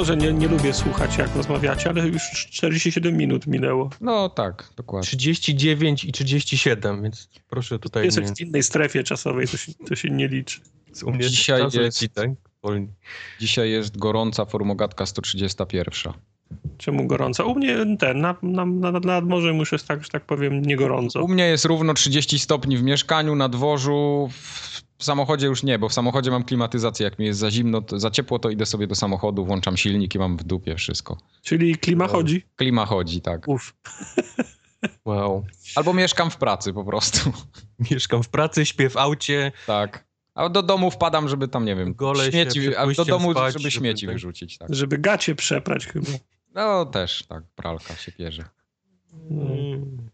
To że nie, nie lubię słuchać, jak rozmawiacie, ale już 47 minut minęło. No tak, dokładnie. 39 i 37, więc proszę tutaj Jesteś nie... w innej strefie czasowej, to się, to się nie liczy. U mnie Dzisiaj jest- tak? Dzisiaj jest gorąca formogatka 131. Czemu gorąco? U mnie ten, na, na, na, nad morzem już jest tak, że tak powiem, nie gorąco. U mnie jest równo 30 stopni w mieszkaniu, na dworzu. W samochodzie już nie, bo w samochodzie mam klimatyzację. Jak mi jest za zimno, to, za ciepło, to idę sobie do samochodu, włączam silnik i mam w dupie wszystko. Czyli klima chodzi? Klima chodzi, tak. Uf. Wow. Albo mieszkam w pracy po prostu. Mieszkam w pracy, śpię w aucie. Tak. A do domu wpadam, żeby tam, nie wiem, się śmieci, a do domu, spać, żeby żeby śmieci tak- wyrzucić, tak. Żeby gacie przeprać chyba. No też, tak, pralka się pierze. Mm.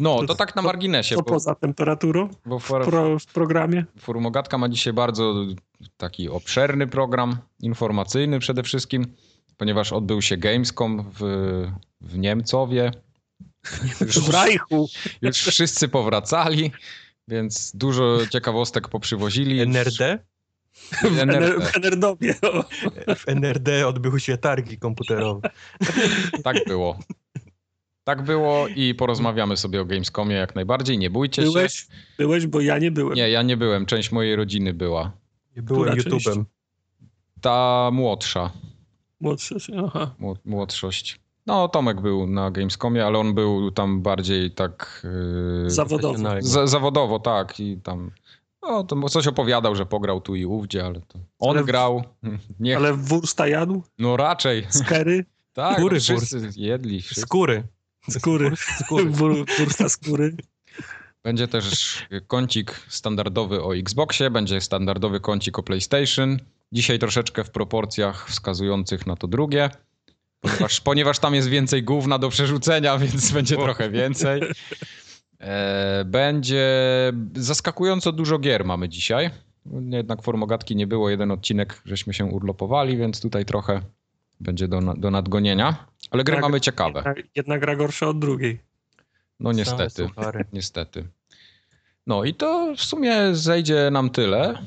No, To- to tak na to- marginesie, Co bo, poza temperaturą bo w, for, pro, w programie? Formogatka ma dzisiaj bardzo taki obszerny program, informacyjny przede wszystkim, ponieważ odbył się Gamescom w, w Niemcowie. Już, W Reichu. już wszyscy powracali, więc dużo ciekawostek poprzywozili. NRD? W, NRD. W. O. W NRD odbyły się targi komputerowe. Tak było. Tak było i porozmawiamy sobie o Gamescomie jak najbardziej. Nie bójcie się. Byłeś? Byłeś, bo ja nie byłem. Nie, ja nie byłem. Część mojej rodziny była. Ja byłem? YouTube'em. Ta młodsza. Młodszy. Aha. Mło- młodszość. No, Tomek był na Gamescomie, ale on był tam bardziej tak. Yy, Zawodowo. Za, zawodowo, tak. I tam. No, to coś opowiadał, że pograł tu i ówdzie, ale to. On Ale w- grał. Nie, Ale wursta jadł? No raczej. Skery? Tak, Skóry wszyscy jedli. Wszyscy. Skóry. Skóry. Skóry. Skóry. Będzie też kącik standardowy o Xboxie, będzie standardowy kącik o PlayStation. Dzisiaj troszeczkę w proporcjach wskazujących na to drugie. Ponieważ, ponieważ tam jest więcej gówna do przerzucenia, więc będzie trochę więcej. E, będzie zaskakująco dużo gier mamy dzisiaj. Jednak formogatki nie było, jeden odcinek żeśmy się urlopowali, więc tutaj trochę będzie do, do nadgonienia. Ale gry mamy ciekawe. Jedna, jedna gra gorsza od drugiej. No niestety. Niestety. No i to w sumie zejdzie nam tyle.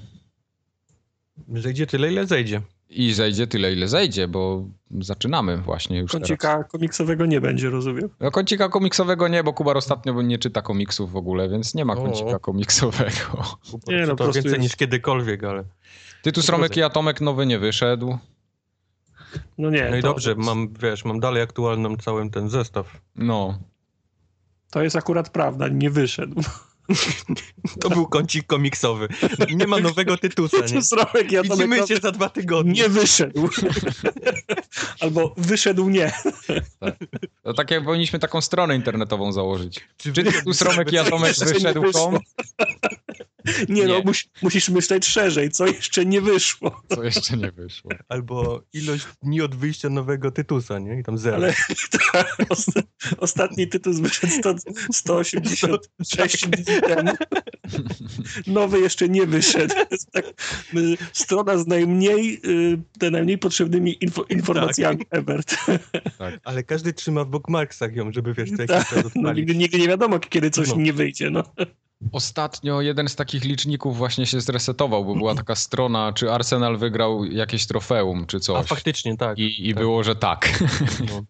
Zejdzie tyle, ile zejdzie. I zejdzie tyle, ile zejdzie, bo zaczynamy właśnie już teraz. Kącika komiksowego nie będzie, rozumiem. No kącika komiksowego nie, bo Kubar ostatnio nie czyta komiksów w ogóle, więc nie ma O. kącika komiksowego. Po Nie, no, prostu po to prostu więcej jest- niż kiedykolwiek, ale... Tytus Romek i Atomek nowy nie wyszedł. No nie. No i to, dobrze, mam, wiesz, mam dalej aktualną cały ten zestaw. No. To jest akurat prawda, nie wyszedł. To był kącik komiksowy. Nie ma nowego tytusa, nie? To Sromek, ja Widzimy się za dwa tygodnie. nie wyszedł. Albo wyszedł nie. To tak jak powinniśmy taką stronę internetową założyć. Czy Czy Tytus Romek i Atomek nie wyszedł kom? Nie, no, Nie. mus, musisz myśleć szerzej, co jeszcze nie wyszło. Co jeszcze nie wyszło. Albo ilość dni od wyjścia nowego tytusa, nie? I tam zero. Ale osta- ostatni tytuł wyszedł 100, 186 dni temu. Nowy jeszcze nie wyszedł. Jest tak, y, strona z najmniej, y, te najmniej potrzebnymi info, informacjami Tak. ever. Ale każdy trzyma w bookmarksach ją, żeby wiesz, co jakiś Tak, czas No, nigdy, nigdy nie wiadomo, kiedy coś No. nie wyjdzie. No. Ostatnio jeden z takich liczników właśnie się zresetował, bo była taka strona, czy Arsenal wygrał jakieś trofeum, czy A coś. faktycznie, tak. I, I tak. było, że tak. No.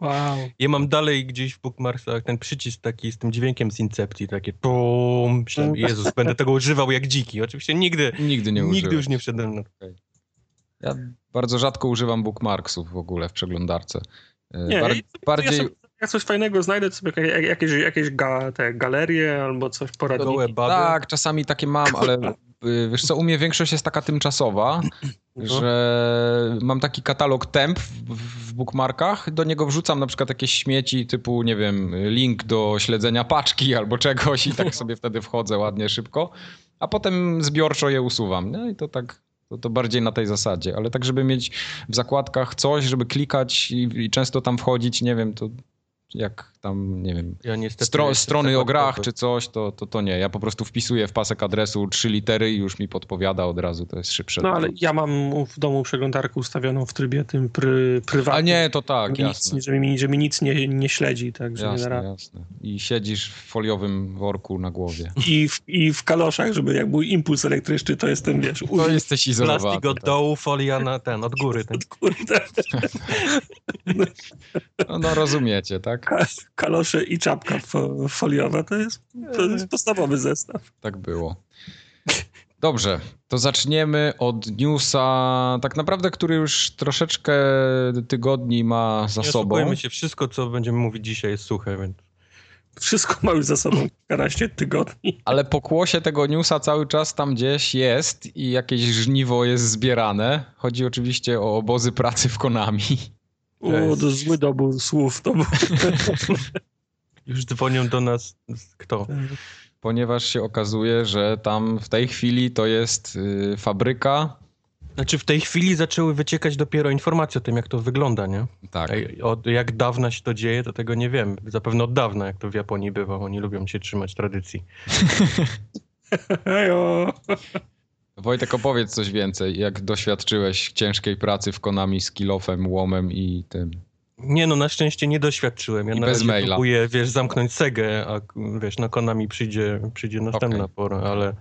Wow. Ja mam dalej gdzieś w bookmarksach ten przycisk taki z tym dźwiękiem z Incepcji, takie pum. Myślałem, Jezus, będę tego używał jak dziki. Oczywiście nigdy, Nigdy nie nigdy już nie wszedłem na Ja bardzo rzadko używam bookmarksów w ogóle w przeglądarce. E, Nie, Bar- ja- bardziej Ja jak coś fajnego znajdę, to sobie jak- jakieś, jakieś ga, te galerie albo coś poradniki. tak, czasami takie mam, ale y, wiesz co, u mnie większość jest taka tymczasowa, No. że mam taki katalog temp w, w bookmarkach, do niego wrzucam na przykład jakieś śmieci typu, nie wiem, link do śledzenia paczki albo czegoś i tak sobie wtedy wchodzę ładnie, szybko, a potem zbiorczo je usuwam, nie? I to tak... To, to bardziej na tej zasadzie, ale tak, żeby mieć w zakładkach coś, żeby klikać i, i często tam wchodzić, nie wiem, to jak tam, nie wiem, Ja niestety stro, strony o grach czy coś, to, to, to nie. Ja po prostu wpisuję w pasek adresu trzy litery i już mi podpowiada od razu, to jest szybsze. No ale ja mam w domu przeglądarkę ustawioną w trybie tym pry, prywatnym. A nie, to tak, mi jasne. nic, że, mi, że mi nic nie, nie śledzi, także nie Jasne, rady. jasne. I siedzisz w foliowym worku na głowie. I w, I w kaloszach, żeby jak był impuls elektryczny, to jestem, wiesz, To jesteś izolowany. Plastik od tak. dołu, folia na ten, od góry. Ten. kurde, No, no rozumiecie, tak? Ka- kalosze i czapka fo, foliowa, to jest, to jest podstawowy zestaw. Tak było. Dobrze, to zaczniemy od newsa, tak naprawdę, który już troszeczkę tygodni ma za Nie sobą. się, wszystko co będziemy mówić dzisiaj jest suche, więc... Wszystko ma już za sobą kilkanaście tygodni. Ale pokłosie tego newsa cały czas tam gdzieś jest i jakieś żniwo jest zbierane. Chodzi oczywiście o obozy pracy w Konami. O, to zły dobór słów to był. Już dzwonią do nas kto? Ponieważ się okazuje, że tam w tej chwili to jest y, fabryka. Znaczy w tej chwili zaczęły wyciekać dopiero informacje o tym, jak to wygląda, nie? Tak, Od jak dawna się to dzieje, to tego nie wiem. Zapewne od dawna, jak to w Japonii bywa. Oni lubią się trzymać tradycji. Wojtek, opowiedz coś więcej. Jak doświadczyłeś ciężkiej pracy w Konami z kilofem, łomem i tym. Nie no, na szczęście nie doświadczyłem. Ja I na bez razie maila. próbuję, wiesz, zamknąć Segę, a wiesz, na Konami przyjdzie, przyjdzie następna Okej. pora, ale,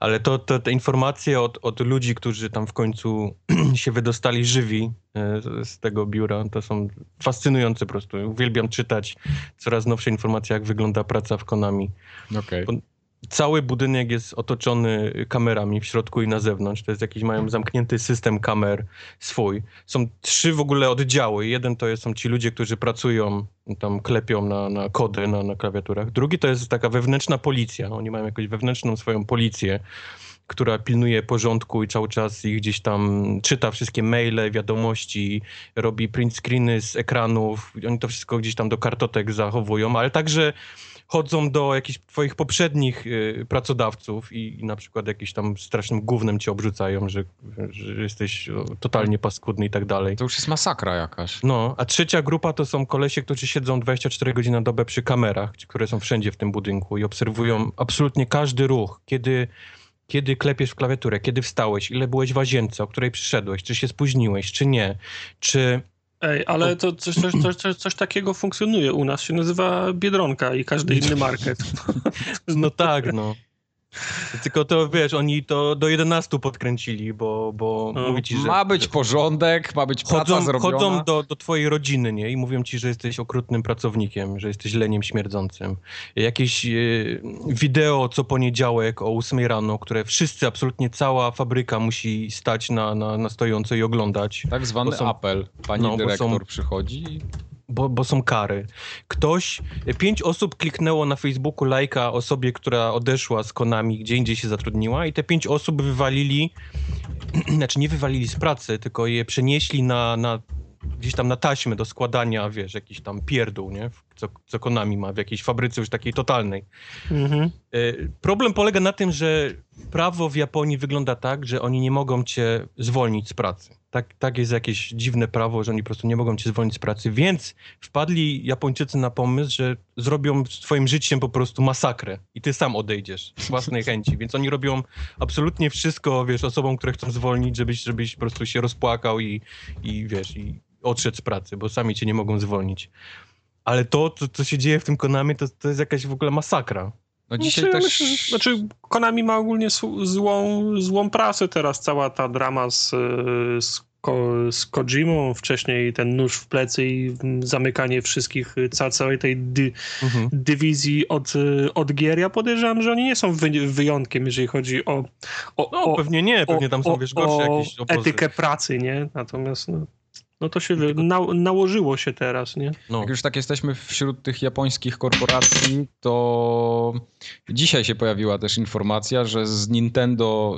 ale to, to te informacje od, od ludzi, którzy tam w końcu się wydostali żywi e, z- z tego biura, to są fascynujące po prostu. Uwielbiam czytać coraz nowsze informacje, jak wygląda praca w Konami. Okej. Bo- Cały budynek jest otoczony kamerami w środku i na zewnątrz. To jest jakiś, mają zamknięty system kamer swój. Są trzy w ogóle oddziały. Jeden to jest, są ci ludzie, którzy pracują, tam klepią na, na kody na, na klawiaturach. Drugi to jest taka wewnętrzna policja. Oni mają jakąś wewnętrzną swoją policję, która pilnuje porządku i cały czas ich gdzieś tam czyta wszystkie maile, wiadomości, robi print screeny z ekranów. Oni to wszystko gdzieś tam do kartotek zachowują, ale także chodzą do jakichś twoich poprzednich y, pracodawców i, i na przykład jakimś tam strasznym gównem cię obrzucają, że, że jesteś totalnie paskudny i tak dalej. To już jest masakra jakaś. No, a trzecia grupa to są kolesie, którzy siedzą 24 godziny na dobę przy kamerach, które są wszędzie w tym budynku i obserwują absolutnie każdy ruch, kiedy, kiedy klepiesz w klawiaturę, kiedy wstałeś, ile byłeś w łazience, o której przyszedłeś, czy się spóźniłeś, czy nie, czy... Ej, ale to coś, coś, coś, coś, takiego funkcjonuje u nas. Się nazywa Biedronka i każdy inny market. No tak, no. Tylko to, wiesz, oni to do 11 podkręcili, bo, bo No. mówi ci, że... Ma być porządek, ma być praca Chodzą, zrobiona. chodzą do, do twojej rodziny, nie? I mówią ci, że jesteś okrutnym pracownikiem, że jesteś leniem śmierdzącym. Jakieś e, wideo co poniedziałek o 8 rano, które wszyscy, absolutnie cała fabryka musi stać na, na, na stojąco i oglądać, Tak zwany są- apel. Pani no, dyrektor są- przychodzi i bo, bo są kary. Ktoś, pięć osób kliknęło na Facebooku lajka osobie, która odeszła z Konami, gdzie indziej się zatrudniła i te pięć osób wywalili, znaczy nie wywalili z pracy, tylko je przenieśli na, na gdzieś tam na taśmę do składania, wiesz, jakiś tam pierdół, nie? Co, co Konami ma w jakiejś fabryce już takiej totalnej. Mhm. E, Problem polega na tym, że prawo w Japonii wygląda tak, że oni nie mogą cię zwolnić z pracy. Tak, tak jest jakieś dziwne prawo, że oni po prostu nie mogą cię zwolnić z pracy, więc wpadli Japończycy na pomysł, że zrobią z twoim życiem po prostu masakrę i ty sam odejdziesz z własnej chęci, więc oni robią absolutnie wszystko, wiesz, osobom, które chcą zwolnić, żebyś, żebyś po prostu się rozpłakał i, i wiesz, i odszedł z pracy, bo sami cię nie mogą zwolnić. Ale to, co, co się dzieje w tym Konami, to, to jest jakaś w ogóle masakra. no dzisiaj Znaczy, też... myślę, że- znaczy, Konami ma ogólnie złą, złą prasę teraz. Cała ta drama z, z, Ko, z Kojimą, wcześniej ten nóż w plecy i zamykanie wszystkich, y, ca, całej tej dy, Mhm. dywizji od, y, od gier. Ja podejrzewam, że oni nie są wy, wyjątkiem, jeżeli chodzi o, o, No, o, pewnie nie, pewnie tam są, o, wiesz, gorsze o jakieś obozy. etykę pracy, nie? Natomiast no, no to się wy, na, nałożyło się teraz, nie? No. Jak już tak jesteśmy wśród tych japońskich korporacji, to dzisiaj się pojawiła też informacja, że z Nintendo,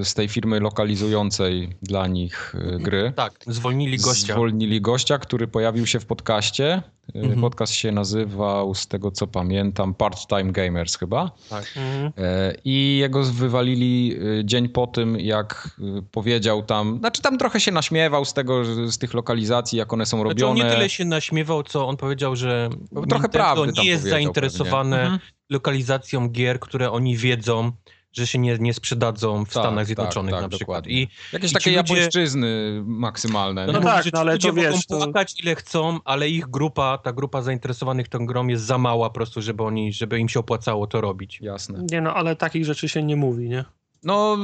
y, z tej firmy lokalizującej dla nich y, gry, Tak, zwolnili gościa. zwolnili gościa, który pojawił się w podcaście. Y, Mhm. Podcast się nazywał, z tego co pamiętam, Part-Time Gamers chyba. Tak. Mhm. E, I jego wywalili dzień po tym, jak powiedział tam, znaczy tam trochę się naśmiewał z tego, z tych lokalizacji, jak one są Znaczy robione. on nie tyle się naśmiewał, co on powiedział, że Trochę Nintendo prawdy nie jest zainteresowane pewnie. Mhm. lokalizacją gier, które oni wiedzą, że się nie, nie sprzedadzą w Tak, Stanach tak, Zjednoczonych tak, na przykład. I Jakieś I takie ludzie- japońszczyzny maksymalne. no? No mówi, tak, no ale ludzie to wiesz, mogą to- płakać ile chcą, ale ich grupa, ta grupa zainteresowanych tą grą jest za mała po prostu, żeby oni, żeby im się opłacało to robić. Jasne. Nie no, ale takich rzeczy się nie mówi, nie? No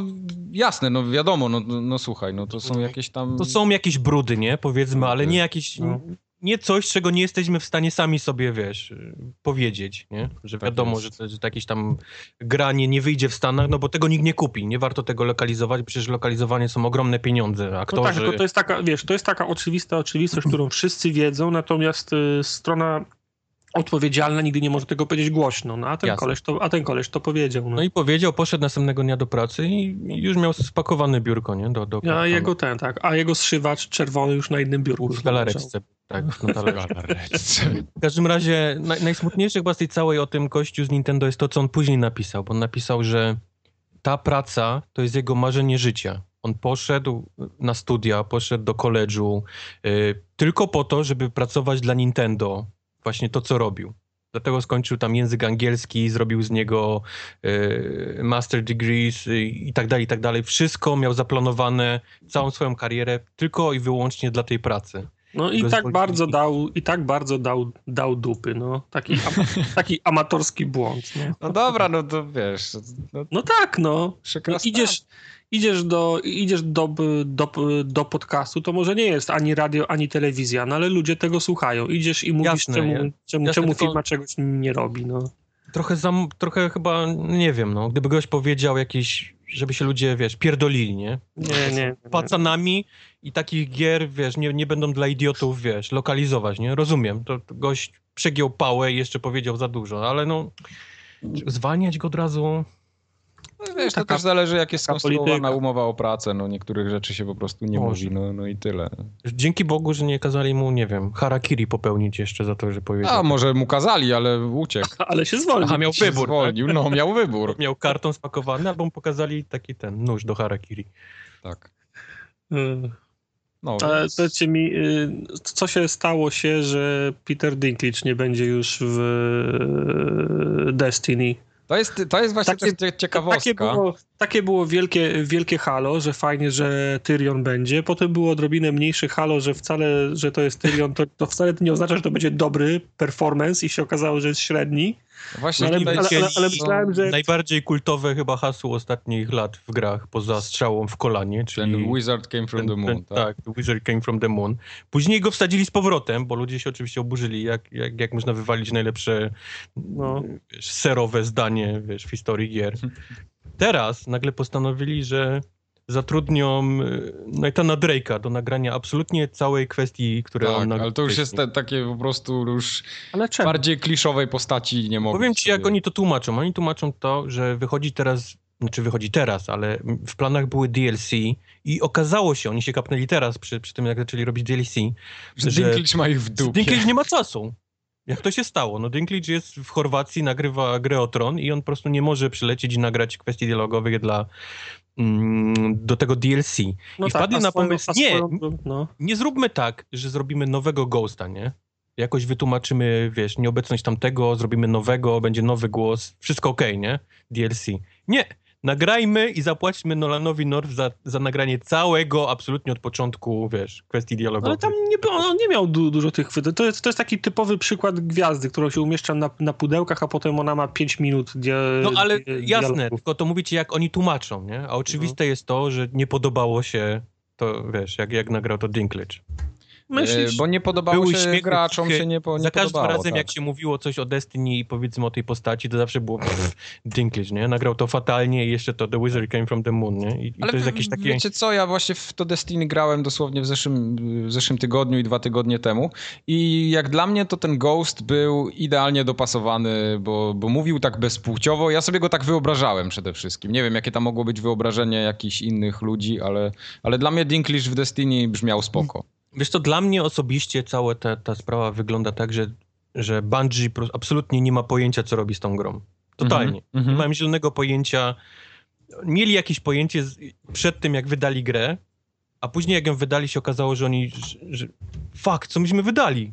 jasne, no wiadomo, no, no, no słuchaj, no to są jakieś tam... To są jakieś brudy, nie? Powiedzmy, ale nie jakieś... No. Nie coś, czego nie jesteśmy w stanie sami sobie, wiesz, powiedzieć, nie? Że Tak wiadomo, jest. że, to, że to jakieś tam granie nie wyjdzie w Stanach, no bo tego nikt nie kupi. Nie warto tego lokalizować, przecież lokalizowanie są ogromne pieniądze. No Aktorzy... tak, tylko to jest taka, wiesz, to jest taka oczywista oczywistość, którą wszyscy wiedzą, natomiast y, strona odpowiedzialna nigdy nie może tego powiedzieć głośno, no a ten, Jasne. koleś to, a ten koleś to powiedział. No. No i powiedział, poszedł następnego dnia do pracy i już miał spakowane biurko, nie? Do, do a jego ten, tak, a jego zszywacz czerwony już na innym biurku. w galaretce. Tak, na talerzu. Galaretce. W każdym razie naj, najsmutniejsze chyba z tej całej o tym gościu z Nintendo jest to, co on później napisał, bo on napisał, że ta praca to jest jego marzenie życia. On poszedł na studia, poszedł do koledżu y, tylko po to, żeby pracować dla Nintendo. Właśnie to, co robił. Dlatego skończył tam język angielski, zrobił z niego y, master degrees y, i tak dalej, i tak dalej. Wszystko miał zaplanowane, całą swoją karierę tylko i wyłącznie dla tej pracy. No i tak bardzo dał, i tak bardzo dał, dał dupy, no. Taki, ama, taki amatorski błąd, no. No dobra, no to wiesz, no, No tak, no. no idziesz, idziesz, do, idziesz do, do, do podcastu, to może nie jest ani radio, ani telewizja, no ale ludzie tego słuchają. Idziesz i mówisz, Jasne, czemu, ja- czemu, jasne, czemu firma czegoś nie robi, no. trochę, zam, trochę chyba, nie wiem, no, gdyby ktoś powiedział jakieś, żeby się ludzie, wiesz, pierdolili, nie? Nie, nie. nie. Pacanami i takich gier, wiesz, nie, nie będą dla idiotów, wiesz, lokalizować, nie? Rozumiem, to, to gość przegiął pałę i jeszcze powiedział za dużo, ale no, zwalniać go od razu... No, wiesz, to taka- też zależy, jak jest skonstruowana polityka. umowa o pracę. No niektórych rzeczy się po prostu nie Może. mówi, no, no i tyle. Dzięki Bogu, że nie kazali mu, nie wiem, harakiri popełnić jeszcze za to, że powiedział. A może mu kazali, ale uciekł. Ale się zwolni. A miał Się wybór, tak? zwolnił, no miał wybór. Miał karton spakowany, albo mu pokazali taki ten nóż do harakiri. Tak. Y, No, Ale więc- powiedzcie mi, y, co się stało się, że Peter Dinklage nie będzie już w y, Destiny? To, jest, to jest właśnie Takie- też cie- ciekawostka. Takie było, takie było wielkie, wielkie halo, że fajnie, że Tyrion będzie. Potem było odrobinę mniejsze halo, że wcale, że to jest Tyrion, to, to wcale nie oznacza, że to będzie dobry performance i się okazało, że jest średni. Właśnie ale- tutaj ale- ale- ale są myślałem, że- Najbardziej kultowe chyba hasło ostatnich lat w grach, poza strzałą w kolanie, czyli... Ten Wizard came from ten- the moon, ten- tak? The Wizard came from the moon. Później go wsadzili z powrotem, bo ludzie się oczywiście oburzyli, jak, jak, jak można wywalić najlepsze No. wiesz, serowe zdanie wiesz, w historii gier. Teraz nagle postanowili, że zatrudnią y, Nathana Drake'a do nagrania absolutnie całej kwestii, które on Tak, nagrał ale to już jest te, takie po prostu już bardziej kliszowej postaci nie mogą. Powiem ci, jak oni to tłumaczą. Oni tłumaczą to, że wychodzi teraz, znaczy wychodzi teraz, ale w planach były DLC i okazało się, oni się kapnęli teraz przy, przy tym, jak zaczęli robić DLC, Że że Dinklage ma ich w dupie. Dinklage nie ma czasu. Jak to się stało? No Dinklage jest w Chorwacji, nagrywa grę o Tron i on po prostu nie może przylecieć i nagrać kwestii dialogowych dla do tego DLC. No I wpadli a na swoją- pomysł, nie, swoją- no. nie zróbmy tak, że zrobimy nowego Ghosta, nie? Jakoś wytłumaczymy, wiesz, nieobecność tamtego, zrobimy nowego, będzie nowy głos, wszystko okej, nie? DLC. Nie, nagrajmy i zapłaćmy Nolanowi North za, za nagranie całego, absolutnie od początku, wiesz, kwestii dialogowych. Ale tam nie, on nie miał du, dużo tych chwytów. To jest, to jest taki typowy przykład gwiazdy, którą się umieszcza na, na pudełkach, a potem ona ma 5 minut dia, No ale jasne, tylko to mówicie jak oni tłumaczą, nie? A oczywiste jest to, że nie podobało się to, wiesz, jak, jak nagrał to Dinklage. Myślisz? E, Bo nie podobało się śmiechy, graczom, się nie, po, nie Za każdym razem, tak. jak się mówiło coś o Destiny i powiedzmy o tej postaci, to zawsze było Dinklage, nie? Nagrał to fatalnie i jeszcze to The Wizard Came from the Moon, nie? I, i Ale to jest jakieś takie... wiecie co, ja właśnie w to Destiny grałem dosłownie w zeszłym, w zeszłym tygodniu i dwa tygodnie temu i jak dla mnie to ten Ghost był idealnie dopasowany, bo, bo mówił tak bezpłciowo, ja sobie go tak wyobrażałem przede wszystkim. Nie wiem, jakie tam mogło być wyobrażenie jakichś innych ludzi, ale, ale dla mnie Dinklage w Destiny brzmiał spoko. Wiesz to dla mnie osobiście cała ta, ta sprawa wygląda tak, że, że Bungie absolutnie nie ma pojęcia, co robi z tą grą. Totalnie. Mhm, Nie mają zielonego pojęcia. Mieli jakieś pojęcie z, przed tym, jak wydali grę, a później jak ją wydali się okazało, że oni, że, że fuck, co myśmy wydali?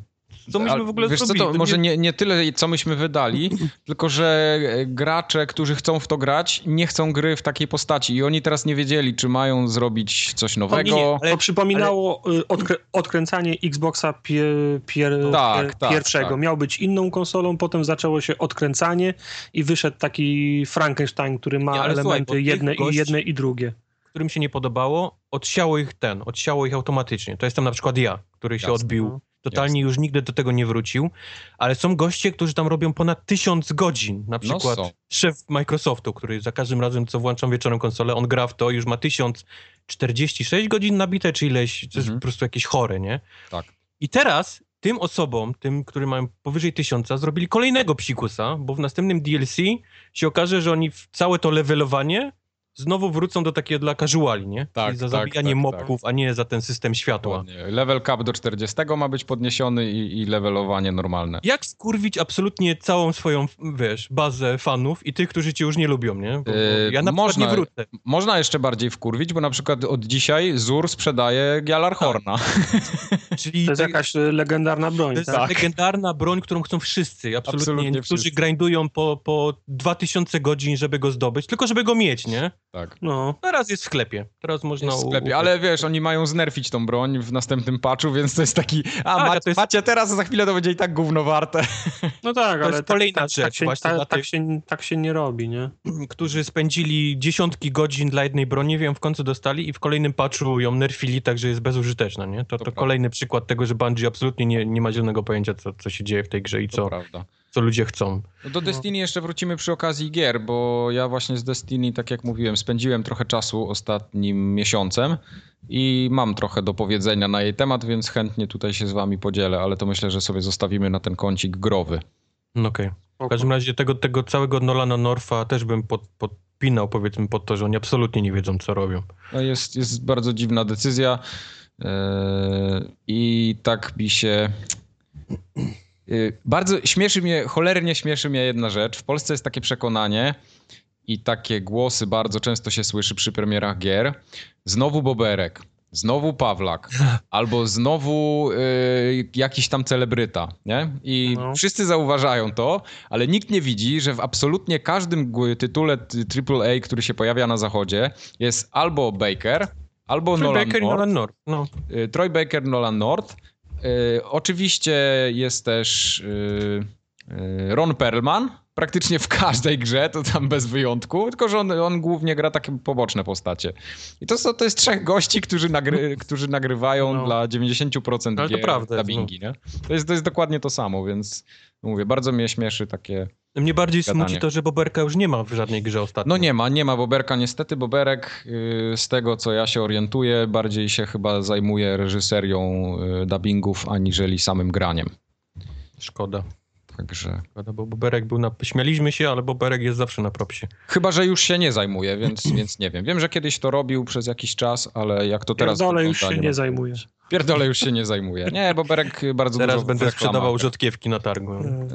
Co myśmy Ale w ogóle wiesz co, zrobili? to może nie, nie tyle, co myśmy wydali, tylko że e, gracze, którzy chcą w to grać, nie chcą gry w takiej postaci i oni teraz nie wiedzieli, czy mają zrobić coś nowego. nie, ale- to przypominało y, odkrę odkręcanie Xboxa pie pier Tak, pier tak, pierwszego. tak. Miał być inną konsolą, potem zaczęło się odkręcanie i wyszedł taki Frankenstein, który ma Nie, ale słuchaj, elementy tych jedne, gości- i jedne i drugie. którym się nie podobało, odsiało ich ten, odsiało ich automatycznie. To jestem na przykład ja, który się Jasne. odbił. No. Totalnie już nigdy do tego nie wrócił, ale są goście, którzy tam robią ponad tysiąc godzin. Na No przykład są. szef Microsoftu, który za każdym razem, co włączam wieczorem konsolę, on gra w to, już ma 1046 godzin nabite, czy ileś, to jest Mhm. po prostu jakieś chore, nie? Tak. I teraz tym osobom, tym, którzy mają powyżej tysiąca, zrobili kolejnego psikusa, bo w następnym DLC się okaże, że oni w całe to levelowanie znowu wrócą do takiego dla casuali, nie? Tak, Czyli za tak, zabijanie tak, mobków, a nie za ten system światła. Dokładnie. Level cap do 40 ma być podniesiony i, i levelowanie normalne. Jak skurwić absolutnie całą swoją, wiesz, bazę fanów i tych, którzy cię już nie lubią, nie? Bo, Yy, ja na można- nie wrócę. Można jeszcze bardziej wkurwić, bo na przykład od dzisiaj Zur sprzedaje Tak. Gjalarhorna. Czyli To jest jakaś y, legendarna broń, To jest tak? legendarna broń, którą chcą wszyscy, absolutnie. Absolutnie Niektórzy wszyscy. grindują po, po 2000 godzin, żeby go zdobyć, tylko żeby go mieć, nie? Tak. No. Teraz jest w sklepie. Teraz można... Jest w sklepie, u- ale wiesz, oni mają znerfić tą broń w następnym patchu, więc to jest taki, a Tak, a macie, to jest- macie teraz, a za chwilę to będzie i tak gówno warte. no tak, To ale jest tak, kolejna tak, rzecz tak, się, właśnie tak, dla tak, tych- się, tak się nie robi, nie? którzy spędzili dziesiątki godzin dla jednej broni, wiem, w końcu dostali i w kolejnym patchu ją nerfili, także jest bezużyteczna, nie? To, to, prawda. kolejny przykład tego, że Bungie absolutnie nie, nie ma zielonego pojęcia, co, co się dzieje w tej grze i To co, prawda. Co ludzie chcą. No do Destiny jeszcze wrócimy przy okazji gier, bo ja właśnie z Destiny, tak jak mówiłem, spędziłem trochę czasu ostatnim miesiącem i mam trochę do powiedzenia na jej temat, więc chętnie tutaj się z wami podzielę, ale to myślę, że sobie zostawimy na ten kącik growy. No okej. W każdym razie tego, tego całego Nolana Norfa też bym pod, podpinał, powiedzmy, pod to, że oni absolutnie nie wiedzą, co robią. No jest, jest bardzo dziwna decyzja yy, i tak mi się... Yy, bardzo śmieszy mnie, cholernie śmieszy mnie jedna rzecz. W Polsce jest takie przekonanie i takie głosy bardzo często się słyszy przy premierach gier. Znowu Boberek, znowu Pawlak, albo znowu yy, jakiś tam celebryta, nie? I No. wszyscy zauważają to, ale nikt nie widzi, że w absolutnie każdym tytule AAA, który się pojawia na zachodzie, jest albo Baker, albo Troy Nolan Baker North, Nolan North. No. y, Troy Baker, Nolan North. Y, Oczywiście jest też y, y, Ron Perlman, praktycznie w każdej grze, to tam bez wyjątku, tylko że on, on głównie gra takie poboczne postacie. I to, to jest trzech gości, którzy, nagry, którzy nagrywają No. dla 90% Ale to gier prawda, dubbingi, nie? To jest, to jest dokładnie to samo, więc mówię, bardzo mnie śmieszy takie... Mnie bardziej Gadanie. smuci to, że Boberka już nie ma w żadnej grze ostatnio. No nie ma, nie ma Boberka niestety. Boberek y, z tego co ja się orientuję bardziej się chyba zajmuje reżyserią y, dubbingów aniżeli samym graniem. Szkoda. Także Szkoda, bo Boberek był na... Śmialiśmy się, ale Boberek jest zawsze na propsie. chyba, że już się nie zajmuje, więc, więc nie wiem. Wiem, że kiedyś to robił przez jakiś czas, ale jak to teraz Pierdolę już się ma nie zajmuje. Pierdolę już się nie zajmuje. Nie, Boberek bardzo Teraz dużo będę sprzedawał rzodkiewki na targu.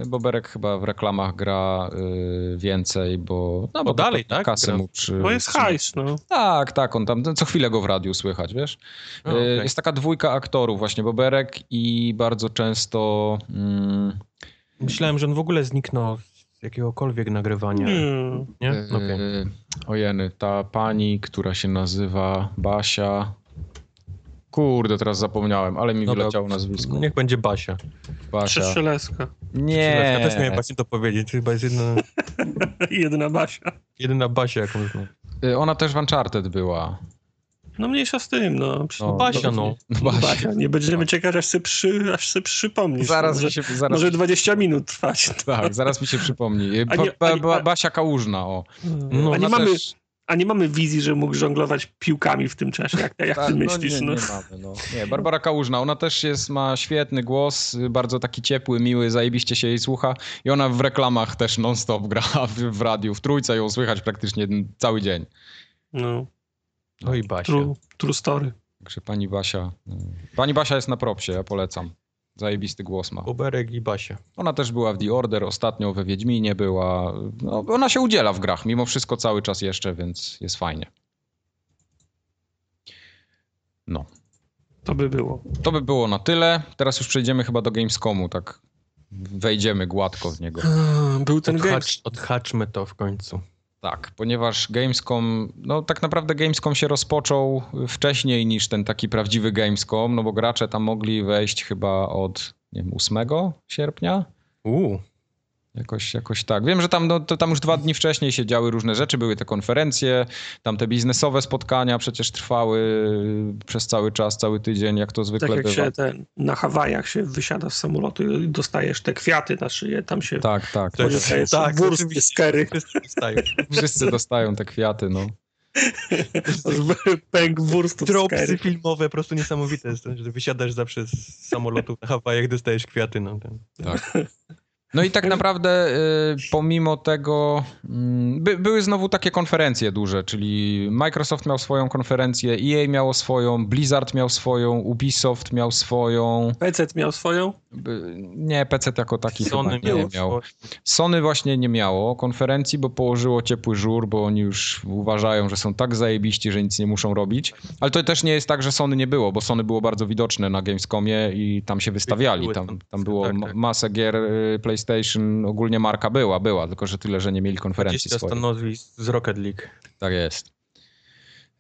Boberek chyba w reklamach gra y, więcej, bo... No, bo dalej, to tak? Gra. mu przy, Bo jest hajs, no. Tak, tak, on tam co chwilę go w radiu słychać, wiesz? A, Y, okej. Jest taka dwójka aktorów, właśnie Boberek i bardzo często. Mm, Myślałem, że on w ogóle zniknął z jakiegokolwiek nagrywania. Hmm. Nie? y, Okej. Ojeny, ta pani, która się nazywa Basia. Kurde, teraz zapomniałem, ale mi Dobra. wyleciało nazwisko. Niech będzie Basia. Basia. Przestrzeleska. Nie. Ja też miałem właśnie to powiedzieć. Chyba jest jedna, Jedna Basia. jedyna Basia, jaką znam. Y, Ona też w Uncharted była. No mniejsza z tym, no. No, Basia, no. No, Basia. Basia. Nie będziemy czekać, aż sobie, przy, aż sobie przypomnisz. Zaraz może, mi się, zaraz, może 20 minut trwać. tak, zaraz mi się przypomni. Y, Basia Kałużna, o. No, a, nie Ona mamy, też- a nie mamy wizji, że mógł żonglować piłkami w tym czasie, jak, jak Tak, ty myślisz? No, No, nie, nie mamy, no. Nie, Barbara Kałużna, ona też jest, ma świetny głos, bardzo taki ciepły, miły, zajebiście się jej słucha i ona w reklamach też non-stop gra w, w radiu, w trójce ją słychać praktycznie cały dzień. no. No i Basia. True, true story. Także pani Basia, y, pani Basia jest na propsie, ja polecam. Zajebisty głos ma. Boberek i Basia. Ona też była w The Order, ostatnio we Wiedźminie była. No, ona się udziela w grach, mimo wszystko cały czas jeszcze, więc jest fajnie. No. To by było. To by było na tyle. Teraz już przejdziemy chyba do Gamescomu, tak wejdziemy gładko w niego. Był ten Games. Odhacz, odhaczmy to w końcu. Tak, ponieważ Gamescom, no tak naprawdę Gamescom się rozpoczął wcześniej niż ten taki prawdziwy Gamescom, no bo gracze tam mogli wejść chyba od, nie wiem, 8 sierpnia? Uuu. Jakoś, jakoś tak. Wiem, że tam, no, to tam już dwa dni wcześniej się działy różne rzeczy, były te konferencje, tam te biznesowe spotkania przecież trwały przez cały czas, cały tydzień, jak to zwykle Tak jak bywa. się ten, na Hawajach się wysiada z samolotu i dostajesz te kwiaty na szyję, tam się Tak, tak. To tak. jest- tak, oczywiście. skery. Wszyscy dostają. Wszyscy dostają te kwiaty, no. Pęk wurstów Tropsy filmowe, po prostu niesamowite jest, to, że wysiadasz zawsze z samolotu na Hawajach, dostajesz kwiaty. No, ten. Tak. No i tak naprawdę y, pomimo tego mm, by, były znowu takie konferencje duże, czyli Microsoft miał swoją konferencję, EA miało swoją, Blizzard miał swoją, Ubisoft miał swoją, PC miał swoją? Nie, PC jako taki Sony nie miało. Sony właśnie nie miało konferencji, bo położyło ciepły żur, bo oni już uważają, że są tak zajebiści, że nic nie muszą robić. Ale to też nie jest tak, że Sony nie było, bo Sony było bardzo widoczne na Gamescomie i tam się wystawiali. Tam, tam- było tak, tak. masę gier y, PlayStation, ogólnie marka była, była, tylko że tyle, że nie mieli konferencji 20 swojej. stanowisk z Rocket League. Tak jest.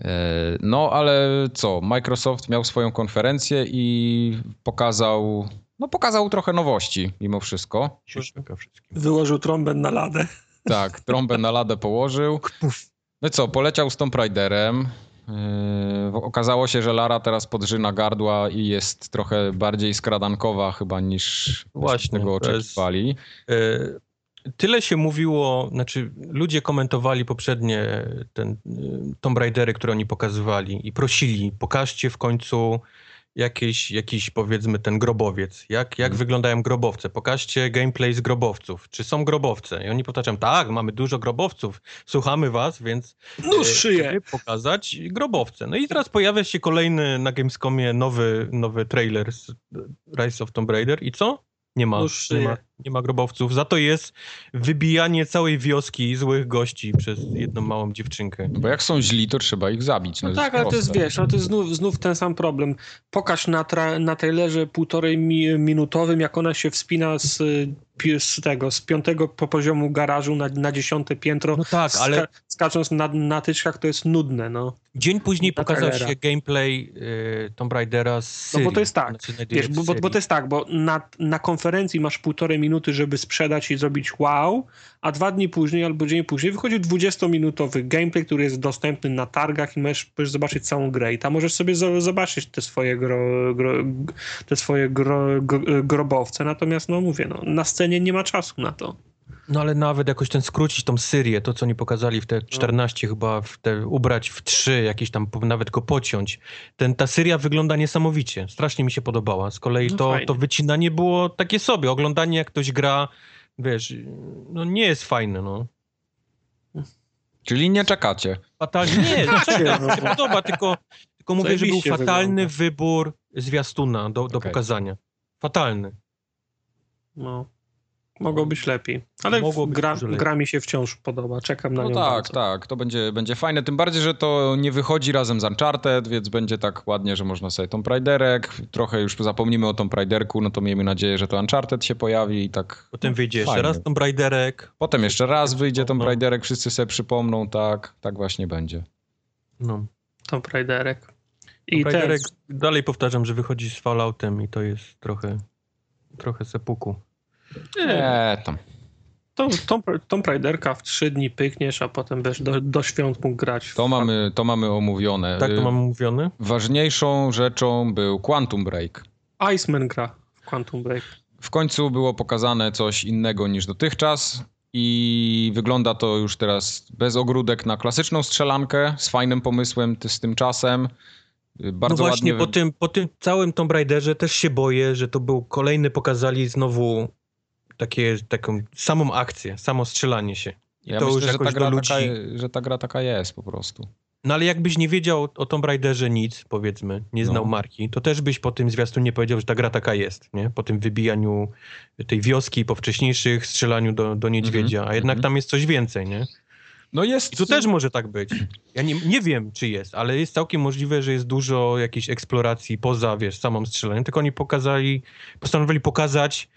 E, No, ale co? Microsoft miał swoją konferencję i pokazał, no pokazał trochę nowości mimo wszystko. Wyłożył trąbę na ladę. Tak, trąbę na ladę położył. No i co, poleciał z Tomb Raiderem. Yy, okazało się, że Lara teraz podżyna gardła i jest trochę bardziej skradankowa chyba niż Właśnie, tego oczekiwali. E, Tyle się mówiło, znaczy ludzie komentowali poprzednie ten, e, Tomb Raidery, które oni pokazywali i prosili, pokażcie w końcu jakiś, jakiś powiedzmy ten grobowiec. Jak, jak Mhm. wyglądają grobowce? Pokażcie gameplay z grobowców. Czy są grobowce? I oni powtarzają, tak, mamy dużo grobowców, słuchamy was, więc e, szyję. pokazać grobowce. No i teraz pojawia się kolejny na Gamescomie nowy, nowy trailer z Rise of Tomb Raider i co? Nie ma, Nóż nie, ma. Nie ma grobowców. Za to jest wybijanie całej wioski złych gości przez jedną małą dziewczynkę. Bo jak są źli, to trzeba ich zabić. No No tak, ale to jest, wiesz, ale to jest znów, znów ten sam problem. Pokaż na, tra, na trailerze półtorej mi, minutowym, jak ona się wspina z, z tego, z piątego po poziomu garażu na, na dziesiąte piętro, No tak, ale ska, skacząc na, na tyczkach, to jest nudne, no. dzień później na pokazał trailera. się gameplay y, Tomb Raidera z No Syrii. bo to jest tak, Znaczy, Wiesz, bo, bo, bo to jest tak, bo na, na konferencji masz półtorej minuty, żeby sprzedać i zrobić wow, a dwa dni później albo dzień później wychodzi 20-minutowy gameplay, który jest dostępny na targach i możesz, możesz zobaczyć całą grę i tam możesz sobie zo- zobaczyć te swoje, gro, gro, te swoje gro, grobowce, natomiast no mówię, no, na scenie nie ma czasu na to. No ale nawet jakoś ten skrócić tą Syrię, to co oni pokazali w te No. 14 chyba, w te, ubrać w 3, jakieś tam nawet go pociąć. Ten, ta Syria wygląda niesamowicie. Strasznie mi się podobała. Z kolei No to, fajnie. to wycinanie było takie sobie. Oglądanie jak ktoś gra, wiesz, no nie jest fajne, no. Czyli nie czekacie. Fatalnie. Nie, mi się podoba, tylko, tylko mówię, że był fatalny wygląda. wybór zwiastuna do, do Okej. pokazania. Fatalny. No. Mogło być lepiej. Ale Mogło gra, lepiej. gra mi się wciąż podoba. Czekam na No nią tak, bardzo. tak, to będzie, będzie fajne. Tym bardziej, że to nie wychodzi razem z Uncharted, więc będzie tak ładnie, że można sobie Tomb Raiderek. Trochę już zapomnimy o Tomb Raiderku, no to miejmy nadzieję, że to Uncharted się pojawi i tak. Potem wyjdzie jeszcze Fajnie. raz Tomb Raiderek. Potem jeszcze raz wyjdzie Tomb No. Raiderek, wszyscy sobie przypomną, tak, tak właśnie będzie. No. Tomb Raiderek. I Tomb Raiderek, ten, dalej powtarzam, że wychodzi z Falloutem i to jest trochę, trochę sepuku. Nie, tam. To, Tomb, Tomb Raiderka w trzy dni pykniesz, a potem będziesz do, do świąt mógł grać. w- To mamy, to mamy omówione. Tak to Y, mam mówione? Ważniejszą rzeczą był Quantum Break. Iceman gra w Quantum Break. W końcu było pokazane coś innego niż dotychczas i wygląda to już teraz bez ogródek na klasyczną strzelankę z fajnym pomysłem, ty- z tym czasem. Y, Bardzo no właśnie, ładnie. po tym, po tym całym Tomb Raiderze też się boję, że to był kolejny, pokazali znowu takie, taką samą akcję, samo strzelanie się. I ja to myślę, już że jakoś ta, gra do ludzi... taka, że ta gra taka jest po prostu. No ale jakbyś nie wiedział o Tomb Raiderze nic, powiedzmy, nie znał No. marki, to też byś po tym zwiastunie powiedział, że ta gra taka jest, nie? Po tym wybijaniu tej wioski, po wcześniejszych strzelaniu do, do niedźwiedzia, a jednak mhm. tam jest coś więcej, nie? No jest... I tu też może tak być. Ja nie, nie wiem, czy jest, ale jest całkiem możliwe, że jest dużo jakiejś eksploracji poza, wiesz, samą strzelaniem, tylko oni pokazali, postanowili pokazać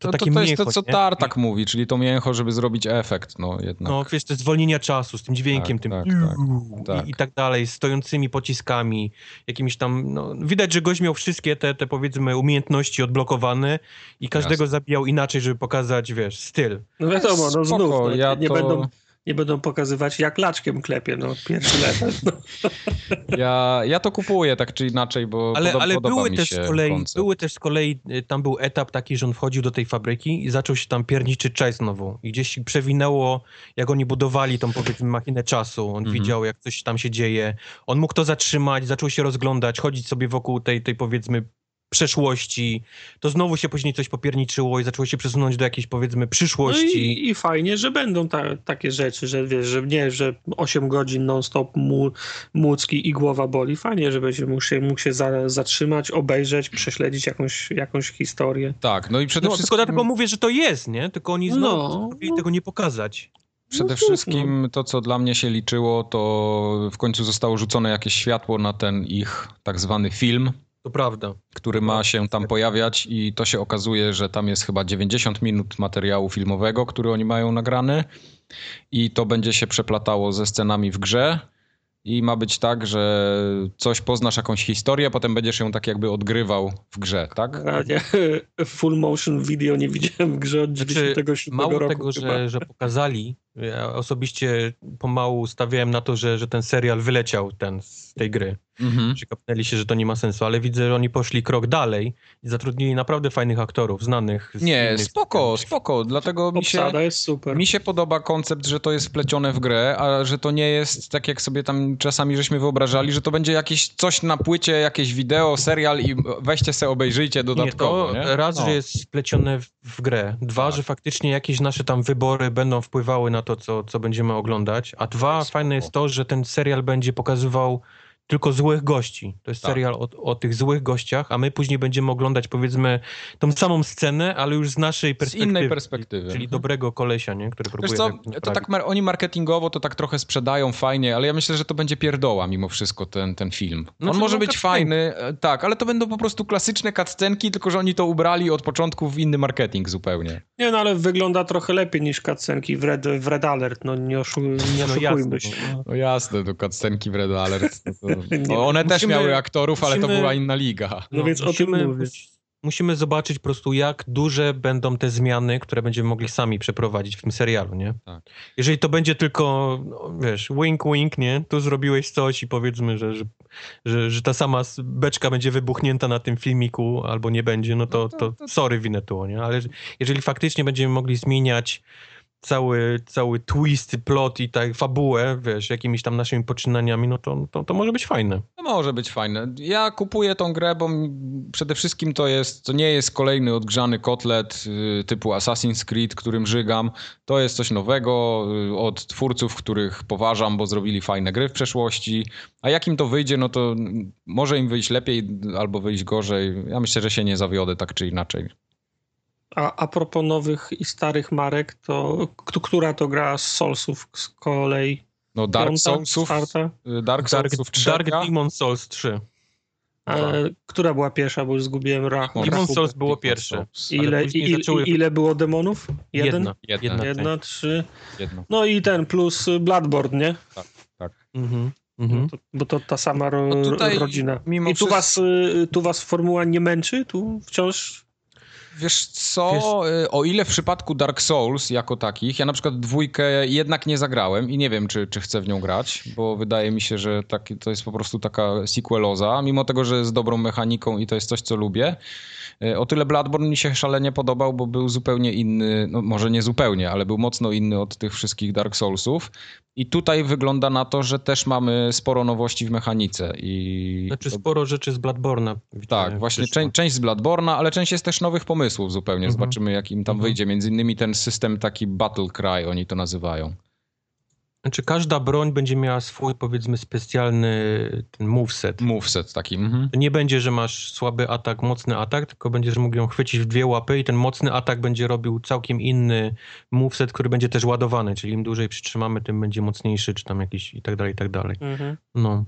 to, to, takie to, to jest to, co nie? Tartak mówi, czyli to mięcho, żeby zrobić efekt, no jednak. No, wiesz, te zwolnienia czasu z tym dźwiękiem, Tak, tym tak, i, tak, tak. i tak dalej, stojącymi pociskami, jakimiś tam, no, widać, że gość miał wszystkie te, te powiedzmy umiejętności odblokowane i każdego Jasne. zabijał inaczej, żeby pokazać, wiesz, styl. No wiadomo, no znów, no, ja nie, to- będą, nie będą pokazywać jak laczkiem klepie, no pierwszy level. No. Ja, ja to kupuję tak czy inaczej, bo Ale, podoba, ale podoba były mi też się z kolei, koncept. były też z kolei, tam był etap taki, że on wchodził do tej fabryki i zaczął się tam pierniczyć czas znowu. I gdzieś się przewinęło, jak oni budowali tą, powiedzmy, machinę czasu. On Mhm. widział, jak coś tam się dzieje. On mógł to zatrzymać, zaczął się rozglądać, chodzić sobie wokół tej, tej powiedzmy, przeszłości. To znowu się później coś popierniczyło i zaczęło się przesunąć do jakiejś, powiedzmy, No przyszłości. i, i fajnie, że będą ta, takie rzeczy, że wiesz, że nie, że 8 godzin non-stop mu, mózgi i głowa boli. Fajnie, że będzie mógł się, mógł się za, zatrzymać, obejrzeć, prześledzić jakąś, jakąś historię. Tak, no i przede No, wszystkim... tylko dlatego mówię, że to jest, nie? Tylko oni znowu No. tego nie pokazać. Przede No cóż, wszystkim to, co dla mnie się liczyło, to w końcu zostało rzucone jakieś światło na ten ich tak zwany film, To prawda. który ma się tam pojawiać i to się okazuje, że tam jest chyba 90 minut materiału filmowego, który oni mają nagrany i to będzie się przeplatało ze scenami w grze i ma być tak, że coś poznasz jakąś historię, a potem będziesz ją tak jakby odgrywał w grze, tak? A nie, full motion video nie widziałem w grze od Znaczy, 97 Mało roku tego, chyba. że, że pokazali, ja osobiście pomału stawiałem na to, że, że ten serial wyleciał ten z tej gry. Mhm. Przykapnęli się, że to nie ma sensu, ale widzę, że oni poszli krok dalej i zatrudnili naprawdę fajnych aktorów, znanych. z Nie, spoko, spoko, dlatego mi się... Jest super. Mi się podoba koncept, że to jest wplecione w grę, a że to nie jest tak, jak sobie tam czasami żeśmy wyobrażali, że to będzie jakieś coś na płycie, jakieś wideo, serial i weźcie se obejrzyjcie Nie, dodatkowo, to nie? raz, No. że jest wplecione w, grę. Dwa, Tak. że faktycznie jakieś nasze tam wybory będą wpływały na to, co, co będziemy oglądać. A dwa, Spoko. fajne jest to, że ten serial będzie pokazywał tylko złych gości. To jest Tak. serial o, o tych złych gościach, a my później będziemy oglądać powiedzmy tą samą scenę, ale już z naszej Z perspektywy. innej perspektywy. Czyli Mhm. dobrego kolesia, nie? który próbuje... Wiesz co, tak to tak oni marketingowo to tak trochę sprzedają fajnie, ale ja myślę, że to będzie pierdoła mimo wszystko ten, ten film. Znaczy, On może no, być cutscenki. fajny, e, tak, ale to będą po prostu klasyczne cutscenki, tylko że oni to ubrali od początku w inny marketing zupełnie. Nie, no ale wygląda trochę lepiej niż cutscenki w Red, w Red Alert, no nie, oszu, nie no oszukujmy jasne, się. no. No jasne, to cutscenki w Red Alert. To, to, Nie, one też musimy- miały aktorów, ale to musimy- była inna liga. No więc o tym mówię. Musimy zobaczyć po prostu, jak duże będą te zmiany, które będziemy mogli sami przeprowadzić w tym serialu, nie? Tak. Jeżeli to będzie tylko, no, wiesz, wink, wink, nie? Tu zrobiłeś coś i powiedzmy, że, że, że, że ta sama beczka będzie wybuchnięta na tym filmiku albo nie będzie, no to, No to- to, to- sorry, winę tu, nie? Ale jeżeli faktycznie będziemy mogli zmieniać cały, cały twist, plot i tak fabułę, wiesz, jakimiś tam naszymi poczynaniami, no to, to, to może być fajne. Może być fajne. Ja kupuję tą grę, bo przede wszystkim to jest, to nie jest kolejny odgrzany kotlet y, typu Assassin's Creed, którym żygam. To jest coś nowego y, od twórców, których poważam, bo zrobili fajne gry w przeszłości. A jak im to wyjdzie, no to może im wyjść lepiej albo wyjść gorzej. Ja myślę, że się nie zawiodę tak czy inaczej. A, a propos nowych i starych marek, to k- która to gra z Soulsów z kolei? No Dark Piąta? Soulsów, Czwarta? y, Dark Dark, Soulsów Dark trzecia. Demon Souls 3. A, która była pierwsza, bo już zgubiłem rach. Demon rachubę. Souls było pierwsze. Ile, zaczęły- ile było demonów? Jeden? Jedna. Jedna. Jedna. Jedna, trzy. Jedno. No i ten plus Bloodborne, nie? Mhm. Mhm. No to, bo to ta sama ro, No tutaj rodzina. mimo I tu wszystko- was, y, tu was formuła nie męczy? Tu wciąż Wiesz co, y, o ile w przypadku Dark Souls jako takich, ja na przykład dwójkę jednak nie zagrałem i nie wiem, czy, czy chcę w nią grać, bo wydaje mi się, że taki, to jest po prostu taka sequeloza, mimo tego, że jest dobrą mechaniką i to jest coś, co lubię. Y, O tyle Bloodborne mi się szalenie podobał, bo był zupełnie inny, no może nie zupełnie, ale był mocno inny od tych wszystkich Dark Soulsów. I tutaj wygląda na to, że też mamy sporo nowości w mechanice. I Znaczy sporo rzeczy z Bloodborne'a. tak, właśnie wyszło. czę- część z Bloodborne'a, ale część jest też nowych pomysłów zupełnie. Mhm. Zobaczymy, jak im tam Mhm. wyjdzie. Między innymi ten system taki Battle Cry, oni to nazywają. Znaczy każda broń będzie miała swój, powiedzmy, specjalny ten moveset. Moveset taki. Mhm. To nie będzie, że masz słaby atak, mocny atak, tylko będziesz mógł ją chwycić w dwie łapy i ten mocny atak będzie robił całkiem inny moveset, który będzie też ładowany, czyli im dłużej przytrzymamy, tym będzie mocniejszy, czy tam jakiś i tak dalej, i tak dalej. Mhm. No.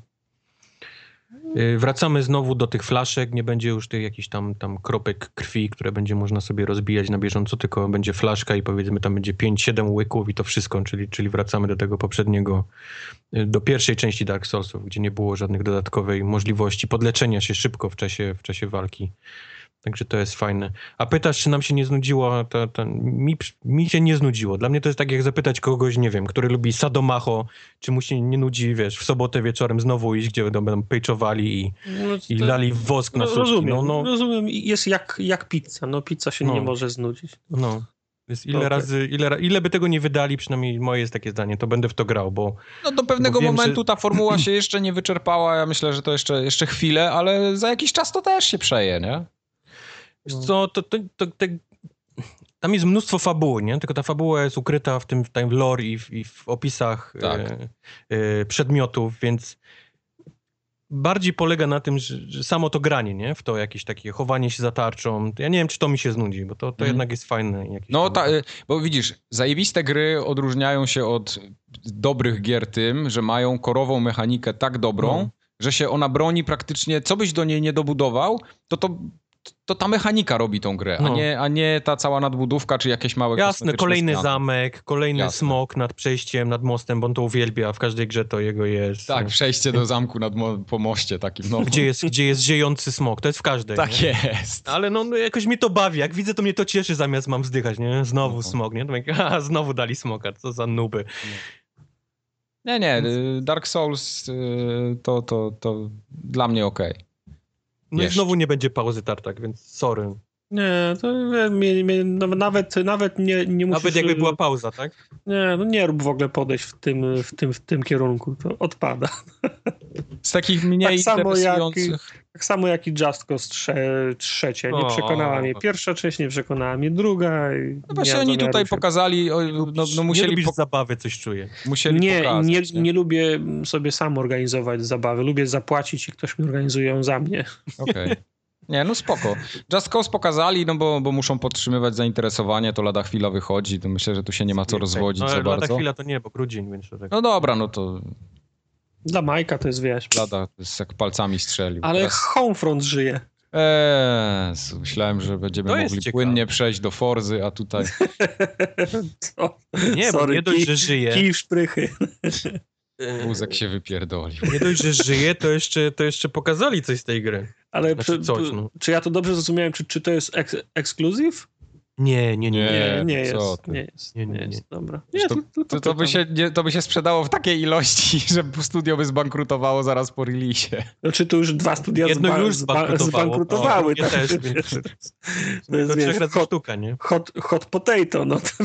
Y, Wracamy znowu do tych flaszek, nie będzie już tych jakichś tam, tam kropek krwi, które będzie można sobie rozbijać na bieżąco, tylko będzie flaszka i powiedzmy tam będzie 5-7 łyków i to wszystko, czyli, czyli wracamy do tego poprzedniego, y, do pierwszej części Dark Soulsów, gdzie nie było żadnych dodatkowej możliwości podleczenia się szybko w czasie, w czasie walki. Także to jest fajne. A pytasz, czy nam się nie znudziło? To, to, mi, mi się nie znudziło. Dla mnie to jest tak, jak zapytać kogoś, nie wiem, który lubi sadomacho, czy mu się nie nudzi, wiesz, w sobotę wieczorem znowu iść, gdzie będą pejczowali i, No, i to- lali wosk na no, rozumiem, No, no, rozumiem. Jest jak, jak pizza. No pizza się No. nie może znudzić. no. Więc ile Okej. razy, ile, ile by tego nie wydali, przynajmniej moje jest takie zdanie, to będę w to grał, bo No do pewnego wiem, momentu że- ta formuła się jeszcze nie wyczerpała. Ja myślę, że to jeszcze, jeszcze chwilę, ale za jakiś czas to też się przeje, nie? Wiesz co, to, to, to, te, tam jest mnóstwo fabuły, nie? Tylko ta fabuła jest ukryta w tym, w tym lore i w, i w opisach Tak. e, e, przedmiotów, więc bardziej polega na tym, że, że samo to granie, nie? W to jakieś takie chowanie się za tarczą. Ja nie wiem, czy to mi się znudzi, bo to, to Mhm. jednak jest fajne. No, tam- ta, y, bo widzisz, zajebiste gry odróżniają się od dobrych gier tym, że mają korową mechanikę tak dobrą, No. że się ona broni praktycznie, co byś do niej nie dobudował, to to, to ta mechanika robi tą grę, a, No. nie, a nie ta cała nadbudówka, czy jakieś małe Jasne, kolejny zmiany. zamek, kolejny Jasne. smok nad przejściem, nad mostem, bo on to uwielbia. W każdej grze to jego jest. Tak, przejście do zamku nad mo- po moście takim, no. Gdzie jest, gdzie jest ziejący smok. To jest w każdej. Tak nie? jest. Ale no, no jakoś mnie to bawi. Jak widzę, to mnie to cieszy, zamiast mam zdychać, nie? Znowu No. smog, nie? Mówię, a, znowu dali smoka, co za nuby. Nie, nie, y, Dark Souls y, to, to, to dla mnie okej. No Jeszcze. i znowu nie będzie pauzy tartak, więc sorry. Nie, to nie, nie, nie, no, nawet, nawet nie, nie musisz... Nawet jakby była pauza, tak? Nie, no nie rób w ogóle podejść w tym, w tym, w tym kierunku. To odpada. Z takich mniej Tak samo jak-. Tak samo jak i Just Cause trze, trzecie. Nie O. przekonała mnie pierwsza część, nie przekonała mnie druga. i No nie właśnie oni tutaj się- pokazali, o, no, no nie musieli, lubisz po, zabawy, coś czuję. musieli Nie, pokazać. nie, nie lubię sobie sam organizować zabawy. Lubię zapłacić i ktoś mi organizuje ją za mnie. Okej. Nie, no spoko. Just Cause pokazali, no bo, bo muszą podtrzymywać zainteresowanie, to lada chwila wychodzi, to myślę, że tu się nie ma co rozwodzić no, za ale lada bardzo. chwila to nie, bo grudzień, więc tak. No dobra, no to Dla Majka to jest, wiesz... lada to jest jak palcami strzelił. Ale Teraz- Homefront żyje. Eee, myślałem, że będziemy To mogli ciekawe. płynnie przejść do Forzy, a tutaj... Co? Nie, bo Sorry, nie dość, że żyje. Kij w szprychy. E, Wózek się wypierdolił. Nie dość, że żyje, to jeszcze, to jeszcze pokazali coś z tej gry. Ale Znaczy czy, coś, no. czy ja to dobrze zrozumiałem? Czy, czy to jest eks ekskluzyw? Nie, nie, nie. nie. Nie, nie co jest. Nie jest. Nie, Nie, nie, jest. Dobra. To- Nie, To, to, by się, nie, to by się sprzedało w takiej ilości, że studio by zbankrutowało zaraz po release. Znaczy to już dwa studia Jedno zba już zba zbankrutowało. zbankrutowały. O, drugie tak. też, To jest, To wiesz, hot, sztuka, nie? hot, hot potato, no to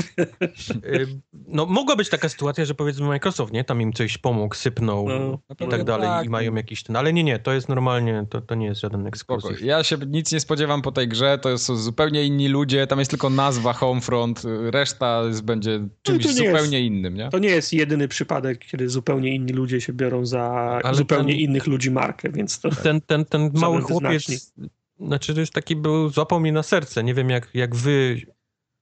Y, No, mogła być taka sytuacja, że powiedzmy Microsoft, nie? Tam im coś pomógł, sypnął No, i no tak dalej tak. i mają jakiś ten... Ale nie, nie, to jest normalnie, to, to nie jest żaden ekskluzyw. Ja się nic nie spodziewam po tej grze, to są zupełnie inni ludzie, tam jest tylko nazwa Homefront, reszta jest, będzie czymś to nie zupełnie jest- innym, nie? To nie jest jedyny przypadek, kiedy zupełnie inni ludzie się biorą za Ale zupełnie ten- innych ludzi markę, więc to... Ten, ten, ten mały chłopiec, znaczy to jest taki, był, złapał mnie na serce. Nie wiem, jak, jak wy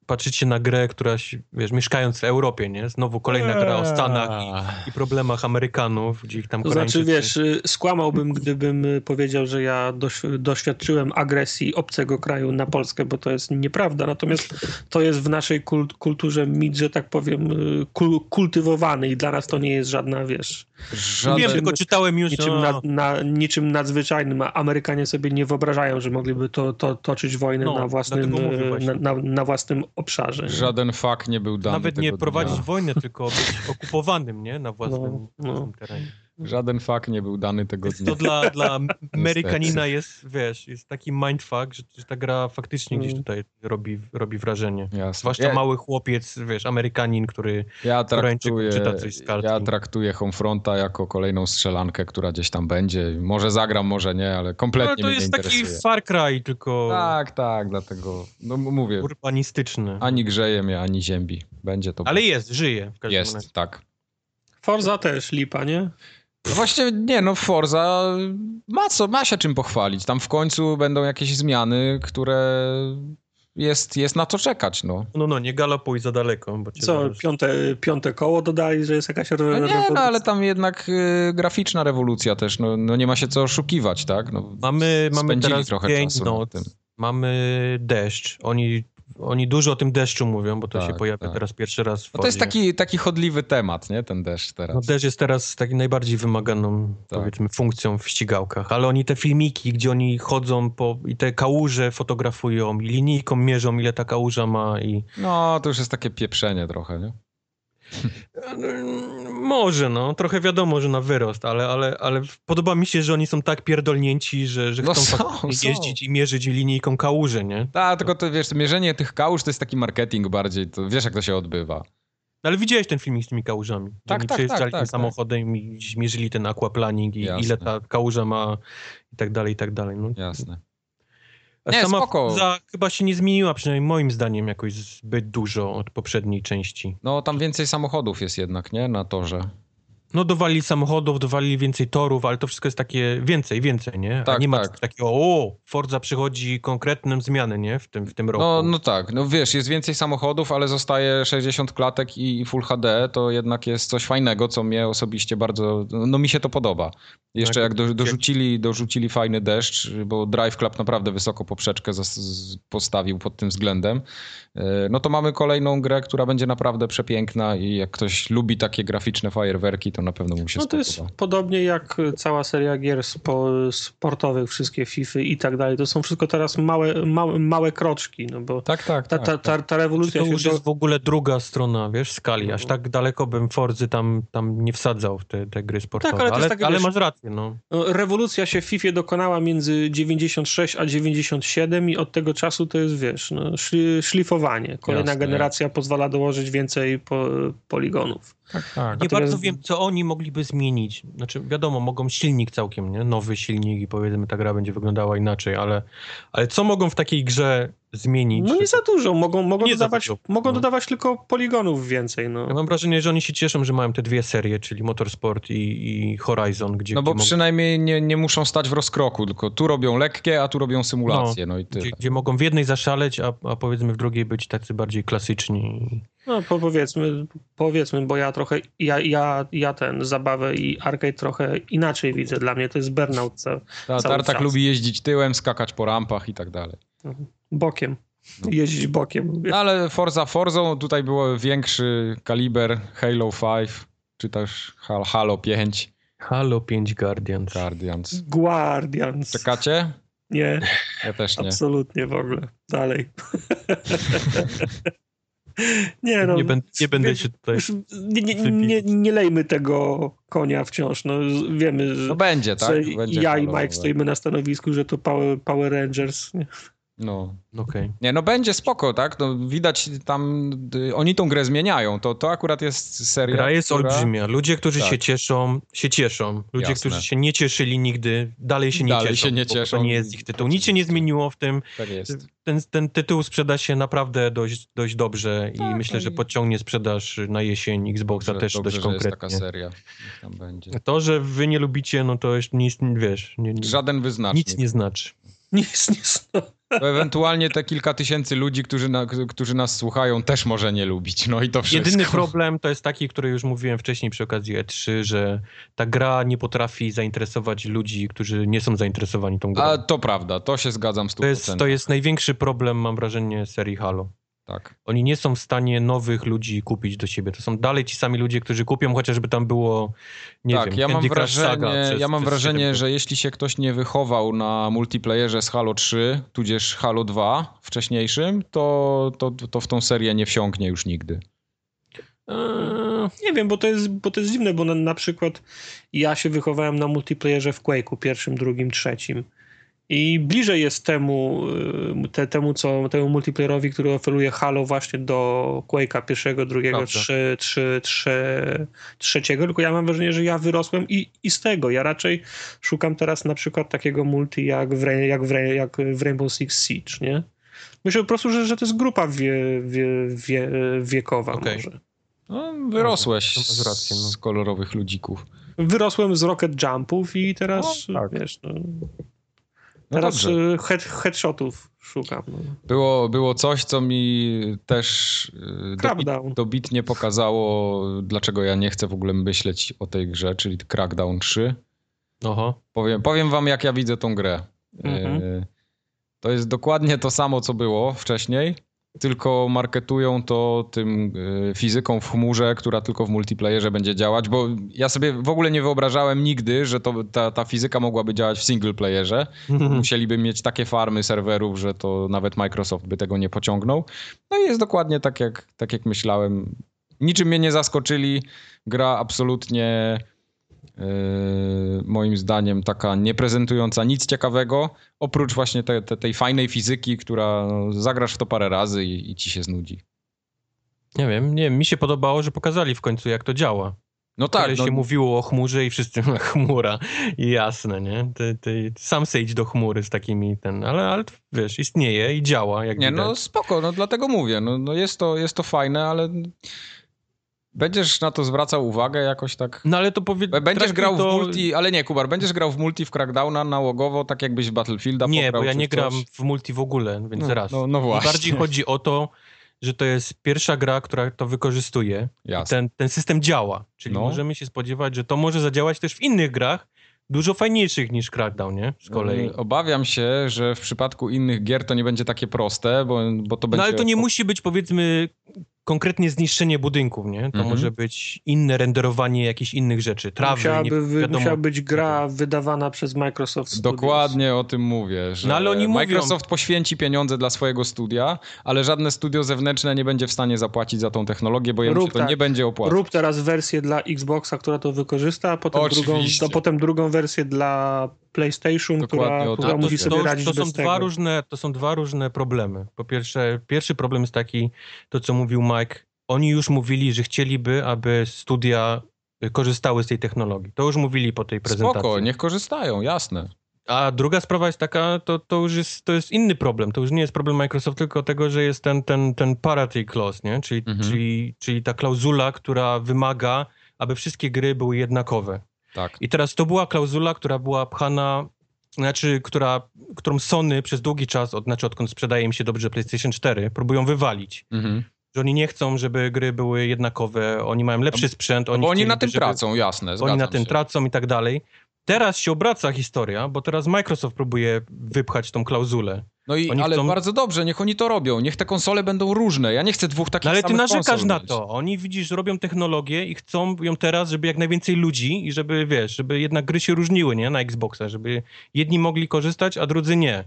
patrzycie na grę, która, wiesz, mieszkając w Europie, nie? Znowu kolejna gra o Stanach i, i problemach Amerykanów, gdzie ich tam To znaczy, wiesz, y, skłamałbym, gdybym y, powiedział, że ja doś, doświadczyłem agresji obcego kraju na Polskę, bo to jest nieprawda. Natomiast to jest w naszej kult, kulturze mit, że tak powiem, y, kul, kultywowany i dla nas to nie jest żadna, wiesz, Żaden... Wiem, tylko czytałem już... niczym, no, nad, na, niczym nadzwyczajnym. A Amerykanie sobie nie wyobrażają, że mogliby to, to toczyć wojnę No, na, własnym, na, na, na własnym obszarze. Żaden fakt nie był dany Nawet nie prowadzić dnia. wojny, tylko być okupowanym, nie? Na własnym, No, no. własnym terenie. Żaden fakt nie był dany tego dnia. to dla, dla Amerykanina jest, wiesz, jest taki mindfuck, że, że ta gra faktycznie gdzieś Mm. tutaj robi, robi wrażenie. Jasne. Zwłaszcza ja, mały chłopiec, wiesz, Amerykanin, który... ja traktuję, czyta coś z kartki. ja traktuję Homefronta jako kolejną strzelankę, która gdzieś tam będzie. Może zagram, może nie, ale kompletnie No, to mnie nie jest taki. Far Cry, tylko Tak, tak, dlatego, no mówię, urbanistyczny. ani grzeje mnie, ani ziębi. Będzie to. Ale jest, żyje w każdym razie. jest, tak. Forza też lipa, nie? No właśnie nie, no Forza ma co, ma się czym pochwalić. Tam w końcu będą jakieś zmiany, które jest, jest na co czekać, no. No, no, nie galopuj za daleko. Bo cię Co, zaraz- piąte, piąte koło dodali, że jest jakaś No nie, rewolucja? no ale tam jednak y, graficzna rewolucja też, no, no nie ma się co oszukiwać, tak? No, Mamy, mamy spędzili teraz trochę czasu noc, mamy deszcz. Oni, oni dużo o tym deszczu mówią, bo to Tak, się pojawia tak. teraz pierwszy raz w No to jest taki, taki chodliwy temat, nie? Ten deszcz teraz. No deszcz jest teraz taką najbardziej wymaganą, Tak. powiedzmy, funkcją w ścigałkach, ale oni te filmiki, gdzie oni chodzą po, i te kałuże fotografują i linijką mierzą, ile ta kałuża ma i... No, to już jest takie pieprzenie trochę, nie? Może, no. Trochę wiadomo, że na wyrost, ale, ale, ale podoba mi się, że oni są tak pierdolnięci, że, że No chcą są, są. jeździć i mierzyć linijką kałuży, nie? Tak, tylko to wiesz, mierzenie tych kałuż to jest taki marketing bardziej, to wiesz jak to się odbywa. No, Ale widziałeś ten filmik z tymi kałużami. Tak, oni tak, przejeżdżali tak, tym tak, samochodem i zmierzyli ten aquaplaning i Jasne. ile ta kałuża ma i tak dalej, i tak dalej. No. Jasne. Nie, sama spoko. Forza chyba się nie zmieniła, przynajmniej moim zdaniem, jakoś zbyt dużo od poprzedniej części. No tam więcej samochodów jest jednak, nie? Na torze. No dowalili samochodów, dowalili więcej torów, ale to wszystko jest takie więcej, więcej, nie? A Tak, nie ma tak. takiego, o, Forza przychodzi konkretnym zmiany, nie? W tym, w tym roku. No, no tak, no wiesz, jest więcej samochodów, ale zostaje 60 klatek i Full HD, to jednak jest coś fajnego, co mnie osobiście bardzo, no mi się to podoba. Jeszcze Tak, jak do, dorzucili, dorzucili fajny deszcz, bo Drive Club naprawdę wysoko poprzeczkę zas- postawił pod tym względem, e, no to mamy kolejną grę, która będzie naprawdę przepiękna i jak ktoś lubi takie graficzne fajerwerki, to na pewno mu się No to jest spodoba. podobnie jak cała seria gier spo, sportowych, wszystkie FIFA i tak dalej. To są wszystko teraz małe, małe, małe kroczki, no bo Tak, tak, ta, tak. ta, ta, ta rewolucja To już do, jest w ogóle druga strona, wiesz, skali. Aż No. tak daleko bym Forzy tam, tam nie wsadzał w te, te gry sportowe. ale to jest ale, takie, ale wiesz- masz rację, no. no, rewolucja się w FIFA dokonała między 96 a 97 i od tego czasu to jest, wiesz, no, szli, szlifowanie. Kolejna Jasne. generacja pozwala dołożyć więcej po, poligonów. Tak, tak. Nie Natomiast- bardzo wiem, co oni mogliby zmienić. Znaczy, wiadomo, mogą silnik całkiem, nie? Nowy silnik i powiedzmy, ta gra będzie wyglądała inaczej, ale, ale co mogą w takiej grze zmienić? No nie za dużo, mogą, mogą, Nie dodawać, dużo, mogą no. dodawać tylko poligonów więcej. No. Ja mam wrażenie, że oni się cieszą, że mają te dwie serie, czyli Motorsport i, i Horizon, gdzie, No bo gdzie, mogą, przynajmniej nie, nie muszą stać w rozkroku, tylko tu robią lekkie, a tu robią symulacje, no, i tyle. gdzie, gdzie mogą w jednej zaszaleć, a, a powiedzmy w drugiej być tacy bardziej klasyczni. No po, powiedzmy, powiedzmy, bo ja trochę, ja, ja, ja ten zabawę i arcade trochę inaczej widzę. Dla mnie to jest burnout ca- Ta, cały Tartak czas. lubi jeździć tyłem, skakać po rampach i tak dalej. Bokiem. No. Jeździć bokiem. No ale Forza Forzą tutaj było większy kaliber Halo 5, czy też Hal- Halo 5 Halo 5 Guardians. Guardians. Guardians. Czekacie? Nie, Ja też nie. absolutnie w ogóle. Dalej. nie no. nie, będę, nie będę się tutaj... Już nie, nie, nie, nie lejmy tego konia wciąż. No, wiemy, że, No będzie, tak? że Będzie ja i Mike stoimy na stanowisku, że to Power, Power Rangers. Nie? No. Okej. Nie, no będzie spoko, tak? No, widać tam, y, oni tą grę zmieniają. To, to akurat jest seria, Gra jest która... olbrzymia. Ludzie, którzy Tak. się cieszą, się cieszą. Ludzie, Jasne. którzy się nie cieszyli nigdy, dalej się nie Dalej cieszą. się nie cieszą. To nie jest ich tytuł. Nic się nie zmieniło w tym. Tak jest. Ten, ten tytuł sprzeda się naprawdę dość, dość dobrze i Tak, myślę, no że i- podciągnie sprzedaż na jesień Xboxa Dobrze, też dobrze, dość że jest taka konkretnie. seria. Tam będzie. To, że wy nie lubicie, no to już nic, wiesz, nie, nie, Żaden wyznacznik. nic nie znaczy. Nic, nic. No. To ewentualnie te kilka tysięcy ludzi, którzy, na, którzy nas słuchają, też może nie lubić. No i to wszystko. Jedyny problem to jest taki, który już mówiłem wcześniej przy okazji E3, że ta gra nie potrafi zainteresować ludzi, którzy nie są zainteresowani tą grą. A to prawda, to się zgadzam z To jest, to jest największy problem, mam wrażenie, serii Halo. Tak. Oni nie są w stanie nowych ludzi kupić do siebie. To są dalej ci sami ludzie, którzy kupią, chociażby tam było, nie tak, wiem, ja mam Crush wrażenie, przez, ja mam wrażenie 7 że jeśli się ktoś nie wychował na multiplayerze z Halo 3, tudzież Halo 2 wcześniejszym, to, to, to w tą serię nie wsiąknie już nigdy. Eee, Nie wiem, bo to jest, bo to jest dziwne, bo na, na przykład ja się wychowałem na multiplayerze w Quake'u, pierwszym, drugim, trzecim. I bliżej jest temu, y, te, temu, co, temu multiplayerowi, który oferuje Halo właśnie do Quake'a pierwszego, drugiego, trzy, trzy, trzy, trzeciego, tylko ja mam wrażenie, że ja wyrosłem i, i z tego. Ja raczej szukam teraz na przykład takiego multi jak w, jak w, jak w Rainbow Six Siege, nie? Myślę po prostu, że, że to jest grupa wie, wie, wie, wiekowa Okej. może. No, wyrosłeś No, rację, no. z kolorowych ludzików. Wyrosłem z Rocket Jumpów i teraz, O, tak. wiesz, no, No teraz dobrze. y, head, headshotów szukam. No. Było, było coś, co mi też y, dobit, Crackdown. dobitnie pokazało, dlaczego ja nie chcę w ogóle myśleć o tej grze, czyli Crackdown 3. Oho. Powiem, powiem wam, jak ja widzę tą grę. Mhm. Y, To jest dokładnie to samo, co było wcześniej, tylko marketują to tym y, fizyką w chmurze, która tylko w multiplayerze będzie działać, bo ja sobie w ogóle nie wyobrażałem nigdy, że to, ta, ta fizyka mogłaby działać w single playerze. Musieliby mieć takie farmy serwerów, że to nawet Microsoft by tego nie pociągnął. No i jest dokładnie tak, jak, tak jak myślałem. Niczym mnie nie zaskoczyli. Gra absolutnie moim zdaniem taka nie prezentująca nic ciekawego, oprócz właśnie te, te, tej fajnej fizyki, która no, zagrasz w to parę razy i, i ci się znudzi. Nie wiem, nie mi się podobało, że pokazali w końcu, jak to działa. No Tak, tak, no, się mówiło o chmurze i wszyscy chmura. I jasne, nie? Ty, ty, sam sejdź do chmury z takimi ten, ale, ale wiesz, istnieje i działa, jak Nie, widać. no spoko, no dlatego mówię. No, no jest, to, jest to fajne, ale będziesz na to zwracał uwagę jakoś tak. No ale to powiedz... Będziesz grał w to... multi, ale nie, Kubar, będziesz grał w multi w Crackdowna nałogowo, tak jakbyś w Battlefielda Nie, bo ja nie w gram coś. w multi w ogóle, więc No, zaraz. no- no właśnie. Bardziej chodzi o to, że to jest pierwsza gra, która to wykorzystuje. Jasne. Ten, ten system działa, czyli No. możemy się spodziewać, że to może zadziałać też w innych grach, dużo fajniejszych niż Crackdown, nie? Z kolei. Y, Obawiam się, że w przypadku innych gier to nie będzie takie proste, bo, bo to będzie... No ale to nie musi być powiedzmy konkretnie zniszczenie budynków, nie? To Mhm. może być inne renderowanie jakichś innych rzeczy, trawy, nie Musiałaby, wy, wiadomo. musiała być gra wydawana przez Microsoft Studios. Dokładnie o tym mówię, że No, ale oni mówią- Microsoft poświęci pieniądze dla swojego studia, ale żadne studio zewnętrzne nie będzie w stanie zapłacić za tą technologię, bo jemu się to tak. nie będzie opłacać. Rób teraz wersję dla Xboxa, która to wykorzysta, a potem, drugą, to potem drugą wersję dla PlayStation, Dokładnie która, to która chodzi. musi sobie to, radzić to są bez dwa tego. różne, To są dwa różne problemy. Po pierwsze, pierwszy problem jest taki, to co mówił Mike, oni już mówili, że chcieliby, aby studia korzystały z tej technologii. To już mówili po tej prezentacji. Spoko, niech korzystają, jasne. A druga sprawa jest taka, to, to już jest, to jest inny problem. To już nie jest problem Microsoft, tylko tego, że jest ten, ten, ten parity clause, nie? Czyli, Mhm. czyli, czyli ta klauzula, która wymaga, aby wszystkie gry były jednakowe. Tak. I teraz to była klauzula, która była pchana, znaczy, która, którą Sony przez długi czas, od, znaczy odkąd sprzedaje im się dobrze PlayStation 4, próbują wywalić. Mhm. Że oni nie chcą, żeby gry były jednakowe, oni mają lepszy sprzęt, No oni bo oni na tym żeby- tracą, jasne, oni na tym się. tracą i tak dalej. Teraz się obraca historia, bo teraz Microsoft próbuje wypchać tą klauzulę. No i, Oni ale chcą- bardzo dobrze, niech oni to robią, niech te konsole będą różne. Ja nie chcę dwóch takich No ale ty samych narzekasz konsol na mieć. to. Oni widzisz, robią technologię i chcą ją teraz, żeby jak najwięcej ludzi i żeby, wiesz, żeby jednak gry się różniły, nie? Na Xboxa, żeby jedni mogli korzystać, a drudzy nie.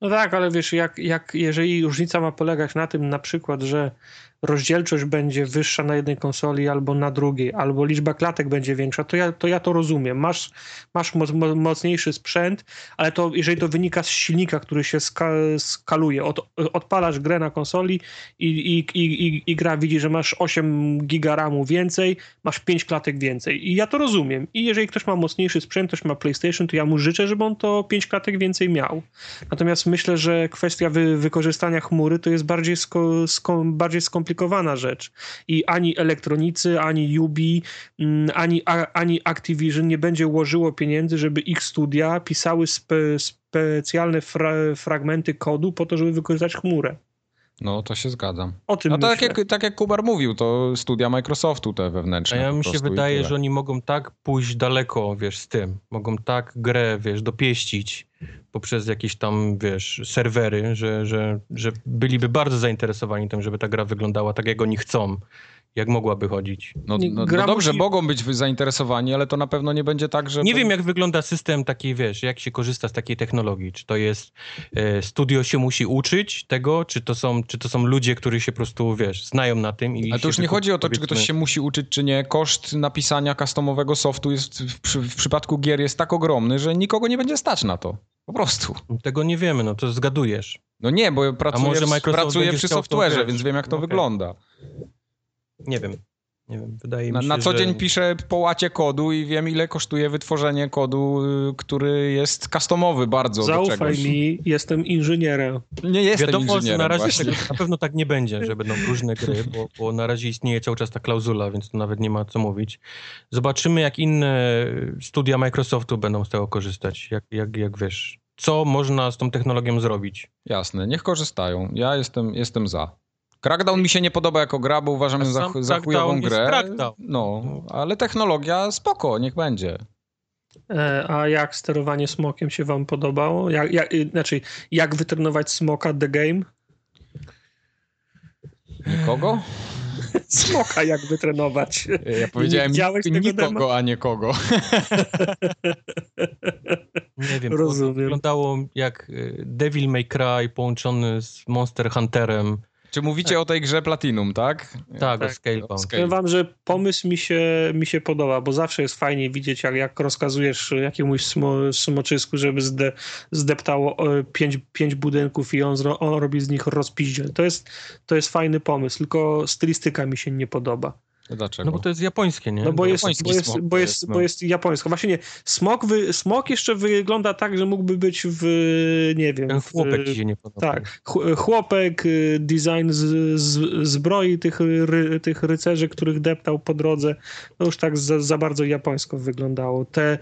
No tak, ale wiesz, jak, jak, jeżeli różnica ma polegać na tym na przykład, że rozdzielczość będzie wyższa na jednej konsoli albo na drugiej, albo liczba klatek będzie większa, to ja to, ja to rozumiem. Masz, masz moc, mo- mocniejszy sprzęt, ale to jeżeli to wynika z silnika, który się ska, skaluje, od, odpalasz grę na konsoli i, i, i, i, i gra widzi, że masz 8 giga RAMu więcej, masz 5 klatek więcej. I ja to rozumiem. I jeżeli ktoś ma mocniejszy sprzęt, ktoś ma PlayStation, to ja mu życzę, żeby on to 5 klatek więcej miał. Natomiast myślę, że kwestia wy, wykorzystania chmury to jest bardziej, sko, sko, bardziej skomplikowana rzecz. I ani elektronicy, ani Ubi, mm, ani, ani Activision nie będzie ułożyło pieniędzy, żeby ich studia pisały spe, specjalne fra, fragmenty kodu po to, żeby wykorzystać chmurę. No to się zgadzam. O tym No tak jak, tak jak Kubar mówił, to studia Microsoftu te A wewnętrzne. ja po mi się wydaje, że oni mogą tak pójść daleko, wiesz, z tym. Mogą tak grę, wiesz, dopieścić poprzez jakieś tam, wiesz, serwery, że, że, że byliby bardzo zainteresowani tym, żeby ta gra wyglądała tak, jak oni chcą. Jak mogłaby chodzić. No, no, no dobrze, musi- mogą być zainteresowani, ale to na pewno nie będzie tak, że... Nie wiem, jak wygląda system taki, wiesz, jak się korzysta z takiej technologii. Czy to jest e, studio się musi uczyć tego, czy to są, czy to są ludzie, którzy się po prostu, wiesz, znają na tym i Ale to już nie chodzi o to, czy ktoś powiedzmy- się musi uczyć, czy nie. Koszt napisania customowego softu jest w, przy, w przypadku gier jest tak ogromny, że nikogo nie będzie stać na to. Po prostu. Tego nie wiemy, no to zgadujesz. No nie, bo pracuję, może w- Microsoft pracuję przy software'ze, więc wiem, jak to Okej. wygląda. Nie wiem. Nie wiem, wydaje mi Na, się, na co że... dzień piszę po łacie kodu i wiem, ile kosztuje wytworzenie kodu, y, który jest customowy bardzo Zaufaj mi, jestem inżynierem. Nie jestem Wiadomo, że inżynierem na razie właśnie. na pewno tak nie będzie, że będą różne gry, bo, bo na razie istnieje cały czas ta klauzula, więc to nawet nie ma co mówić. Zobaczymy, jak inne studia Microsoftu będą z tego korzystać, jak, jak, jak wiesz, co można z tą technologią zrobić. Jasne, niech korzystają. Ja jestem, jestem za. Crackdown mi się nie podoba jako gra, bo uważam za, za chujową grę. Crackdown. No, ale technologia spoko, niech będzie. E, A jak sterowanie smokiem się wam podobało? Jak, jak, znaczy, jak wytrenować smoka the game? Nikogo? Smoka jak wytrenować? Ja powiedziałem tego nikogo, a nie kogo. Nie wiem, Rozumiem. wyglądało jak y, Devil May Cry połączony z Monster Hunterem. Czy mówicie o tej grze Platinum, tak? Tak, Tak. o Scalebound. Scale- Powiem wam, że pomysł mi się, mi się podoba, bo zawsze jest fajnie widzieć, jak, jak rozkazujesz jakiemuś smo, smoczysku, żeby zde, zdeptało e, pięć, pięć budynków i on, zro, on robi z nich rozpiździel. To jest, to jest fajny pomysł, tylko stylistyka mi się nie podoba. Dlaczego? No bo to jest japońskie, nie? No bo jest, japoński bo jest, smok bo jest, jest, bo no. jest japońsko. Właśnie nie, smok, wy, smok jeszcze wygląda tak, że mógłby być w, nie wiem... Ten w- chłopek ci się nie podoba. Tak, ch- chłopek, y, design z, z, zbroi tych, ry, tych rycerzy, których deptał po drodze, to już tak za, za bardzo japońsko wyglądało. Te,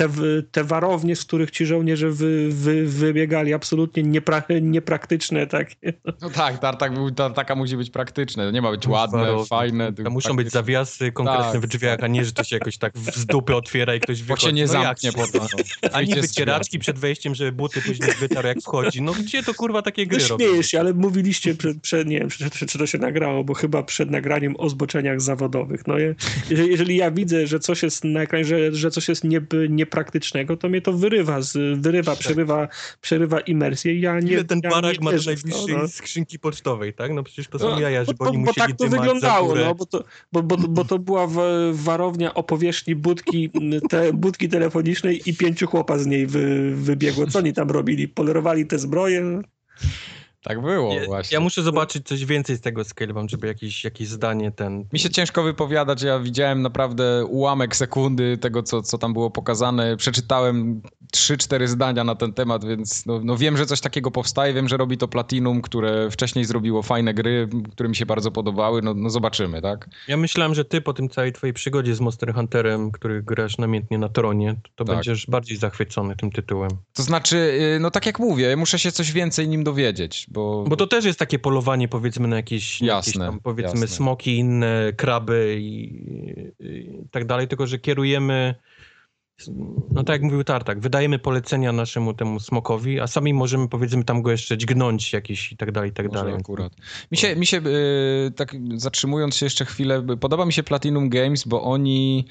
te, te warownie, z których ci żołnierze wy, wy, wybiegali, absolutnie niepra, niepraktyczne takie. No tak, tartak, tartaka musi być praktyczne. Nie ma być ładne, fajne. Tylko muszą być praktyczne. zawiasy konkretne Tak. w drzwiach, a nie, że to się jakoś tak w- z dupy otwiera i ktoś Bo wychodzi. się nie no zamknie się? potem. No. Ani wycieraczki przed wejściem, żeby buty później wytarł jak wchodzi. No gdzie to kurwa takie No gry robią? śmiejesz się, ale mówiliście przed, przed nie wiem, czy, czy, czy to się nagrało, bo chyba przed nagraniem o zboczeniach zawodowych. No, je- jeżeli, jeżeli ja widzę, że coś jest na ekranie, że, że coś jest nie, niepraktycznego, to mnie to wyrywa, z, wyrywa przerywa, przerywa imersję. Ja nie, Ile ten ja barak ma do najbliższej no. skrzynki pocztowej, tak? No przecież to są No, jaja, bo, żeby bo, oni bo musieli tak to wyglądało, no, bo, to, bo, bo, bo to była w, warownia o powierzchni budki, te, budki telefonicznej i pięciu chłopa z niej wy, wybiegło. Co oni tam robili? Polerowali te zbroje? Tak było Ja, właśnie. ja muszę zobaczyć coś więcej z tego Scalebound, żeby jakieś, jakieś zdanie ten... Mi się ciężko wypowiadać, ja widziałem naprawdę ułamek sekundy tego, co, co tam było pokazane. Przeczytałem 3-4 zdania na ten temat, więc no, no wiem, że coś takiego powstaje, wiem, że robi to Platinum, które wcześniej zrobiło fajne gry, które mi się bardzo podobały, no, no zobaczymy, tak? Ja myślałem, że ty po tym całej twojej przygodzie z Monster Hunterem, który grasz namiętnie na tronie, to, Tak. będziesz bardziej zachwycony tym tytułem. To znaczy, y, no tak jak mówię, muszę się coś więcej nim dowiedzieć, bo... Bo to też jest takie polowanie powiedzmy na jakieś, na jakieś Jasne, tam powiedzmy jasne. smoki, inne kraby i, i tak dalej, tylko że kierujemy no tak jak mówił Tartak, wydajemy polecenia naszemu temu smokowi, a sami możemy powiedzmy tam go jeszcze dźgnąć jakieś i tak dalej, i tak Może dalej. akurat. Mi się, mi się y, tak zatrzymując się jeszcze chwilę, y, podoba mi się Platinum Games, bo oni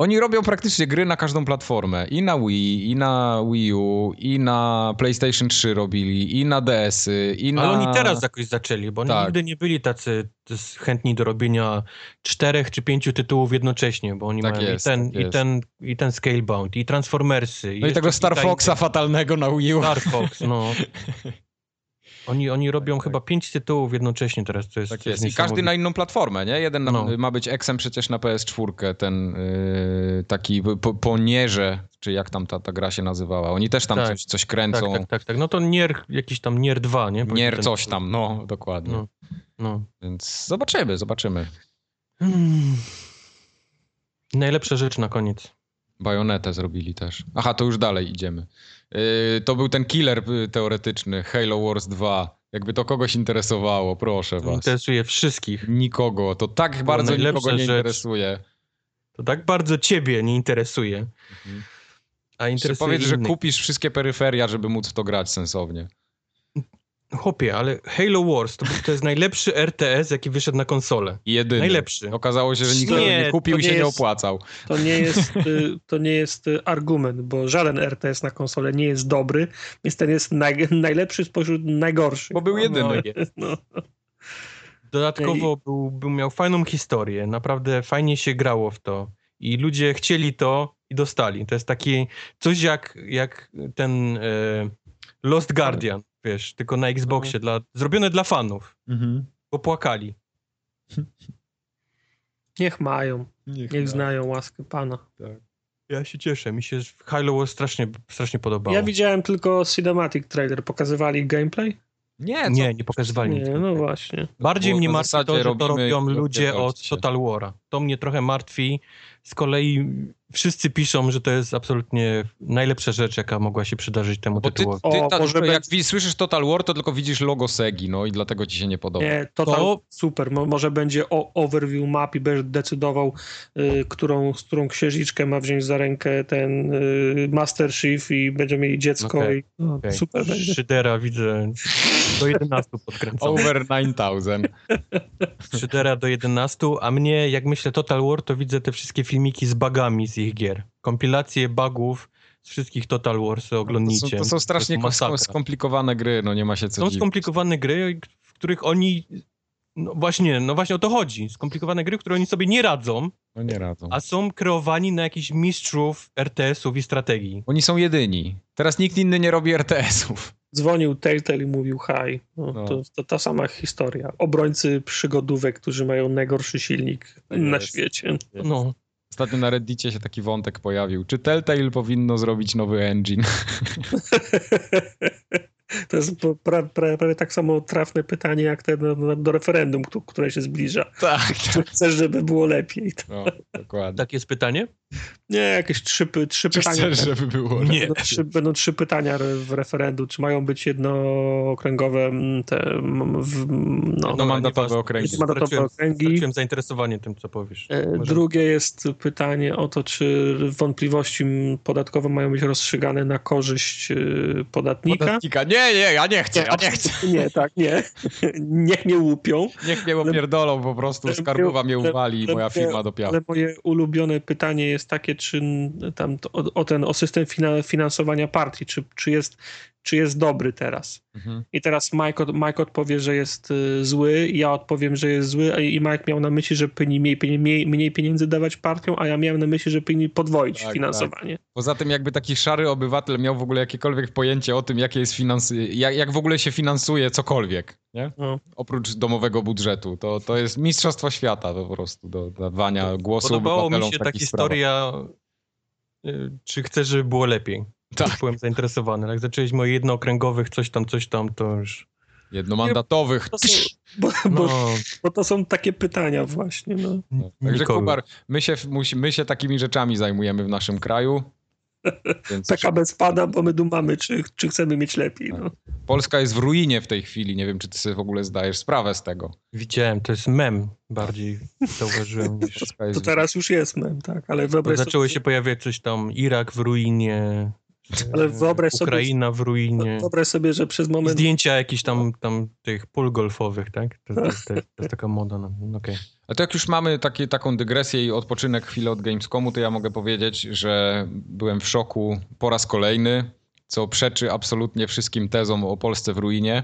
oni robią praktycznie gry na każdą platformę. I na Wii, i na Wii U, i na PlayStation 3 robili, i na DS-y, i na... Ale oni teraz jakoś zaczęli, bo oni Tak. nigdy nie byli tacy chętni do robienia czterech czy pięciu tytułów jednocześnie, bo oni Tak mają jest, i, ten, tak i, ten, i ten Scalebound, i Transformersy. No i jeszcze tego Star Foxa fatalnego na Wii U. Star Fox, no. Oni, oni robią chyba pięć tytułów jednocześnie teraz, to jest, Tak jest. I każdy na inną platformę, nie? Jeden No. ma być Xem przecież na PS4, ten yy, taki po, ponierze, czy jak tam ta, ta gra się nazywała. Oni też tam Tak. coś, coś Tak, kręcą. tak, tak, tak. No to Nier, jakiś tam Nier 2, nie? Nier Ten- coś tam, no, dokładnie. No, no. Więc zobaczymy, zobaczymy. Hmm. Najlepsza rzecz na koniec. Bajonetę zrobili też. Aha, to już dalej idziemy. Yy, to był ten killer yy, teoretyczny, Halo Wars 2. Jakby to kogoś interesowało, proszę was. Interesuje wszystkich. Nikogo, to tak bardzo najlepsza nikogo nie rzecz. interesuje. To tak bardzo ciebie nie interesuje. Mhm. A Jeszcze interesuje powiedz, że kupisz wszystkie peryferia, żeby móc w to grać sensownie. Chłopie, ale Halo Wars to, to jest najlepszy RTS, jaki wyszedł na konsolę. Jedyny. Najlepszy. Okazało się, że nikt Nie, nie kupił i się nie nie jest- opłacał. To nie jest, y, to nie jest y, argument, bo żaden RTS na konsolę nie jest dobry, więc ten jest naj, najlepszy spośród najgorszych. Bo był jedyny. No, Dodatkowo był, był, miał fajną historię, naprawdę fajnie się grało w to. I ludzie chcieli to i dostali. To jest taki coś jak, jak ten e, Lost Guardian, wiesz, tylko na Xboxie, dla, zrobione dla fanów, bo płakali. Niech mają, niech, niech znają łaskę Pana. Tak. Ja się cieszę, mi się Halo Wars strasznie, strasznie podobało. Ja widziałem tylko cinematic trailer, pokazywali gameplay? Nie, co? nie, nie pokazywali nie, No właśnie. Bardziej mnie martwi to, że to robią ludzie od Total War'a. To mnie trochę martwi. Z kolei wszyscy piszą, że to jest absolutnie najlepsza rzecz, jaka mogła się przydarzyć temu Bo tytułowi. Ty, ty, ta, może jak być... słyszysz Total War, to tylko widzisz logo Segi, no i dlatego ci się nie podoba. Nie, Total to... super. może będzie overview map i będziesz decydował, y, którą, z którą księżniczkę ma wziąć za rękę ten y, Master Chief i będzie mieli dziecko. Okay. I, no, okay. Super będzie. Szydera widzę do 11 podkręcony. Over 9000. Szydera do 11, a mnie, jak myślę Total War, to widzę te wszystkie filmiki z bugami z ich gier. Kompilacje bugów z wszystkich Total Wars oglądnijcie. To są, to są strasznie to skomplikowane gry, no nie ma się co Są dziwić. skomplikowane gry, w których oni no właśnie, no właśnie o to chodzi. Skomplikowane gry, które oni sobie nie radzą. No nie radzą. A są kreowani na jakichś mistrzów RTS-ów i strategii. Oni są jedyni. Teraz nikt inny nie robi RTS-ów. Dzwonił Telltale i mówił hi. No, no. To, to ta sama historia. Obrońcy przygodówek, którzy mają najgorszy silnik tak na świecie. No. Ostatnio na Reddicie się taki wątek pojawił. Czy Telltale powinno zrobić nowy engine? To jest prawie, prawie tak samo trafne pytanie, jak te do, do referendum, które się zbliża. Tak. Czy chcesz, żeby było lepiej? No, dokładnie. Tak jest pytanie? Nie, jakieś trzy, trzy Czy pytania. chcesz, żeby było lepiej? Będą trzy, będą trzy pytania w referendum. Czy mają być jednookręgowe te... W, no, no mandatowe okręgi. Mandatowe okręgi. Straciłem zainteresowanie tym, co powiesz. E, Może... Drugie jest pytanie o to, czy wątpliwości podatkowe mają być rozstrzygane na korzyść e, podatnika. Podatnika. Nie, nie, ja nie chcę, ja nie chcę. Nie, tak, nie. Niech mnie łupią. Niech mnie opierdolą po prostu, skarbowa mnie uwali i moja firma do piachu. Ale moje ulubione pytanie jest takie, czy tam o, o ten, o system finansowania partii, czy, czy jest czy jest dobry teraz. Mhm. I teraz Mike, Mike odpowie, że jest y, zły, ja odpowiem, że jest zły, i Mike miał na myśli, że powinni mniej, mniej, mniej pieniędzy dawać partiom, a ja miałem na myśli, że powinni podwoić tak, finansowanie. Tak. Poza tym jakby taki szary obywatel miał w ogóle jakiekolwiek pojęcie o tym, jakie jest finans... jak, jak w ogóle się finansuje cokolwiek, nie? No. Oprócz domowego budżetu. To, to jest mistrzostwo świata po prostu do dawania głosu Podobało mi się ta historia, y, czy chcesz, żeby było lepiej. Tak. Byłem zainteresowany. Jak zaczęliśmy o jednookręgowych, coś tam, coś tam, to już... Jednomandatowych. To są, bo, no. bo, bo, to są takie pytania właśnie. No. no. Także Kubar, my się, my się takimi rzeczami zajmujemy w naszym kraju. Więc... PKB spada, bo my dumamy, czy, czy chcemy mieć lepiej. No. Polska jest w ruinie w tej chwili. Nie wiem, czy ty sobie w ogóle zdajesz sprawę z tego. Widziałem, to jest mem bardziej zauważyłem niż... To teraz już jest mem, tak, ale wyobraź Zaczęły sobie... się pojawiać coś tam, Irak w ruinie, ale wyobraź sobie, Ukraina w ruinie. Wyobraź sobie, że przez moment... Zdjęcia jakichś tam, tam tych pól golfowych, tak? To, to, to, to jest taka moda. No. Okay. A to jak już mamy taki, taką dygresję i odpoczynek chwilę od Gamescomu, to ja mogę powiedzieć, że byłem w szoku po raz kolejny, co przeczy absolutnie wszystkim tezom o Polsce w ruinie.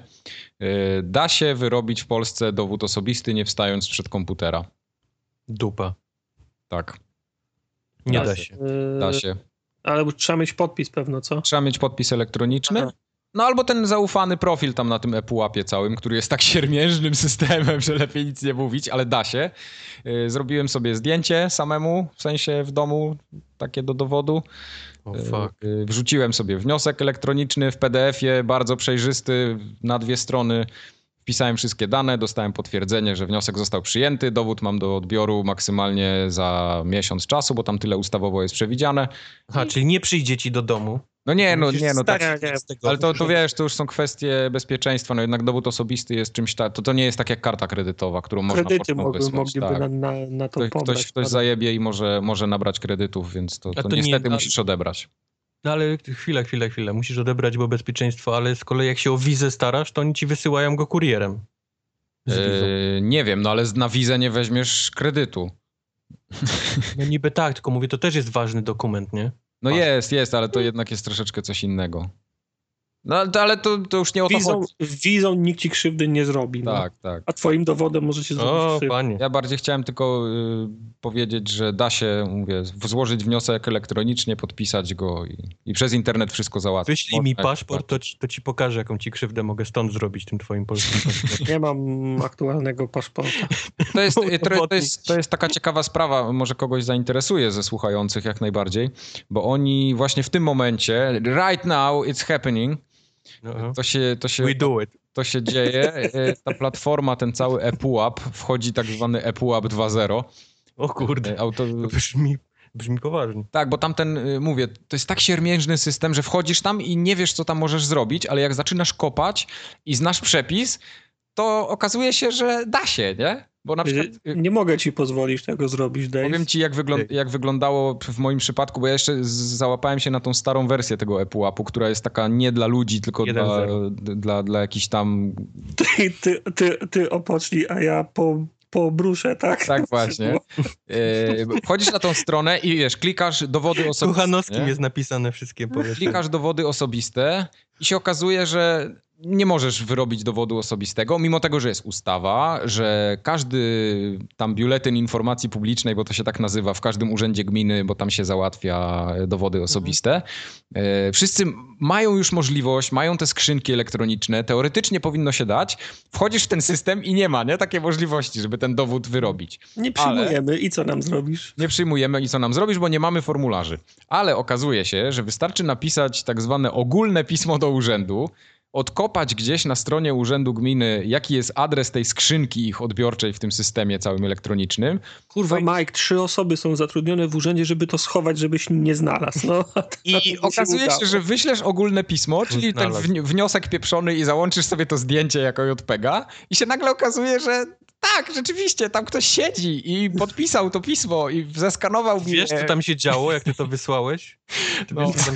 Y, da się wyrobić w Polsce dowód osobisty, nie wstając przed komputera. Dupa. Tak. Nie da, da się. Da się. Ale trzeba mieć podpis pewno, co? Trzeba mieć podpis elektroniczny. Aha. No albo ten zaufany profil tam na tym ePUAPie całym, który jest tak siermiężnym systemem, że lepiej nic nie mówić, ale da się. Y, zrobiłem sobie zdjęcie samemu, w sensie w domu, takie do dowodu. Oh, fuck. Wrzuciłem sobie wniosek elektroniczny w PDF-ie, bardzo przejrzysty, na dwie strony. Wpisałem wszystkie dane, dostałem potwierdzenie, że wniosek został przyjęty. Dowód mam do odbioru maksymalnie za miesiąc czasu, bo tam tyle ustawowo jest przewidziane. Aha, I... czyli nie przyjdzie ci do domu. No nie, no nie, no tak. Ale to, to wiesz, to już są kwestie bezpieczeństwa, no jednak dowód osobisty jest czymś tak, to, to nie jest tak jak karta kredytowa, którą Kredyty można mogły, mogliby tak. na, na, na to Ktoś, ktoś, ktoś zajebie i może, może nabrać kredytów, więc to, to, to niestety nie, musisz odebrać. No ale chwilę, chwilę, chwilę. Musisz odebrać, bo bezpieczeństwo, ale z kolei jak się o wizę starasz, to oni ci wysyłają go kurierem. Yy, nie wiem, no ale na wizę nie weźmiesz kredytu. No niby tak, tylko mówię, to też jest ważny dokument, nie? No jest, jest, ale to jednak jest troszeczkę coś innego. No ale to, ale to, to już nie o to Wizą, chodzi. wizą nikt ci krzywdy nie zrobi. No. Tak, tak. A twoim dowodem może się zrobić O, krzywdę. panie. Ja bardziej chciałem tylko y, powiedzieć, że da się, mówię, złożyć wniosek elektronicznie, podpisać go i, i przez internet wszystko załatwić. Wyślij mi paszport, to ci, to ci pokażę, jaką ci krzywdę mogę stąd zrobić tym twoim polskim paszportem. Nie mam aktualnego paszporta. To jest, to, to, jest, to jest taka ciekawa sprawa, może kogoś zainteresuje ze słuchających jak najbardziej, bo oni właśnie w tym momencie, right now it's happening, To się, to się, we do it. to się dzieje, e, ta platforma, ten cały ePUAP, wchodzi tak zwany ePUAP 2.0. O kurde, E, Auto, to brzmi, brzmi poważnie. tak, bo tamten, y, mówię, to jest tak siermiężny system, że wchodzisz tam i nie wiesz, co tam możesz zrobić, ale jak zaczynasz kopać i znasz przepis, to okazuje się, że da się, nie? Bo na przykład... y, Nie mogę ci pozwolić tego zrobić, Dave. Powiem ci, jak, wyglą- jak wyglądało w moim przypadku, bo ja jeszcze załapałem się na tą starą wersję tego ePUAP-u, która jest taka nie dla ludzi, tylko dla, 1.0. dla, dla jakichś tam... Ty, ty, ty, ty opocznij, a ja po, po bruszę, tak? Tak właśnie. E, wchodzisz na tą stronę i wiesz, klikasz dowody osobiste. Kuchanowskim nie? jest napisane wszystkie powiedzmy. Klikasz dowody osobiste i się okazuje, że nie możesz wyrobić dowodu osobistego, mimo tego, że jest ustawa, że każdy tam biuletyn informacji publicznej, bo to się tak nazywa, w każdym urzędzie gminy, bo tam się załatwia dowody osobiste. E, Wszyscy mają już możliwość, mają te skrzynki elektroniczne, teoretycznie powinno się dać. Wchodzisz w ten system i nie ma nie, takiej możliwości, żeby ten dowód wyrobić. Nie przyjmujemy. I co nam zrobisz? Nie przyjmujemy i co nam zrobisz, bo nie mamy formularzy. Ale okazuje się, że wystarczy napisać tak zwane ogólne pismo do urzędu, odkopać gdzieś na stronie urzędu gminy, jaki jest adres tej skrzynki ich odbiorczej w tym systemie całym elektronicznym. Kurwa, Mike, trzy osoby są zatrudnione w urzędzie, żeby to schować, żebyś nie znalazł. No, I mi okazuje udało. się, że wyślesz ogólne pismo, czyli ten wniosek pieprzony i załączysz sobie to zdjęcie jako JPEGa i się nagle okazuje, że tak, rzeczywiście, tam ktoś siedzi i podpisał to pismo i zeskanował Wiesz, mnie. co tam się działo, jak ty to wysłałeś? No. wiesz, tam,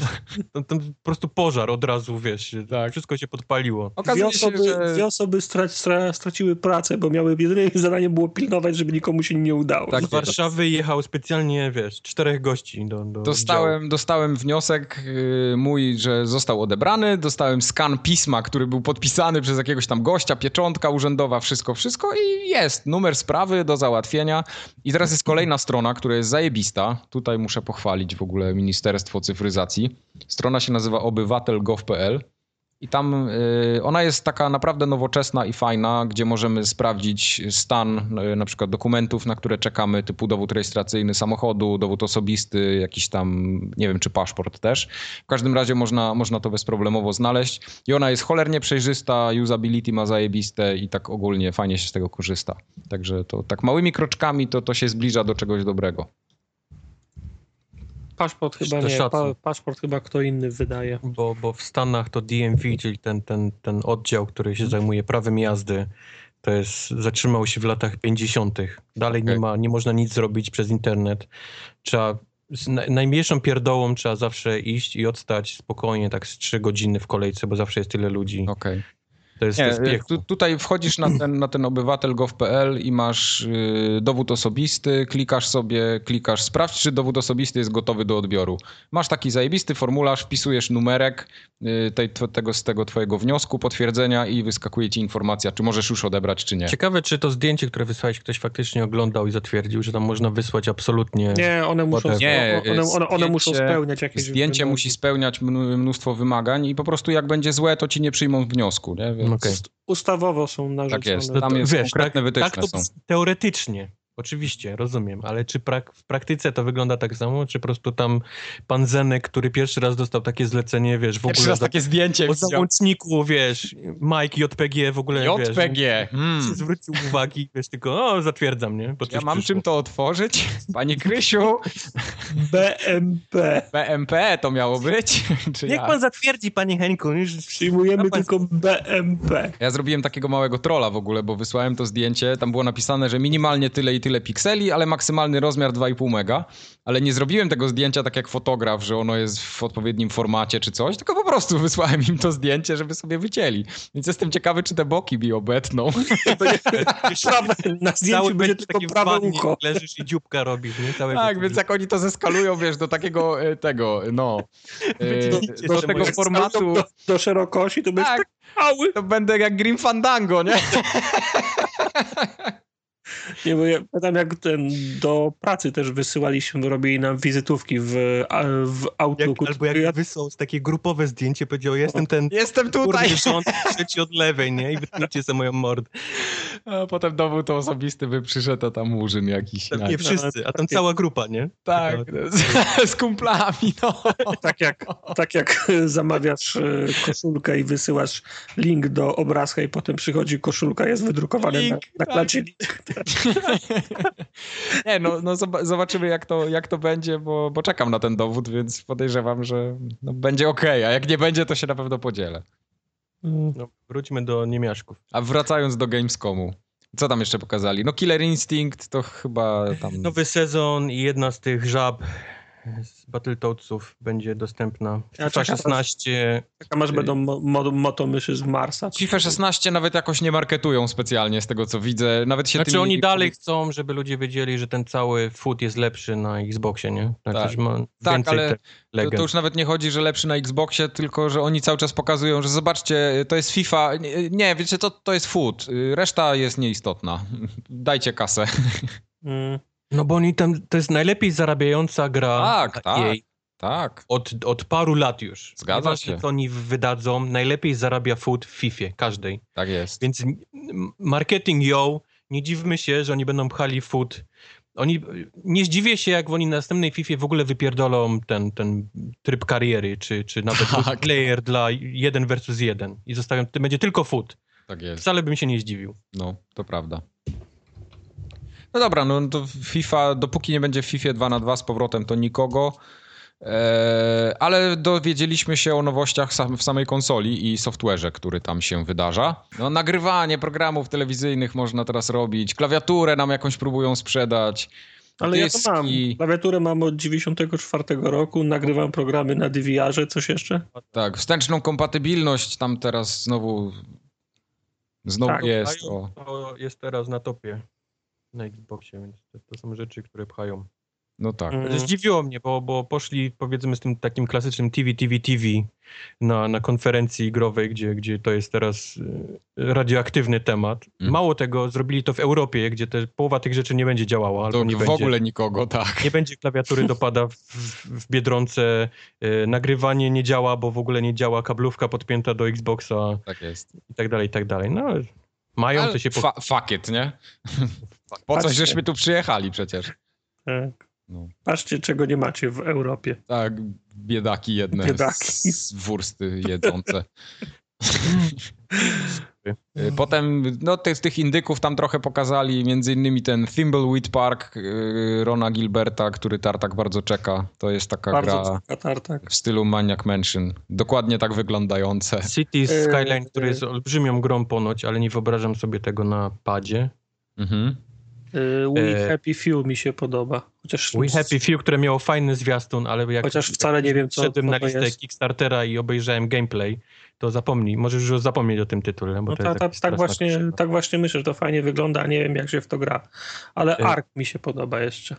tam, tam po prostu pożar od razu, wiesz, Tak. wszystko się podpaliło. Dwie Okazuje się, osoby, że... dwie osoby stra- stra- straciły pracę, bo miały jedyne zadanie było pilnować, żeby nikomu się nie udało. Tak, Z Warszawy jechał specjalnie, wiesz, czterech gości do, do Dostałem, dostałem wniosek y, mój, że został odebrany, dostałem skan pisma, który był podpisany przez jakiegoś tam gościa, pieczątka urzędowa, wszystko, wszystko i jest numer sprawy do załatwienia. I teraz jest kolejna strona, która jest zajebista. Tutaj muszę pochwalić w ogóle Ministerstwo Cyfryzacji. Strona się nazywa obywatel.gov.pl i tam y, ona jest taka naprawdę nowoczesna i fajna, gdzie możemy sprawdzić stan y, na przykład dokumentów, na które czekamy, typu dowód rejestracyjny samochodu, dowód osobisty, jakiś tam, nie wiem, czy paszport też. W każdym razie można, można to bezproblemowo znaleźć i ona jest cholernie przejrzysta, usability ma zajebiste i tak ogólnie fajnie się z tego korzysta. Także to tak małymi kroczkami to, to się zbliża do czegoś dobrego. Paszport chyba nie, pa, paszport chyba kto inny wydaje. Bo, bo w Stanach to DMV, czyli ten, ten, ten oddział, który się zajmuje prawem jazdy, to jest, zatrzymał się w latach 50. Dalej Okej. nie ma, nie można nic zrobić przez internet. Trzeba, z na, najmniejszą pierdołą trzeba zawsze iść i odstać spokojnie, tak z 3 godziny w kolejce, bo zawsze jest tyle ludzi. Okej. To jest, Nie, to jest piekło. tu, tutaj wchodzisz na ten, na ten obywatel.gov.pl i masz y, dowód osobisty, klikasz sobie, klikasz sprawdź, czy dowód osobisty jest gotowy do odbioru. Masz taki zajebisty formularz, wpisujesz numerek y, tej, tego, z tego twojego wniosku, potwierdzenia i wyskakuje ci informacja, czy możesz już odebrać, czy nie. Ciekawe, czy to zdjęcie, które wysłałeś, ktoś faktycznie oglądał i zatwierdził, że tam można wysłać absolutnie... Nie, one muszą. Nie, one, one, one muszą zdjęcie- spełniać jakieś Zdjęcie wymogi. musi spełniać mn- mnóstwo wymagań i po prostu jak będzie złe, to ci nie przyjmą wniosku. Nie? Więc Okej. Ustawowo są narzucone. Tak jest. Tam jest wiesz, konkretne tak, wytyczne tak to są. teoretycznie, oczywiście, rozumiem, ale czy prak, w praktyce to wygląda tak samo, czy po prostu tam pan Zenek, który pierwszy raz dostał takie zlecenie, wiesz, w Pierwszy ogóle raz za, takie zdjęcie o załączniku, wiesz, Mike JPG w ogóle, wiesz, JPG. Hmm. nie zwrócił uwagi, wiesz, tylko o, zatwierdzam, nie? Bo Ja mam przyszło. czym to otworzyć? Pani Krysiu, BMP. PMP to miało być? Czy Niech ja? pan zatwierdzi, panie Henku, już Przyjmujemy Ja tylko BMP. Ja zrobiłem takiego małego trolla w ogóle, bo wysłałem to zdjęcie, tam było napisane, że minimalnie tyle i tyle tyle pikseli, ale maksymalny rozmiar 2,5 mega. Ale nie zrobiłem tego zdjęcia tak jak fotograf, że ono jest w odpowiednim formacie czy coś, tylko po prostu wysłałem im to zdjęcie, żeby sobie wycięli. Więc jestem ciekawy, czy te boki mi obetną. prawe, na zdjęciu będzie tylko prawe ucho. Leżysz i dzióbka robisz, nie? Całe tak, więc jak oni to zeskalują, wiesz, do takiego e, tego, no, e, do te tego formatu, Do, do szerokości to będzie Tak. tak mały. to będę jak Grim Fandango, nie? Nie, bo ja pamiętam jak ten, do pracy też wysyłaliśmy, robili nam wizytówki w, a- w Jak, Outlooku. albo jak ja, wysłał takie grupowe zdjęcie, powiedział, jestem ten Jestem tutaj. rząd, trzeci od lewej, nie? I wytnijcie sobie moją mordę. A potem dowód to osobisty by przyszedł, a tam murzyn jakiś. Tam na- nie wszyscy, a tam cała grupa, nie? Tak, z, z kumplami, no. tak, jak, tak jak zamawiasz e, koszulkę i wysyłasz link do obrazka i potem przychodzi koszulka, jest wydrukowane na, Link, na tak. klacie link. Nie, no, no zob- zobaczymy jak to, jak to będzie, bo, bo czekam na ten dowód, więc podejrzewam, że no, będzie okej, a jak nie będzie, to się na pewno podzielę. No, wróćmy do niemiaszków. A wracając do Gamescomu, co tam jeszcze pokazali? No Killer Instinct to chyba tam... Nowy sezon i jedna z tych żab z Battletoadsów będzie dostępna. FIFA czekam, 16. A masz będą mo, mo, motomyszy z Marsa. FIFA 16 nawet jakoś nie marketują specjalnie z tego co widzę, nawet się Znaczy tymi- oni dalej chcą, żeby ludzie wiedzieli, że ten cały foot jest lepszy na Xboxie, nie? Znaczy, Tak. Tak, więcej ale To, to już nawet nie chodzi, że lepszy na Xboxie, tylko że oni cały czas pokazują, że zobaczcie, to jest FIFA. Nie, nie wiecie, to, to jest food. Reszta jest nieistotna. Dajcie kasę. Mm. No bo oni tam, to jest najlepiej zarabiająca gra Tak, tak. EA Tak. od, od paru lat już. Zgadza Nieważne, się. co oni wydadzą, najlepiej zarabia foot w FIFA, każdej. Tak jest. Więc marketing ją, nie dziwmy się, że oni będą pchali foot. Oni, nie zdziwię się, jak oni na następnej FIFA w ogóle wypierdolą ten, ten tryb kariery, czy, czy nawet Tak. player dla jeden versus jeden i zostawią, to będzie tylko foot. Tak jest. Wcale bym się nie zdziwił. No, to prawda. No dobra, no to FIFA, dopóki nie będzie w FIFA 2 na 2 z powrotem, to nikogo. Eee, ale dowiedzieliśmy się o nowościach sam, w samej konsoli i software'ze, który tam się wydarza. No, nagrywanie programów telewizyjnych można teraz robić, klawiaturę nam jakąś próbują sprzedać. Ale ja to mam. dyski. Klawiaturę mam od 94 roku, nagrywam programy na DVR-ze, coś jeszcze? Tak, wstępną kompatybilność tam teraz znowu znowu Tak, jest. O. To jest teraz na topie na Xboxie, więc to, to są rzeczy, które pchają. No tak. Mm. Zdziwiło mnie, bo, bo poszli powiedzmy z tym takim klasycznym TV, TV, TV na, na konferencji growej, gdzie, gdzie to jest teraz e, radioaktywny temat. Mm. Mało tego, zrobili to w Europie, gdzie te, połowa tych rzeczy nie będzie działała, albo To nie w będzie. ogóle nikogo, tak. Nie będzie klawiatury dopada w, w, Biedronce, e, nagrywanie nie działa, bo w ogóle nie działa kablówka podpięta do Xboxa Tak jest. i tak dalej, i tak dalej. No, ale mają Ale to się... Po... fa- fuck it, nie? Po coś żeśmy tu przyjechali przecież. Tak. No. Patrzcie, czego nie macie w Europie. Tak, biedaki jedne Biedaki. z, z wursty jedzące. Y, Potem, no te, z tych indyków tam trochę pokazali, między innymi ten Thimbleweed Park y, Rona Gilberta, który Tartak bardzo czeka. To jest taka Bardzo gra Katar, tak. w stylu Maniac Mansion. Dokładnie tak wyglądające. Cities E, Skyline, który jest olbrzymią grą ponoć, ale nie wyobrażam sobie tego na padzie. Mhm. Y, We Happy Few mi się podoba. Chociaż, We Happy Few, które miało fajny zwiastun, ale jak Chociaż wcale nie wiem, co- wszedłem co na to listę jest. Kickstartera i obejrzałem gameplay, to zapomnij, możesz już zapomnieć o tym tytule, bo No to ta, ta, tak, właśnie, tak właśnie myślę, że to fajnie wygląda, a nie wiem, jak się w to gra. Ale E. Ark mi się podoba jeszcze.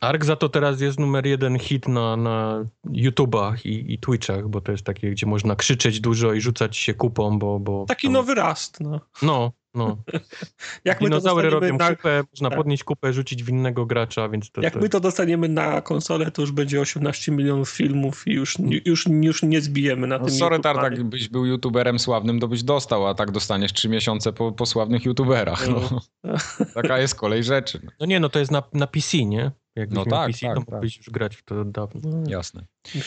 Ark za to teraz jest numer jeden hit na, na YouTubach i, i Twitchach, bo to jest takie, gdzie można krzyczeć dużo i rzucać się kupą, bo... bo Taki tam- nowy rast, no. No, no. Jak my to Dinozaury dostaniemy robią na, kupę, można tak. podnieść kupę, rzucić w innego gracza, więc to... jak to... my to dostaniemy na konsolę, to już będzie 18 milionów filmów i już, już, już nie zbijemy na No tym sorry. Tartak, byś był youtuberem sławnym, to byś dostał, a tak dostaniesz trzy miesiące po, po sławnych youtuberach. No. Taka jest kolej rzeczy. No. No nie, no to jest na, na PC, nie? Jakbyś No tak, PC, tak, to tak. już grać w to od dawna. No, Jasne.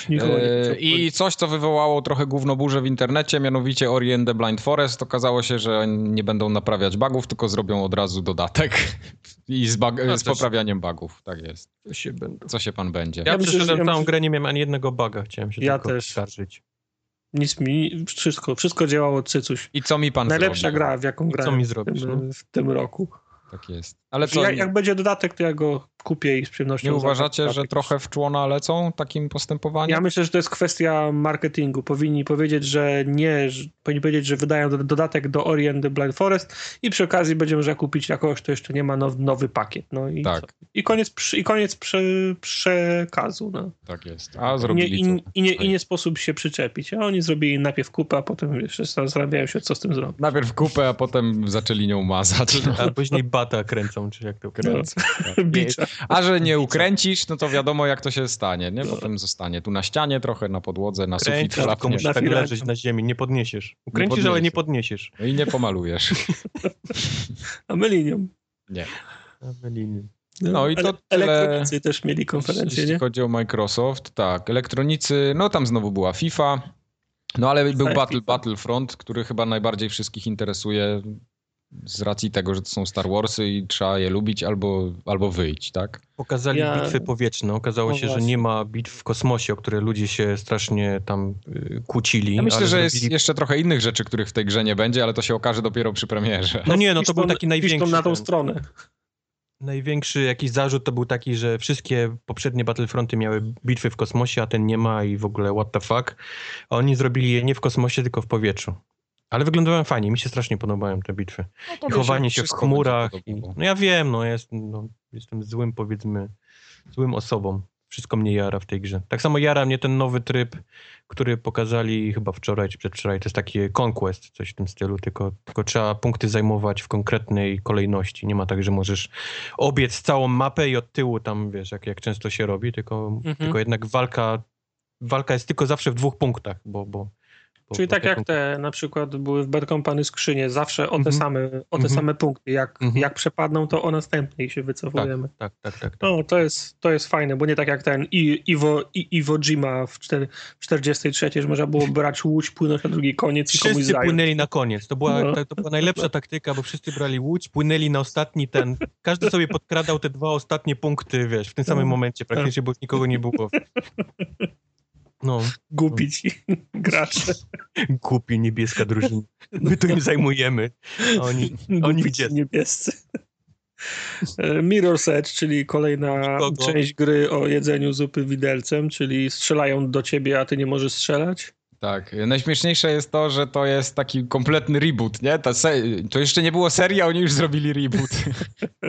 E, I coś, co wywołało trochę gównoburzę w internecie, mianowicie Ori and the Blind Forest. Okazało się, że nie będą naprawiać bugów, tylko zrobią od razu dodatek i z, bug, No z poprawianiem bugów. Tak jest. To się będą... Co się pan będzie? Ja, Ja przeszedłem ja całą myślę- grę, nie miałem ani jednego buga, chciałem się Ja tylko też. skarżyć. Nic mi, wszystko, wszystko działało cycuś. I co mi pan Najlepsza zrobi? gra, w jaką I co grałem mi w zrobisz, tym, no? w tym roku. Tak jest. Ale co, Jak, jak będzie dodatek, to ja go kupię i z przyjemnością nie uważacie, że trochę w człona lecą takim postępowaniem? Ja myślę, że to jest kwestia marketingu. Powinni powiedzieć, że nie, że, powinni powiedzieć, że wydają do- dodatek do Ori and the Blind Forest i przy okazji będzie można kupić jako kogoś, kto jeszcze nie ma now, nowy pakiet. No i, Tak. I koniec, i koniec prze, przekazu. No. Tak jest. A Nie, zrobili i, co? i, nie, I nie sposób się przyczepić. A oni zrobili najpierw kupę, a potem jeszcze zastanawiają się, co z tym zrobić. Najpierw kupę, a potem zaczęli nią mazać. No. A później bata kręcą, czy jak to Kręcą. Bicza. A że nie ukręcisz, no to wiadomo jak to się stanie, nie? Potem zostanie tu na ścianie trochę, na podłodze, na sufit tylko musisz Na tak leżeć na ziemi, nie podniesiesz. Ukręcisz, ale nie podniesiesz. No i nie pomalujesz. A my linią. Nie. No, i to Ele- tyle- Elektronicy też mieli konferencję, Jeśli nie? chodzi o Microsoft, tak. Elektronicy, no tam znowu była FIFA, no ale był Battle, FIFA. Battlefront, który chyba najbardziej wszystkich interesuje z racji tego, że to są Star Warsy i trzeba je lubić albo, albo wyjść, tak? Pokazali Ja- bitwy powietrzne. Okazało No się, że właśnie. nie ma bitw w kosmosie, o które ludzie się strasznie tam y, kłócili. Ja myślę, ale że jest jeszcze trochę innych rzeczy, których w tej grze nie będzie, ale to się okaże dopiero przy premierze. No nie, no to był taki największy. na tą stronę. Największy jakiś zarzut to był taki, że wszystkie poprzednie Battlefronty miały bitwy w kosmosie, a ten nie ma i w ogóle what the fuck. A oni zrobili je nie w kosmosie, tylko w powietrzu. Ale wyglądają fajnie, mi się strasznie podobają te bitwy. No I chowanie się w chmurach. I, no ja wiem, no, jest, no jestem złym, powiedzmy, złym osobą. Wszystko mnie jara w tej grze. Tak samo jara mnie ten nowy tryb, który pokazali chyba wczoraj czy przedwczoraj. To jest taki Conquest, coś w tym stylu, tylko, tylko trzeba punkty zajmować w konkretnej kolejności. Nie ma tak, że możesz obiec całą mapę i od tyłu tam, wiesz, jak, jak często się robi, tylko, Mhm. tylko jednak walka, walka jest tylko zawsze w dwóch punktach, bo bo- Czyli tak jak te na przykład były w Bad Company skrzynie, zawsze o te, Mhm. same, o te Mhm. same punkty. Jak, Mhm. jak przepadną, to o następnej się wycofujemy. Tak, tak, tak. tak. No, to jest, to jest fajne, bo nie tak jak ten I, Iwo, I, Iwo Jima w, cztery, w 43, że można było brać łódź, płynąć na drugi koniec i komuś Wszyscy zająć. płynęli na koniec. To była, No. to, to była najlepsza taktyka, bo wszyscy brali łódź, płynęli na ostatni ten. Każdy sobie podkradał te dwa ostatnie punkty, wiesz, w tym samym No. momencie, praktycznie, bo nikogo nie było. No, Gupić gracze. głupi niebieska drużyna. My tu im zajmujemy. Oni, oni Gupić gdzie? niebiescy. E, Mirror's Edge, czyli kolejna część gry o jedzeniu zupy widelcem, czyli strzelają do ciebie, a ty nie możesz strzelać. Tak. Najśmieszniejsze jest to, że to jest taki kompletny reboot, nie? Se- to jeszcze nie było serii, a oni już zrobili reboot.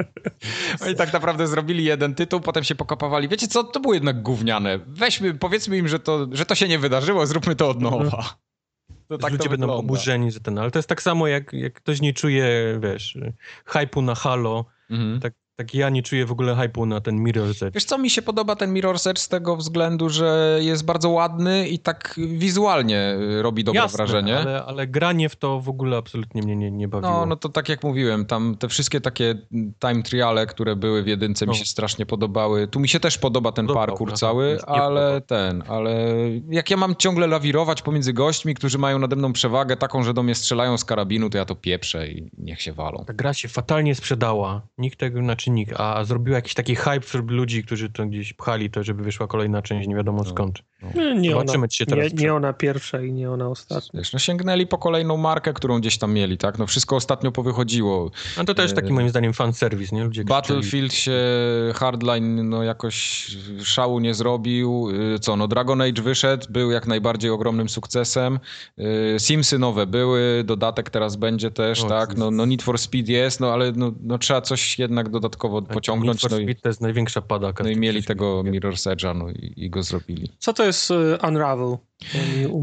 oni tak naprawdę zrobili jeden tytuł, potem się pokopawali. Wiecie co? To było jednak gówniane. Weźmy, powiedzmy im, że to, że to się nie wydarzyło, zróbmy to od nowa. To tak ludzie to będą oburzeni za ten, ale to jest tak samo, jak, jak ktoś nie czuje, wiesz, hypu na Halo, Mhm. tak, tak ja nie czuję w ogóle hypu na ten Mirror's Edge. Wiesz co, mi się podoba ten Mirror's Edge z tego względu, że jest bardzo ładny i tak wizualnie y, robi dobre Jasne, wrażenie. Ale, ale granie w to w ogóle absolutnie mnie nie, nie bawiło. No, no to tak jak mówiłem, tam te wszystkie takie time triale, które były w jedynce mi No. się strasznie podobały. Tu mi się też podoba ten Podobał, parkour aha, cały, mi ale podobał. ten, ale jak ja mam ciągle lawirować pomiędzy gośćmi, którzy mają nade mną przewagę taką, że do mnie strzelają z karabinu, to ja to pieprzę i niech się walą. Ta gra się fatalnie sprzedała. Nikt tego, znaczy nikt, a zrobiła jakiś taki hype wśród ludzi, którzy to gdzieś pchali to, żeby wyszła kolejna część, nie wiadomo No. skąd. Nie, nie, ona, się teraz nie, nie ona pierwsza i nie ona ostatnia. Wiesz, no sięgnęli po kolejną markę, którą gdzieś tam mieli, tak? No wszystko ostatnio powychodziło. A to też taki Yy, moim zdaniem fan service, nie? Ludzie. Battlefield się Hardline no jakoś szału nie zrobił. Y, Co, no Dragon Age wyszedł, był jak najbardziej ogromnym sukcesem. Y, Simsy nowe były, dodatek teraz będzie też, O, tak? No, no Need for Speed jest, no ale no, no trzeba coś jednak dodatkowo Tak, pociągnąć. Need for No i, to jest największa padaka. no i mieli tego. Mirror's Edge'a no i, i go zrobili. Co to jest y, Unravel?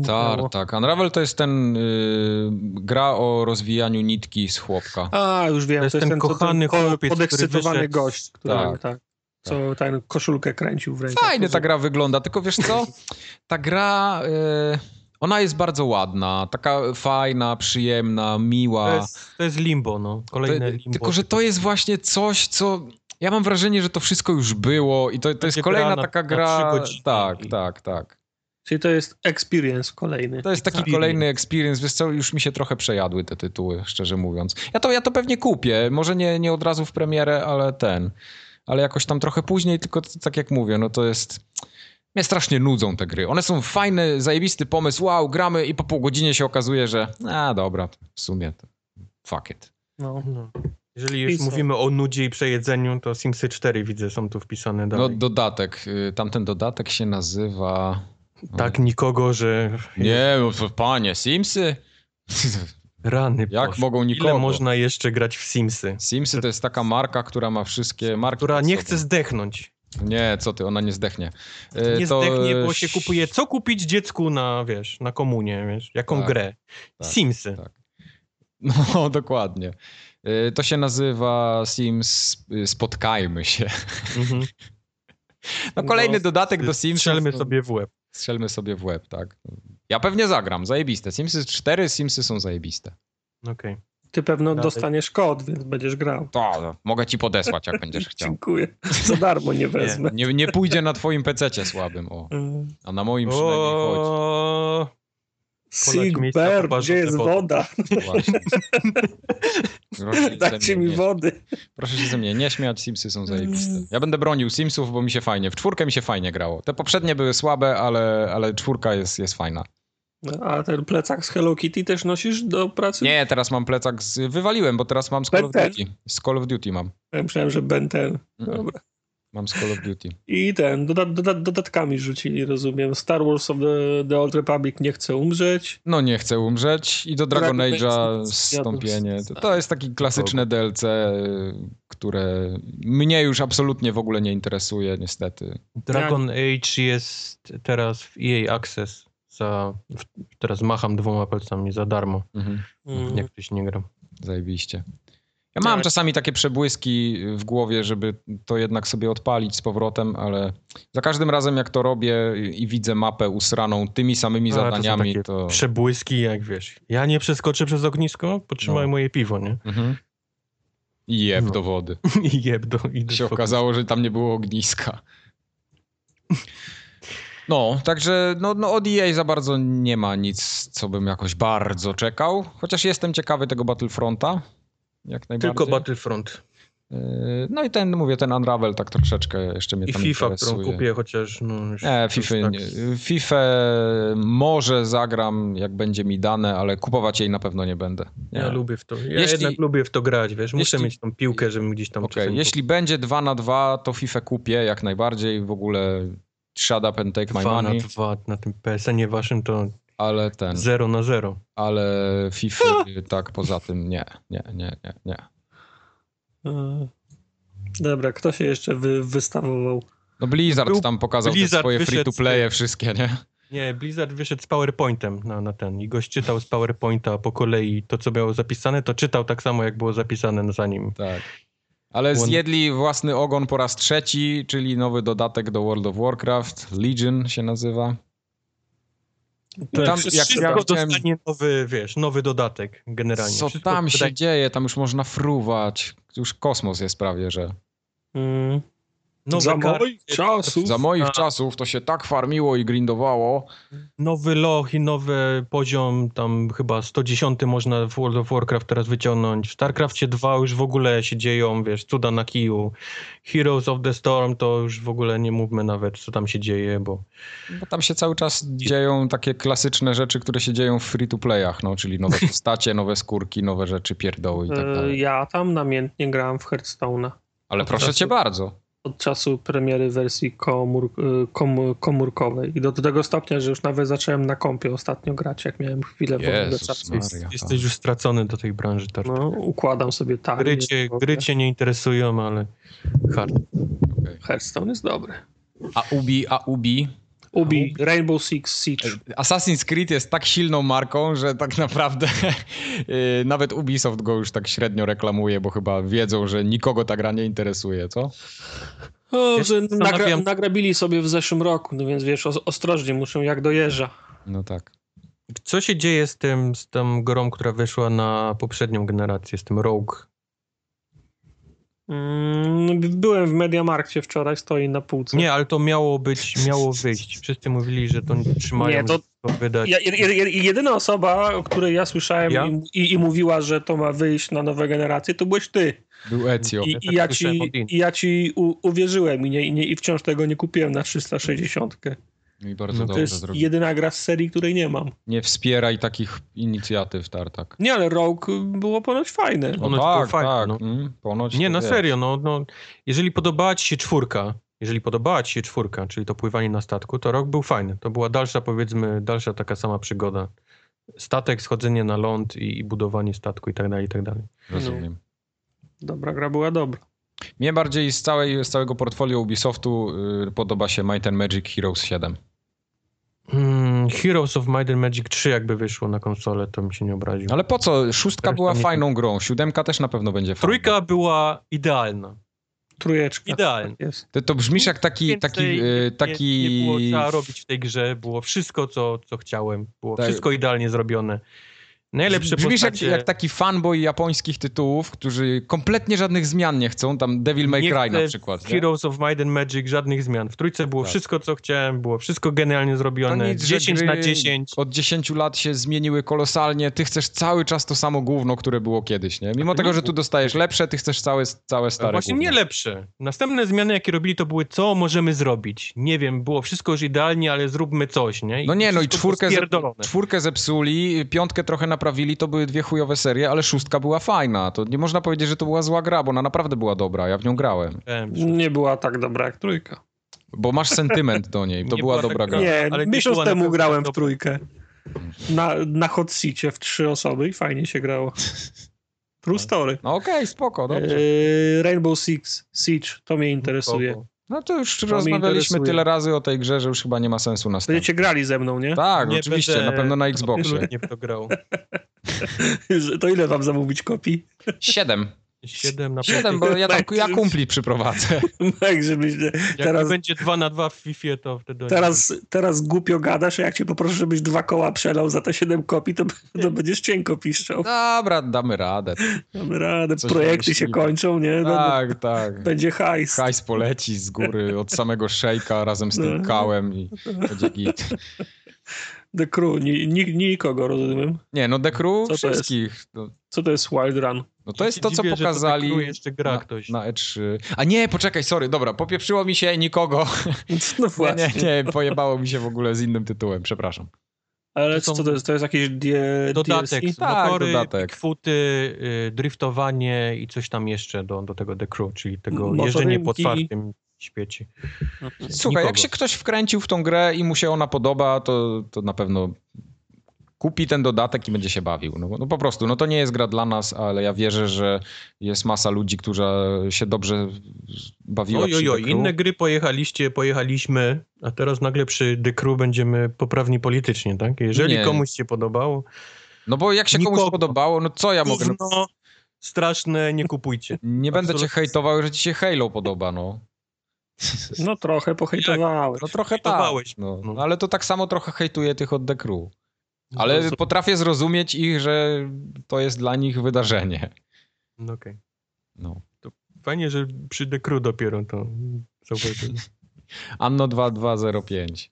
Tak, tak. Unravel to jest ten y, gra o rozwijaniu nitki z chłopka. A, już wiem, To jest to jest ten ten, kochany ten chłopiec, podekscytowany wyszedł- gość, który Tak. tak, co ten koszulkę kręcił w. Fajnie ta gra wygląda, tylko wiesz co? Ta gra, y, ona jest bardzo ładna, taka fajna, przyjemna, miła. To jest, to jest limbo, no. Kolejne To- limbo. Tylko, że to jest właśnie coś, co... Ja mam wrażenie, że to wszystko już było i to, to jest kolejna na- taka na gra... tak, i- tak, tak. Czyli to jest experience kolejny. To jest taki Experience. kolejny experience, wiesz co, już mi się trochę przejadły te tytuły, szczerze mówiąc. Ja to, ja to pewnie kupię, może nie, nie od razu w premierę, ale ten, ale jakoś tam trochę później, tylko tak jak mówię, no to jest... Mnie strasznie nudzą te gry. One są fajne, zajebisty pomysł, wow, gramy i po pół godzinie się okazuje, że a dobra, w sumie to fuck it. No. No. Jeżeli już mówimy o nudzie i przejedzeniu, to Simsy 4 widzę są tu wpisane No dalej. dodatek. y, Tamten dodatek się nazywa... Tak nikogo, że Nie, no panie, Simsy? rany Jak Boże. mogą nikogo? Ile można jeszcze grać w Simsy? Simsy to jest taka marka, która ma wszystkie marki. Która nie chce zdechnąć. Nie, co ty, ona nie zdechnie. Y, Nie to- zdechnie, bo się kupuje. Co kupić dziecku na, wiesz, na komunię, wiesz? Jaką Tak, grę? tak, Simsy. tak. No, dokładnie. Y, To się nazywa Sims y, Spotkajmy się. Mhm. No kolejny No, dodatek do Sims. Strzelmy sobie w łeb. Strzelmy sobie w łeb, tak. Ja pewnie zagram, zajebiste. Simsy 4, Simsy są zajebiste. Okej. Ty pewno Dalej. dostaniesz kod, więc będziesz grał. To, no, mogę ci podesłać, jak będziesz chciał. Dziękuję. Za darmo nie wezmę. Nie, nie pójdzie na twoim pececie słabym, o. A na moim przynajmniej chodzi. Sigber, gdzie jest wody. woda? Dajcie mi nie- wody. Proszę się ze mnie nie śmiać, Simsy są zajebiste. Ja będę bronił Simsów, bo mi się fajnie, w czwórkę mi się fajnie grało. Te poprzednie były słabe, ale, ale czwórka jest, jest fajna. A ten plecak z Hello Kitty też nosisz do pracy? Nie, teraz mam plecak z... Wywaliłem, bo teraz mam z Call of Duty. Z Call of Duty mam. Ja myślałem, że Ben ten. Dobra. Mam z Call of Duty. I ten, doda doda dodatkami rzucili, rozumiem. Star Wars of the, the Old Republic nie chce umrzeć. No nie chcę umrzeć i do Dragon Dragon Age'a Age wstąpienie. To, to jest taki klasyczne DLC, które mnie już absolutnie w ogóle nie interesuje, niestety. Dragon Age jest teraz w EA Access. Za, teraz macham dwoma palcami za darmo, Mhm. Mm. jak ktoś nie gra. Zajebiście. Ja mam Tak. czasami takie przebłyski w głowie, żeby to jednak sobie odpalić z powrotem, ale za każdym razem jak to robię i widzę mapę usraną tymi samymi A, to zadaniami, takie to... Przebłyski, jak wiesz. Ja nie przeskoczę przez ognisko, potrzymaj No. moje piwo, nie? Mhm. I jeb No. do wody. I jeb do... I się okazało, że tam nie było ogniska. No, także no, no od EA za bardzo nie ma nic, co bym jakoś bardzo czekał. Chociaż jestem ciekawy tego Battlefronta. Jak najbardziej. Tylko Battlefront. Yy, No i ten, mówię, ten Unravel tak troszeczkę jeszcze mnie I tam FIFA, interesuje. którą kupię, chociaż no. Nie, FIFA, tak. nie. FIFA może zagram, jak będzie mi dane, ale kupować jej na pewno nie będę. Nie. Ja lubię w to. Ja Jeśli- jednak lubię w to grać, wiesz. Muszę jeśli- mieć tą piłkę, żebym gdzieś tam czasem jeśli będzie 2 na 2 to FIFA kupię jak najbardziej. W ogóle shut up and take my dwa na money, dwa na tym PSN-ie waszym to ale ten, 0 na 0. ale FIFA tak poza tym nie, nie, nie, nie, nie. E, Dobra, kto się jeszcze wy, wystawował? No Blizzard Był- tam pokazał te Blizzard swoje free-to-playe wszystkie, nie? Nie, Blizzard wyszedł z PowerPointem na, na ten i gość czytał z PowerPointa po kolei to, co było zapisane, to czytał tak samo, jak było zapisane za nim. Tak. Ale zjedli własny ogon po raz trzeci, czyli nowy dodatek do World of Warcraft. Legion się nazywa. To tam jak ja chciałem- dostanie nowy, wiesz, nowy dodatek generalnie. Co Wszystko tam się wydaje- dzieje? Tam już można fruwać. Już kosmos jest prawie, że. Mm. Nowe Za karty, moich czasów. Za moich A. czasów to się tak farmiło i grindowało. Nowy loch i nowy poziom, tam chyba 110 można w World of Warcraft teraz wyciągnąć. W StarCraftie 2 już w ogóle się dzieją, wiesz, cuda na kiju. Heroes of the Storm to już w ogóle nie mówmy nawet, co tam się dzieje, bo Bo tam się cały czas dzieją takie klasyczne rzeczy, które się dzieją w free-to-playach, no, czyli nowe postacie, nowe skórki, nowe rzeczy, pierdoły i tak E, dalej. Ja tam namiętnie grałem w Hearthstone'a. Ale proszę cię bardzo. Od czasu premiery wersji komór, e, kom, komórkowej. I do, do tego stopnia, że już nawet zacząłem na kompie ostatnio grać, jak miałem chwilę wolnego Jezus czasu. Maria. jesteś już stracony do tej branży. No, układam sobie tak. gry, cię, gry cię nie interesują, ale hard. Okej. Hearthstone jest dobry. A Ubi, a Ubi. Ubi, Rainbow Six Siege. Assassin's Creed jest tak silną marką, że tak naprawdę yy, nawet Ubisoft go już tak średnio reklamuje, bo chyba wiedzą, że nikogo ta gra nie interesuje, co? O, że nagra, nagrabili sobie w zeszłym roku, no więc wiesz, os- ostrożnie muszą jak dojeżdża. No tak. Co się dzieje z tym, z tą grą, która wyszła na poprzednią generację, z tym Rogue? Mm, byłem w Mediamarkcie wczoraj, stoi na półce. Nie, ale to miało być, miało wyjść. Wszyscy mówili, że to trzymają Nie, to- to wydać. Ja, je- je- jedyna osoba, o której ja słyszałem Ja? I, i, mówiła, że to ma wyjść na nowe generacje, to byłeś ty. Był Ezio. I, Ja i, tak ja, ci, i ja ci u, uwierzyłem i, nie, i, nie, i wciąż tego nie kupiłem na 360. I bardzo No to dobrze To jest zrobił. jedyna gra z serii, której nie mam. Nie wspieraj takich inicjatyw, Tartak. Nie, ale Rogue było ponoć fajne. No Ponoć tak, fajne, tak. no. Mm, ponoć Nie, na wiesz. serio, no, no, jeżeli podobała ci się czwórka, jeżeli podobała ci się czwórka, czyli to pływanie na statku, to rok był fajny. To była dalsza, powiedzmy, dalsza taka sama przygoda. Statek, schodzenie na ląd i, i budowanie statku i tak dalej, i tak dalej. Rozumiem. Dobra gra była dobra. Mnie bardziej z, całej, z całego portfolio Ubisoftu y, podoba się Might and Magic Heroes 7. Hmm, Heroes of Might and Magic 3 jakby wyszło na konsolę, to mi się nie obraził. Ale po co? Szóstka Reszta była nie- fajną grą, siódemka też na pewno będzie fajna. Trójka była idealna. Trójeczka. Idealna. Jest. To, to brzmisz jak taki, Więcej taki, nie- y, nie- taki... Nie, było trzeba robić w tej grze, było wszystko, co, co chciałem. Było Tak. wszystko idealnie zrobione. Najlepsze Brzmisz jak, postacie... jak taki fanboy japońskich tytułów, którzy kompletnie żadnych zmian nie chcą, tam Devil May Nie Cry na przykład. w nie? Heroes of Might and Magic żadnych zmian. W trójce było Tak. wszystko, co chciałem, było wszystko genialnie To zrobione. nic, że 10 na gry 10. Od 10 lat się zmieniły kolosalnie, ty chcesz cały czas to samo gówno, które było kiedyś, nie? Mimo tego, że tu dostajesz lepsze, ty chcesz całe, całe stare Właśnie gówno. nie lepsze. Następne zmiany, jakie robili, to były co możemy zrobić. Nie wiem, było wszystko już idealnie, ale zróbmy coś, nie? No nie, no i czwórkę, zep, czwórkę zepsuli, piątkę trochę naprawili, to były dwie chujowe serie, ale szóstka była fajna. To nie można powiedzieć, że to była zła gra, bo ona naprawdę była dobra, ja w nią grałem. Nie była tak dobra jak trójka. Bo masz sentyment do niej, to Nie była była dobra tak gra. Nie, ale miesiąc temu grałem w dobra. trójkę. Na, na hot seacie w trzy osoby i fajnie się grało. True story. No okej, spoko, dobrze. Eee, Rainbow Six Siege, to mnie interesuje. Kogo? No to już mnie rozmawialiśmy tyle razy o tej grze, że już chyba nie ma sensu następnie. Będziecie grali ze mną, nie? Tak, Nie oczywiście, będę na pewno na Xboxie. Absolutnie w to grał. To ile wam zamówić kopii? Siedem. 7 na Siedem, bo ja tam ja kumpli przyprowadzę. Tak, żebyś... Jak Teraz, będzie 2 na 2 w FIFA, to wtedy... teraz, teraz głupio gadasz, a jak cię poproszę, żebyś dwa koła przelał za te siedem kopii, to, to będziesz cienko piszczał. Dobra, damy radę. Mamy radę, Coś projekty się kończą, nie? No, Tak, tak. Będzie hajs. Hajs poleci z góry od samego szejka razem z tym No. kałem i będzie git. The Crew, ni, ni, nikogo, rozumiem. Nie, no The Crew Co to jest? wszystkich. No, Co to jest Wild Run? No to jest to, co Dziwię, pokazali To tak jeszcze gra na, ktoś. na E3. A nie, poczekaj, sorry, dobra, popieprzyło mi się nikogo. No Nie, właśnie. nie, nie, pojebało mi się w ogóle z innym tytułem, przepraszam. Ale To co to jest? To jest jakieś die, Dodatek, DLC? Tak, motory, dodatek. kwoty, y, driftowanie i coś tam jeszcze do, do tego The Crew, czyli tego Motorynki. jeżdżenie po otwartym świecie. Słuchaj, jak Nikogo. się ktoś wkręcił w tą grę i mu się ona podoba, to, to na pewno kupi ten dodatek i będzie się bawił. No, no po prostu, no to nie jest gra dla nas, ale ja wierzę, że jest masa ludzi, która się dobrze bawiła Oj, przy oj, inne gry pojechaliście, pojechaliśmy, a teraz nagle przy The Crew będziemy poprawni politycznie, tak? Jeżeli Nie. komuś się podobało, No bo jak się komuś Nikogo. podobało, no co ja mogę... No, straszne, nie kupujcie. nie będę cię Absolutnie. hejtował, że ci się Halo podoba, no. No trochę pohejtowałeś. No trochę tak. No, No. ale to tak samo trochę hejtuję tych od The Crew. Ale No, potrafię zrozumieć ich, że to jest dla nich wydarzenie. no, okej. No. Fajnie, że przy Crew dopiero to zauważyłem. Anno 2205.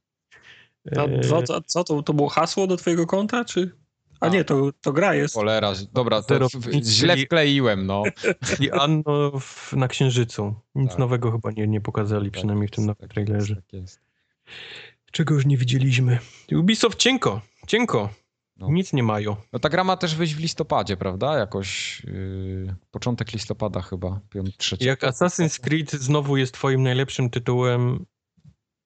A E, co, co, to, to było hasło do twojego konta, czy... A A. nie, to, to gra jest. Cholera, dobra, to Zero w, źle wkleiłem, no. I Anno w, na Księżycu. Nic Tak. nowego chyba nie, nie pokazali, przynajmniej w tym nowym Tak trailerze. jest, tak jest. Czego już nie widzieliśmy. Ubisoft cienko, cienko. No. Nic nie mają. No ta gra ma też wyjść w listopadzie, prawda? Jakoś yy, początek listopada chyba, piąt, trzeci. Jak Assassin's Creed znowu jest twoim najlepszym tytułem,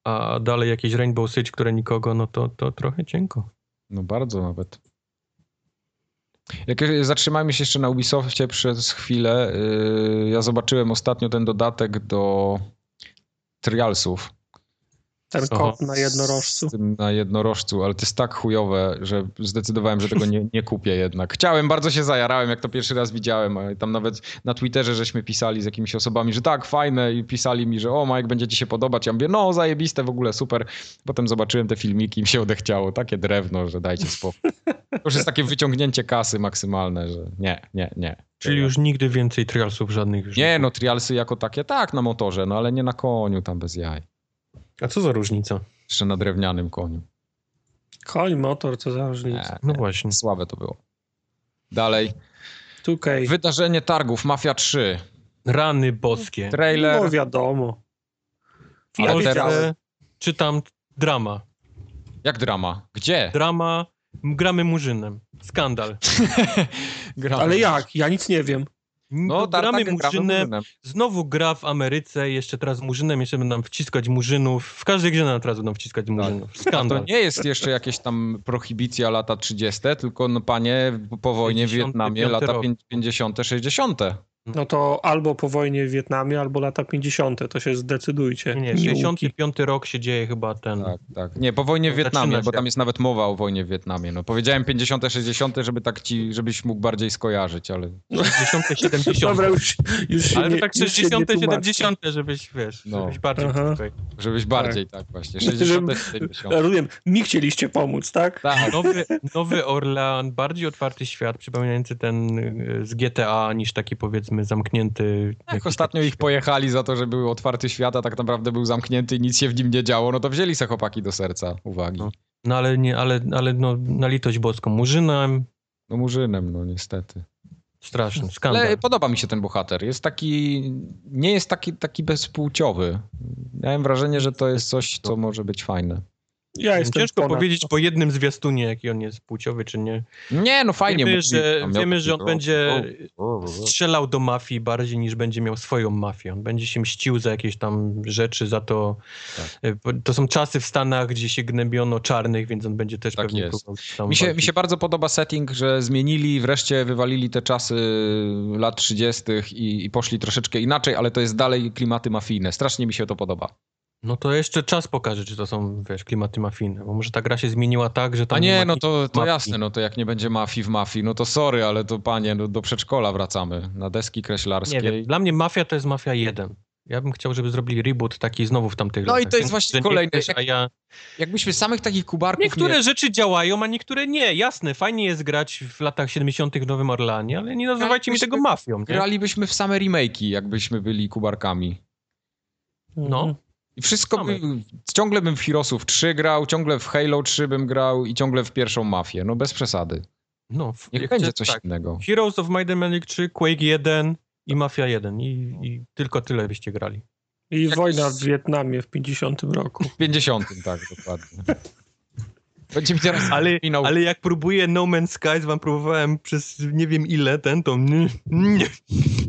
a dalej jakieś Rainbow Six, które nikogo, no to, to trochę cienko. No bardzo nawet. Jak zatrzymajmy się jeszcze na Ubisoftie przez chwilę. Yy, ja zobaczyłem ostatnio ten dodatek do Trialsów. Ten Aha. kot na jednorożcu. Z tym na jednorożcu, ale to jest tak chujowe, że zdecydowałem, że tego nie, nie kupię jednak. Chciałem, bardzo się zajarałem, jak to pierwszy raz widziałem. Tam nawet na Twitterze żeśmy pisali z jakimiś osobami, że tak, fajne i pisali mi, że o Mike, będzie ci się podobać. Ja mówię, no zajebiste, w ogóle super. Potem zobaczyłem te filmiki i mi się odechciało. Takie drewno, że dajcie spokój. To już jest takie wyciągnięcie kasy maksymalne, że nie, nie, nie. Czyli już nigdy więcej trialsów żadnych już Nie, no trialsy jako takie, tak, na motorze, no ale nie na koniu tam bez jaj. A co za różnica? Jeszcze na drewnianym koniu. Koń, motor, co za różnica. Nie, No nie. właśnie. Słabe to było. Dalej. 2K. Wydarzenie targów Mafia 3. Rany boskie. Trailer. No wiadomo. Ale Ja teraz-. Czytam drama. Jak drama? Gdzie? Drama, gramy murzynem. Skandal. Gramy. Ale jak? Ja nic nie wiem. No, tak, gramy tak, murzynem, znowu gra w Ameryce, jeszcze teraz murzynem, jeszcze będą nam wciskać murzynów. W każdej grze nam teraz będą wciskać murzynów. A to Skandal. nie jest jeszcze jakieś tam prohibicja lata 30., tylko no panie po wojnie w 65 Wietnamie lata rok. 50., 60. No to albo po wojnie w Wietnamie, albo lata 50. To się zdecydujcie. Nie, nie, Miłki. 65 rok się dzieje chyba ten. Tak, tak. Nie, po wojnie w Wietnamie, bo tam jest nawet mowa o wojnie w Wietnamie. No powiedziałem 50., 60., żeby tak ci, żebyś mógł bardziej skojarzyć, ale 60, 70. Dobra, już, już się Ale nie, tak już się nie 60, tłumaczcie. 70, żebyś, wiesz, No. żebyś bardziej Aha. tutaj. żebyś bardziej tak, właśnie. 60, Żeby- 70. Rozumiem, mi chcieliście pomóc, tak? Tak, Nowy, Nowy Orlean, bardziej otwarty świat, przypominający ten y, z GTA, niż taki powiedzmy zamknięty. jak jakiś ostatnio ich pojechali za to, że był otwarty świat, a tak naprawdę był zamknięty i nic się w nim nie działo, no to wzięli se chłopaki do serca uwagi. No. No, No ale nie, ale, ale no, na litość boską, murzynem, murzynem, no niestety. straszny, skandal. Ale podoba mi się ten bohater. Jest taki, nie jest taki, taki bezpłciowy. Miałem wrażenie, że to jest coś, co może być fajne. Ja jestem Ciężko ponad powiedzieć po jednym zwiastunie, jaki on jest płciowy, czy nie. Nie, no fajnie. Wiemy, że, wiemy, że on będzie strzelał do mafii bardziej niż będzie miał swoją mafię. On będzie się mścił za jakieś tam rzeczy, za to. Tak. e, To są czasy w Stanach, gdzie się gnębiono czarnych, więc on będzie też Tak pewnie jest. próbował tam Mi się, mi się bardzo podoba setting, że zmienili, wreszcie wywalili te czasy lat 30. I, i poszli troszeczkę inaczej, ale to jest dalej klimaty mafijne. Strasznie mi się to podoba. No to jeszcze czas pokaże, czy to są, wiesz, klimaty mafijne, bo może ta gra się zmieniła tak, że tam A nie, no to, to jasne, no to jak nie będzie mafii w mafii, no to sorry, ale to panie, no do przedszkola wracamy, na deski kreślarskie. Nie wiem, dla mnie Mafia to jest Mafia 1. Ja bym chciał, żeby zrobili reboot taki znowu w tamtych No i latach. to jest właśnie kolejny- A ja... Jakbyśmy samych takich kubarków Niektóre nie... rzeczy działają, a niektóre nie. Jasne, fajnie jest grać w latach 70. w Nowym Orleanie, ale nie nazywajcie mi tego mafią. Nie? Gralibyśmy w same remake'i, jakbyśmy byli kubarkami. No. I wszystko by, ciągle bym w Heroesów 3 grał, ciągle w Halo 3 bym grał i ciągle w pierwszą mafię. No bez przesady. No, w- Niech jak będzie coś tak. innego. Heroes of Might and Magic 3, Quake 1 i Mafia 1 i, i tylko tyle byście grali. I Jakiś- wojna w Wietnamie w 50 roku. W 50, tak, dokładnie. Będzie mi teraz Ale, minął. ale jak próbuję No Man's Skies, wam próbowałem przez nie wiem ile ten, to nie, nie.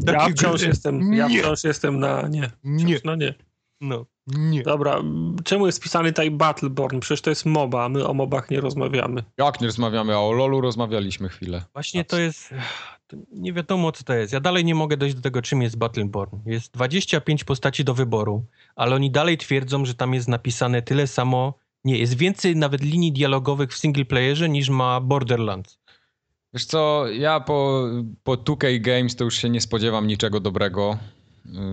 Ja wciąż gry- jestem, ja nie, wciąż jestem na nie. nie, No nie. No, nie. Dobra, czemu jest pisany tutaj Battleborn? Przecież to jest MOBA, a my o MOBach nie rozmawiamy. Jak nie rozmawiamy, a o LoLu rozmawialiśmy chwilę. Właśnie to jest, nie wiadomo co to jest. Ja dalej nie mogę dojść do tego, czym jest Battleborn. Jest 25 postaci do wyboru, ale oni dalej twierdzą, że tam jest napisane tyle samo, nie, jest więcej nawet linii dialogowych w single playerze niż ma Borderlands. Wiesz co, ja po, po 2K Games to już się nie spodziewam niczego dobrego.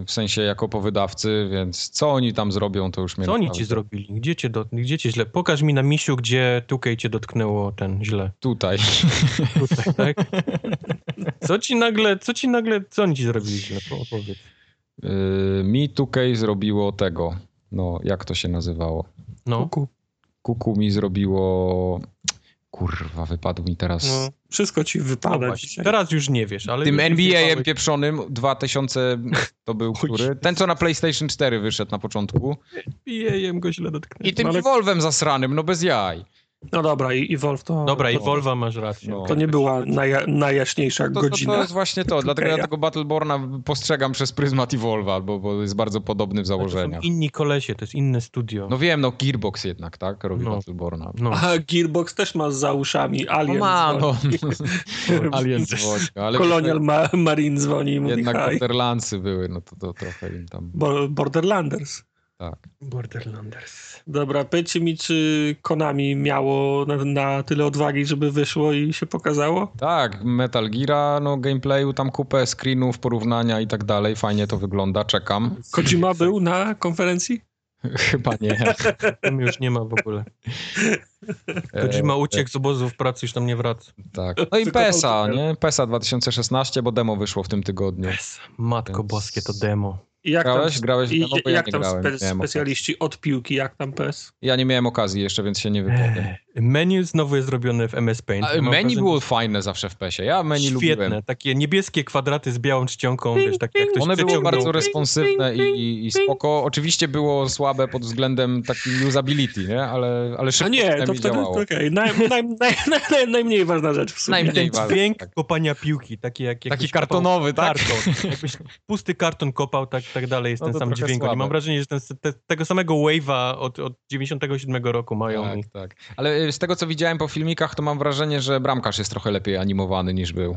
W sensie jako po wydawcy, więc co oni tam zrobią, to już mnie Co oni ci zrobili? Gdzie cię, do, gdzie cię źle? Pokaż mi na misiu, gdzie Tukej cię dotknęło ten źle. Tutaj. Tutaj, tak? Co ci nagle, co ci nagle, co oni ci zrobili źle? Po- Opowiedz. Y, Mi 2K zrobiło tego. No, jak to się nazywało? No. Kuku. Kuku mi zrobiło. Kurwa, wypadł mi teraz. No, wszystko ci No wypada dzisiaj. Teraz już nie wiesz, ale... Tym NBA-em pieprzonym 2000 to był który? Ten, co na PlayStation 4 wyszedł na początku. NBA-em go źle dotknęło. I tym No ale- zasranym, no bez jaj. No dobra, i Evolve to... Dobra, i to, Volva masz rację. No. to nie była naja, najjaśniejsza To, to, godzina. to jest właśnie to, dlatego ja tego Battleborna postrzegam przez pryzmat Evolve'a, bo, bo jest bardzo podobny w Ale to są inni kolesie, to jest inne studio. No wiem, no Gearbox jednak, tak? Robi No. Battleborna. No. A Gearbox też ma za uszami No Alien ma, no. Alien Wojska, ale Colonial Ma Marine dzwoni i mówi jednak haj. Borderlandsy były, no to, to trochę im tam, Bo Borderlanders. tak. Borderlanders. Dobra, powiedzcie mi, czy Konami miało na, na tyle odwagi, żeby wyszło i się pokazało? Tak, Metal Geara, no gameplayu, tam kupę screenów, porównania i tak dalej, fajnie to wygląda, czekam. Kojima był na konferencji? Chyba nie. Tam już nie ma w ogóle. E, Kojima uciekł z obozów pracy, już tam nie wraca. Tak. No i PESA, nie? PESA 2016, bo demo wyszło w tym tygodniu. Yes. Matko Więc- boskie, to demo. I jak Grałeś? tam, Grałeś i, ja jak nie tam grałem, spe, specjaliści od piłki, jak tam PES? Ja nie miałem okazji jeszcze, więc się nie wypowiem. Menu znowu jest zrobione w MS Paint. A Ja menu wrażenie, było fajne zawsze w PESie. Ja menu Świetne, lubiłem. takie niebieskie kwadraty z białą czcionką, wiesz, takie jak ktoś One były bardzo responsywne i, i, i spoko. Oczywiście było słabe pod względem takim usability, nie? Ale, ale A szybko nie, to wtedy działało. okej. Naj, naj, naj, naj, najmniej ważna rzecz w sumie. Najmniej Ten ważne, dźwięk tak. kopania piłki, taki jak Taki kartonowy, kopał tak? Karton. Jakbyś pusty karton kopał, tak, tak dalej jest No ten sam dźwięk. słabe. I mam wrażenie, że ten, te, tego samego wave'a od, od 97 roku mają. i- Tak, tak. Ale y, z tego, co widziałem po filmikach, to mam wrażenie, że bramkarz jest trochę lepiej animowany niż był.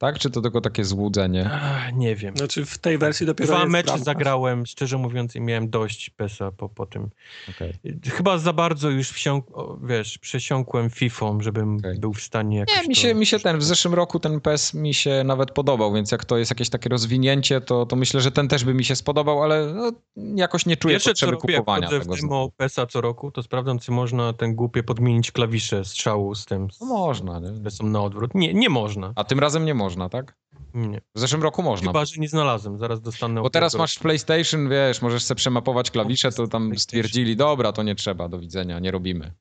Tak? Czy to tylko takie złudzenie? Ach, nie wiem. Znaczy w tej wersji dopiero Dwa mecze bramka. zagrałem, szczerze mówiąc, i miałem dość PESA po, po tym. Okej. Chyba za bardzo już wsiąk, wiesz, przesiąkłem Fifą, żebym Okej. był w stanie jakoś Nie, mi to- się, mi się ten, w zeszłym roku ten PES mi się nawet podobał, więc jak to jest jakieś takie rozwinięcie, to, to myślę, że ten też by mi się spodobał, ale no, jakoś nie czuję Pierwsze co potrzeby robię, jak kupowania wchodzę tego. demo PESA co roku, to sprawdzam, czy można ten głupie podmienić klawisze strzału z tym, No można, nie? są na odwrót. Nie, nie można. A tym razem nie można, tak? Nie. W zeszłym roku można. Chyba, że nie znalazłem. Zaraz dostanę... Bo teraz masz PlayStation, wiesz, możesz sobie przemapować klawisze, to tam stwierdzili, dobra, to nie trzeba, do widzenia, nie robimy.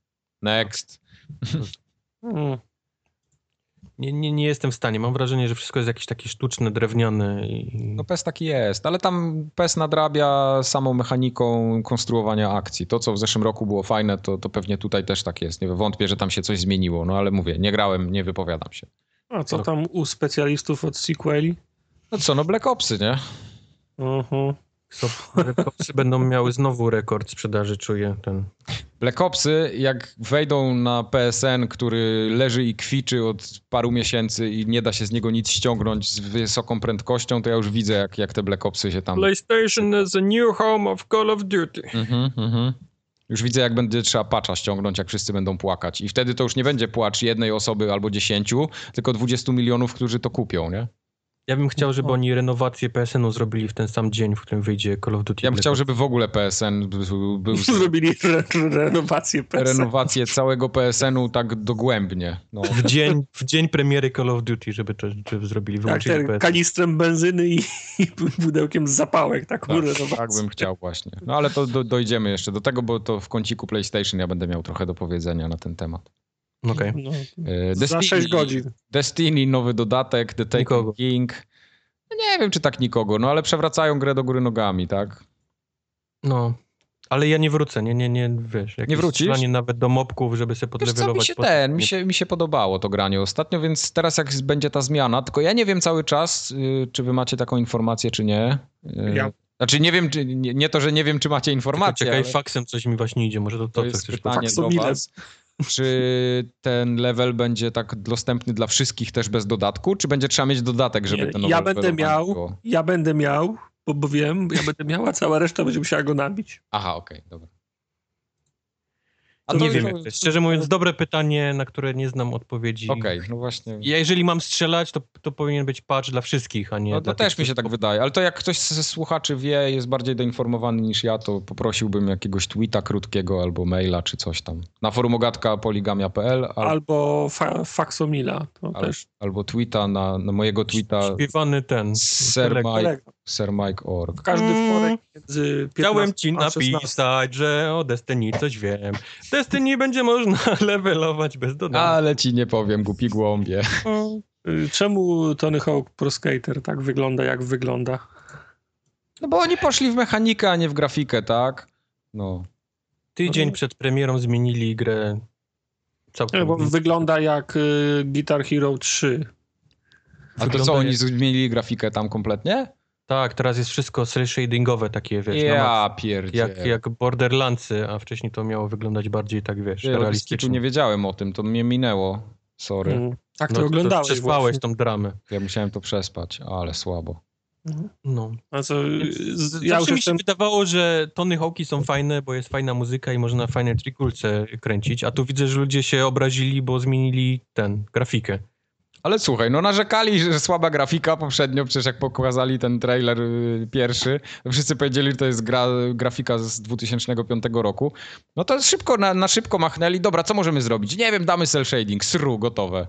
Next. Hmm. Nie, nie, nie jestem w stanie. Mam wrażenie, że wszystko jest jakieś takie sztuczne, drewniane i... No PES taki jest, ale tam PES nadrabia samą mechaniką konstruowania akcji. To, co w zeszłym roku było fajne, to, to pewnie tutaj też tak jest. Nie wiem, wątpię, że tam się coś zmieniło, no ale mówię, nie grałem, nie wypowiadam się. A co tam u specjalistów od sequeli? No co, no Black Opsy, nie? Mhm. Repopsy będą miały znowu rekord sprzedaży, czuję ten. Black Opsy, jak wejdą na PSN, który leży i kwiczy od paru miesięcy i nie da się z niego nic ściągnąć z wysoką prędkością, to ja już widzę, jak, jak te Black Opsy się tam... PlayStation is a new home of Call of Duty. Mhm, mhm. Już widzę, jak będzie trzeba patcha ściągnąć, jak wszyscy będą płakać. I wtedy to już nie będzie płacz jednej osoby albo dziesięciu, tylko 20 milionów, którzy to kupią, nie? Ja bym chciał, żeby oni renowację PSN-u zrobili w ten sam dzień, w którym wyjdzie Call of Duty. Ja bym Black chciał, żeby w ogóle PSN był, był Zrobili re renowację PESA. renowację całego PSN-u tak dogłębnie. No. W dzień, w dzień premiery Call of Duty, żeby to żeby zrobili, Tak, ten PSN. kanistrem benzyny i, i pudełkiem z zapałek, taką Tak, renowację. tak bym chciał właśnie. No ale to do, dojdziemy jeszcze do tego, bo to w kąciku PlayStation ja będę miał trochę do powiedzenia na ten temat. Okej. No, E, za 6 godzin. Destiny, nowy dodatek, The Taken Nikogo. King. No nie wiem, czy tak nikogo, no ale przewracają grę do góry nogami, tak? No. Ale ja nie wrócę, nie, nie, nie, wiesz. jakieś wrócisz? nawet do mobków, żeby sobie Wiesz co, podlewelować mi się postać. ten, mi się, mi się podobało to granie ostatnio, więc teraz jak będzie ta zmiana, tylko ja nie wiem cały czas, y, czy wy macie taką informację, czy nie. Y, Ja. Znaczy nie wiem, czy, nie, nie to, że nie wiem, czy macie informację, czekaj, ale faksem coś mi właśnie idzie, może to to, to co jest chcesz pytanie do was. Czy ten level będzie tak dostępny dla wszystkich też bez dodatku, czy będzie trzeba mieć dodatek, żeby Nie, ten nowy ja będę miał, było? ja będę miał, bo, bo wiem, ja będę miał, a cała reszta będzie musiała go nabić. Aha, okej, dobra. Nie wiem, jak to jest. Szczerze mówiąc, dobre pytanie, na które nie znam odpowiedzi. Okej, no właśnie. Ja, jeżeli mam strzelać, to, to powinien być patch dla wszystkich, a nie No dla to tych, też mi się tak wydaje, ale to jak ktoś ze słuchaczy wie, jest bardziej doinformowany niż ja, to poprosiłbym jakiegoś tweeta krótkiego albo maila czy coś tam. Na forum ogatka poligamia.pl al, Albo fa faksomila. To al, też. albo tweeta na, na mojego tweeta Śpiewany ten. Kolega. Mike. Sir Mike Org. Każdy Mm. wtorek między 15 Chciałem ci a 16. napisać, że o Destiny coś wiem. Destiny będzie można levelować bez dodatku. Ale ci nie powiem, głupi głąbie. Y, Czemu Tony Hawk Pro Skater tak wygląda, jak wygląda? No bo oni poszli w mechanikę, a nie w grafikę, tak? No. Tydzień przed premierą zmienili grę całkiem. bo wygląda jak y, Guitar Hero 3. A to co, oni zmienili grafikę tam kompletnie? Tak, teraz jest wszystko cel shadingowe takie, wiesz, Ja maksa. pierdzie. jak, jak Borderlandsy, a wcześniej to miało wyglądać bardziej tak, wiesz, Tu realistycznie. nie wiedziałem o tym, to mnie minęło. Sorry. Mm. Tak No, to oglądałeś Przespałeś właśnie. tą dramę. Ja musiałem to przespać, ale słabo. No. A co, z- ja Zawsze mi się wydawało, że Tony Hawki są fajne, bo jest fajna muzyka i można fajne trikulce kręcić, a tu widzę, że ludzie się obrazili, bo zmienili ten, grafikę. Ale słuchaj, no narzekali, że słaba grafika poprzednio, przecież jak pokazali ten trailer y, pierwszy, wszyscy powiedzieli, że to jest gra, grafika z 2005 roku. No to szybko, na, na szybko machnęli, dobra, co możemy zrobić? Nie wiem, damy cel shading, sru, gotowe.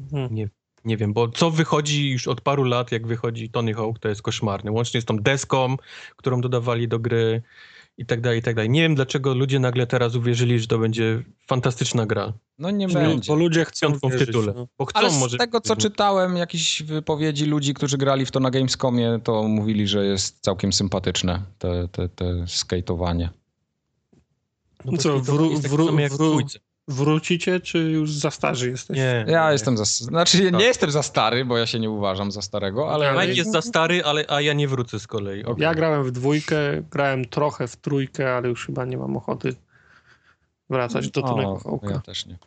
Mhm. Nie, nie wiem, bo co wychodzi już od paru lat, jak wychodzi Tony Hawk, to jest koszmarny. Łącznie z tą deską, którą dodawali do gry i tak dalej, i tak dalej. Nie wiem, dlaczego ludzie nagle teraz uwierzyli, że to będzie fantastyczna gra. No nie Bo- będzie. Bo ludzie chcą w wierzyć, tytule. no. Bo chcą Ale z może... tego, co czytałem, jakieś wypowiedzi ludzi, którzy grali w to na Gamescomie, to mówili, że jest całkiem sympatyczne te, te, te skateowanie. No Co, to wró- jest takie wró- samo jak w wró-. Wrócicie, czy już za starzy jesteś? Nie. Ja nie. jestem za... Znaczy, nie Tak. jestem za stary, bo ja się nie uważam za starego, ale... Mike jest za stary, ale, a ja nie wrócę z kolei. Okej. Ja grałem w dwójkę, grałem trochę w trójkę, ale już chyba nie mam ochoty wracać do Tonego O, Hawka. ja też nie.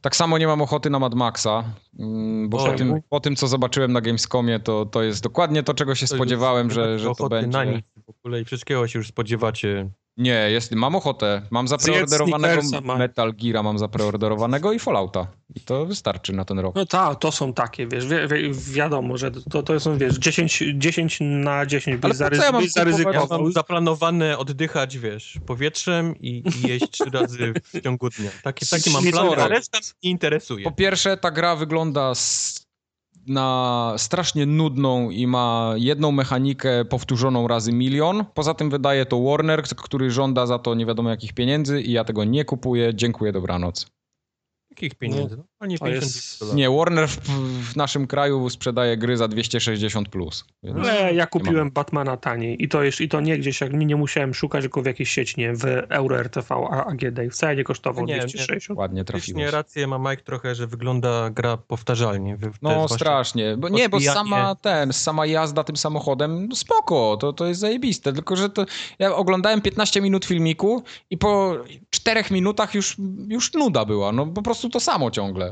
Tak samo nie mam ochoty na Mad Maxa, mm, bo po tym, po tym, co zobaczyłem na Gamescomie, to, to jest dokładnie to, czego się To spodziewałem, że, że to będzie. na nic w ogóle i wszystkiego się już spodziewacie. Nie, jest, mam ochotę. Mam zapreorderowanego. Metal Geara, mam zapreorderowanego i Fallouta. I to wystarczy na ten rok. No tak, to są takie, wiesz, wi wi wiadomo, że to, to są, wiesz, 10, 10 na 10 Ale byś, zarys ja byś Ja zaryzykował. mam zaplanowane oddychać, wiesz, powietrzem i, i jeść trzy razy w ciągu dnia. Takie, takie mam plany, Sorry. a reszta mnie nie interesuje. Po pierwsze, ta gra wygląda na strasznie nudną i ma jedną mechanikę powtórzoną razy milion. Poza tym wydaje to Warner, który żąda za to nie wiadomo jakich pieniędzy i ja tego nie kupuję. Dziękuję, dobranoc. Jakich pieniędzy? No, To 50 jest-. Nie, Warner w, w naszym kraju sprzedaje gry za 260 plus. Więc Ale ja kupiłem Batmana taniej i to, jeszcze, i to nie gdzieś, jak nie, nie musiałem szukać, tylko w jakiejś sieci, nie w Euro RTV A- AGD i wcale nie kosztował Nie, nie. 260. ładnie trafiłeś. rację ma Mike trochę, że wygląda gra powtarzalnie. No strasznie. Bo, nie, bo sama ten, sama jazda tym samochodem, no spoko, to, to jest zajebiste. Tylko, że to ja oglądałem 15 minut filmiku i po 4 minutach już, już nuda była. No po prostu to samo ciągle.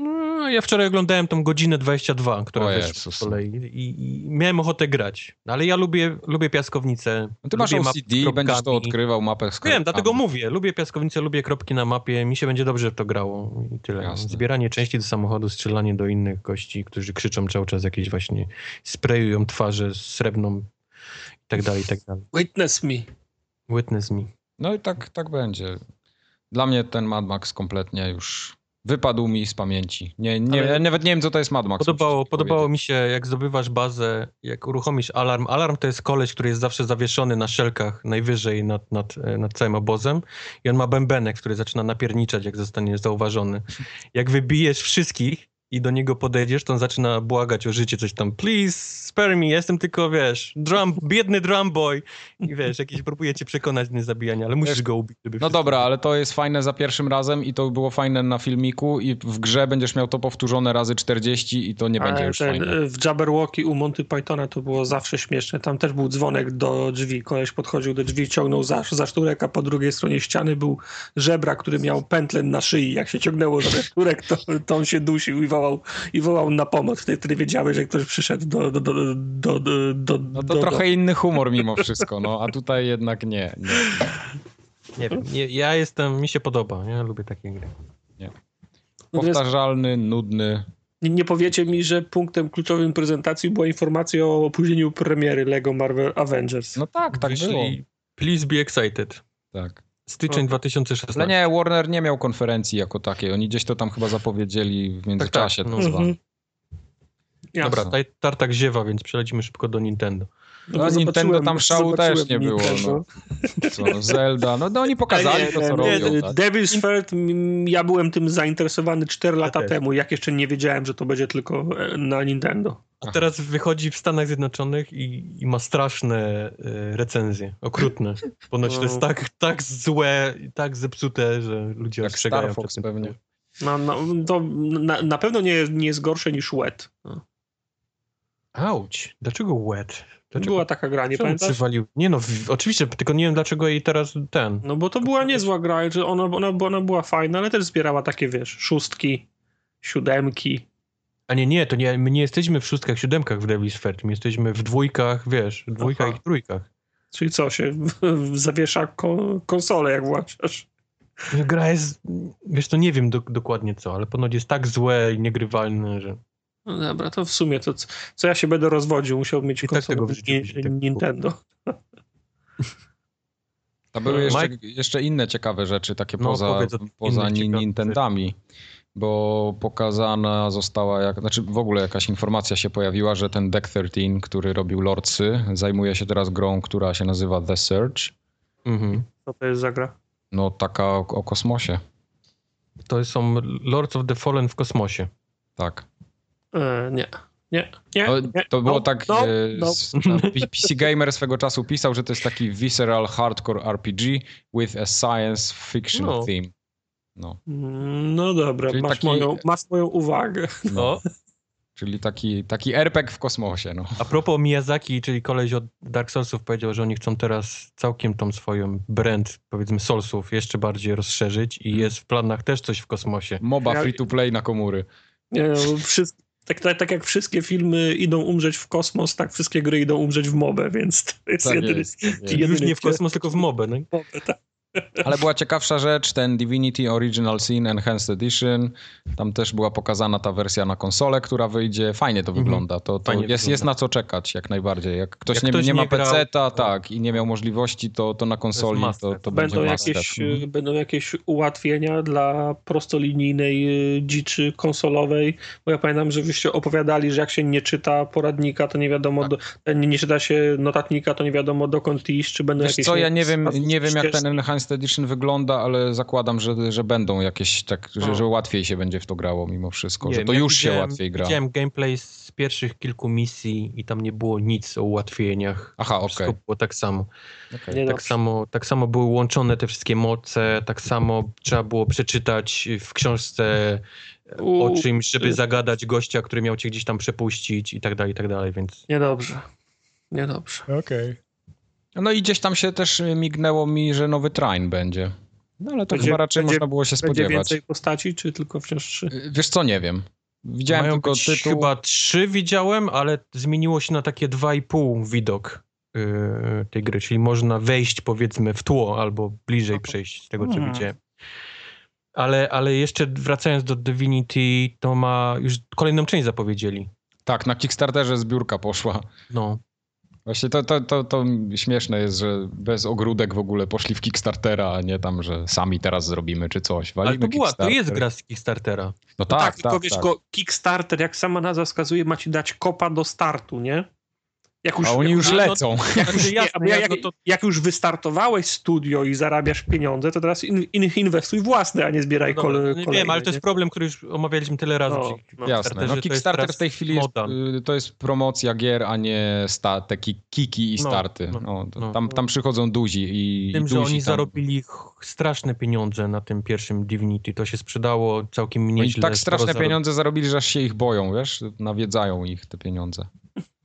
No, ja wczoraj oglądałem tą godzinę 22, która O z kolei i, i miałem ochotę grać. No, ale ja lubię, lubię piaskownicę. No ty masz OCD, z będziesz to odkrywał, mapę z Wiem, kropkami. dlatego mówię. Lubię piaskownicę, lubię kropki na mapie. Mi się będzie dobrze w to grało i tyle. Jasne. Zbieranie części do samochodu, strzelanie do innych gości, którzy krzyczą cały czas jakieś właśnie, sprayują twarze srebrną i tak dalej, i tak dalej. Witness me. Witness me. No i tak, tak będzie. Dla mnie ten Mad Max kompletnie już wypadł mi z pamięci. Nie, nie, Ale- nawet nie wiem, co to jest Mad Max. Podobało, podobało mi się, jak zdobywasz bazę, jak uruchomisz alarm. Alarm to jest koleś, który jest zawsze zawieszony na szelkach najwyżej nad, nad, e, nad całym obozem i on ma bębenek, który zaczyna napierniczać, jak zostanie zauważony. Jak wybijesz wszystkich i do niego podejdziesz, to on zaczyna błagać o życie, coś tam, please, spare me, jestem tylko, wiesz, drum, biedny drum boy i wiesz, jakiś próbuje cię przekonać do niezabijania, ale musisz Wiesz, go ubić, żeby No dobra, było. ale to jest fajne za pierwszym razem i to było fajne na filmiku i w grze będziesz miał to powtórzone razy 40 i to nie będzie Ale już ten, fajne. e, w Jabberwocky u Monty Pythona to było zawsze śmieszne. Tam też był dzwonek do drzwi. Koleś podchodził do drzwi, ciągnął za, za szturek, a po drugiej stronie ściany był żebra, który miał pętlę na szyi. Jak się ciągnęło szturek, to, to on się dusił i wołał, i wołał na pomoc. Wtedy, wtedy wiedziałeś, że ktoś przyszedł do... do, do, do, do, No to do, trochę inny humor mimo wszystko, no a tutaj jednak nie. nie. Nie wiem, nie, ja jestem, mi się podoba, nie? Lubię takie gry. No więc Powtarzalny, nudny. nie, nie powiecie mi, że punktem kluczowym prezentacji była informacja o opóźnieniu premiery LEGO Marvel Avengers. No tak, tak Wyszli, było. Please be excited. Tak. Styczeń O. 2016. Ale nie, Warner nie miał konferencji jako takiej. Oni gdzieś to tam chyba zapowiedzieli w międzyczasie. tak, tak, no. Mhm. Dobra, taj- tartak ziewa, więc przelecimy szybko do Nintendo. No, bo Nintendo tam szału też nie było, Nintendo. Co, no, Zelda. No, no oni pokazali to, co Nie, robią. Tak? Devil's Third, ja byłem tym zainteresowany 4 lata też. temu, jak jeszcze nie wiedziałem, że to będzie tylko e, na Nintendo. A teraz wychodzi w Stanach Zjednoczonych i, i ma straszne e, recenzje, okrutne. Ponoć to jest No. tak, tak złe i tak zepsute, że ludzie Jak ostrzegają. Star Fox pewnie. No, no, to na, na pewno nie, jest- nie jest gorsze niż Wet. No. Auć, dlaczego wet? Dlaczego Była taka gra, nie czemu pamiętasz? przywalił? Nie no, w, oczywiście, tylko nie wiem dlaczego jej teraz ten. No bo to była niezła gra, że ona, ona, ona była fajna, ale też zbierała takie, wiesz, szóstki, siódemki. A nie, nie, to nie, my nie jesteśmy w szóstkach, siódemkach w Devil's Third, my jesteśmy w dwójkach, wiesz, w dwójkach Aha. i trójkach. Czyli co, się zawiesza ko, konsolę, jak włączasz. Gra jest, wiesz, to nie wiem do, dokładnie co, ale ponoć jest tak złe i niegrywalne, że... No dobra, to w sumie to co, co ja się będę rozwodził, musiał mieć I tak konsolę tak Nintendo. To były jeszcze, Mike? jeszcze inne ciekawe rzeczy, takie No, poza, poza Nintendami. Bo pokazana została, jak, znaczy w ogóle jakaś informacja się pojawiła, że ten Deck 13, który robił Lordsy, zajmuje się teraz grą, która się nazywa The Search. Mhm. Co to jest za gra? No taka o, o kosmosie, To są Lords of the Fallen w kosmosie. tak. E, nie. Nie, nie, To, nie. to było no, tak, no, e, no. PC Gamer swego czasu pisał, że to jest taki visceral hardcore RPG with a science fiction No. theme. No, Mm, No dobra, masz, taki- moją, masz moją uwagę. no. Czyli taki, taki RPG w kosmosie, no. A propos Miyazaki, czyli koleś od Dark Soulsów powiedział, że oni chcą teraz całkiem tą swoją brand, powiedzmy Soulsów, jeszcze bardziej rozszerzyć i jest w planach też coś w kosmosie. MOBA free to play na komury. Nie, no, wszyscy, tak, tak, tak jak wszystkie filmy idą umrzeć w kosmos, tak wszystkie gry idą umrzeć w mobę, więc to jest Tak jedyny, jest, tak jest. jedyny Już nie w kosmos, tylko w mobę. No. mobę, tak. Ale była ciekawsza rzecz, ten Divinity Original Sin Enhanced Edition. Tam też była pokazana ta wersja na konsolę, która wyjdzie. Fajnie to Mhm. wygląda. To, to jest, wygląda. jest na co czekać, jak najbardziej. Jak ktoś Jak nie, ktoś nie ma PC-ta, to- tak, i nie miał możliwości, to, to na konsoli to, to będzie Będą must jakieś, have. Mhm. będą jakieś ułatwienia dla prostolinijnej y, dziczy konsolowej, bo ja pamiętam, że wyście opowiadali, że jak się nie czyta poradnika, to nie wiadomo, Tak. do, nie, nie czyta się notatnika, to nie wiadomo dokąd iść, czy będą Wiesz jakieś... co, ja nie wiem, nie wiem jak ten Enhanced Edition wygląda, ale zakładam, że, że będą jakieś tak, że, O. że łatwiej się będzie w to grało mimo wszystko, Nie że to ja już się łatwiej gra. Widziałem gameplay z pierwszych kilku misji i tam nie było nic o ułatwieniach. Aha, okej. Wszystko było tak samo. okej. Nie Tak dobrze. samo, tak samo były łączone te wszystkie moce, tak samo trzeba było przeczytać w książce U, o czymś, żeby zagadać gościa, który miał cię gdzieś tam przepuścić i tak dalej, i tak dalej, więc Niedobrze. Niedobrze. Okej. No i gdzieś tam się też mignęło mi, że nowy train będzie. No ale to Będzie- chyba raczej będzie- można było się Będzie spodziewać. więcej postaci, czy tylko wciąż trzy? Wiesz co, nie wiem. Widziałem mają tylko tytuł. chyba trzy widziałem, ale zmieniło się na takie dwa i pół widok yy, tej gry, czyli można wejść powiedzmy w tło albo bliżej przejść z tego, co Hmm. widziałem. Ale, ale jeszcze wracając do Divinity, to ma już kolejną część zapowiedzieli. Tak, na Kickstarterze zbiórka poszła. No, Właśnie to, to, to, to śmieszne jest, że bez ogródek w ogóle poszli w Kickstartera, a nie tam, że sami teraz zrobimy czy coś. ale Walimy to była, to jest gra z Kickstartera. No Tak, tak, tylko tak, wiesz, tak. go Kickstarter, jak sama nazwa wskazuje, ma ci dać kopa do startu, nie? Jak już, A oni jak już no, lecą. Jak Znaczy, już, jasne, jak- jak, no to- jak już wystartowałeś studio i zarabiasz pieniądze, to teraz in, in, inwestuj własne, a nie zbieraj No, kole, no, kolejne. wiem, ale to jest nie? problem, który już omawialiśmy tyle razy. No, no. Jasne. No Kickstarter w tej chwili jest, y, to jest promocja gier, a nie sta, te ki- kiki i No, starty. no, No, no. tam, tam przychodzą duzi i, Tym, i że duzi oni tam. zarobili straszne pieniądze na tym pierwszym Divinity. To się sprzedało całkiem Oni nieźle. tak sporo straszne pieniądze zarobili, że aż się ich boją, wiesz? Nawiedzają ich te pieniądze.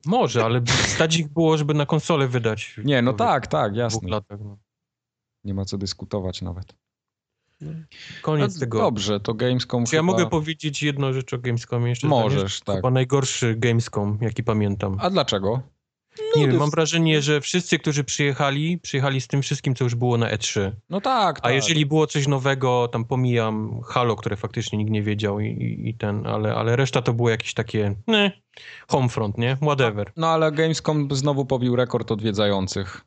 Może, ale stać ich było, żeby na konsolę wydać. Nie, no tak, tak, jasne. latach. No. Nie ma co dyskutować nawet. Koniec No, tego. Dobrze, to Gamescom Czy ja chyba... mogę powiedzieć jedną rzecz o Gamescomie jeszcze? Możesz, tak. Chyba najgorszy Gamescom, jaki pamiętam. A dlaczego? Nie wiem, mam wrażenie, że wszyscy, którzy przyjechali, przyjechali z tym wszystkim, co już było na E3. No tak, A tak. jeżeli było coś nowego, tam pomijam Halo, które faktycznie nikt nie wiedział i, i, i ten, ale, ale reszta to było jakieś takie, ne, Homefront, nie? Whatever. No ale Gamescom znowu pobił rekord odwiedzających.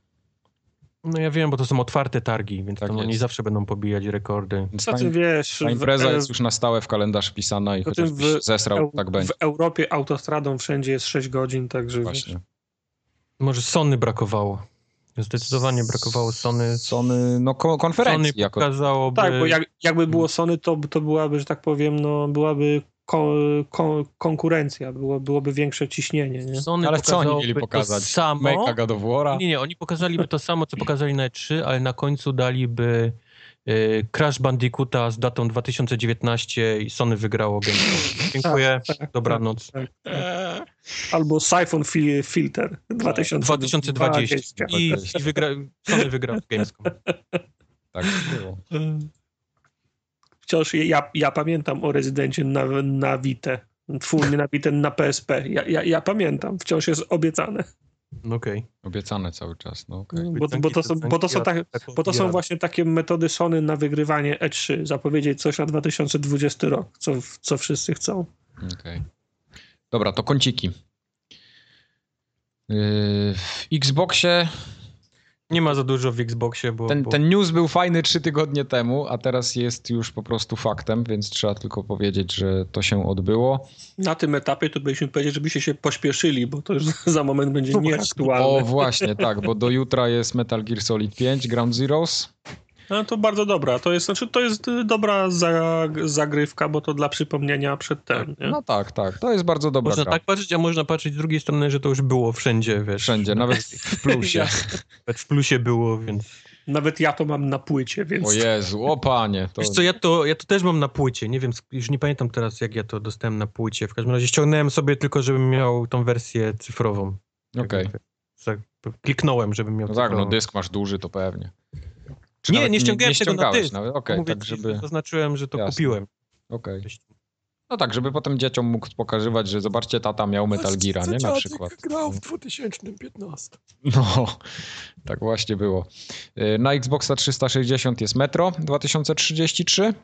No ja wiem, bo to są otwarte targi, więc Tak tam oni zawsze będą pobijać rekordy. Ty wiesz? ta impreza w, jest już na stałe w kalendarz wpisana i Po tym chociaż byś w- zesrał, Eu- tak będzie. w Europie autostradą wszędzie jest 6 godzin, także wiesz, Właśnie. Może Sony brakowało. Zdecydowanie brakowało Sony. Sony, no ko- Sony konferencji jako... pokazałoby... Tak, bo jak, jakby było Sony, to, to byłaby, że tak powiem, no, byłaby ko, ko, konkurencja, było, byłoby większe ciśnienie, nie? Sony Ale co oni mieli pokazać? To samo. Make'a God of War'a? Nie, nie, oni pokazaliby to samo, co pokazali na E3, ale na końcu daliby Crash Bandicoota z datą 2019 i Sony wygrało Gamescom. Dziękuję, tak, dobranoc. Tak, tak. Albo Siphon fi, Filter 2020. 2020 i, i wygra, Sony wygrał Gamescom. Tak było. Wciąż ja, ja pamiętam o rezydencie na, na Vita. Tfu, nie na Vita, na PSP. Ja, ja, ja pamiętam, wciąż jest obiecane. No Okej. Obiecane cały czas, no okej. Bo, bo, to są, bo, to są tak, bo to są właśnie takie metody Sony na wygrywanie E3. Zapowiedzieć coś na 2020 rok, co, co wszyscy chcą. Okej. Dobra, to kąciki. Yy, W Xboxie Nie ma za dużo w Xboxie, bo... Ten, bo... ten news był fajny trzy tygodnie temu, a teraz jest już po prostu faktem, więc trzeba tylko powiedzieć, że to się odbyło. Na tym etapie to byliśmy powiedzieć, żebyście się pośpieszyli, bo to już za moment będzie nieaktualne. O, właśnie, tak, bo do jutra jest Metal Gear Solid 5, Ground Zeroes. No to bardzo dobra. To jest, znaczy, to jest dobra za, zagrywka, bo to dla przypomnienia przed ten. Nie? No tak, tak, to jest bardzo dobra Można gra. tak patrzeć, a można patrzeć z drugiej strony, że to już było wszędzie, wiesz. Wszędzie, nawet w plusie. Nawet w plusie było, więc... Nawet ja to mam na płycie, więc. O Jezu, o panie. To... Wiesz co, ja to, ja to też mam na płycie. Nie wiem, już nie pamiętam teraz, jak ja to dostałem na płycie. W każdym razie ściągnąłem sobie tylko, żebym miał tą wersję cyfrową. Okej, Za- Kliknąłem, żebym miał no tak, no dysk masz duży, to pewnie. Czy Nie, nie ściągałem tego na ściągałeś dysk. Nawet. Okej, Mówię tak ci, żeby... Zaznaczyłem, że to Jasne. kupiłem. Okej. No tak, żeby potem dzieciom mógł pokazywać, że zobaczcie, tata miał Metal Geara, nie? Na przykład. grał w 2015. No, tak właśnie było. Y, Na Xboxa 360 jest Metro 2033.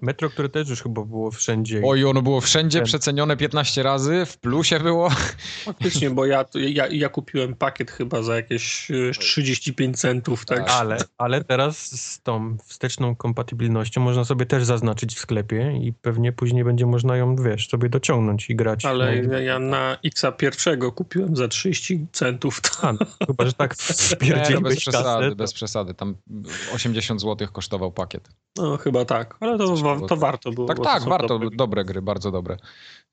Metro, które też już chyba było wszędzie. Oj, ono było wszędzie Ten. przecenione 15 razy, w plusie było. Faktycznie, bo ja, ja, ja kupiłem pakiet chyba za jakieś y, 35 centów, tak? Tak. Ale, ale teraz z tą wsteczną kompatybilnością można sobie też zaznaczyć w sklepie i pewnie później będzie można ją, wiesz, sobie dociągnąć i grać. Ale No, ja, na Xa pierwszego kupiłem za 30 centów. To... A, no, chyba, że tak Nie, no spierdzieliłeś bez przesady, kasę. to- bez przesady. Tam 80 zł kosztował pakiet. No chyba tak, ale to, To tak. warto było. Tak, to tak, warto. dobre Dobre. gry, bardzo dobre.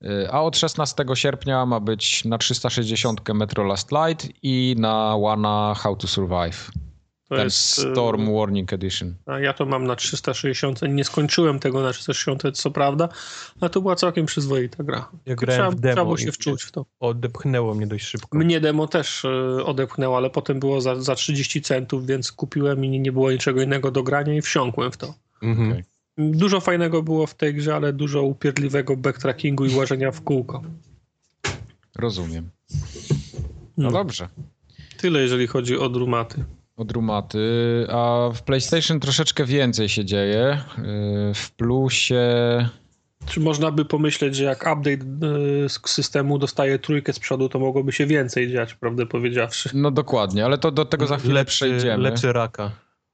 Y, A od 16 sierpnia ma być na 360 Metro Last Light i na Wana How to Survive. To Ten jest, y, Storm Warning Edition. A ja to mam na 360. Nie skończyłem tego na 360, co prawda, ale to była całkiem przyzwoita gra. Ja Trzeba, grałem w trzeba było się wczuć w to. odepchnęło mnie dość szybko. Mnie demo też y, odepchnęło, ale potem było za, za 30 centów, więc kupiłem i nie, było niczego innego do grania i wsiąkłem w to. Mhm. Okej. Dużo fajnego było w tej grze, ale dużo upierdliwego backtrackingu i łażenia w kółko. Rozumiem. No No. dobrze. Tyle, jeżeli chodzi o drumaty. Od Rumaty. A w PlayStation troszeczkę więcej się dzieje. Y, W plusie. Czy można by pomyśleć, że jak update y, z systemu dostaje trójkę z przodu, to mogłoby się więcej dziać, prawdę powiedziawszy. No dokładnie, ale to do tego za chwilę lepszy, przejdziemy. lepszy raka.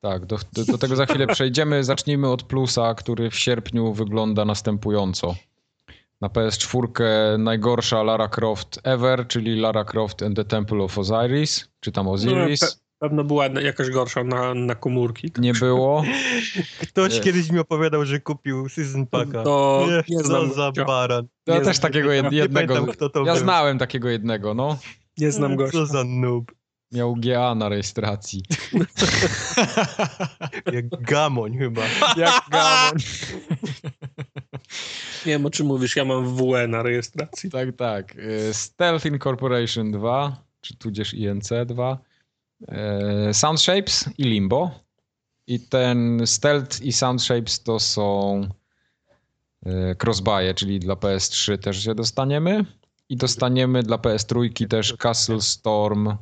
Tak, do, do, do tego za chwilę przejdziemy. Zacznijmy od plusa, który w sierpniu wygląda następująco. Na PS4 najgorsza Lara Croft ever, czyli Lara Croft and the Temple of Osiris, czy tam Osiris. No, pe- pewno była jakaś gorsza na, na komórki. Nie było. Ktoś Nie. kiedyś mi opowiadał, że kupił Season Packa. To nie, nie co znam za baran. Ja Nie też znam takiego jed, Nie jednego. pamiętam, kto to Ja był. znałem takiego jednego, no. Nie znam gościa. Co za noob. Miał GA na rejestracji. Jak gamoń chyba. Jak Gamon. Nie wiem, o czym mówisz, ja mam WE na rejestracji. Tak, tak. Y, Stealth Incorporation 2, czy tudzież INC 2. y, Sound Shapes i Limbo. I ten Stealth i Sound Shapes to są y, crossbuye, czyli dla PS3 też się dostaniemy. I dostaniemy dla PS3 też Castle Storm.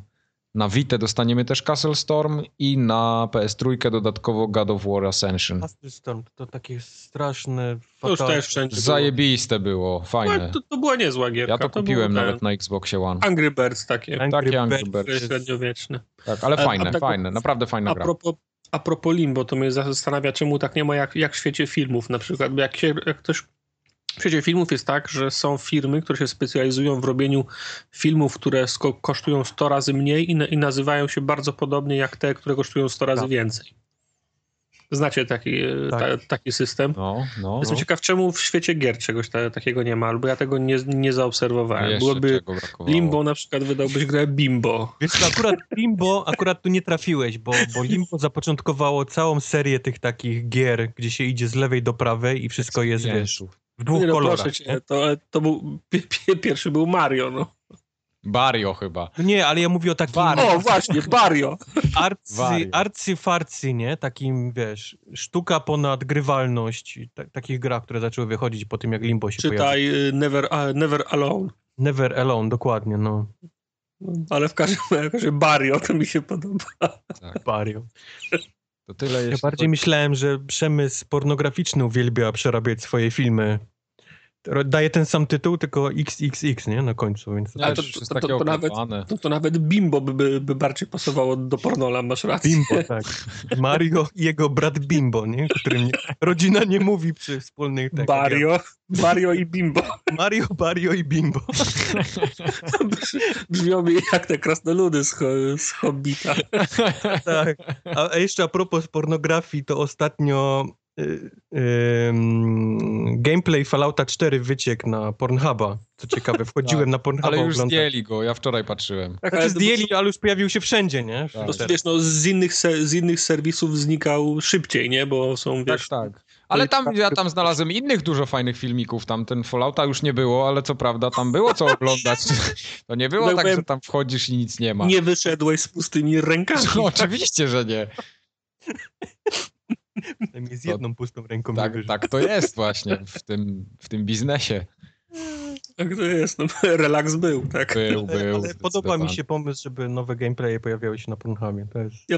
Na Vita dostaniemy też Castle Storm i na PS3 dodatkowo God of War Ascension. Castle Storm to takie straszne, To już też wszędzie było. Zajebiste było, No, fajne. to, to była niezła gierka. Ja to był kupiłem ten nawet na Xboxie One. Angry Birds takie, Angry Takie Angry Birds Birds. średniowieczne. Tak, ale A- a fajne, tak- fajne, naprawdę fajna A gra. propos, a propos Limbo, to mnie zastanawia, czemu tak nie ma jak, jak w świecie filmów na przykład. Bo Jak, się, jak ktoś w świecie filmów jest tak, że są firmy, które się specjalizują w robieniu filmów, które kosztują 100 razy mniej i, na, i nazywają się bardzo podobnie jak te, które kosztują 100 razy Tak. więcej. Znacie taki, e, Tak. ta, taki system? No, no. Jestem no. ciekaw, czemu w świecie gier czegoś ta, takiego nie ma, albo ja tego nie, nie zaobserwowałem. Jeszcze Byłoby. Limbo na przykład wydałbyś grę Bimbo. Wiesz co, akurat Limbo, akurat tu nie trafiłeś, bo, bo Limbo zapoczątkowało całą serię tych takich gier, gdzie się idzie z lewej do prawej i wszystko jest, wiesz, w dwóch Nie no, kolorach. proszę cię, nie? to, to był pi- pi- pierwszy był Mario, no. Bario chyba. Nie, ale ja mówię o takim Wario. O, właśnie, Mario. arcy, arcy-farcy, nie? Takim, wiesz, sztuka ponad grywalność. Ta, takich grach, które zaczęły wychodzić po tym, jak Limbo się pojawił. Czytaj Never, a, Never Alone. Never Alone, dokładnie, no. Ale w każdym razie Mario to mi się podoba. Tak. Mario. To tyle Ja bardziej chodzi- myślałem, że przemysł pornograficzny uwielbia przerabiać swoje filmy daje ten sam tytuł, tylko XXX, nie? Na końcu, więc... Ale to- to, to- to nawet- to nawet Bimbo by, by, by bardziej pasowało do Pornola, masz rację. Bimbo, tak. Mario i jego brat Bimbo, nie? Którym nie, rodzina nie mówi przy wspólnych... tak, Bario, Bario i Bimbo. Mario, Bario i Bimbo. Brzmią mi jak te krasnoludy z, z Hobbita. Tak. A jeszcze a propos pornografii, to ostatnio gameplay Fallouta 4 wyciekł na Pornhuba. Co ciekawe, wchodziłem na Pornhuba Ale już oglądać. zdjęli go, ja wczoraj patrzyłem. Tak, Znaczy ale zdjęli, ale już pojawił się wszędzie, nie? Tak. Wiesz, no, z, innych z innych serwisów znikał szybciej, nie? Bo są, Tak, wiesz... tak. Ale tam, ja tam znalazłem innych dużo fajnych filmików, tam ten Fallouta już nie było, ale co prawda tam było co oglądać. To nie było No, tak, powiem- że tam wchodzisz i nic nie ma. Nie wyszedłeś z pustymi rękami. No, oczywiście, że nie. Przynajmniej z jedną pustą ręką Tak, tak to jest właśnie w tym, w tym biznesie. Tak to jest, no, relaks był, tak. Był, Ale, był. ale podoba mi się pomysł, żeby nowe gameplaye pojawiały się na Pornhubie. To jest Ja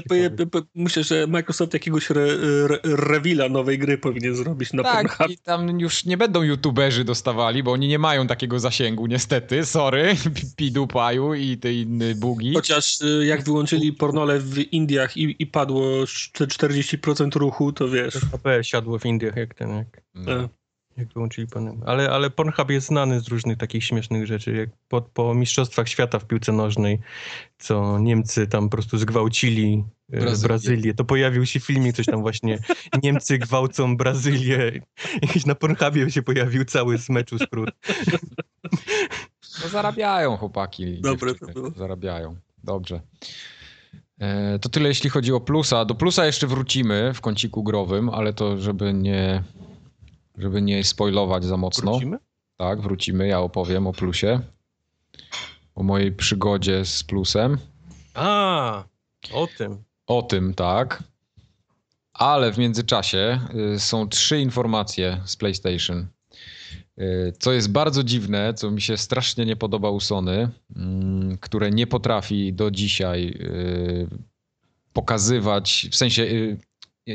myślę, że Microsoft jakiegoś re, re, rewila nowej gry powinien zrobić na Tak, Pornhub. i tam już nie będą youtuberzy dostawali, bo oni nie mają takiego zasięgu, niestety. Sorry, Pidupaju i te inne bugi. Chociaż y, jak wyłączyli pornole w Indiach i, i padło sz- 40% ruchu, to wiesz. HP siadło w Indiach, jak ten, jak, No. Jak wyłączyli panem. Ale, ale Pornhub jest znany z różnych takich śmiesznych rzeczy, jak po, po Mistrzostwach Świata w piłce nożnej, co Niemcy tam po prostu zgwałcili e, Brazylię. Brazylię. To pojawił się filmik, coś tam właśnie Niemcy gwałcą Brazylię. Jakiś na Pornhubie się pojawił cały z meczu skrót. No zarabiają chłopaki. Dobre to było. Zarabiają. Dobrze. E, to tyle jeśli chodzi o plusa. Do plusa jeszcze wrócimy w kąciku growym, ale to żeby nie, żeby nie spoilować za mocno. Wrócimy? Tak, wrócimy. Ja opowiem o plusie. O mojej przygodzie z plusem. A, o tym. O tym, tak. Ale w międzyczasie y, są trzy informacje z PlayStation. Y, Co jest bardzo dziwne, co mi się strasznie nie podoba u Sony, mm, które nie potrafi do dzisiaj y, pokazywać, w sensie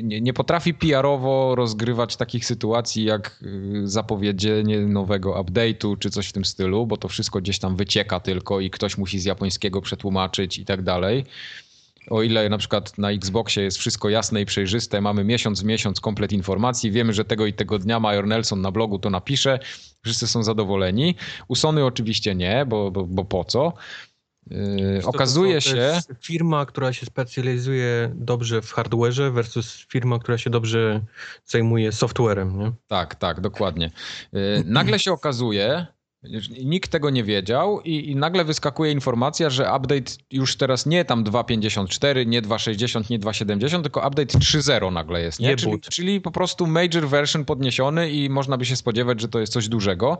nie, nie potrafi PR-owo rozgrywać takich sytuacji jak y, zapowiedzenie nowego update'u czy coś w tym stylu, bo to wszystko gdzieś tam wycieka tylko i ktoś musi z japońskiego przetłumaczyć i tak dalej. O ile na przykład na Xboxie jest wszystko jasne i przejrzyste, mamy miesiąc w miesiąc komplet informacji, wiemy, że tego i tego dnia Major Nelson na blogu to napisze, wszyscy są zadowoleni. U Sony oczywiście nie, bo, bo, bo po co? Yy, To- to okazuje się... To jest firma, która się specjalizuje dobrze w hardware'ze versus firma, która się dobrze zajmuje softwarem, nie? Tak, tak, dokładnie. Yy, Nagle się okazuje, nikt tego nie wiedział i, i nagle wyskakuje informacja, że update już teraz nie tam 2.54, nie 2.60, nie 2.70, tylko update 3.0 nagle jest, nie? Czyli, czyli po prostu major version podniesiony i można by się spodziewać, że to jest coś dużego.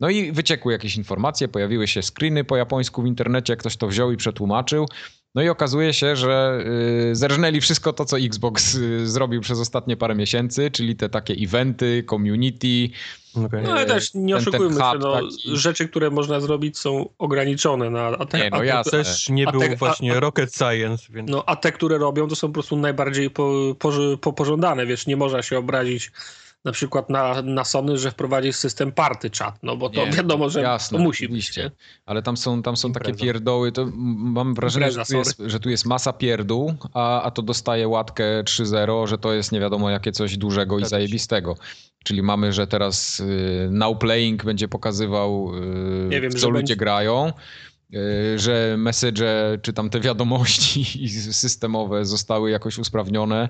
No i wyciekły jakieś informacje, pojawiły się screeny po japońsku w internecie, ktoś to wziął i przetłumaczył. No i okazuje się, że yy, zerżnęli wszystko to, co Xbox yy, zrobił przez ostatnie parę miesięcy, czyli te takie eventy, community. Okay. No ale też nie ten- ten oszukujmy się, no, taki. rzeczy, które można zrobić są ograniczone. Na, a te, Nie, no a jasne. Też nie był te- właśnie a- rocket science, więc No, a te, które robią, to są po prostu najbardziej po, poży- po, pożądane, wiesz, nie można się obrazić na przykład na, na Sony, że wprowadzi system party chat, no bo to Nie, wiadomo, że Jasne, to musi być. nie? Ale tam są, tam są takie pierdoły. To mam wrażenie, Impreza, że, tu jest, że tu jest masa pierdół, a, a to dostaje łatkę 3.0, że to jest nie wiadomo jakie coś dużego i zajebistego. Czyli mamy, że teraz y, Now Playing będzie pokazywał, y, wiem, co ludzie będzie- grają. y, Że message, czy tam te wiadomości systemowe zostały jakoś usprawnione,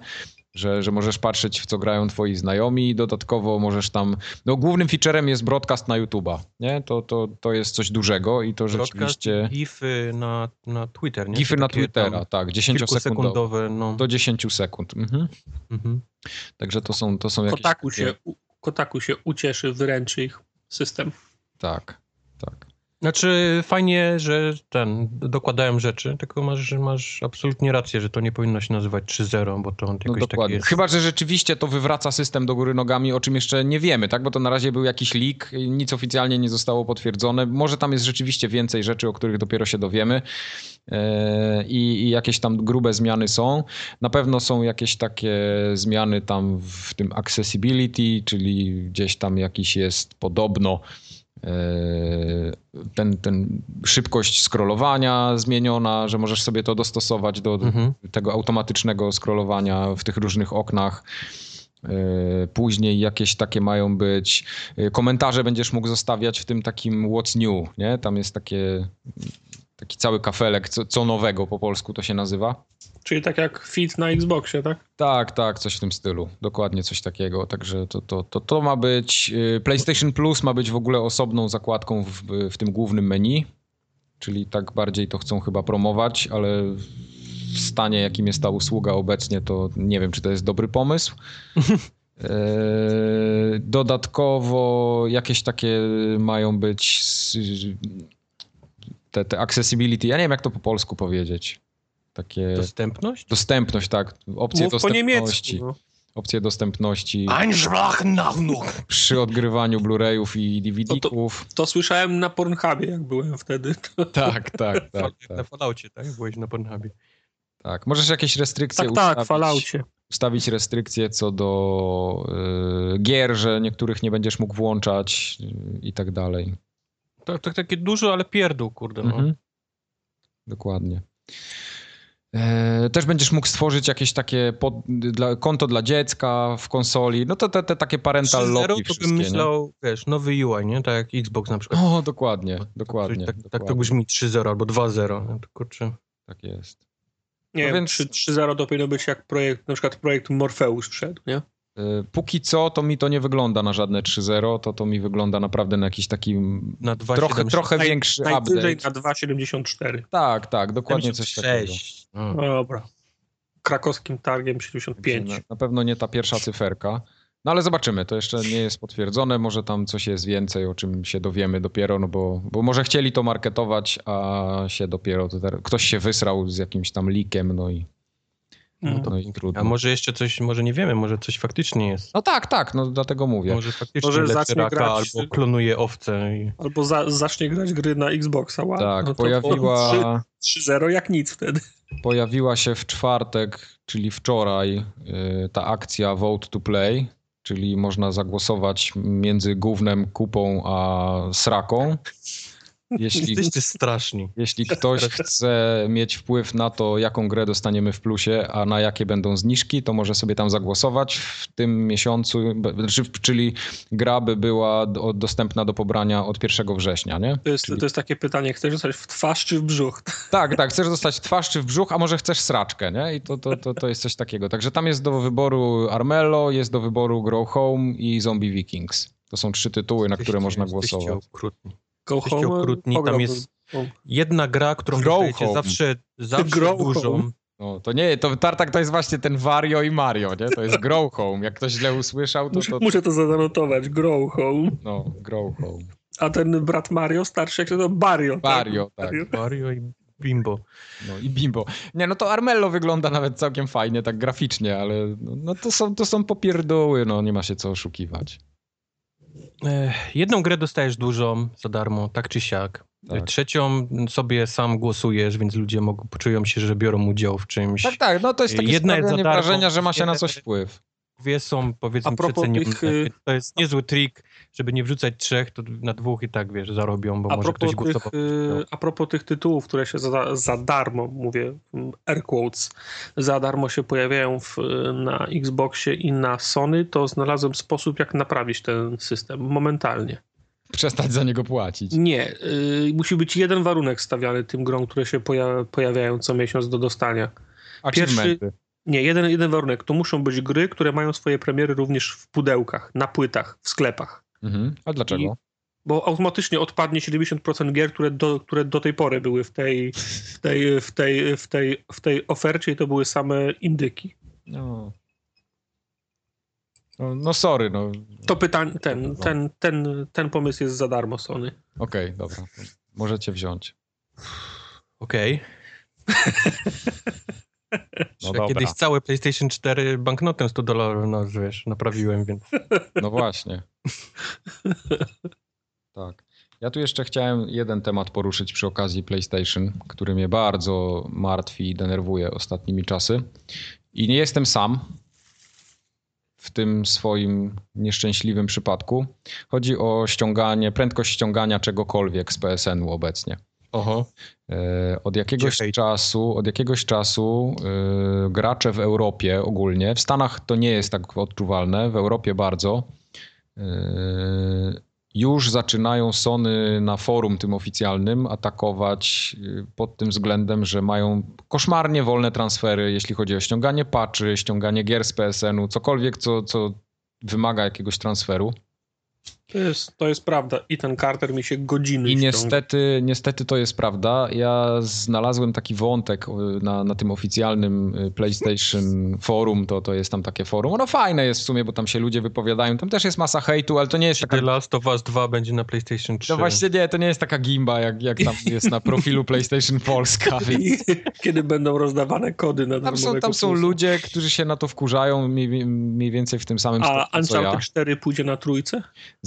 że, że możesz patrzeć, w co grają twoi znajomi i dodatkowo możesz tam... No głównym featurem jest broadcast na YouTube'a, nie? To, to, to jest coś dużego i to broadcast, rzeczywiście... gify na, na Twitter, nie? Gify na Twittera, tak, 10 sekundowe. Kilkusekundowe, no. Do 10 sekund. Mhm. Mhm. Także to są, to są jakieś... Kotaku, się, kotaku się ucieszy, wyręczy ich system. Tak. Znaczy fajnie, że ten, dokładają rzeczy, tylko masz, masz absolutnie rację, że to nie powinno się nazywać 3.0, bo to on No jakoś dokładnie. takie jest. Chyba, że rzeczywiście to wywraca system do góry nogami, o czym jeszcze nie wiemy, tak? Bo to na razie był jakiś leak, nic oficjalnie nie zostało potwierdzone. Może tam jest rzeczywiście więcej rzeczy, o których dopiero się dowiemy. Eee, I, jakieś tam grube zmiany są. Na pewno są jakieś takie zmiany tam w tym accessibility, czyli gdzieś tam jakiś jest podobno ten, ten szybkość scrollowania zmieniona, że możesz sobie to dostosować do Mhm. tego automatycznego scrollowania w tych różnych oknach. Yy, Później jakieś takie mają być. yy, Komentarze będziesz mógł zostawiać w tym takim What's New, nie? Tam jest takie, taki cały kafelek, co, co nowego po polsku to się nazywa. Czyli tak jak fit na Xboxie, tak? Tak, tak, coś w tym stylu. Dokładnie coś takiego. Także to, to, to, to ma być. yy, PlayStation Plus ma być w ogóle osobną zakładką w, w tym głównym menu. Czyli tak bardziej to chcą chyba promować, ale w stanie, jakim jest ta usługa obecnie, to nie wiem, czy to jest dobry pomysł. Eee, Dodatkowo jakieś takie mają być te, te accessibility. Ja nie wiem, jak to po polsku powiedzieć. Takie Dostępność? dostępność, tak. Opcje Mów po dostępności. niemiecku. No. Opcje dostępności przy odgrywaniu Blu-rayów i DVD-ków. To słyszałem na Pornhubie, jak byłem wtedy. Tak, tak, tak, Na tak, Falloutie, tak? Byłeś na Pornhubie. tak. Możesz jakieś restrykcje Tak, tak, ustawić, w Falloutie. ustawić restrykcje co do y, gier, że niektórych nie będziesz mógł włączać y, i tak dalej. To, to takie dużo, ale pierdół, kurde. No. Mhm. Dokładnie. E, Też będziesz mógł stworzyć jakieś takie pod, dla, konto dla dziecka w konsoli. No to te, te takie parental 3.0 locki to bym nie? myślał, wiesz, nowy UI, nie? Tak jak Xbox na przykład. O, dokładnie, dokładnie. Tak, tak, tak dokładnie. to brzmi 3.0 albo 2.0. No to kurczę. Tak jest. Nie No wiem, więc- 3 3.0 to powinno być jak projekt, na przykład projekt Morpheus wszedł, nie? Y, Póki co to mi to nie wygląda na żadne 3.0, to to mi wygląda naprawdę na jakiś taki Na 2.7. trochę, trochę Naj- większy Najwyżej update. na 2.74. Tak, tak, dokładnie coś takiego. 6. No. Dobra. Krakowskim targiem 75. Na, na pewno nie ta pierwsza cyferka. No ale zobaczymy, to jeszcze nie jest potwierdzone, może tam coś jest więcej, o czym się dowiemy dopiero, no bo, bo może chcieli to marketować, a się dopiero, ktoś się wysrał z jakimś tam likiem, no i, Mm. no i trudno. A może jeszcze coś, może nie wiemy, może coś faktycznie jest. No tak, tak, no dlatego mówię. Może faktycznie Może leczy raka grać- albo klonuje owce. I... Albo za, zacznie grać gry na Xboxa. Wow. Tak, no to pojawiła... 3.0 jak nic wtedy. Pojawiła się w czwartek, czyli wczoraj, y, ta akcja Vote to Play, czyli można zagłosować między gównem, kupą a sraką. Jeśli, Jesteście straszni. jeśli ktoś chce mieć wpływ na to, jaką grę dostaniemy w plusie, a na jakie będą zniżki, to może sobie tam zagłosować w tym miesiącu, czyli gra by była do, dostępna do pobrania od 1 września, nie? To jest, Czyli- to jest takie pytanie, chcesz dostać w twarz czy w brzuch? Tak, tak, chcesz dostać twarz czy w brzuch, a może chcesz sraczkę, nie? I to, to, to, to jest coś takiego. Także tam jest do wyboru Armello, jest do wyboru Grow Home i Zombie Vikings. To są trzy tytuły, na które można głosować. okrutni. Go Jesteście home, okrutni, tam jest- Jedna gra, którą home. zawsze, zawsze Grow dużą. home. No, to nie, to Tartak to jest właśnie ten Wario i Mario, nie? To jest Grow Home. Jak ktoś źle usłyszał, to, Muszę, to muszę to zanotować. Grow home. no, Grow Home. A ten brat Mario, starszy, jak się to Bario. Mario, tak. Mario. Mario i Bimbo. No i Bimbo. Nie, no to Armello wygląda nawet całkiem fajnie, tak graficznie, ale no, no to, są, to są popierdoły, no nie ma się co oszukiwać. Ech, jedną grę dostajesz dużą za darmo, tak czy siak. Tak. Trzecią sobie sam głosujesz, więc ludzie mogą, poczują się, że biorą udział w czymś. Tak, tak, no to jest takie Jedna jest darmo, wrażenia, że ma się na coś wpływ. Dwie są powiedzmy przecenione. tych, y- To jest niezły trik, żeby nie wrzucać trzech, to na dwóch i tak, wiesz, zarobią, bo A może ktoś tych, głosował. y, a propos tych tytułów, które się za, za darmo, mówię mm, air quotes, za darmo się pojawiają w, na Xboxie i na Sony, to znalazłem sposób, jak naprawić ten system momentalnie. Przestać za niego płacić. Nie, y, musi być jeden warunek stawiany tym grom, które się poja- pojawiają co miesiąc do dostania. Achievementy. Nie, jeden, jeden warunek. To muszą być gry, które mają swoje premiery również w pudełkach, na płytach, w sklepach. Mhm. A dlaczego? Bo automatycznie odpadnie 70% gier, które do, które do tej pory były w tej, w tej, w tej, w tej, w tej ofercie i to były same indyki. No. No, no sorry, no. To pytanie, ten, ten, ten, ten pomysł jest za darmo Sony. Okej, dobra. Możecie wziąć. Okej. No. Kiedyś całe PlayStation 4 banknotem 100 dolarów, no wiesz, naprawiłem, więc... No właśnie. Tak. Ja tu jeszcze chciałem jeden temat poruszyć przy okazji PlayStation, który mnie bardzo martwi i denerwuje ostatnimi czasy. I nie jestem sam w tym swoim nieszczęśliwym przypadku. Chodzi o ściąganie, prędkość ściągania czegokolwiek z PSN-u obecnie. Oho. E, Od jakiegoś hejt? czasu, od jakiegoś czasu e, gracze w Europie ogólnie, w Stanach to nie jest tak odczuwalne, w Europie bardzo, e, już zaczynają Sony na forum tym oficjalnym atakować pod tym względem, że mają koszmarnie wolne transfery, jeśli chodzi o ściąganie patchy, ściąganie gier z PSN-u, cokolwiek, co, co wymaga jakiegoś transferu. To jest, to jest prawda. I ten Carter mi się godziny I niestety, niestety to jest prawda. Ja znalazłem taki wątek y, na, na tym oficjalnym y, PlayStation forum, to, to jest tam takie forum. Ono fajne jest w sumie, bo tam się ludzie wypowiadają. Tam też jest masa hejtu, ale to nie jest taka... The Last of Us 2 będzie na PlayStation 3? No właśnie nie, to nie jest taka gimba, jak, jak tam jest na profilu PlayStation Polska. Więc kiedy będą rozdawane kody na tam są, tam są ludzie, którzy się na to wkurzają mniej, mniej więcej w tym samym A stopniu, co ja. Uncharted 4 pójdzie na trójce?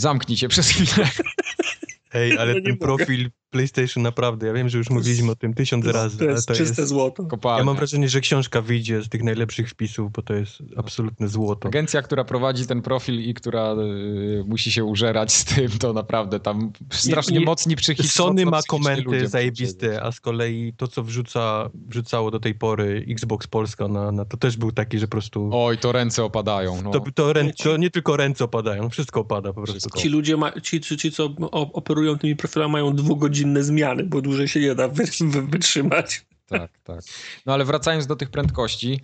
Zamknij się przez chwilę. Ej, ale No ten mogę. profil PlayStation naprawdę, ja wiem, że już mówiliśmy o tym tysiąc razy, To jest to czyste jest... złoto. Kopalnia. Ja mam wrażenie, że książka wyjdzie z tych najlepszych wpisów, bo to jest absolutne złoto. Agencja, która prowadzi ten profil i która y, musi się użerać z tym, to naprawdę tam strasznie nie- mocni psychicznie. Sony ma komenty zajebiste, a z kolei to, co wrzuca, wrzucało do tej pory Xbox Polska, na, na, to też był taki, że po prostu... Oj, to ręce opadają. No. To, to, rę, to nie tylko ręce opadają, wszystko opada po prostu. Ci ludzie, ma, ci, ci, ci, co operują tymi profilami, mają dwugodzinne zmiany, bo dłużej się nie da wy, wy, wytrzymać. Tak, tak. No ale wracając do tych prędkości,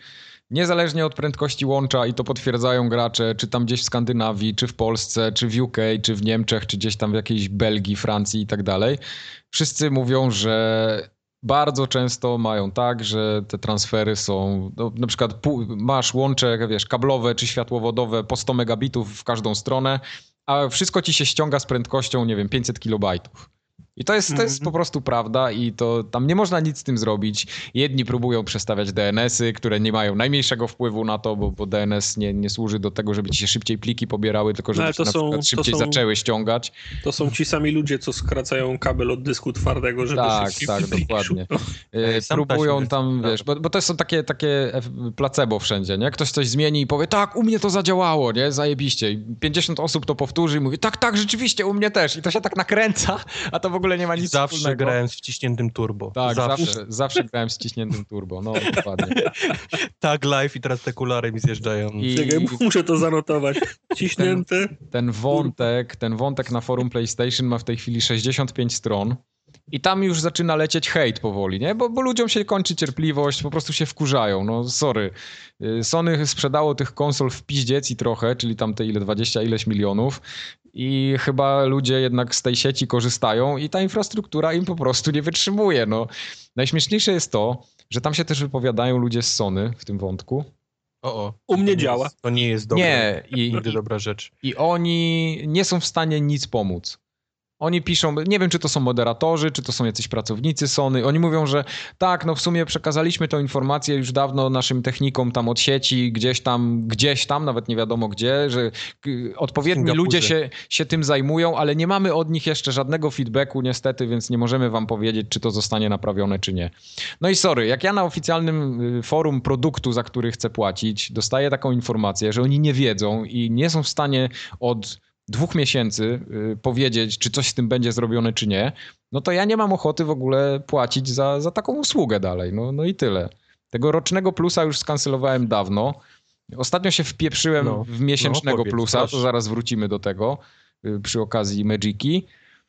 niezależnie od prędkości łącza i to potwierdzają gracze, czy tam gdzieś w Skandynawii, czy w Polsce, czy w UK, czy w Niemczech, czy gdzieś tam w jakiejś Belgii, Francji i tak dalej, wszyscy mówią, że bardzo często mają tak, że te transfery są, no, na przykład masz łącze, wiesz, kablowe czy światłowodowe po 100 megabitów w każdą stronę, a wszystko ci się ściąga z prędkością, nie wiem, 500 kilobajtów. I to jest, to jest Mhm. po prostu prawda i to tam nie można nic z tym zrobić. Jedni próbują przestawiać DNS-y, które nie mają najmniejszego wpływu na to, bo, bo DNS nie, nie służy do tego, żeby ci się szybciej pliki pobierały, tylko żeby ale się to na są- przykład to szybciej są- zaczęły ściągać. To są ci sami ludzie, co skracają kabel od dysku twardego, żeby Tak, szybciej tak, pliki dokładnie. szło. E, sam próbują tam, jest- wiesz, bo, bo to są takie, takie placebo wszędzie, nie? Ktoś coś zmieni i powie, tak, u mnie to zadziałało, nie? Zajebiście. I 50 osób to powtórzy i mówi, tak, tak, rzeczywiście, u mnie też. I to się tak nakręca, a to w ogóle nie ma nic Zawsze wspólnego. grałem z wciśniętym turbo. Tak, zawsze. zawsze, zawsze grałem z ciśniętym turbo, no dokładnie. Tak live i teraz te kulary mi zjeżdżają. I Czekaj, muszę to zanotować. Ciśnięte. ten wątek, ten wątek na forum PlayStation ma w tej chwili 65 stron. I tam już zaczyna lecieć hejt powoli, nie? Bo, bo ludziom się kończy cierpliwość, po prostu się wkurzają. No sorry. Y, Sony sprzedało tych konsol w piździec i trochę, czyli tam te ile, 20 ileś milionów. I chyba ludzie jednak z tej sieci korzystają i ta infrastruktura im po prostu nie wytrzymuje. No. Najśmieszniejsze jest to, że tam się też wypowiadają ludzie z Sony w tym wątku. O, o. U mnie To działa. Jest, to nie jest dobra, Nie, i, nigdy dobra rzecz. i oni nie są w stanie nic pomóc. Oni piszą, nie wiem czy to są moderatorzy, czy to są jacyś pracownicy Sony. Oni mówią, że tak, no w sumie przekazaliśmy tę informację już dawno naszym technikom tam od sieci, gdzieś tam, gdzieś tam, nawet nie wiadomo gdzie, że odpowiedni ludzie się, się tym zajmują, ale nie mamy od nich jeszcze żadnego feedbacku niestety, więc nie możemy wam powiedzieć, czy to zostanie naprawione, czy nie. No i sorry, jak ja na oficjalnym y, forum produktu, za który chcę płacić, dostaję taką informację, że oni nie wiedzą i nie są w stanie od dwóch miesięcy y, powiedzieć, czy coś z tym będzie zrobione, czy nie, no to ja nie mam ochoty w ogóle płacić za, za taką usługę dalej. No, no i tyle. Tego rocznego plusa już skancelowałem dawno. Ostatnio się wpieprzyłem No, w miesięcznego no, powiedz, plusa, proszę. to zaraz wrócimy do tego y, przy okazji Magiki,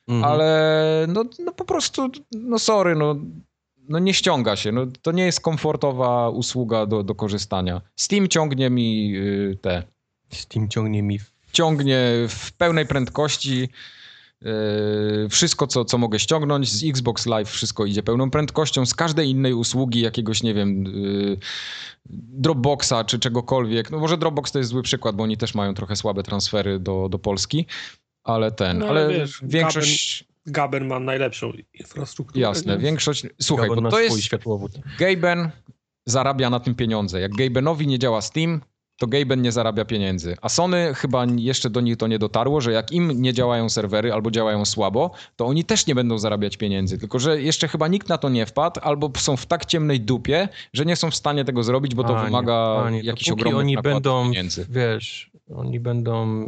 Mhm. ale no, no po prostu, no sorry, no, no nie ściąga się. No, to nie jest komfortowa usługa do, do korzystania. Steam ciągnie mi y, te Steam ciągnie mi ciągnie w pełnej prędkości yy, wszystko, co, co mogę ściągnąć. Z Xbox Live wszystko idzie pełną prędkością. Z każdej innej usługi, jakiegoś, nie wiem, yy, Dropboxa czy czegokolwiek. No może Dropbox to jest zły przykład, bo oni też mają trochę słabe transfery do, do Polski, ale ten, No, ale wiesz, większość... Gaben ma najlepszą infrastrukturę. Jasne, większość... Słuchaj, Gaben bo to swój jest... światłowód. Gaben zarabia na tym pieniądze. Jak Gabenowi nie działa Steam, to Gaben nie zarabia pieniędzy. A Sony chyba jeszcze do nich to nie dotarło, że jak im nie działają serwery albo działają słabo, to oni też nie będą zarabiać pieniędzy. Tylko, że jeszcze chyba nikt na to nie wpadł, albo są w tak ciemnej dupie, że nie są w stanie tego zrobić, bo to Panie, wymaga panie, jakichś ogromnych oni będą, pieniędzy. wiesz, oni będą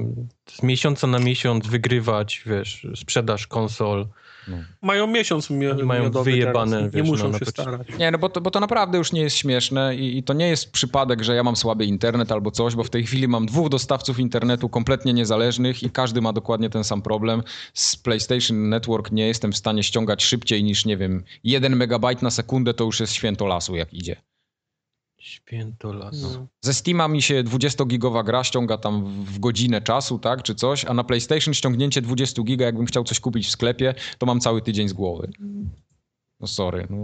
z miesiąca na miesiąc wygrywać, wiesz, sprzedaż konsol. Mają miesiąc Oni mają wyjebane, teraz. Nie wiesz, muszą na się starać. Nie, no bo to, bo to naprawdę już nie jest śmieszne i, i to nie jest przypadek, że ja mam słaby internet albo coś, bo w tej chwili mam dwóch dostawców internetu kompletnie niezależnych i każdy ma dokładnie ten sam problem. Z PlayStation Network nie jestem w stanie ściągać szybciej niż, nie wiem, 1 megabajt na sekundę to już jest święto lasu, jak idzie. Święto lasu. No. Ze Steama mi się 20-gigowa gra ściąga tam w- godzinę czasu, tak, czy coś, a na PlayStation ściągnięcie 20 giga, jakbym chciał coś kupić w sklepie, to mam cały tydzień z głowy. No sorry, no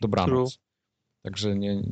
dobranoc. Także nie...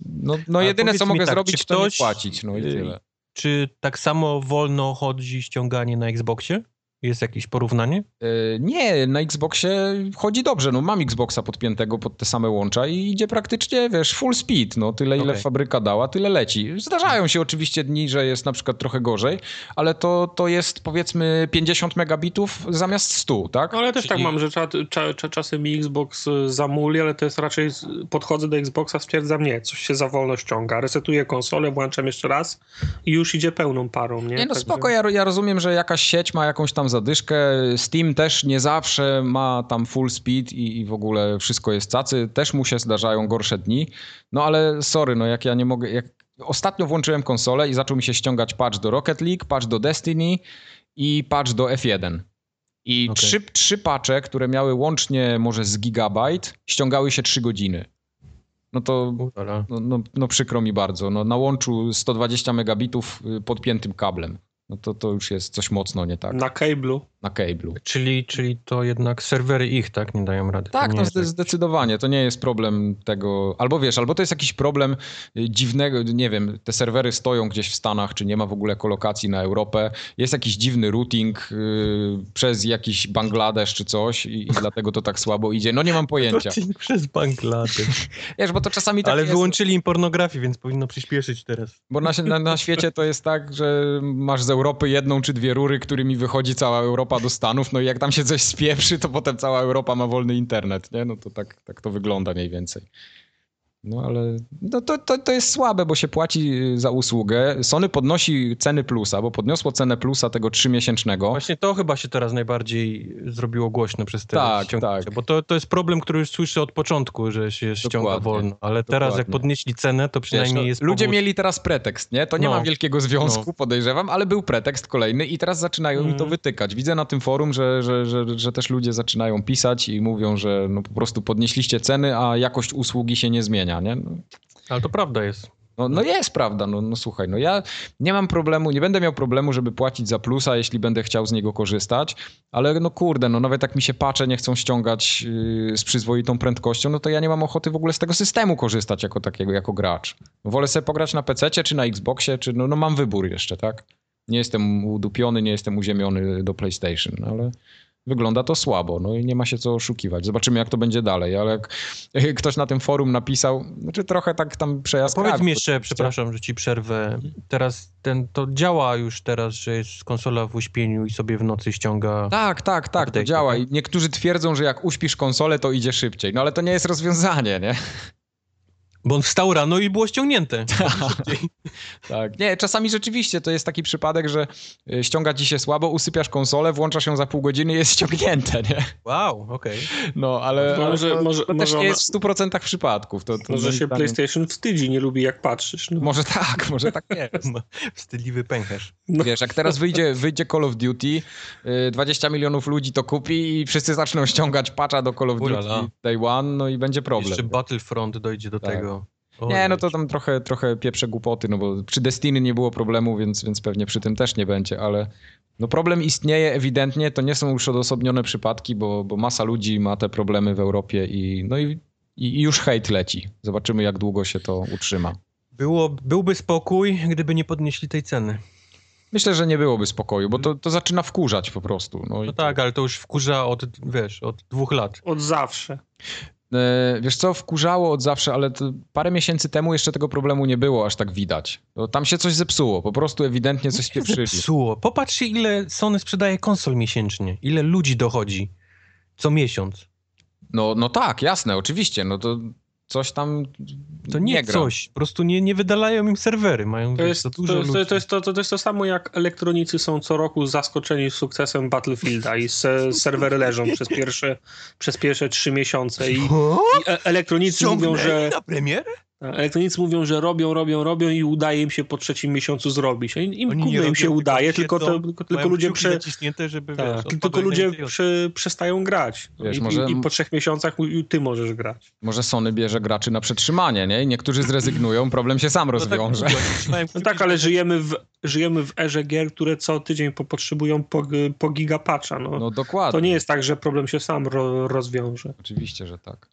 No, no jedyne, co mogę tak, zrobić, czy to nie ktoś, płacić, no i y, tyle. Czy tak samo wolno chodzi ściąganie na Xboxie? Jest jakieś porównanie? E, Nie, na Xboxie chodzi dobrze. No mam Xboxa podpiętego pod te same łącza i idzie praktycznie, wiesz, full speed. No tyle, ile Okej. fabryka dała, tyle leci. Zdarzają się oczywiście dni, że jest na przykład trochę gorzej, ale to, to jest powiedzmy 50 megabitów zamiast 100, tak? Ale też Czyli- tak mam, że cza, cza, cza, czasem mi Xbox y, zamuli, ale to jest raczej podchodzę do Xboxa, stwierdzam nie, coś się za wolno ściąga. Resetuję konsolę, włączam jeszcze raz i już idzie pełną parą, nie? Nie, no Także- spoko, ja, ja rozumiem, że jakaś sieć ma jakąś tam zadyszkę, Steam też nie zawsze ma tam full speed i, i w ogóle wszystko jest cacy, też mu się zdarzają gorsze dni, no ale sorry, no jak ja nie mogę, jak ostatnio włączyłem konsolę i zaczął mi się ściągać patch do Rocket League, patch do Destiny i patch do F1. I Okej. trzy, trzy patche, które miały łącznie może z gigabajt, ściągały się trzy godziny. No to no, no, no przykro mi bardzo. No, na łączu 120 megabitów y, podpiętym kablem. No to, to już jest coś mocno nie tak. Na cable'u. Na cable'u. Czyli, czyli to jednak serwery ich, tak, nie dają rady. Tak, no zde- zdecydowanie. To nie jest problem tego. Albo wiesz, albo to jest jakiś problem y, dziwnego, nie wiem, te serwery stoją gdzieś w Stanach, czy nie ma w ogóle kolokacji na Europę. Jest jakiś dziwny routing y, przez jakiś Bangladesz czy coś i, i dlatego to tak słabo idzie. No nie mam pojęcia. Routing przez Bangladesz. Wiesz, bo to czasami tak Ale jest. wyłączyli im pornografię, więc powinno przyspieszyć teraz. Bo na, na, na świecie to jest tak, że masz z Europy jedną czy dwie rury, którymi wychodzi cała Europa do Stanów, no i jak tam się coś spieprzy, to potem cała Europa ma wolny internet, nie? No to tak, tak to wygląda mniej więcej. No ale no to, to, to jest słabe, bo się płaci y, za usługę. Sony podnosi ceny plusa, bo podniosło cenę plusa tego trzymiesięcznego. Właśnie to chyba się teraz najbardziej zrobiło głośno przez te Tak, ściągnięcia, tak. Bo to, to jest problem, który już słyszę od początku, że się ściąga Dokładnie, wolno. Ale teraz jak dokładnie. podnieśli cenę, to Wiesz, przynajmniej no, jest ludzie powód... mieli teraz pretekst, nie? To nie No. ma wielkiego związku, No. podejrzewam, ale był pretekst kolejny i teraz zaczynają mi to Mhm. wytykać. Widzę na tym forum, że, że, że, że też ludzie zaczynają pisać i mówią, że no po prostu podnieśliście ceny, a jakość usługi się nie zmienia, nie? No, Ale to prawda jest. no, no jest prawda, no, no słuchaj, no ja nie mam problemu, nie będę miał problemu, żeby płacić za plusa, jeśli będę chciał z niego korzystać, ale no kurde, no nawet jak mi się pacze nie chcą ściągać yy, z przyzwoitą prędkością, no to ja nie mam ochoty w ogóle z tego systemu korzystać jako takiego, jako gracz. Wolę sobie pograć na PC czy na Xboxie, czy no, no mam wybór jeszcze, tak? Nie jestem udupiony, nie jestem uziemiony do PlayStation, ale wygląda to słabo, no i nie ma się co oszukiwać. Zobaczymy, jak to będzie dalej, ale jak ktoś na tym forum napisał, znaczy trochę tak tam przejazd Powiedz mi jeszcze, przepraszam, że ci przerwę. Teraz ten, to działa już teraz, że jest konsola w uśpieniu i sobie w nocy ściąga... Tak, tak, tak, to Update'y, działa. tak? I niektórzy twierdzą, że jak uśpisz konsolę, to idzie szybciej. No ale to nie jest rozwiązanie, nie? Bo on wstał rano i było ściągnięte. Tak. Nie, czasami rzeczywiście to jest taki przypadek, że y, ściąga ci się słabo, usypiasz konsolę, włączasz ją za pół godziny i jest ściągnięte, nie? Wow, okej. No, ale, To ale może- to, może- to też może nie jest w 100% przypadków. To, to Może się zdaniem- PlayStation wstydzi, nie lubi jak patrzysz. No. Może tak, może tak jest. Ma Wstydliwy pęcherz. No. Wiesz, jak teraz wyjdzie, wyjdzie Call of Duty, y, 20 milionów ludzi to kupi i wszyscy zaczną ściągać patcha do Call of Duty. Day One, no i będzie problem. Jeszcze Battlefront dojdzie do Tak. tego. Nie, no to tam trochę, trochę pieprze głupoty, no bo przy Destiny nie było problemu, więc, więc pewnie przy tym też nie będzie, ale no problem istnieje ewidentnie, to nie są już odosobnione przypadki, bo, bo masa ludzi ma te problemy w Europie i no i, i już hejt leci. Zobaczymy, jak długo się to utrzyma. Było, byłby spokój, gdyby nie podnieśli tej ceny. Myślę, że nie byłoby spokoju, bo to, to zaczyna wkurzać po prostu. No, i No tak, ale to już wkurza od, wiesz, od dwóch lat. Od zawsze. E, Wiesz co, wkurzało od zawsze, ale parę miesięcy temu jeszcze tego problemu nie było aż tak widać. Tam się coś zepsuło, po prostu ewidentnie coś spieprzyli. Zepsuło. Popatrzcie, ile Sony sprzedaje konsol miesięcznie. Ile ludzi dochodzi co miesiąc. No, no tak, jasne, oczywiście, no to coś tam To nie, gra. coś. Po prostu nie, nie wydalają im serwery. Mają To jest, za to, dużo jest, ludzi. to, jest to, to jest to samo jak elektronicy są co roku zaskoczeni sukcesem Battlefielda i se, serwery leżą przez pierwsze, przez pierwsze trzy miesiące i, i e- elektronicy mówią, Ciągnęli że na premierę? Elektronicy mówią, że robią, robią, robią i udaje im się po trzecim miesiącu zrobić. Im, im Oni gówno im się robią, udaje, tylko tylko, to, tylko, tylko ludzie prze, żeby tak, wiesz, tylko ludzie prze, przestają grać. Wiesz, I, może- i, I po trzech miesiącach ty możesz grać. Może Sony bierze graczy na przetrzymanie, nie? I niektórzy zrezygnują, problem się sam No tak, rozwiąże. trzymają No tak, ale żyjemy w, żyjemy w erze gier, które co tydzień po, potrzebują po, po gigapatcha. No. No dokładnie. To nie jest tak, że problem się sam ro, rozwiąże. Oczywiście, że tak.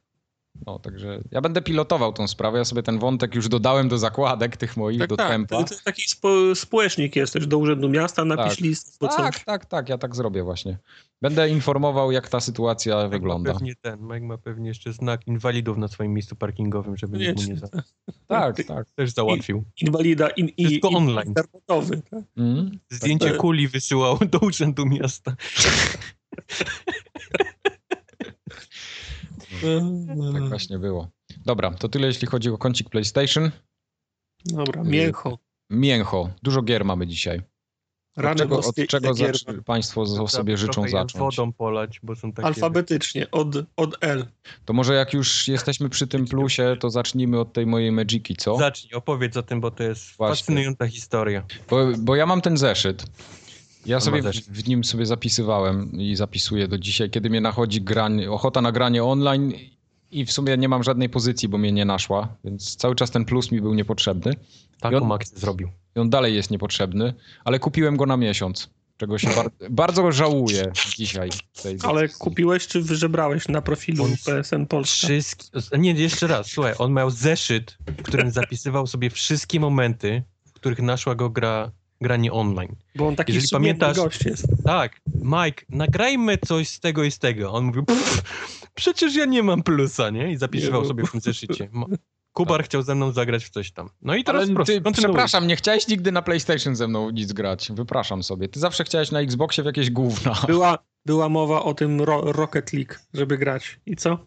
No, także ja będę pilotował tą sprawę. Ja sobie ten wątek już dodałem do zakładek tych moich, Tak, do tak. tempa. Jest taki spo, społecznik jesteś do Urzędu Miasta, napisz Tak. list, Tak, coś. tak, tak, ja tak zrobię właśnie. Będę informował, jak ta sytuacja Mike wygląda. Ma pewnie ten, Mike ma pewnie jeszcze znak inwalidów na swoim miejscu parkingowym, żeby nikt mu nie za... Tak, tak. też załatwił. Inwalida in, i, Wszystko i, online. internetowy. Tak? Mm? Zdjęcie tak. kuli wysyłał do urzędu miasta. Tak właśnie było. Dobra, to tyle jeśli chodzi o kącik PlayStation. Dobra, mięcho. Mięcho. Dużo gier mamy dzisiaj. Od czego, od czego zacz- Państwo z- sobie życzą zacząć? wodą polać, bo są takie... Alfabetycznie, od, od L. To może jak już jesteśmy przy tym plusie, to zacznijmy od tej mojej Magiki, co? Zacznij, opowiedz o tym, bo to jest Właśnie. fascynująca historia. Bo, bo ja mam ten zeszyt. Ja sobie w, w nim sobie zapisywałem i zapisuję do dzisiaj, kiedy mnie nachodzi grań, ochota na granie online i w sumie nie mam żadnej pozycji, bo mnie nie naszła, więc cały czas ten plus mi był niepotrzebny. Taką I on- akcję zrobił. I on dalej jest niepotrzebny, ale kupiłem go na miesiąc, czego się bar bardzo żałuję dzisiaj. Ale decyzji. kupiłeś czy wyżebrałeś na profilu On- PSN Polska? Nie, jeszcze raz, słuchaj, on miał zeszyt, w którym zapisywał sobie wszystkie momenty, w których naszła go gra, granie online. Bo on taki Jeżeli pamiętasz- gość jest. Tak, Mike, nagrajmy coś z tego i z tego. On mówił, "Pff, przecież ja nie mam plusa, nie? I zapisywał Nie, sobie w tym zeszycie. Kubar chciał ze mną zagrać w coś tam. No i teraz Ale proszę, ty, kontynuuj. przepraszam, nie chciałeś nigdy na PlayStation ze mną nic grać. Wypraszam sobie. Ty zawsze chciałeś na Xboxie w jakieś gówna. Była, była mowa o tym ro, Rocket League, żeby grać. I co?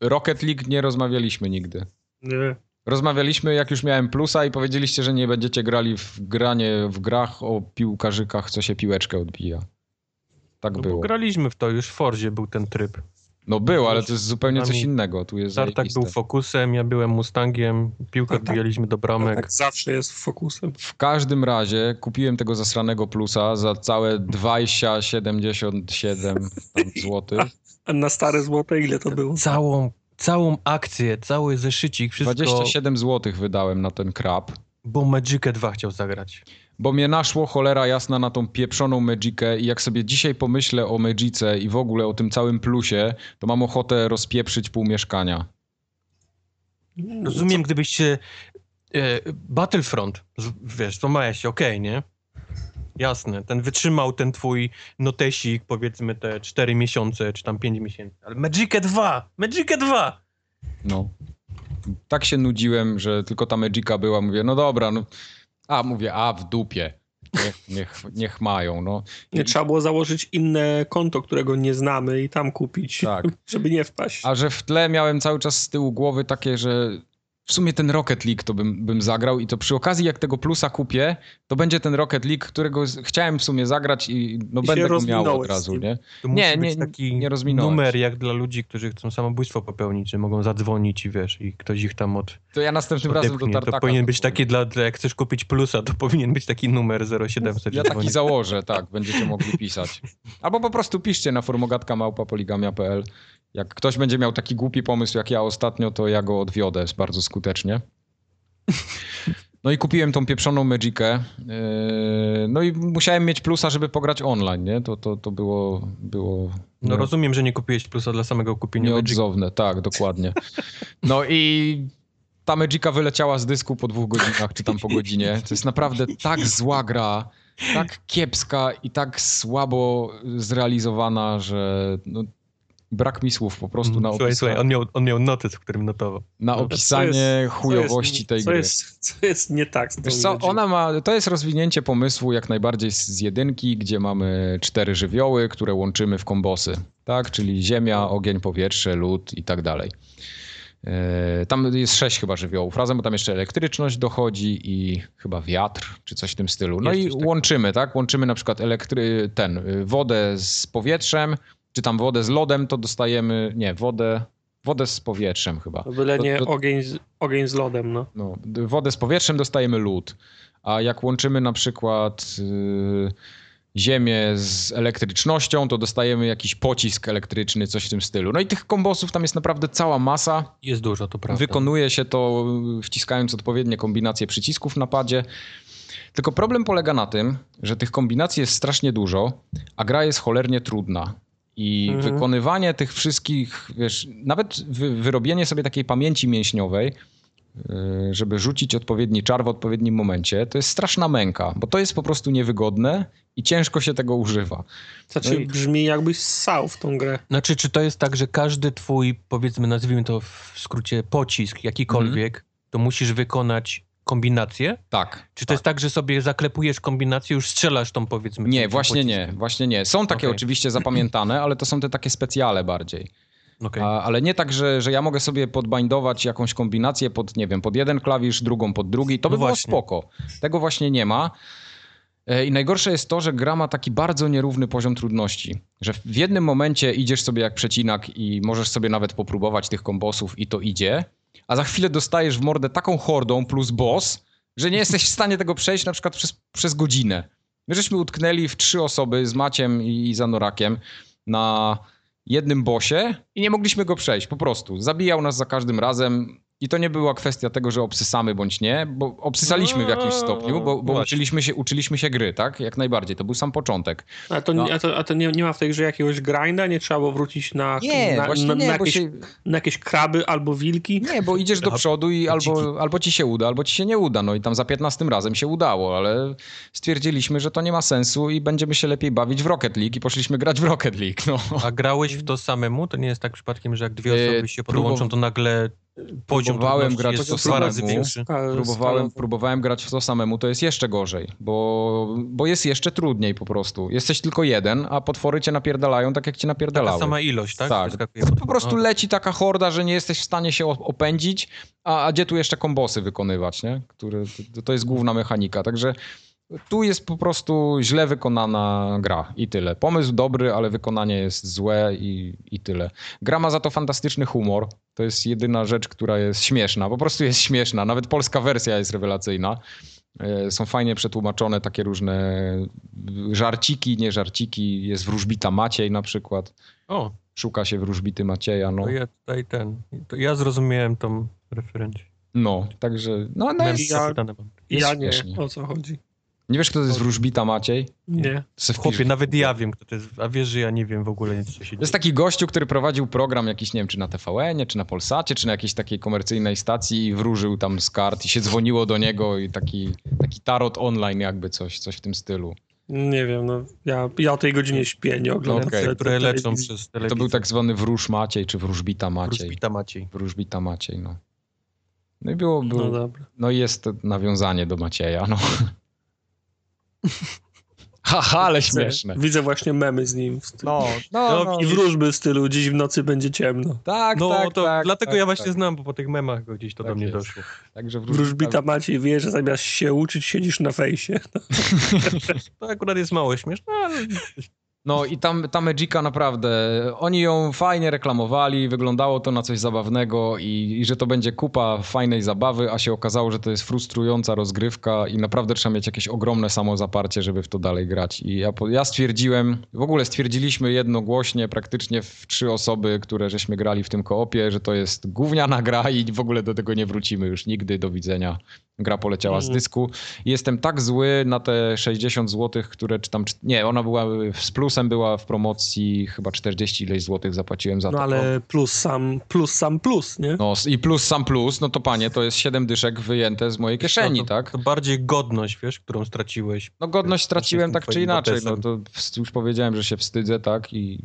Rocket League nie rozmawialiśmy nigdy. Nie. Rozmawialiśmy, jak już miałem plusa i powiedzieliście, że nie będziecie grali w granie w grach o piłkarzykach, co się piłeczkę odbija. Tak No bo było. graliśmy w to, już w Forzie był ten tryb. No był, ale to jest zupełnie coś innego. Tu jest Tartak zajebiste. był Fokusem, ja byłem Mustangiem, piłkę No tak. odbijaliśmy do bramek. Tak zawsze jest fokusem. W każdym razie kupiłem tego zasranego plusa za całe 20,77 tam złotych. A na stare złote ile to było? Całą, całą akcję, cały zeszycik, wszystko, 27 złotych wydałem na ten krab. bo Magicę 2 chciał zagrać. Bo mnie naszło cholera jasna na tą pieprzoną Magicę i jak sobie dzisiaj pomyślę o Magice i w ogóle o tym całym plusie, to mam ochotę rozpieprzyć pół mieszkania. Rozumiem, gdybyście e, Battlefront, wiesz, to ma się, okej, nie? Jasne, ten wytrzymał ten twój notesik, powiedzmy te 4 miesiące, czy tam 5 miesięcy, ale Magicę 2! Magicę 2! No. Tak się nudziłem, że tylko ta Magica była. Mówię, no dobra, no. A, mówię, a w dupie. Niech, niech, niech mają, no. Nie trzeba było założyć inne konto, którego nie znamy i tam kupić, Tak. żeby nie wpaść. A że w tle miałem cały czas z tyłu głowy takie, że w sumie ten Rocket League to bym, bym zagrał i to przy okazji jak tego plusa kupię, to będzie ten Rocket League, którego chciałem w sumie zagrać i no I będę go miał od razu, nie? To Nie, musi nie, być taki nie numer jak dla ludzi, którzy chcą samobójstwo popełnić, że mogą zadzwonić i wiesz, i ktoś ich tam od... To ja następnym razem do. Tartaka... To powinien być taki dla, dla, jak chcesz kupić plusa, to powinien być taki numer 0700. Ja taki założę, tak, będziecie mogli pisać. Albo po prostu piszcie na formogatka małpa poligamia.pl. Jak ktoś będzie miał taki głupi pomysł jak ja ostatnio, to ja go odwiodę bardzo skutecznie. No i kupiłem tą pieprzoną Magicę. Yy, No i musiałem mieć plusa, żeby pograć online, nie? To, to, to było, było No rozumiem, że nie kupiłeś plusa dla samego kupienia nieodzowne. Tak, dokładnie. No i ta Magica wyleciała z dysku po dwóch godzinach, czy tam po godzinie. To jest naprawdę tak zła gra. tak kiepska i tak słabo zrealizowana, że no, brak mi słów po prostu na Słuchaj, słuchaj, on miał, on miał notes, w którym notował. na No opisanie jest- chujowości co jest, tej co gry. Jest, co jest nie tak z Wiesz co, ona ma, to jest rozwinięcie pomysłu jak najbardziej z, z jedynki, gdzie mamy cztery żywioły, które łączymy w kombosy, tak? Czyli ziemia, ogień, powietrze, lód i tak dalej. E, Tam jest sześć chyba żywiołów razem, bo tam jeszcze elektryczność dochodzi i chyba wiatr, czy coś w tym stylu. No Jest i łączymy, tak? Łączymy na przykład elektry, ten, wodę z powietrzem, czy tam wodę z lodem, to dostajemy, nie, wodę, wodę z powietrzem chyba. Byle nie to- to- ogień, z, ogień z lodem, no. No, wodę z powietrzem dostajemy lód. A jak łączymy na przykład y, ziemię z elektrycznością, to dostajemy jakiś pocisk elektryczny, coś w tym stylu. No i tych kombosów tam jest naprawdę cała masa. Jest dużo, to prawda. Wykonuje się to y, wciskając odpowiednie kombinacje przycisków na padzie. Tylko problem polega na tym, że tych kombinacji jest strasznie dużo, a gra jest cholernie trudna. I Mhm. wykonywanie tych wszystkich, wiesz, nawet wy, wyrobienie sobie takiej pamięci mięśniowej, y, żeby rzucić odpowiedni czar w odpowiednim momencie, to jest straszna męka, bo to jest po prostu niewygodne i ciężko się tego używa. Znaczy No i- brzmi jakbyś ssał w tą grę. Znaczy, czy to jest tak, że każdy twój, powiedzmy, nazwijmy to w skrócie, pocisk jakikolwiek, Mhm. to musisz wykonać kombinację? Tak. Czy to jest tak, że sobie zaklepujesz kombinację, już strzelasz tą, powiedzmy... Nie, właśnie pociskiem? nie, właśnie nie. Są takie Okej. oczywiście zapamiętane, ale to są te takie specjale bardziej. Okej. A, ale nie tak, że, że ja mogę sobie podbindować jakąś kombinację pod, nie wiem, pod jeden klawisz, drugą pod drugi. To by No było właśnie. spoko. Tego właśnie nie ma. E, I najgorsze jest to, że gra ma taki bardzo nierówny poziom trudności. Że w jednym momencie idziesz sobie jak przecinak i możesz sobie nawet popróbować tych kombosów i to idzie, a za chwilę dostajesz w mordę taką hordą plus boss, że nie jesteś w stanie tego przejść na przykład przez, przez godzinę. My żeśmy utknęli w trzy osoby z Maciem i Zanorakiem na jednym bosie i nie mogliśmy go przejść, po prostu. Zabijał nas za każdym razem i to nie była kwestia tego, że obsysamy bądź nie, bo obsysaliśmy w jakimś stopniu, bo, bo uczyliśmy, się, uczyliśmy się gry, tak? Jak najbardziej, to był sam początek. A to, No. a to, a to nie, nie ma w tej grze jakiegoś grinda? Nie trzeba było wrócić na, Nie, na, na, nie, na, jakieś, się, na jakieś kraby albo wilki? nie, bo idziesz do przodu i albo, albo ci się uda, albo ci się nie uda. No i tam za 15 razem się udało, ale stwierdziliśmy, że to nie ma sensu i będziemy się lepiej bawić w Rocket League i poszliśmy grać w Rocket League. No. A grałeś w to samemu? To nie jest tak przypadkiem, że jak dwie E, osoby się podłączą, to nagle poziom Próbowałem grać to dwa razy samemu. większy? Ska- Próbowałem, próbowałem grać w to samemu, to jest jeszcze gorzej, bo, bo jest jeszcze trudniej po prostu. Jesteś tylko jeden, a potwory cię napierdalają tak, jak cię Taka napierdalały. sama ilość, tak? Tak. Po prostu no. leci taka horda, że nie jesteś w stanie się opędzić, a, a gdzie tu jeszcze kombosy wykonywać, nie? Które, to, to jest główna mechanika, także tu jest po prostu źle wykonana gra i tyle. Pomysł dobry, ale wykonanie jest złe i, i tyle. Gra ma za to fantastyczny humor. To jest jedyna rzecz, która jest śmieszna. Po prostu jest śmieszna. Nawet polska wersja jest rewelacyjna. E, Są fajnie przetłumaczone takie różne żarciki, nie żarciki. Jest wróżbita Maciej na przykład. O, Szuka się wróżbity Macieja, no. to ja tutaj ten... To ja zrozumiałem tą referencję. No, także, no, no jest, ja- Ja nie, o co chodzi? Nie wiesz, kto to jest wróżbita Maciej? Nie. Chłopie, nawet ja wiem, kto to jest, a wiesz, że ja nie wiem w ogóle nic, co się To dzieje. jest taki gościu, który prowadził program jakiś, nie wiem, czy na TVN, czy na Polsacie, czy na jakiejś takiej komercyjnej stacji i wróżył tam z kart i się dzwoniło do niego i taki, taki tarot online jakby coś, coś w tym stylu. Nie wiem, no ja, ja o tej godzinie śpię, nie oglądam Okej, te- te które leczą przez To telewizję. był tak zwany wróż Maciej, czy wróżbita Maciej. Wróżbita Maciej. Wróżbita Maciej, no. No i było, było No no, dobra. no i jest to nawiązanie do Macieja, no. Haha, ale śmieszne. Widzę właśnie memy z nim. w stylu- No, no, No, no. I wróżby w stylu dziś w nocy będzie ciemno. Tak, No tak, to tak. dlatego tak, ja właśnie tak. znam, bo po tych memach go gdzieś to Tak do mnie jest. doszło. Także Wróżbita Maciej wie, że zamiast się uczyć, siedzisz na fejsie. To akurat jest mało śmieszne, ale No i tam ta Magica naprawdę, oni ją fajnie reklamowali, wyglądało to na coś zabawnego i, i że to będzie kupa fajnej zabawy, a się okazało, że to jest frustrująca rozgrywka i naprawdę trzeba mieć jakieś ogromne samozaparcie, żeby w to dalej grać. I ja, ja stwierdziłem, w ogóle stwierdziliśmy jednogłośnie praktycznie w trzy osoby, które żeśmy grali w tym koopie, że to jest gówniana gra i w ogóle do tego nie wrócimy już nigdy, do widzenia. Gra poleciała z Mhm. dysku. Jestem tak zły na te 60 zł, które czy tam... Nie, ona była z plusem, była w promocji chyba 40 ileś złotych zapłaciłem za No to. ale plus sam, plus sam plus, nie? No i plus sam plus, no to panie, to jest 7 dyszek wyjęte z mojej kieszeni, no to, tak? To bardziej godność, wiesz, którą straciłeś. No godność straciłem tak czy inaczej, no to już powiedziałem, że się wstydzę, tak? I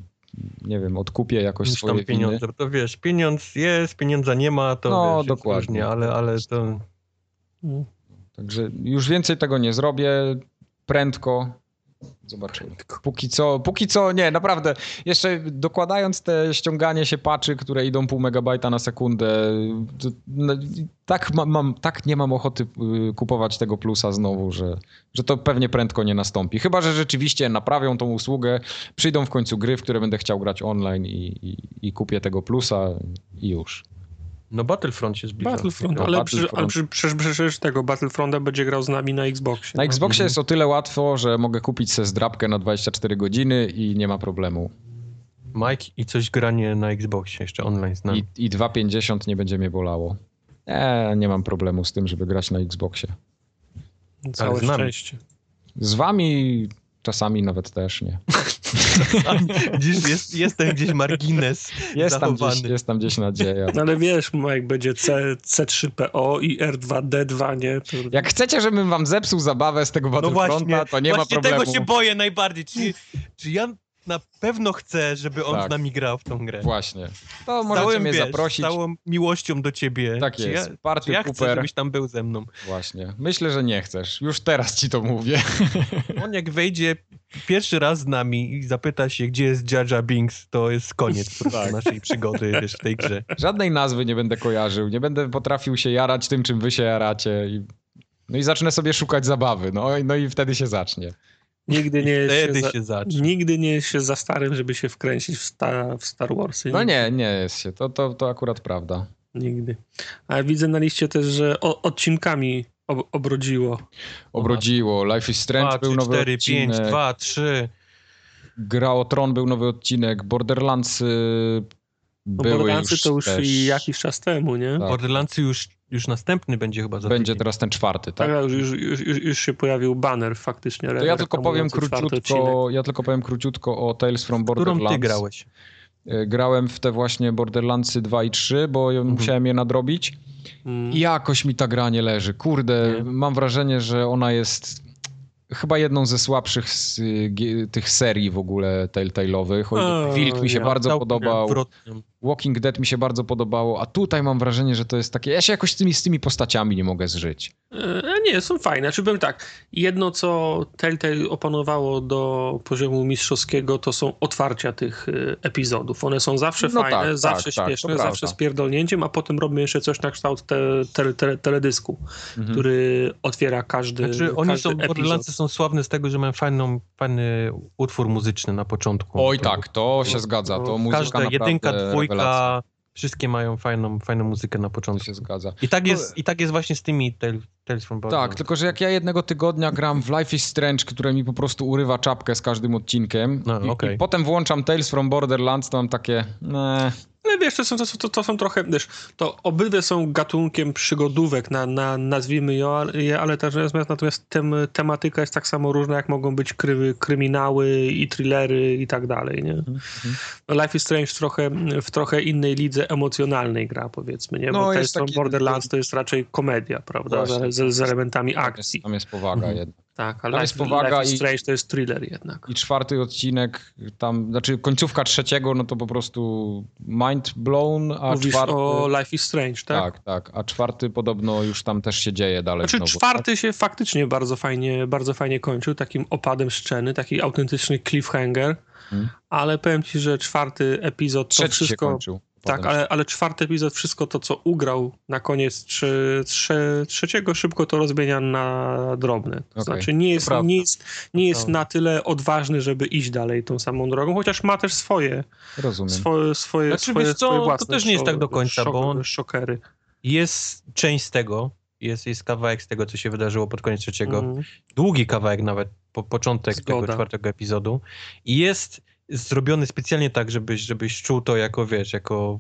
nie wiem, odkupię jakoś Niż swoje tam pieniądze. winy. To wiesz, pieniądz jest, pieniądza nie ma, to No, wiesz, jest dokładnie. różnie, ale, ale to... Mm. Także już więcej tego nie zrobię. Prędko. Zobaczymy. Póki co, póki co nie, naprawdę. Jeszcze dokładając te ściąganie się patchy, które idą pół megabajta na sekundę, to, no, tak, mam, mam, tak nie mam ochoty y, kupować tego plusa znowu, że, że to pewnie prędko nie nastąpi. Chyba, że rzeczywiście naprawią tą usługę, przyjdą w końcu gry, w które będę chciał grać online i, i, i kupię tego plusa i już. No Battlefront się zbliża. Battlefront, No, ale, Battlefront. Przy, ale przy, przecież, przecież tego Battlefronta będzie grał z nami na Xboxie. Na no. Xboxie jest o tyle łatwo, że mogę kupić sobie zdrabkę na 24 godziny i nie ma problemu. Mike i coś granie na Xboxie jeszcze online z nami. I, i 2,50 nie będzie mnie bolało. Nie, nie mam problemu z tym, żeby grać na Xboxie. Całe szczęście. Z wami czasami nawet też nie. Gdzieś jest, jestem gdzieś margines Jest tam, gdzieś, jest tam gdzieś nadzieja. No ale wiesz, Mike, będzie C, C3PO i R2D2, nie? To... Jak chcecie, żebym wam zepsuł zabawę z tego No Battlefronta, właśnie, to nie ma właśnie problemu. tego się boję najbardziej. Czy, czy ja na pewno chcę, żeby on Tak. z nami grał w tą grę? Właśnie. To możecie całym, mnie wiesz, zaprosić. Z całą miłością do ciebie. Tak czy jest. Ja, Party czy ja chcę, Cooper. żebyś tam był ze mną? Właśnie. Myślę, że nie chcesz. Już teraz ci to mówię. On jak wejdzie pierwszy raz z nami i zapyta się, gdzie jest Jar Binks, to jest koniec Tak. naszej przygody wiesz, w tej grze. Żadnej nazwy nie będę kojarzył. Nie będę potrafił się jarać tym, czym wy się jaracie. I... No i zacznę sobie szukać zabawy. No, no i wtedy się zacznie. Nigdy nie jest Wtedy się, za, się zacznie. nigdy nie jest się za starym, żeby się wkręcić w, sta, w Star Warsy. No nie, nie jest się. To, to, to akurat prawda. Nigdy. A widzę na liście też, że o, odcinkami ob, obrodziło. Obrodziło. Life is Strange 2, był 3, nowy 4, odcinek. 5, 2, 3. Gra o Tron był nowy odcinek. Borderlands y, No Borderlandsy już to już też. i jakiś czas temu, nie? Tak. Borderlandsy już, już następny będzie chyba za Będzie tydzień. teraz ten czwarty, Tak, tak? już, już, już, już, się pojawił banner faktycznie. To ja tylko powiem króciutko, ja tylko powiem króciutko o Tales from Którą Borderlands. ty grałeś? Y, Grałem w te właśnie Borderlandsy 2 i 3, bo Mhm. musiałem je nadrobić. Mm. I jakoś mi ta gra nie leży. Kurde, Nie? mam wrażenie, że ona jest chyba jedną ze słabszych z, gie- tych serii w ogóle Telltale'owych. Wilk mi się ja bardzo podobał. odwrotnie. Walking Dead mi się bardzo podobało, a tutaj mam wrażenie, że to jest takie... Ja się jakoś z tymi, z tymi postaciami nie mogę zżyć. E, nie, są fajne. Znaczy powiem tak, jedno co Telltale opanowało do poziomu mistrzowskiego, to są otwarcia tych e, epizodów. One są zawsze No fajne, tak, tak, zawsze tak, to śmieszne, prawda. zawsze z pierdolnięciem, a potem robią jeszcze coś na kształt te, te, te, teledysku, Mhm. który otwiera każdy Znaczy, oni każdy są, epizod. Borderlandsy są sławne z tego, że mają fajną, fajny utwór muzyczny na początku. Oj To- tak, to się zgadza. To to muzyka Każda naprawdę jedynka, dwójka, rewelacja. wszystkie mają fajną, fajną muzykę na To początku. się zgadza. I tak jest, i tak jest właśnie z tymi Tales, from Borderlands. Tak, tylko że jak ja jednego tygodnia gram w Life is Strange, które mi po prostu urywa czapkę z każdym odcinkiem No, i, i potem włączam Tales from Borderlands, to mam takie... Nee. Ale wiesz, to są, to, to, to są trochę, wiesz, to obydwie są gatunkiem przygodówek, na, na, nazwijmy je, ale też natomiast, natomiast tem, tematyka jest tak samo różna, jak mogą być kry, kryminały i thrillery i tak dalej, nie? No Life is Strange trochę, w trochę innej lidze emocjonalnej gra, powiedzmy, nie? No, Bo jest Tales from taki- Borderlands to jest raczej komedia, prawda? Właśnie. Z, z elementami Tam akcji. jest, tam jest powaga Mhm. jedna. Tak, ale tam Life, jest powaga Life is i- Strange to jest thriller jednak. I czwarty odcinek, tam, znaczy końcówka trzeciego, no to po prostu mind blown, a Mówisz czwarty... o Life is Strange, tak? tak, tak, a czwarty podobno już tam też się dzieje dalej Znaczy znowu. czwarty się faktycznie bardzo fajnie, bardzo fajnie kończył, takim opadem sceny, taki autentyczny cliffhanger, Mhm. ale powiem ci, że czwarty epizod to Trzeci się wszystko... kończył. Tak, ale, ale czwarty epizod, wszystko to, co ugrał na koniec trzy, trzy, trzeciego, szybko to rozmienia na drobne. To Okej, znaczy nie jest, prawda. nie jest, nie jest na tyle odważny, żeby iść dalej tą samą drogą, chociaż ma też swoje, Rozumiem. swoje, swoje, Znaczy, swoje, wiesz co, swoje to własne też nie jest tak do końca, szok- bo on- Szokery. Jest część z tego, jest, jest kawałek z tego, co się wydarzyło pod koniec trzeciego. Mhm. Długi kawałek nawet, po, początek Zgoda. tego czwartego epizodu. I jest zrobiony specjalnie tak, żebyś, żebyś czuł to jako, wiesz, jako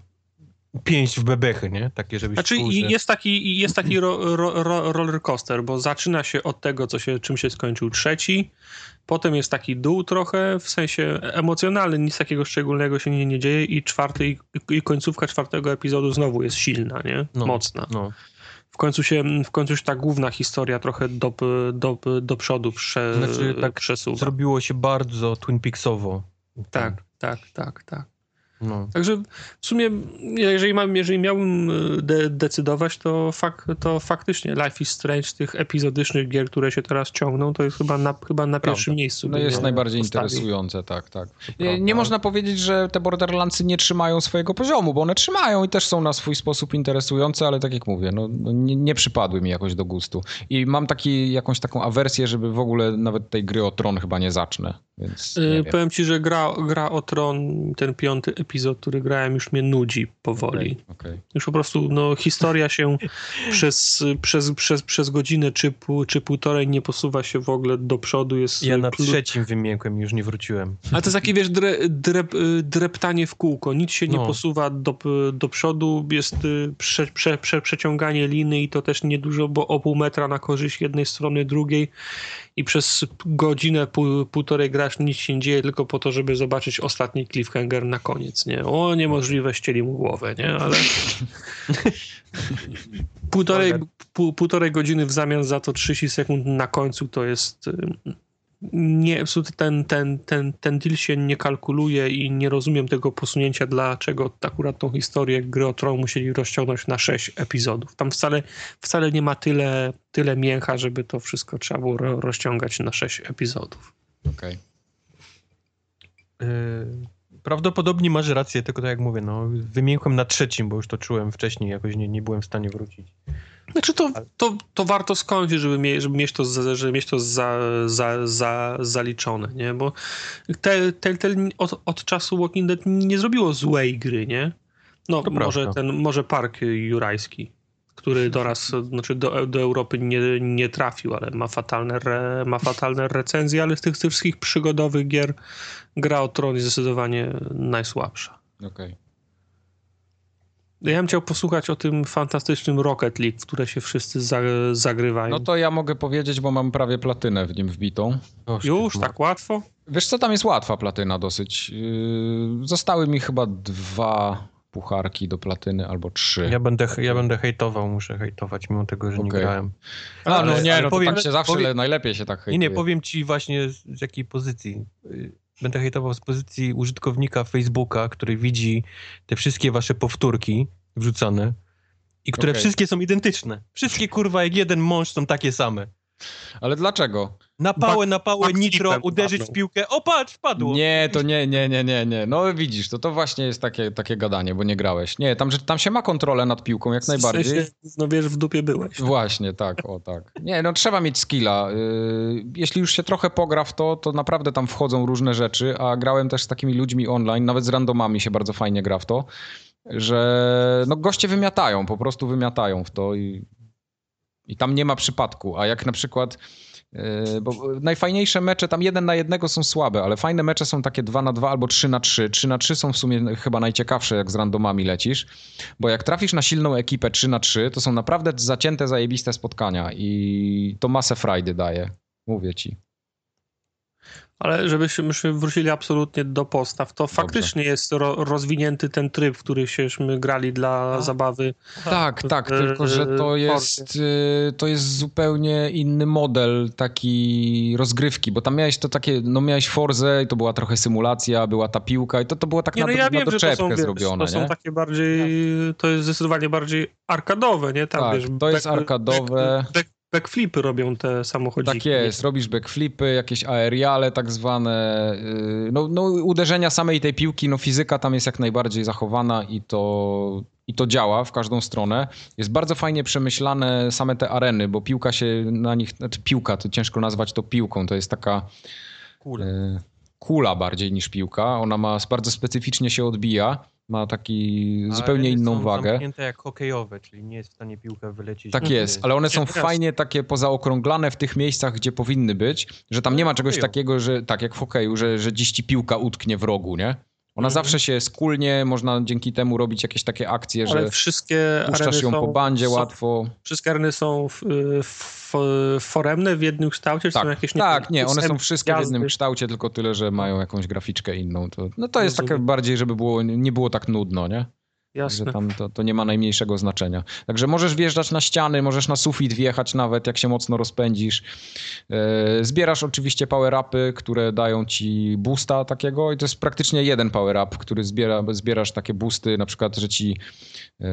pięść w bebechy, nie? Takie, żebyś Znaczy czuł, że... jest taki, jest taki ro, ro, ro, roller coaster, bo zaczyna się od tego, co się, czym się skończył trzeci, potem jest taki dół trochę, w sensie emocjonalny, nic takiego szczególnego się nie, nie dzieje i czwarty i, i końcówka czwartego epizodu znowu jest silna, nie? No, Mocna. No. W końcu się, w końcu się ta główna historia trochę do, do, do przodu prze, Znaczy, tak przesuwa. Zrobiło się bardzo Twin Peaksowo. Tak, tak, tak, tak. No. Także w sumie, jeżeli, mam, jeżeli miałbym y, de decydować, to, fak, to faktycznie Life is Strange tych epizodycznych gier, które się teraz ciągną, to jest chyba na, chyba na Prawda. pierwszym miejscu. No jest je najbardziej postawił. interesujące, tak, tak. Nie, nie można powiedzieć, że te Borderlandsy nie trzymają swojego poziomu, bo one trzymają i też są na swój sposób interesujące, ale tak jak mówię, no, no nie, nie przypadły mi jakoś do gustu. I mam taki, jakąś taką awersję, żeby w ogóle nawet tej gry o Tron chyba nie zacznę, więc nie Y, wiem. Powiem ci, że gra, gra o Tron, ten piąty epizod, który grałem, już mnie nudzi powoli. Okej. Już po prostu no, historia się przez, przez, przez, przez godzinę czy, pół, czy półtorej nie posuwa się w ogóle do przodu. Jest Ja na trzecim wymiękłem już nie wróciłem. Ale to jest takie, wiesz, dre, drep, y, dreptanie w kółko. Nic się nie No. posuwa do, do przodu. Jest y, prze, prze, prze, przeciąganie liny i to też niedużo, bo o pół metra na korzyść jednej strony, drugiej. I przez godzinę, pół, półtorej grasz, nic się nie dzieje, tylko po to, żeby zobaczyć ostatni cliffhanger na koniec, nie? O, niemożliwe, ścieli mu głowę, nie? Ale... półtorej, pół, półtorej godziny w zamian za to 30 sekund na końcu to jest... nie, ten, ten, ten, ten deal się nie kalkuluje i nie rozumiem tego posunięcia, dlaczego akurat tą historię gry o Tron musieli rozciągnąć na 6 epizodów. Tam wcale, wcale nie ma tyle, tyle mięcha, żeby to wszystko trzeba było ro- rozciągać na 6 epizodów. okej. Yy, prawdopodobnie masz rację, tylko tak jak mówię, no, wymiękłem na trzecim, bo już to czułem wcześniej, jakoś nie, nie byłem w stanie wrócić. Znaczy to, to, to warto skończyć, żeby, mie, żeby mieć to, za, żeby mieć to za, za, za, zaliczone, nie? Bo Telltale od, od czasu Walking Dead nie zrobiło złej gry, nie? No, To może prawda. ten, może Park Jurajski, który do nas, znaczy do, do Europy nie, nie trafił, ale ma fatalne, re, ma fatalne recenzje, ale z tych, tych wszystkich przygodowych gier gra o Tron jest zdecydowanie najsłabsza. okej. Ja bym chciał posłuchać o tym fantastycznym Rocket League, w które się wszyscy za, zagrywają. No to ja mogę powiedzieć, bo mam prawie platynę w nim wbitą. O, Już tak łatwo? Wiesz co, tam jest łatwa platyna dosyć. Yy, Zostały mi chyba dwa pucharki do platyny albo trzy. Ja będę, ja będę hejtował, muszę hejtować, mimo tego, że nie Okej. grałem. A, no Ale- nie, ale no to powiem- tak się zawsze powiem- najlepiej się tak Nie, hejtuje. nie, powiem ci właśnie z, z jakiej pozycji. Będę hejtował z pozycji użytkownika Facebooka, który widzi te wszystkie wasze powtórki wrzucane i które Okej. wszystkie są identyczne. Wszystkie kurwa jak jeden mąż są takie same. Ale dlaczego? Na pałę, na pałę, nitro, uderzyć w piłkę. O patrz, wpadło. Nie, to nie, nie, nie, nie, nie. No widzisz, to to właśnie jest takie, takie gadanie, bo nie grałeś. Nie, tam, że tam się ma kontrolę nad piłką jak najbardziej. W sensie, no wiesz, w dupie byłeś. Właśnie, tak, o tak. Nie, no trzeba mieć skilla. Yy, Jeśli już się trochę pogra w to, to naprawdę tam wchodzą różne rzeczy, a grałem też z takimi ludźmi online, nawet z randomami się bardzo fajnie gra w to, że no goście wymiatają, po prostu wymiatają w to i, i tam nie ma przypadku. A jak na przykład Yy, Bo najfajniejsze mecze tam jeden na jednego są słabe, ale fajne mecze są takie 2 na 2 albo 3 na 3. 3 na 3 są w sumie chyba najciekawsze, jak z randomami lecisz, bo jak trafisz na silną ekipę 3 na 3, to są naprawdę zacięte, zajebiste spotkania i to masę frajdy daje. Mówię ci. Ale żebyśmy wrócili absolutnie do postaw, to faktycznie jest ro, rozwinięty ten tryb, w który żeśmy grali dla A. zabawy. Tak, tak, w- tylko że to w jest, y, to jest zupełnie inny model taki rozgrywki, bo tam miałeś to takie, no miałeś Forzę i to była trochę symulacja, była ta piłka i to, to było tak Nie, no na, ja na wiem, że to doczepkę są, wiesz, zrobione, to są nie? takie bardziej, to jest zdecydowanie bardziej arkadowe, nie? Tam, Tak, wiesz, to jest arkadowe. Back, back, backflipy robią te samochodziki. Tak jest, robisz backflipy, jakieś aeriale tak zwane, yy, no, no uderzenia samej tej piłki, no fizyka tam jest jak najbardziej zachowana i to, i to działa w każdą stronę. Jest bardzo fajnie przemyślane same te areny, bo piłka się na nich, znaczy piłka, to ciężko nazwać to piłką, to jest taka Kule. yy, kula bardziej niż piłka, ona ma bardzo specyficznie się odbija, ma taki zupełnie Areny inną są wagę. zamknięte jak hokejowe, czyli nie jest w stanie piłka wylecieć. Tak jest, ale one są fajnie takie pozaokrąglane w tych miejscach, gdzie powinny być, że tam No nie ma w czegoś takiego, że tak jak w hokeju, że, że dziś ci piłka utknie w rogu, nie? Ona Mhm. zawsze się skulnie, można dzięki temu robić jakieś takie akcje, Ale że wszystkie puszczasz ją są, po bandzie są, łatwo. Wszystkie areny są w, w, foremne w jednym kształcie, czy są Tak, jakieś tak, nie, one są wszystkie w jednym kształcie, tylko tyle, że mają jakąś graficzkę inną. To, no to jest takie Rozumiem. bardziej, żeby było, nie było tak nudno, nie? Że Jasne. tam to, to nie ma najmniejszego znaczenia. Także możesz wjeżdżać na ściany, możesz na sufit wjechać nawet, jak się mocno rozpędzisz. E, Zbierasz oczywiście power-upy, które dają ci boosta takiego i to jest praktycznie jeden power-up, który zbiera, zbierasz takie boosty, na przykład, że ci e,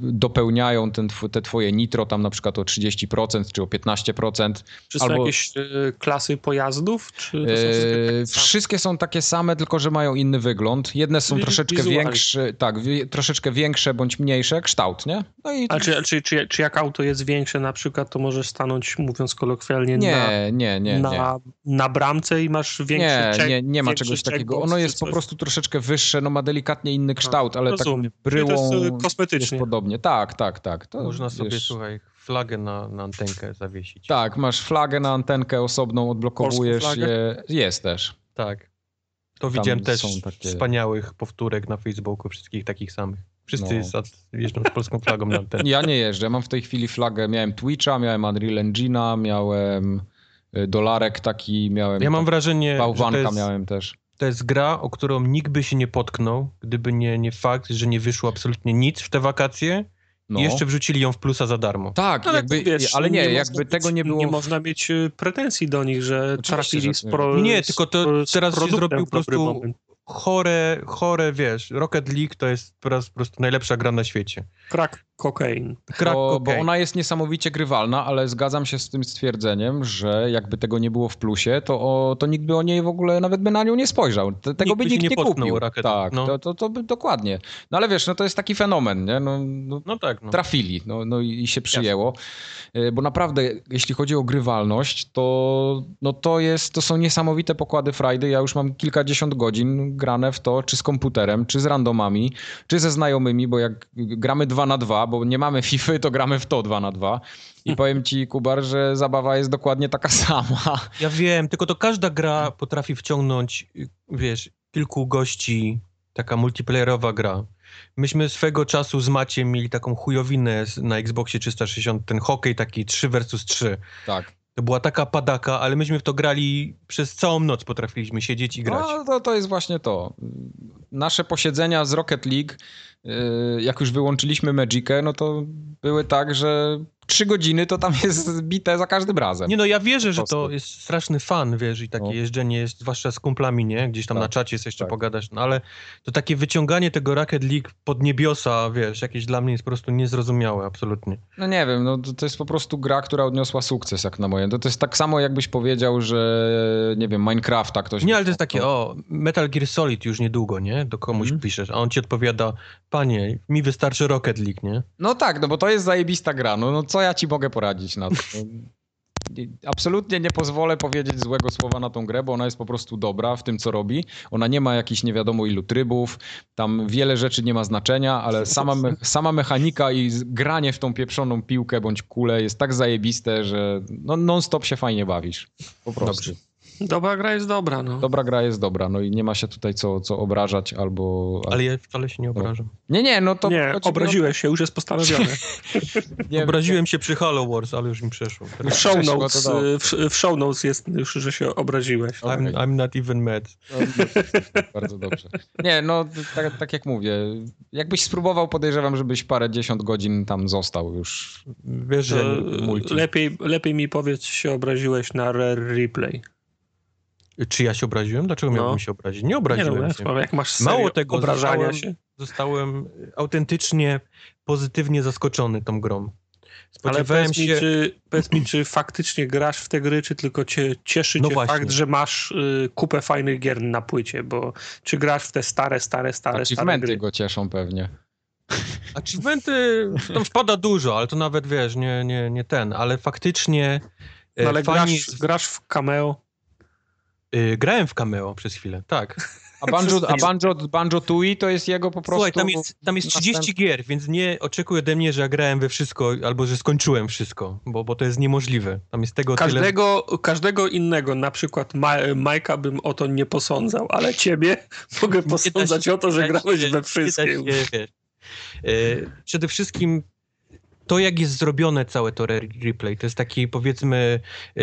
dopełniają ten, te twoje nitro tam na przykład o 30% czy o 15%. Czy są albo- jakieś e, klasy pojazdów? Czy są wszystkie takie same? Wszystkie są takie same, tylko że mają inny wygląd. Jedne są troszeczkę wizualnie. większe, tak, troszeczkę większe bądź mniejsze, kształt, nie? No i A czy, czy, czy, czy jak auto jest większe na przykład, to możesz stanąć, mówiąc kolokwialnie, nie, na, nie, nie, nie. na, na bramce i masz większy Nie, check, nie, nie ma czegoś takiego. Ono jest po prostu troszeczkę wyższe, no ma delikatnie inny kształt, ale tak. Czyli to bryłą jest, jest kosmetycznie. podobnie. Tak, tak, tak. To, Można sobie, wiesz, słuchaj, flagę na, na antenkę zawiesić. Tak, masz flagę na antenkę osobną, odblokowujesz je. Jest też. Tak. To widziałem też takie- wspaniałych powtórek na Facebooku, wszystkich takich samych. Wszyscy No. jeżdżą z polską flagą na antenę. Ja nie jeżdżę. Mam w tej chwili flagę. Miałem Twitcha, miałem Unreal Engine'a, miałem y, dolarek taki, miałem. Ja mam wrażenie, że to Bałwanka jest, miałem też. to jest gra, o którą nikt by się nie potknął, gdyby nie, nie fakt, że nie wyszło absolutnie nic w te wakacje No. i jeszcze wrzucili ją w plusa za darmo. Tak, Ale, jakby, wiesz, ale nie, można jakby mieć, tego nie było. Nie można mieć e, pretensji do nich, że trafili z nie. pro, Nie, z- tylko to z teraz się zrobił po prostu- moment. Chore, chore, wiesz, Rocket League to jest po raz- po prostu najlepsza gra na świecie. Crack cocaine. Crack bo, bo cocaine. ona jest niesamowicie grywalna, ale zgadzam się z tym stwierdzeniem, że jakby tego nie było w plusie, to, o, to nikt by o niej w ogóle nawet by na nią nie spojrzał. Te- Tego Nikt by nikt nie nie, kupił. tak, no. to, to, to by dokładnie. No ale wiesz, no to jest taki fenomen, nie? No, no, No tak, no. trafili no, no i się przyjęło. Y, Bo naprawdę, jeśli chodzi o grywalność, to, no to, jest, to są niesamowite pokłady frajdy. Ja już mam kilkadziesiąt godzin grane w to, czy z komputerem, czy z randomami, czy ze znajomymi, bo jak gramy dwa na dwa, bo nie mamy FIFA, to gramy w to dwa na dwa. I powiem ci, Kubar, że zabawa jest dokładnie taka sama. Ja wiem, tylko to każda gra potrafi wciągnąć, wiesz, kilku gości, taka multiplayerowa gra. Myśmy swego czasu z Maciem mieli taką chujowinę na Xboxie 360, ten hokej taki 3 versus 3. Tak. To była taka padaka, ale myśmy w to grali przez całą noc, potrafiliśmy siedzieć i grać. No, to, to jest właśnie to. Nasze posiedzenia z Rocket League, jak już wyłączyliśmy Magicę, no to były tak, że trzy godziny to tam jest bite za każdym razem. Nie no, ja wierzę, że to jest straszny fan, wiesz, i takie No. jeżdżenie jest, zwłaszcza z kumplami, nie? Gdzieś tam Tak, na czacie jest jeszcze tak. pogadać, no ale to takie wyciąganie tego Rocket League pod niebiosa, wiesz, jakieś dla mnie jest po prostu niezrozumiałe, absolutnie. No nie wiem, no to, to jest po prostu gra, która odniosła sukces, jak na moje. To, to jest tak samo, jakbyś powiedział, że nie wiem, Minecrafta ktoś... Nie, ale to jest takie, o, Metal Gear Solid już niedługo, nie? Do komuś Mhm. piszesz, a on ci odpowiada, panie, mi wystarczy Rocket League, nie? No tak, no bo to jest zajebista gra. No, no co ja ci mogę poradzić na to? Nie- Absolutnie nie pozwolę powiedzieć złego słowa na tą grę, bo ona jest po prostu dobra w tym, co robi. Ona nie ma jakichś nie wiadomo ilu trybów, tam wiele rzeczy nie ma znaczenia, ale sama, me sama mechanika i granie w tą pieprzoną piłkę bądź kulę jest tak zajebiste, że no, non-stop się fajnie bawisz. Po prostu. Dobrze. Dobra gra jest dobra, no. Dobra gra jest dobra, no i nie ma się tutaj co, co obrażać albo... Ale ja wcale się nie obrażam. Nie, nie, no to... nie, obraziłeś się, już jest postanowione. nie, Obraziłem się przy Halo Wars, ale już mi przeszło. W show Przeszło notes, w, w show notes jest już, że się obraziłeś. Okej. I'm, I'm not even mad. No, bardzo dobrze. Nie, no tak, tak jak mówię, jakbyś spróbował, podejrzewam, żebyś parę dziesiąt godzin tam został już. Wiesz, że multi. lepiej, lepiej mi powiedz, się obraziłeś na Rare Replay. Czy ja się obraziłem? Dlaczego No. miałbym się obrazić? Nie Nie obraziłem no, się. jak, jak masz Mało tego, obrażania zostałem- się. Zostałem autentycznie pozytywnie zaskoczony tą grą. Ale Spodziewałem powiedz mi, się... czy, powiedz mi, czy faktycznie grasz w te gry, czy tylko cię cieszy No cię właśnie. fakt, że masz y, kupę fajnych gier na płycie, bo czy grasz w te stare, stare, stare, stare Achievementy gry? go cieszą pewnie. Achievementy, tam wpada dużo, ale to nawet, wiesz, nie, nie, nie ten, ale faktycznie e, No, ale fani... grasz, grasz w cameo. Y, grałem w cameo przez chwilę, tak. A Banjo, a Banjo, Banjo Tui to jest jego po prostu... Słuchaj, tam jest, tam jest 30 następ- gier, więc nie oczekuj ode mnie, że ja grałem we wszystko, albo że skończyłem wszystko, bo, bo to jest niemożliwe. Tam jest tego tyle... Każdego, każdego innego, na przykład Ma Majka bym o to nie posądzał, ale ciebie mogę posądzać o to, że grałeś się- we wszystkim. się, wiesz. E, Przede wszystkim to, jak jest zrobione całe to re- replay, to jest taki, powiedzmy, e,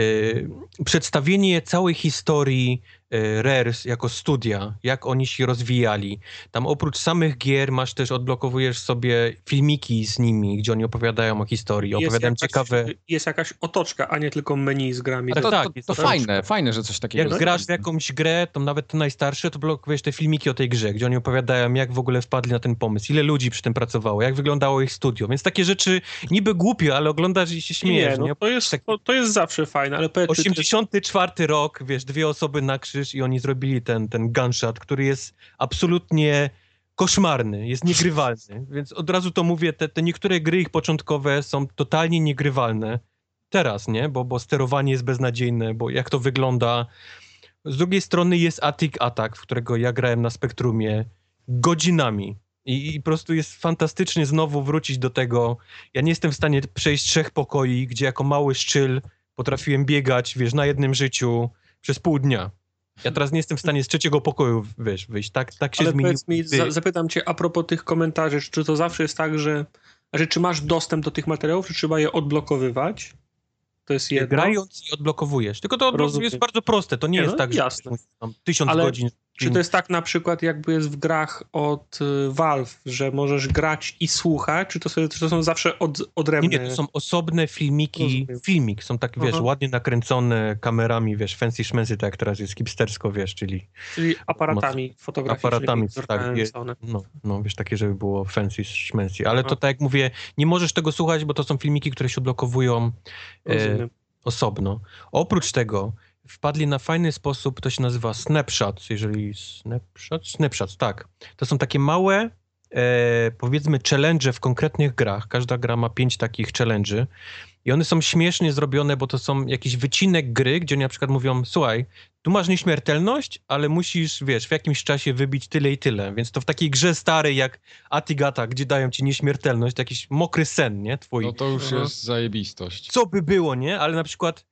przedstawienie całej historii Rares jako studia, jak oni się rozwijali. Tam oprócz samych gier masz też, odblokowujesz sobie filmiki z nimi, gdzie oni opowiadają o historii, opowiadają jakaś, ciekawe... jest jakaś otoczka, a nie tylko menu z grami. Ale to, tak, to, jest to to fajne, fajne, że coś takiego Jak jest. grasz w jakąś grę, to nawet te najstarsze, to blokujesz te filmiki o tej grze, gdzie oni opowiadają, jak w ogóle wpadli na ten pomysł, ile ludzi przy tym pracowało, jak wyglądało ich studio. Więc takie rzeczy niby głupie, ale oglądasz i się śmiejesz. nie, Nie, no, to, jest, Tak- to, to jest zawsze fajne, ale powiedz, czy to jest 84 rok, wiesz, dwie osoby na krzyż i oni zrobili ten, ten gunshot, który jest absolutnie koszmarny, jest niegrywalny. Więc od razu to mówię, te, te niektóre gry ich początkowe są totalnie niegrywalne. Teraz, nie? Bo, bo sterowanie jest beznadziejne, bo jak to wygląda. Z drugiej strony jest Attic Attack, w którego ja grałem na Spektrumie godzinami. I, I po prostu jest fantastycznie znowu wrócić do tego. Ja nie jestem w stanie przejść trzech pokoi, gdzie jako mały szczyl potrafiłem biegać, wiesz, na jednym życiu przez pół dnia. Ja teraz nie jestem w stanie z trzeciego pokoju, wiesz, wyjść. Tak, tak się Ale zmieniło. mi, za, zapytam cię a propos tych komentarzy, czy to zawsze jest tak, że, że czy masz dostęp do tych materiałów, czy trzeba je odblokowywać? To jest jedno. Grając i odblokowujesz. Tylko to Rozumiem. jest bardzo proste. To nie, Nie, jest no, tak, że jasne. tysiąc Ale godzin. Czy to jest tak na przykład jakby jest w grach od y, Valve, że możesz grać i słuchać, czy to, są- czy to są zawsze od, Nie, odrębne? nie, to są osobne filmiki, Rozumiem. filmik, są tak, wiesz, Aha. ładnie nakręcone kamerami, wiesz, fancy szmensy, tak jak teraz jest hipstersko, wiesz, czyli Czyli aparatami fotograficznymi. aparatami, tak, je, no, no, wiesz, takie, żeby było fancy szmensy. Ale to No. tak jak mówię, nie możesz tego słuchać, bo to są filmiki, które się odblokowują e, osobno. Oprócz tego wpadli na fajny sposób, to się nazywa snapshots, jeżeli snapshots, snapshots, tak. To są takie małe, e, powiedzmy, challenge w konkretnych grach. Każda gra ma pięć takich challenge'y i one są śmiesznie zrobione, bo to są jakiś wycinek gry, gdzie oni na przykład mówią, słuchaj, tu masz nieśmiertelność, ale musisz, wiesz, w jakimś czasie wybić tyle i tyle. Więc to w takiej grze starej jak Atigata, gdzie dają ci nieśmiertelność, to jakiś mokry sen, nie, twój No to już Aha. jest zajebistość. co by było, nie? Ale na przykład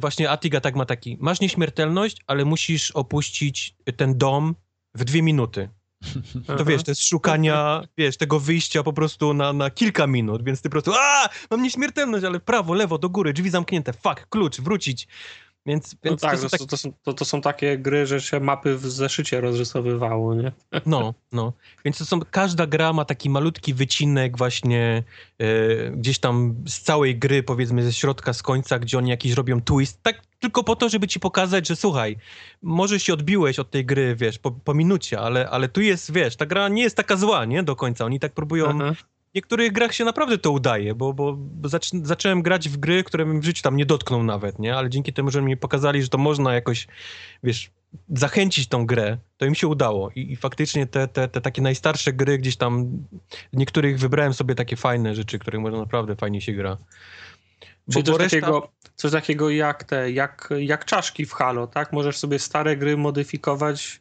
właśnie Atiga tak ma taki, masz nieśmiertelność, ale musisz opuścić ten dom w dwie minuty. To wiesz, to jest szukania, wiesz, tego wyjścia po prostu na, na kilka minut, więc ty po prostu, a, mam nieśmiertelność, ale prawo, lewo, do góry, drzwi zamknięte, fuck, klucz, wrócić. Więc, No więc tak, to są tak, to, są, to, to są takie gry, że się mapy w zeszycie rozrysowywało, nie? no, no. Więc to są, każda gra ma taki malutki wycinek właśnie e, gdzieś tam z całej gry, powiedzmy ze środka, z końca, gdzie oni jakiś robią twist, tak tylko po to, żeby ci pokazać, że słuchaj, może się odbiłeś od tej gry, wiesz, po, po minucie, ale, ale tu jest, wiesz, ta gra nie jest taka zła, nie, do końca. Oni tak próbują Aha. W niektórych grach się naprawdę to udaje, bo, bo, bo zac zacząłem grać w gry, które bym w życiu tam nie dotknął nawet, nie? Ale dzięki temu, że mi pokazali, że to można jakoś, wiesz, zachęcić tą grę, to im się udało. I, i faktycznie te, te, te takie najstarsze gry gdzieś tam, niektórych wybrałem sobie takie fajne rzeczy, których można naprawdę fajnie się gra. Czyli coś, takiego, coś takiego jak te, jak, jak czaszki w Halo, tak? Możesz sobie stare gry modyfikować.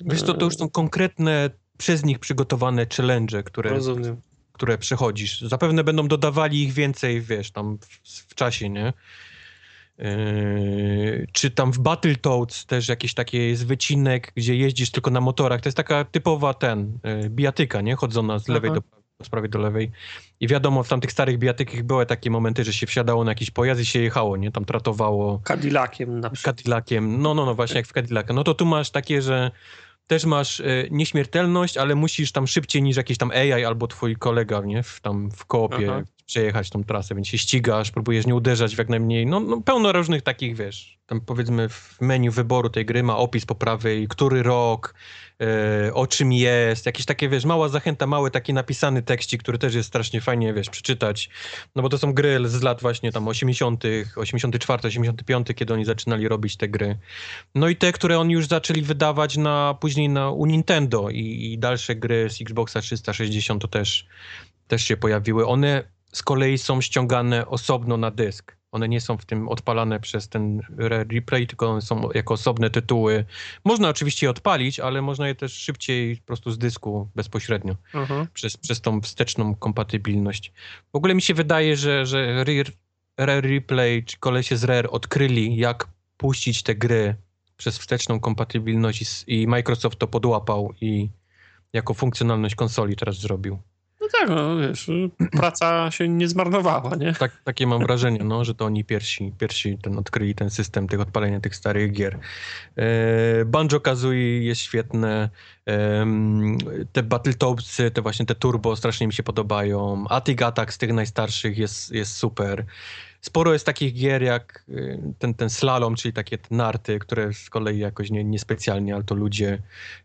Wiesz to, to już są konkretne, przez nich przygotowane challenge, które, Rozumiem. które przechodzisz. Zapewne będą dodawali ich więcej, wiesz, tam w, w czasie, nie? Yy, czy tam w Battletoads też jakiś taki jest wycinek, gdzie jeździsz tylko na motorach. To jest taka typowa ten, yy, bijatyka, nie? Chodzona z lewej Aha. do prawej, z prawej do lewej. I wiadomo, w tamtych starych bijatykach były takie momenty, że się wsiadało na jakiś pojazd i się jechało, nie? Tam tratowało Cadillaciem na przykład. Cadillaciem. No, no, no, właśnie jak w Cadillaca. No to tu masz takie, że też masz e, nieśmiertelność, ale musisz tam szybciej niż jakiś tam AI albo twój kolega, nie? W, tam w koopie Aha. przejechać tą trasę, więc się ścigasz, próbujesz nie uderzać w jak najmniej, no, no pełno różnych takich, wiesz, tam powiedzmy w menu wyboru tej gry ma opis po prawej, który rok, o czym jest, jakieś takie, wiesz, mała zachęta, mały taki napisany tekścik, który też jest strasznie fajnie, wiesz, przeczytać, no bo to są gry z lat właśnie tam 80., 84, 85, kiedy oni zaczynali robić te gry. No i te, które oni już zaczęli wydawać na, później na, u Nintendo i, i dalsze gry z Xboxa 360 to też, też się pojawiły. One z kolei są ściągane osobno na dysk. One nie są w tym odpalane przez ten replay, tylko one są jako osobne tytuły. Można oczywiście je odpalić, ale można je też szybciej po prostu z dysku bezpośrednio Mhm. przez, przez tą wsteczną kompatybilność. W ogóle mi się wydaje, że, że Rare, Replay czy kolesie z Rare odkryli, jak puścić te gry przez wsteczną kompatybilność i Microsoft to podłapał i jako funkcjonalność konsoli teraz zrobił. No tak, no wiesz, praca się nie zmarnowała, nie? Tak, takie mam wrażenie, no, że to oni pierwsi, pierwsi ten, odkryli ten system tych odpalenia tych starych gier. E, Banjo-Kazooie jest świetne, em, te Battletoadsy, te właśnie te turbo strasznie mi się podobają, Attic Attack z tych najstarszych jest, jest super. Sporo jest takich gier jak y, ten, ten slalom, czyli takie narty, które z kolei jakoś nie, niespecjalnie, ale to ludzie,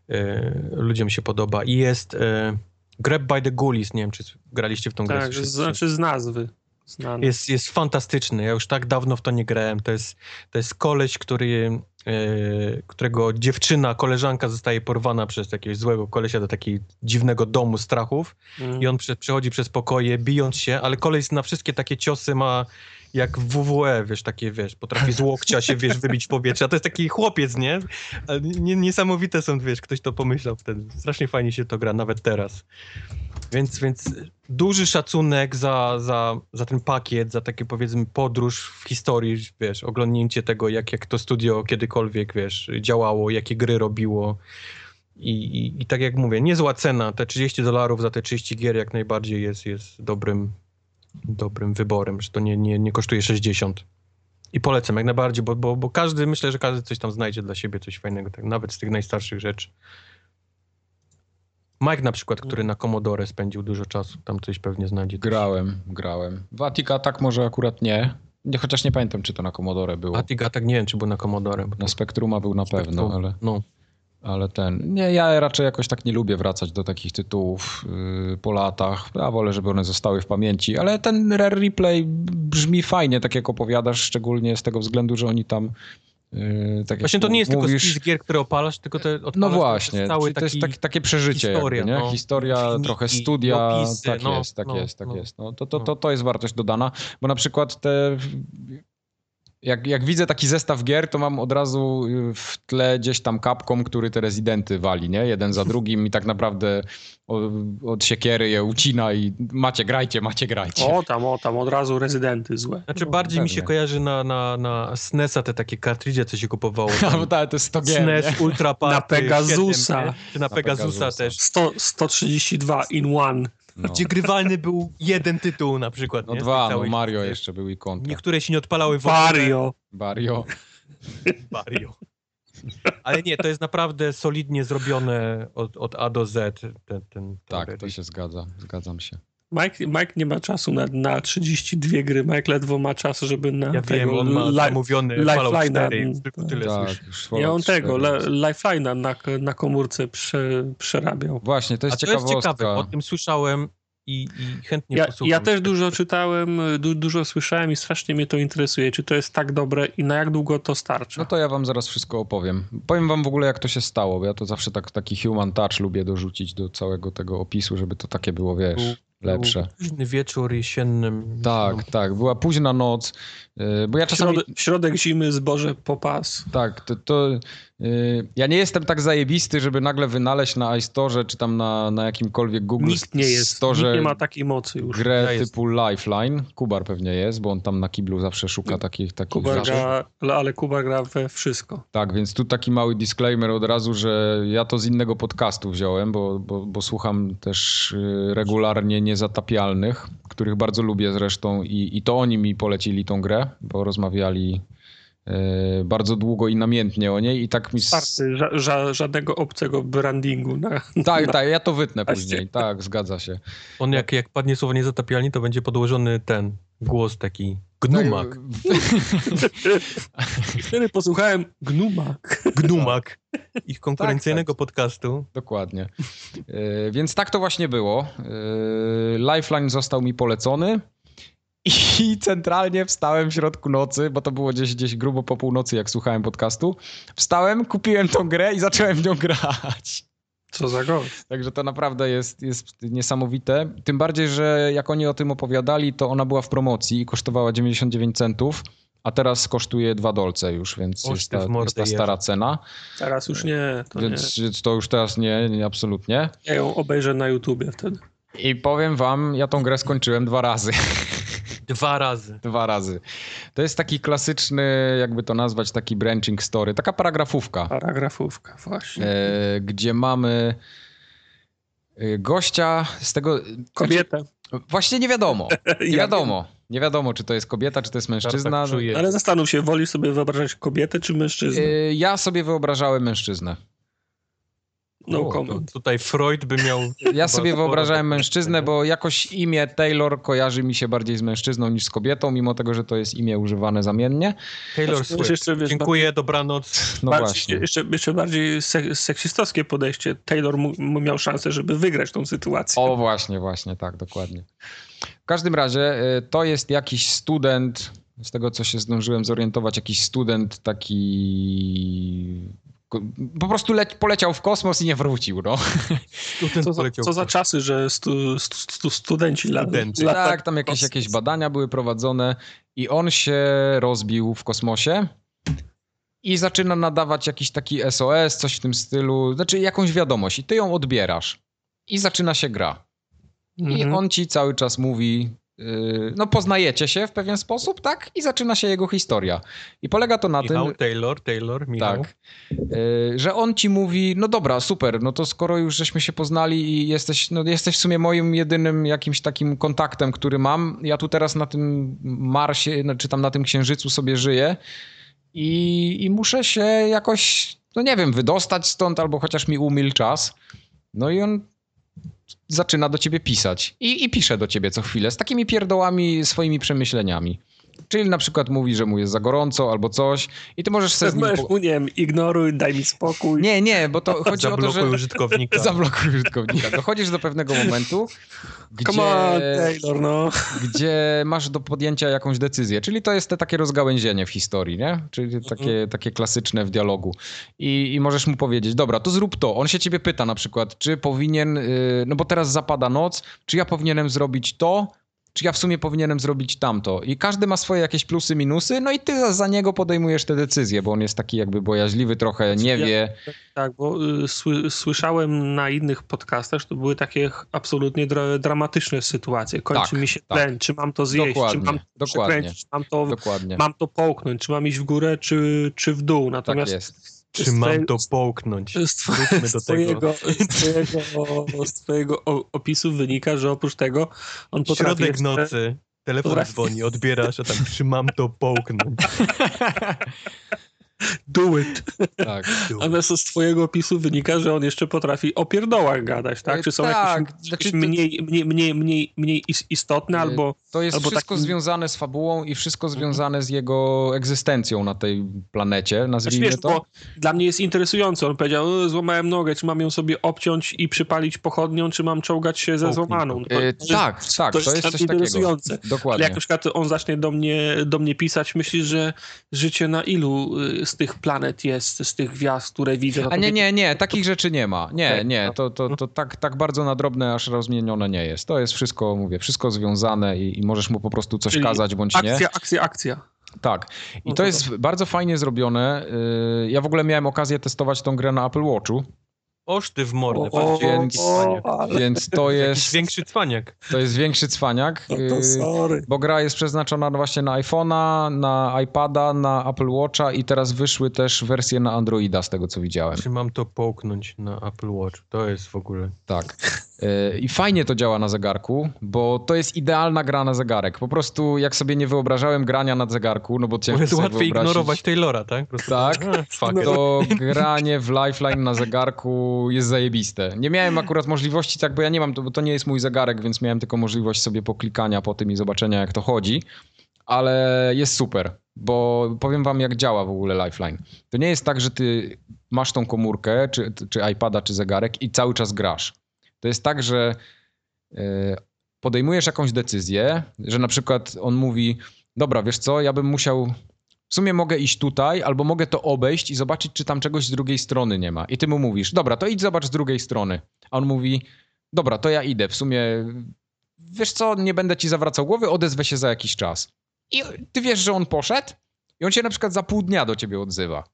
e, ludziom się podoba. I jest e, Grab by the Ghoulies, nie wiem, czy graliście w tą grę. Tak, znaczy z nazwy. Znany. Jest, jest fantastyczny. Ja już tak dawno w to nie grałem. To jest, to jest koleś, który, e, którego dziewczyna, koleżanka zostaje porwana przez jakiegoś złego kolesia do takiego dziwnego domu strachów Mm. i on prze, przechodzi przez pokoje, bijąc się, ale koleś na wszystkie takie ciosy ma jak w WWE, wiesz, takie, wiesz, potrafi z łokcia się, wiesz, wybić w powietrze. A to jest taki chłopiec, nie? Niesamowite są, wiesz, ktoś to pomyślał wtedy. Strasznie fajnie się to gra, nawet teraz. Więc, więc duży szacunek za, za, za ten pakiet, za takie powiedzmy podróż w historii, wiesz, oglądnięcie tego, jak, jak to studio kiedykolwiek, wiesz, działało, jakie gry robiło. I, i, I tak jak mówię, niezła cena, te 30 dolarów za te 30 gier jak najbardziej jest, jest dobrym, dobrym wyborem, że to nie, nie, nie kosztuje 60. I polecam jak najbardziej, bo, bo, bo każdy, myślę, że każdy coś tam znajdzie dla siebie, coś fajnego, tak, nawet z tych najstarszych rzeczy. Mike na przykład, który na Commodore spędził dużo czasu, tam coś pewnie znajdzie. Grałem, grałem. Watika tak może akurat nie. nie. Chociaż nie pamiętam, czy to na Commodore było. A Tiga tak nie wiem, czy był na Commodore. Bo Na Spectruma był na pewno, Spektrum, ale, No, ale ten... Nie, ja raczej jakoś tak nie lubię wracać do takich tytułów yy, po latach. Ja wolę, żeby one zostały w pamięci, ale ten Rare Replay brzmi fajnie, tak jak opowiadasz, szczególnie z tego względu, że oni tam... Yy, tak Właśnie to nie jest tylko mówisz, spis gier, które opalasz, tylko te No to właśnie, jest cały czyli to jest taki... taki, takie przeżycie historia, jakby, no. Historia, Filmiki, trochę studia, opisy, tak no, jest, tak no, jest, tak no. jest. No, to, to, No. to, to jest wartość dodana, bo na przykład te... Jak, jak widzę taki zestaw gier, to mam od razu y, w tle gdzieś tam kapką, który te rezydenty wali, nie? Jeden za drugim i tak naprawdę od, siekiery je ucina i macie grajcie, macie grajcie. O tam, o tam, od razu rezydenty złe. Znaczy No, bardziej mi się kojarzy na, na, na SNES-a te takie kartridże, co się kupowało. A, Tam. bo tak, to jest 100 gier, nie? SNES, Ultra Party, Na Pegasusa. 7, nie? Czy na, Na Pegasusa, Pegasusa. też. 100, 132 in one. No, Gdzie grywalny był jeden tytuł na przykład. no nie? Tej dwa, no Mario listy. jeszcze był i kontra. Niektóre się nie odpalały w ogóle. Wario. Mario. Mario. Ale nie, to jest naprawdę solidnie zrobione od, od A do Z. Ten, ten, ten Tak, to się zgadza, zgadzam się. Mike, Mike nie ma czasu na, na 32 gry. Mike ledwo ma czas, żeby na Ja tego wiem, on ma li- zamówiony Fallout Lifeline'a, 4, tylko tyle Tak, słyszę. już Ja on tego, 4 le, jest. Lifeline'a na, na komórce prze, przerabiał. Właśnie, to jest A to jest ciekawe, o tym słyszałem i, i chętnie Ja, posłucham. ja też dużo czytałem, du, dużo słyszałem i strasznie mnie to interesuje. Czy to jest tak dobre i na jak długo to starcza? No to ja wam zaraz wszystko opowiem. Powiem wam w ogóle, jak to się stało, bo ja to zawsze tak, taki human touch lubię dorzucić do całego tego opisu, żeby to takie było, wiesz, lepsze. Był Późny wieczór jesiennym. Tak, tak. Była późna noc, bo ja czasami... Środek, środek zimy, zboże po pas. Tak, to, to yy, ja nie jestem tak zajebisty, żeby nagle wynaleźć na iStore czy tam na, na jakimkolwiek Google Nikt nie jest, Store nikt nie ma takiej mocy już. grę Ja typu Lifeline. Kubar pewnie jest, bo on tam na kiblu zawsze szuka takich, takich Kuba rzeczy. gra, ale- ale Kuba gra we wszystko. Tak, więc tu taki mały disclaimer od razu, że ja to z innego podcastu wziąłem, bo, bo, bo słucham też y, regularnie Niezatapialnych, których bardzo lubię zresztą i, i to oni mi polecili tą grę, bo rozmawiali y, bardzo długo i namiętnie o niej i tak mi... Starty, ża, ża, żadnego obcego brandingu. Na, Tak, tak, ja to wytnę później, tak, zgadza się. On jak, jak padnie słowo niezatapialni, to będzie podłożony ten głos taki gnumak. I wtedy posłuchałem Gnumak. Gnumak. Ich konkurencyjnego podcastu. Dokładnie. E, Więc tak to właśnie było. E, Lifeline został mi polecony i centralnie wstałem w środku nocy, bo to było gdzieś, gdzieś grubo po północy, jak słuchałem podcastu. Wstałem, kupiłem tą grę i zacząłem w nią grać. Co za gość. Także to naprawdę jest, jest niesamowite. Tym bardziej, że jak oni o tym opowiadali, to ona była w promocji i kosztowała 99 centów, a teraz kosztuje 2 dolce już, więc Oż jest ta, jest ta stara cena. Teraz już nie, to Więc nie. to już teraz nie, nie, absolutnie. Ja ją obejrzę na YouTubie wtedy. I powiem wam, ja tą grę skończyłem dwa razy. Dwa razy. dwa razy. To jest taki klasyczny, jakby to nazwać, taki branching story, taka paragrafówka. Paragrafówka, właśnie. e, gdzie mamy e, gościa z tego... Kobietę. Znaczy, właśnie nie wiadomo. Nie wiadomo. Nie wiadomo, czy to jest kobieta, czy to jest mężczyzna. tak. Ale zastanów się, wolisz sobie wyobrażać kobietę czy mężczyznę? E, Ja sobie wyobrażałem mężczyznę. No O, tutaj Freud by miał... Ja sobie wyobrażałem mężczyznę, bo jakoś imię Taylor kojarzy mi się bardziej z mężczyzną niż z kobietą, mimo tego, że to jest imię używane zamiennie. Taylor Znaczy, Swift. jeszcze, wiesz, Dziękuję, dobranoc. No bardziej, właśnie. Jeszcze, jeszcze bardziej se seksistowskie podejście. Taylor miał szansę, żeby wygrać tą sytuację. O, właśnie, właśnie, tak, dokładnie. W każdym razie y, to jest jakiś student, z tego co się zdążyłem zorientować, jakiś student taki. Po prostu le- poleciał w kosmos i nie wrócił, no. Co za, co za czasy, że stu, stu, stu, studenci lat, Studenci. lata- Tak, tam jakieś, jakieś badania były prowadzone i on się rozbił w kosmosie i zaczyna nadawać jakiś taki SOS, coś w tym stylu, znaczy jakąś wiadomość i ty ją odbierasz i zaczyna się gra. I Mhm. on ci cały czas mówi, no poznajecie się w pewien sposób, tak? I zaczyna się jego historia. I polega to na Michał, tym, Taylor, Taylor, Michał. tak, yy, że on ci mówi, no dobra, super, no to skoro już żeśmy się poznali i jesteś, no jesteś w sumie moim jedynym jakimś takim kontaktem, który mam, ja tu teraz na tym Marsie, no, czy tam na tym Księżycu sobie żyję i, i muszę się jakoś, no nie wiem, wydostać stąd albo chociaż mi umil czas. No i on zaczyna do ciebie pisać. I, I pisze do ciebie co chwilę z takimi pierdołami, swoimi przemyśleniami. Czyli na przykład mówi, że mu jest za gorąco albo coś i ty możesz sobie z nim... Po... mu, nie wiem, ignoruj, daj mi spokój. Nie, nie, bo to chodzi o to, Zablokuj że... użytkownika. Zablokuj użytkownika. Dochodzisz do pewnego momentu, Come on, gdzie, Taylor, no. gdzie masz do podjęcia jakąś decyzję. Czyli to jest te takie rozgałęzienie w historii, nie? Czyli takie, takie klasyczne w dialogu. I, I możesz mu powiedzieć, dobra, to zrób to. On się ciebie pyta na przykład, czy powinien, yy, no bo teraz zapada noc, czy ja powinienem zrobić to, czy ja w sumie powinienem zrobić tamto. I każdy ma swoje jakieś plusy, minusy, no i ty za, za niego podejmujesz te decyzje, bo on jest taki jakby bojaźliwy trochę, nie ja- wie. Tak, bo y, sły, słyszałem na innych podcastach, że to były takie absolutnie dra, dramatyczne sytuacje. Kończy Tak, mi się tak. tlen, czy mam to zjeść, Dokładnie, czy mam to dokładnie. czy mam to, Dokładnie. mam to połknąć, czy mam iść w górę, czy, czy w dół. Tak Natomiast jest. Czy z mam twoje- to połknąć? z, z, twojego, tego. z, twojego, z twojego opisu wynika, że oprócz tego on potrafi Środek jeszcze, nocy, telefon potrafi- dzwoni, odbierasz, a tam czy mam to połknąć? do it. Tak. Z twojego opisu wynika, że on jeszcze potrafi o pierdołach gadać, tak? E, Czy są tak, jakieś, znaczy jakieś to- mniej, mniej, mniej, mniej, mniej is- istotne E, albo... To jest Albo wszystko taki- związane z fabułą i wszystko związane z jego egzystencją na tej planecie, Znaczy, nazwijmy wiesz, to. bo dla mnie jest interesujące. On powiedział, "E, złamałem nogę, czy mam ją sobie obciąć i przypalić pochodnią, czy mam czołgać się ze złamaną. to. E, To jest- tak, tak, to jest, dla coś mnie takiego. interesujące. Ale Dokładnie. jak na przykład on zacznie do mnie, do mnie pisać, myślisz, że życie na ilu y, z tych planet jest, z tych gwiazd, które widzę? No A nie, nie, nie, takich rzeczy nie ma. Nie, nie, to, to, to tak, tak bardzo na drobne aż rozmienione nie jest. To jest wszystko, mówię, wszystko związane i, i możesz mu po prostu coś Czyli kazać bądź nie. Akcja, akcja, akcja. Tak. I No to to jest bardzo fajnie zrobione. Y, Ja w ogóle miałem okazję testować tą grę na Apple Watchu, Oż ty w mordę, O, patrzcie, więc- ale więc to Jakiś jest, większy cwaniak. to jest większy cwaniak. no Y, to sorry. Bo gra jest przeznaczona właśnie na iPhone'a, na iPada, na Apple Watcha i teraz wyszły też wersje na Androida, z tego co widziałem. Czy mam to połknąć na Apple Watch? To jest w ogóle... Tak. Yy, I fajnie to działa na zegarku, bo to jest idealna gra na zegarek. Po prostu jak sobie nie wyobrażałem grania na zegarku, no bo ciężko jest sobie łatwiej wyobrazić, ignorować Taylora, tak? Tak. to granie w Lifeline na zegarku jest zajebiste. Nie miałem akurat możliwości, tak, bo ja nie mam, to, bo to nie jest mój zegarek, więc miałem tylko możliwość sobie poklikania po tym i zobaczenia jak to chodzi, ale jest super, bo powiem wam jak działa w ogóle Lifeline. To nie jest tak, że ty masz tą komórkę, czy, czy iPada, czy zegarek i cały czas grasz. To jest tak, że e, podejmujesz jakąś decyzję, że na przykład on mówi, dobra, wiesz co, ja bym musiał w sumie mogę iść tutaj, albo mogę to obejść i zobaczyć, czy tam czegoś z drugiej strony nie ma. I ty mu mówisz, dobra, to idź zobacz z drugiej strony. A on mówi, dobra, to ja idę, w sumie wiesz co, nie będę ci zawracał głowy, odezwę się za jakiś czas. I ty wiesz, że on poszedł i on się na przykład za pół dnia do ciebie odzywa.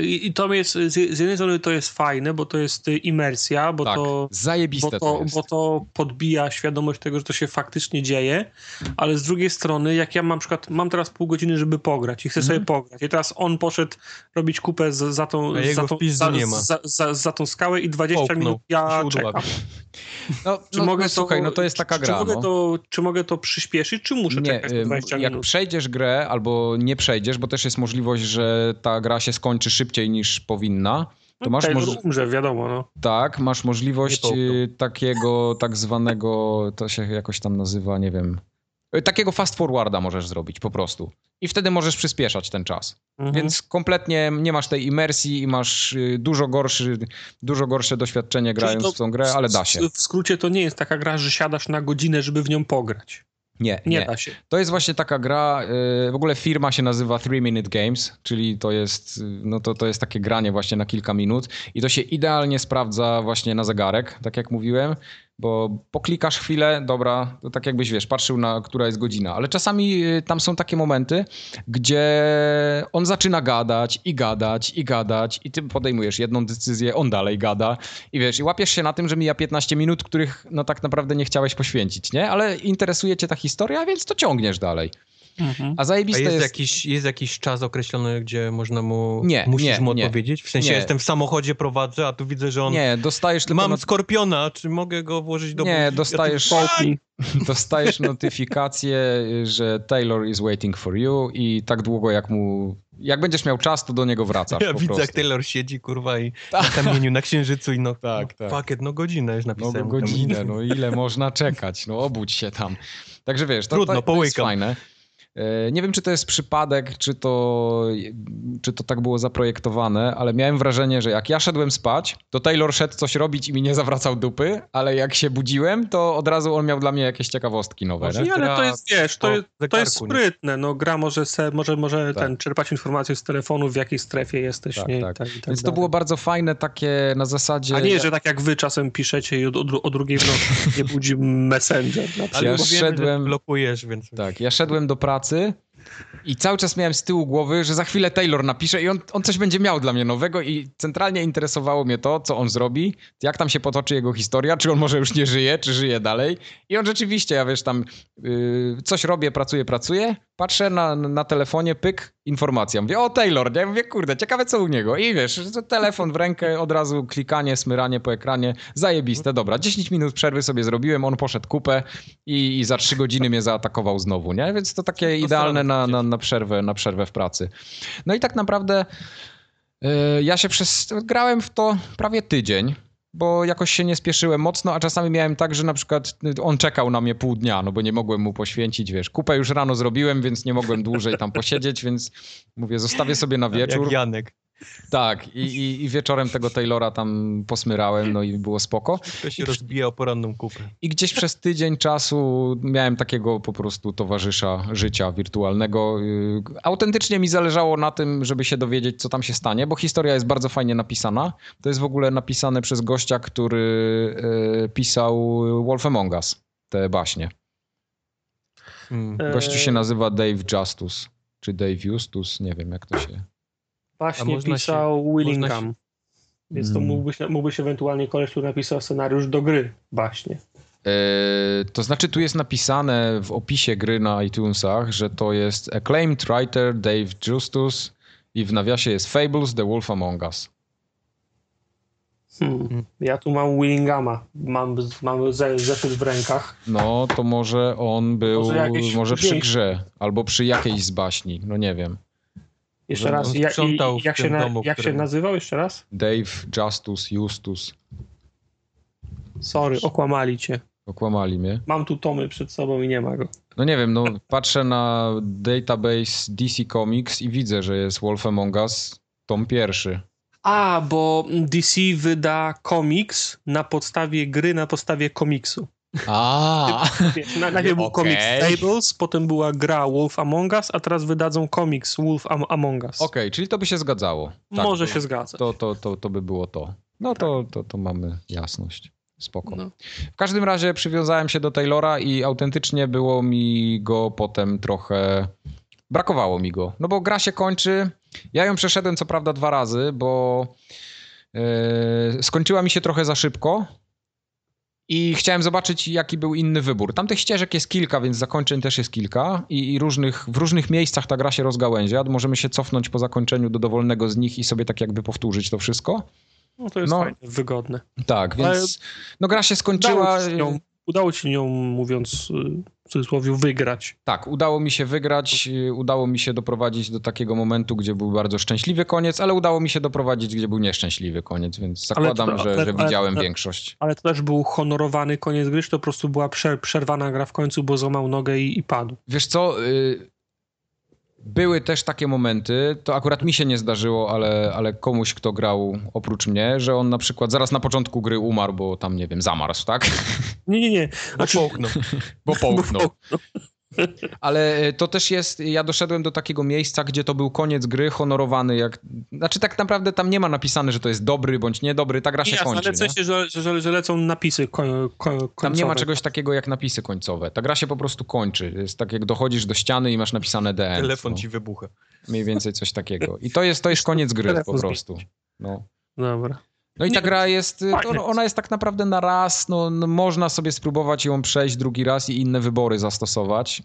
I, I to jest, z, jednej strony to jest fajne, bo to jest y, imersja, bo tak, to... zajebiste bo to, to, jest. bo to podbija świadomość tego, że to się faktycznie dzieje, ale z drugiej strony, jak ja mam na przykład, mam teraz pół godziny, żeby pograć i chcę Mhm. sobie pograć i teraz on poszedł robić kupę za, za tą, za, tą, za, za, za, za tą skałę i 20 Połknął, minut ja czekam. No, Czy no, mogę no, to, słuchaj, no to jest taka czy, gra. Czy mogę, no. to, czy mogę to przyspieszyć, czy muszę Nie, czekać na ym, 20 jak minut? przejdziesz grę albo nie przejdziesz, bo też jest możliwość, że ta gra się skończy szybciej niż powinna, to masz Taylor moż- umrze, wiadomo, no. tak, masz możliwość y, takiego tak zwanego, to się jakoś tam nazywa, nie wiem, y, takiego fast forwarda możesz zrobić po prostu. I wtedy możesz przyspieszać ten czas. Mhm. Więc kompletnie nie masz tej imersji i masz y, dużo gorszy, dużo gorsze doświadczenie grając w tą grę, ale da się. W skrócie to nie jest taka gra, że siadasz na godzinę, żeby w nią pograć. Nie, Nie, nie. da się. To jest właśnie taka gra, y, w ogóle firma się nazywa Three Minute Games, czyli to jest, y, no to, to jest takie granie właśnie na kilka minut i to się idealnie sprawdza właśnie na zegarek, tak jak mówiłem, bo poklikasz chwilę, dobra, to tak jakbyś, wiesz, patrzył na, która jest godzina, ale czasami y, tam są takie momenty, gdzie on zaczyna gadać i gadać i gadać i ty podejmujesz jedną decyzję, on dalej gada i wiesz, i łapiesz się na tym, że mija 15 minut, których no tak naprawdę nie chciałeś poświęcić, nie? Ale interesuje cię ta historia, więc to ciągniesz dalej. Mhm. A A zajebiste jest, jest... jakiś, jest jakiś czas określony, gdzie można mu. Nie, musisz nie, mu nie. odpowiedzieć? W sensie Nie. jestem w samochodzie, prowadzę, a tu widzę, że on. Nie, dostajesz tylko... Mam no- skorpiona, czy mogę go włożyć do Nie, buzi? dostajesz- Ja Połknij. dostajesz notyfikację, że Taylor is waiting for you i tak długo jak mu... Jak będziesz miał czas, to do niego wracasz Ja po widzę, prostu. jak Taylor siedzi, kurwa, i na kamieniu, na księżycu i no, Tak, no tak. it, no godzinę już No napisałem. godzinę, no ile można czekać, no obudź się tam. Także wiesz, to, Trudno, to, to jest połykam. fajne. E, Nie wiem, czy to jest przypadek, czy to, czy to tak było zaprojektowane, ale miałem wrażenie, że jak ja szedłem spać, to Taylor szedł coś robić i mi nie zawracał dupy, ale jak się budziłem, to od razu on miał dla mnie jakieś ciekawostki nowe. Może nie? Ale to jest, wiesz, to, jest- to jest sprytne. No, gra może, se, może, może Tak. ten, czerpać informacje z telefonu, w jakiej strefie jesteś. Tak, nie? tak. I tak, i tak Więc to dalej. było bardzo fajne takie na zasadzie... A nie, że tak jak wy czasem piszecie i o, o, o drugiej w nocy nie budzi Messenger. Ale Ja wiemy, szedłem- że blokujesz, więc... Tak, ja szedłem do pracy i cały czas miałem z tyłu głowy, że za chwilę Taylor napisze i on, on coś będzie miał dla mnie nowego i centralnie interesowało mnie to, co on zrobi, jak tam się potoczy jego historia, czy on może już nie żyje, czy żyje dalej. I on rzeczywiście, ja wiesz, tam yy, coś robię, pracuję, pracuję, patrzę na, na telefonie, pyk, informacja. Mówię, o Taylor, nie? Mówię, kurde, ciekawe co u niego. I wiesz, telefon w rękę, od razu klikanie, smyranie po ekranie, zajebiste, dobra. 10 minut przerwy sobie zrobiłem, on poszedł kupę i, i za 3 godziny mnie zaatakował znowu, nie? Więc to takie idealne na, na, na, przerwę, na przerwę w pracy. No i tak naprawdę yy, ja się przez... grałem w to prawie tydzień, bo jakoś się nie spieszyłem mocno, a czasami miałem tak, że na przykład on czekał na mnie pół dnia, no bo nie mogłem mu poświęcić, wiesz, kupę już rano zrobiłem, więc nie mogłem dłużej tam posiedzieć, więc mówię, zostawię sobie na wieczór. Jak Janek. Tak, i, i, i wieczorem tego Taylora tam posmyrałem, no i było spoko. To się rozbija o poranną kupę. I gdzieś przez tydzień czasu miałem takiego po prostu towarzysza życia wirtualnego. Yy, Autentycznie mi zależało na tym, żeby się dowiedzieć, co tam się stanie, bo historia jest bardzo fajnie napisana. To jest w ogóle napisane przez gościa, który yy, pisał Wolf Among Us, te baśnie. Mm. E, Gościu się nazywa Dave Justus, czy Dave Justus, nie wiem jak to się... Właśnie pisał się- Willingham. można Więc to Mm. mógłbyś, mógłbyś ewentualnie koleś, który napisał scenariusz do gry właśnie. Yy, to znaczy, tu jest napisane w opisie gry na iTunesach, że to jest acclaimed writer Dave Justus i w nawiasie jest Fables The Wolf Among Us. Hmm. Hmm. Ja tu mam Willinghama. Mam, mam ze- zeszyt w rękach. No, to może on był, Może może przy grze, albo przy jakiejś z baśni, no nie wiem. Jeszcze raz. Ja, i, jak się, na, domu, jak się nazywał jeszcze raz? Dave Justus, Justus. Sorry, okłamali cię. Okłamali mnie. Mam tu tomy przed sobą i nie ma go. No nie wiem, no patrzę na database DC Comics i widzę, że jest Wolf Among Us tom pierwszy. A, bo DC wyda komiks na podstawie gry, na podstawie komiksu. A, na- najpierw był komiks Fables, potem była gra Wolf Among Us, a teraz wydadzą komiks Wolf Am Among Us. okej, czyli to by się zgadzało. Tak, Może to, się zgadza. To, to, to, to by było to. No to, to, to mamy jasność. Spoko. No. W każdym razie przywiązałem się do Taylora i autentycznie było mi go potem trochę. Brakowało mi go. No bo gra się kończy. Ja ją przeszedłem co prawda dwa razy, bo yy, skończyła mi się trochę za szybko. I chciałem zobaczyć, jaki był inny wybór. Tamtych ścieżek jest kilka, więc zakończeń też jest kilka. I, i różnych, w różnych miejscach ta gra się rozgałęzia. Możemy się cofnąć po zakończeniu do dowolnego z nich i sobie tak jakby powtórzyć to wszystko. No to jest No. fajne, wygodne. Tak, Ale więc no gra się skończyła. Udało ci nią, mówiąc y, w cudzysłowie, wygrać. Tak, udało mi się wygrać, y, udało mi się doprowadzić do takiego momentu, gdzie był bardzo szczęśliwy koniec, ale udało mi się doprowadzić, gdzie był nieszczęśliwy koniec, więc Ale zakładam, to- ale- że ale- widziałem większość. Ale to też był honorowany koniec gry, to po prostu była prze, przerwana gra w końcu, bo złamał nogę i, i padł. Wiesz co, y, były też takie momenty, to akurat mi się nie zdarzyło, ale, ale komuś, kto grał oprócz mnie, że on na przykład zaraz na początku gry umarł, bo tam, nie wiem, zamarzł, tak? Nie, nie, nie. Znaczy, połknął. Bo połknął. Bo- Ale y, to też jest, ja doszedłem do takiego miejsca, gdzie to był koniec gry, honorowany jak... Znaczy tak naprawdę tam nie ma napisane, że to jest dobry bądź niedobry, ta gra się Jasne, kończy. ale w nie? sensie, że, że, że lecą napisy ko, ko, końcowe. Tam nie ma czegoś takiego jak napisy końcowe. Ta gra się po prostu kończy. Jest tak jak dochodzisz do ściany i masz napisane DN. Telefon no. ci wybucha. Mniej więcej coś takiego. I to jest, to jest koniec gry Telefon po prostu. No. Dobra. No i ta gra jest, jest. ona jest tak naprawdę na raz, no, no można sobie spróbować ją przejść drugi raz i inne wybory zastosować.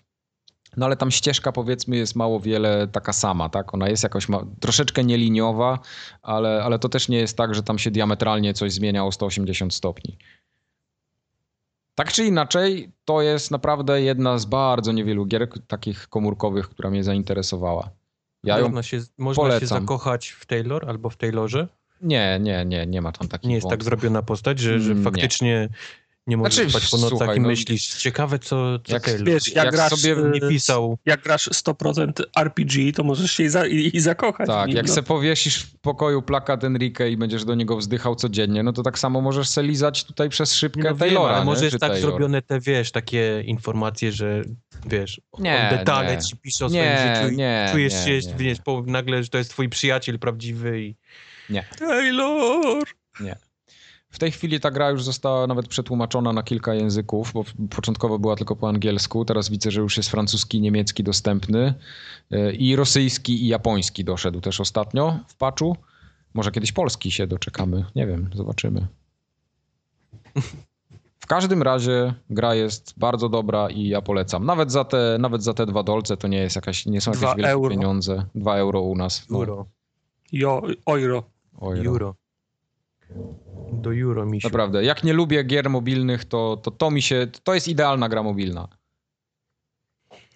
No ale tam ścieżka powiedzmy jest mało wiele taka sama, tak? Ona jest jakoś ma, troszeczkę nieliniowa, ale, ale to też nie jest tak, że tam się diametralnie coś zmienia o 180 stopni. Tak czy inaczej, to jest naprawdę jedna z bardzo niewielu gier takich komórkowych, która mnie zainteresowała. Ja ją... Można, się, można się polecam. zakochać w Taylor albo w Taylorze? Nie, nie, nie, nie ma tam takich Nie jest tak zrobiona postać, że, że Nie. faktycznie nie możesz Znaczy, spać po nocach słuchaj, i no- myślisz, ciekawe co, co Jak-. Wiesz, jak, Jak grasz, sobie y, nie pisał. jak grasz 100% RPG, to możesz się i, za, i, i zakochać. Tak, nim, jak no. se powiesisz w pokoju plakat Enrique i będziesz do niego wzdychał codziennie, no to tak samo możesz se lizać tutaj przez szybkę No wiem, Taylora, ale nie? może jest tak Taylor. zrobione te, wiesz, takie informacje, że wiesz, Nie, on detale nie. ci pisze o Nie, swoim życiu i nie, czujesz nie, się, nie, wiesz, po, nagle, że to jest twój przyjaciel prawdziwy i Taylor! W tej chwili ta gra już została nawet przetłumaczona na kilka języków, bo początkowo była tylko po angielsku, teraz widzę, że już jest francuski, niemiecki dostępny yy, i rosyjski i japoński doszedł też ostatnio w patchu. Może kiedyś polski się doczekamy, nie wiem, zobaczymy. W każdym razie gra jest bardzo dobra i ja polecam. Nawet za te, nawet za te dwa dolce to nie jest jakaś, nie są jakieś Dwa wielkie euro. pieniądze. Dwa euro u nas. No, euro. Jo, euro. Oj, Euro. Do euro mi się. Naprawdę. Jak nie lubię gier mobilnych, to, to to mi się. To jest idealna gra mobilna.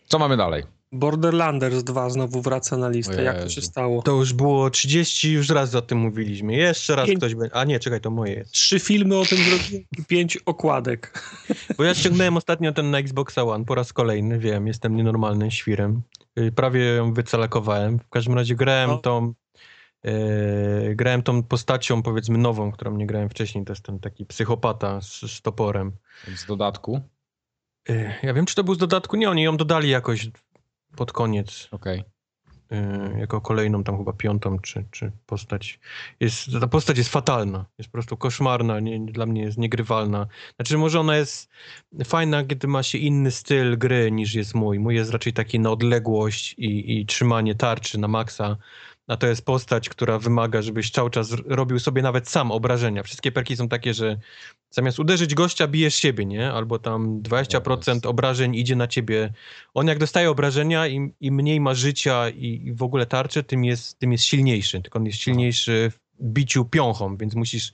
Co mamy dalej? Borderlanders 2 znowu wraca na listę. Jak to się stało? To już było 30, już raz o tym mówiliśmy. Jeszcze raz Pięć- ktoś będzie. A nie, czekaj, to moje jest. Trzy filmy o tym zrobiłem i pięć okładek. Bo ja ściągnąłem ostatnio ten na Xboxa One po raz kolejny, wiem, jestem nienormalnym świrem. Y, Prawie ją wycalakowałem. W każdym razie grałem No. tą e, grałem tą postacią, powiedzmy, nową, którą nie grałem wcześniej. To jest ten taki psychopata z, z toporem. Z dodatku. E, ja wiem, czy to był z dodatku. Nie, oni ją dodali jakoś pod koniec. Okej. y, jako kolejną tam chyba piątą czy, czy postać. Jest, ta postać jest fatalna, jest po prostu koszmarna, nie, dla mnie jest niegrywalna. Znaczy może ona jest fajna, kiedy ma się inny styl gry niż jest mój. Mój jest raczej taki na odległość i, i trzymanie tarczy na maksa, a to jest postać, która wymaga, żebyś cały czas robił sobie nawet sam obrażenia. Wszystkie perki są takie, że zamiast uderzyć gościa, bijesz siebie, nie? Albo tam 20% jest. obrażeń idzie na ciebie. On jak dostaje obrażenia, im, im mniej ma życia i, i w ogóle tarczy, tym jest, tym jest silniejszy. Tylko on jest silniejszy w biciu piąchą, więc musisz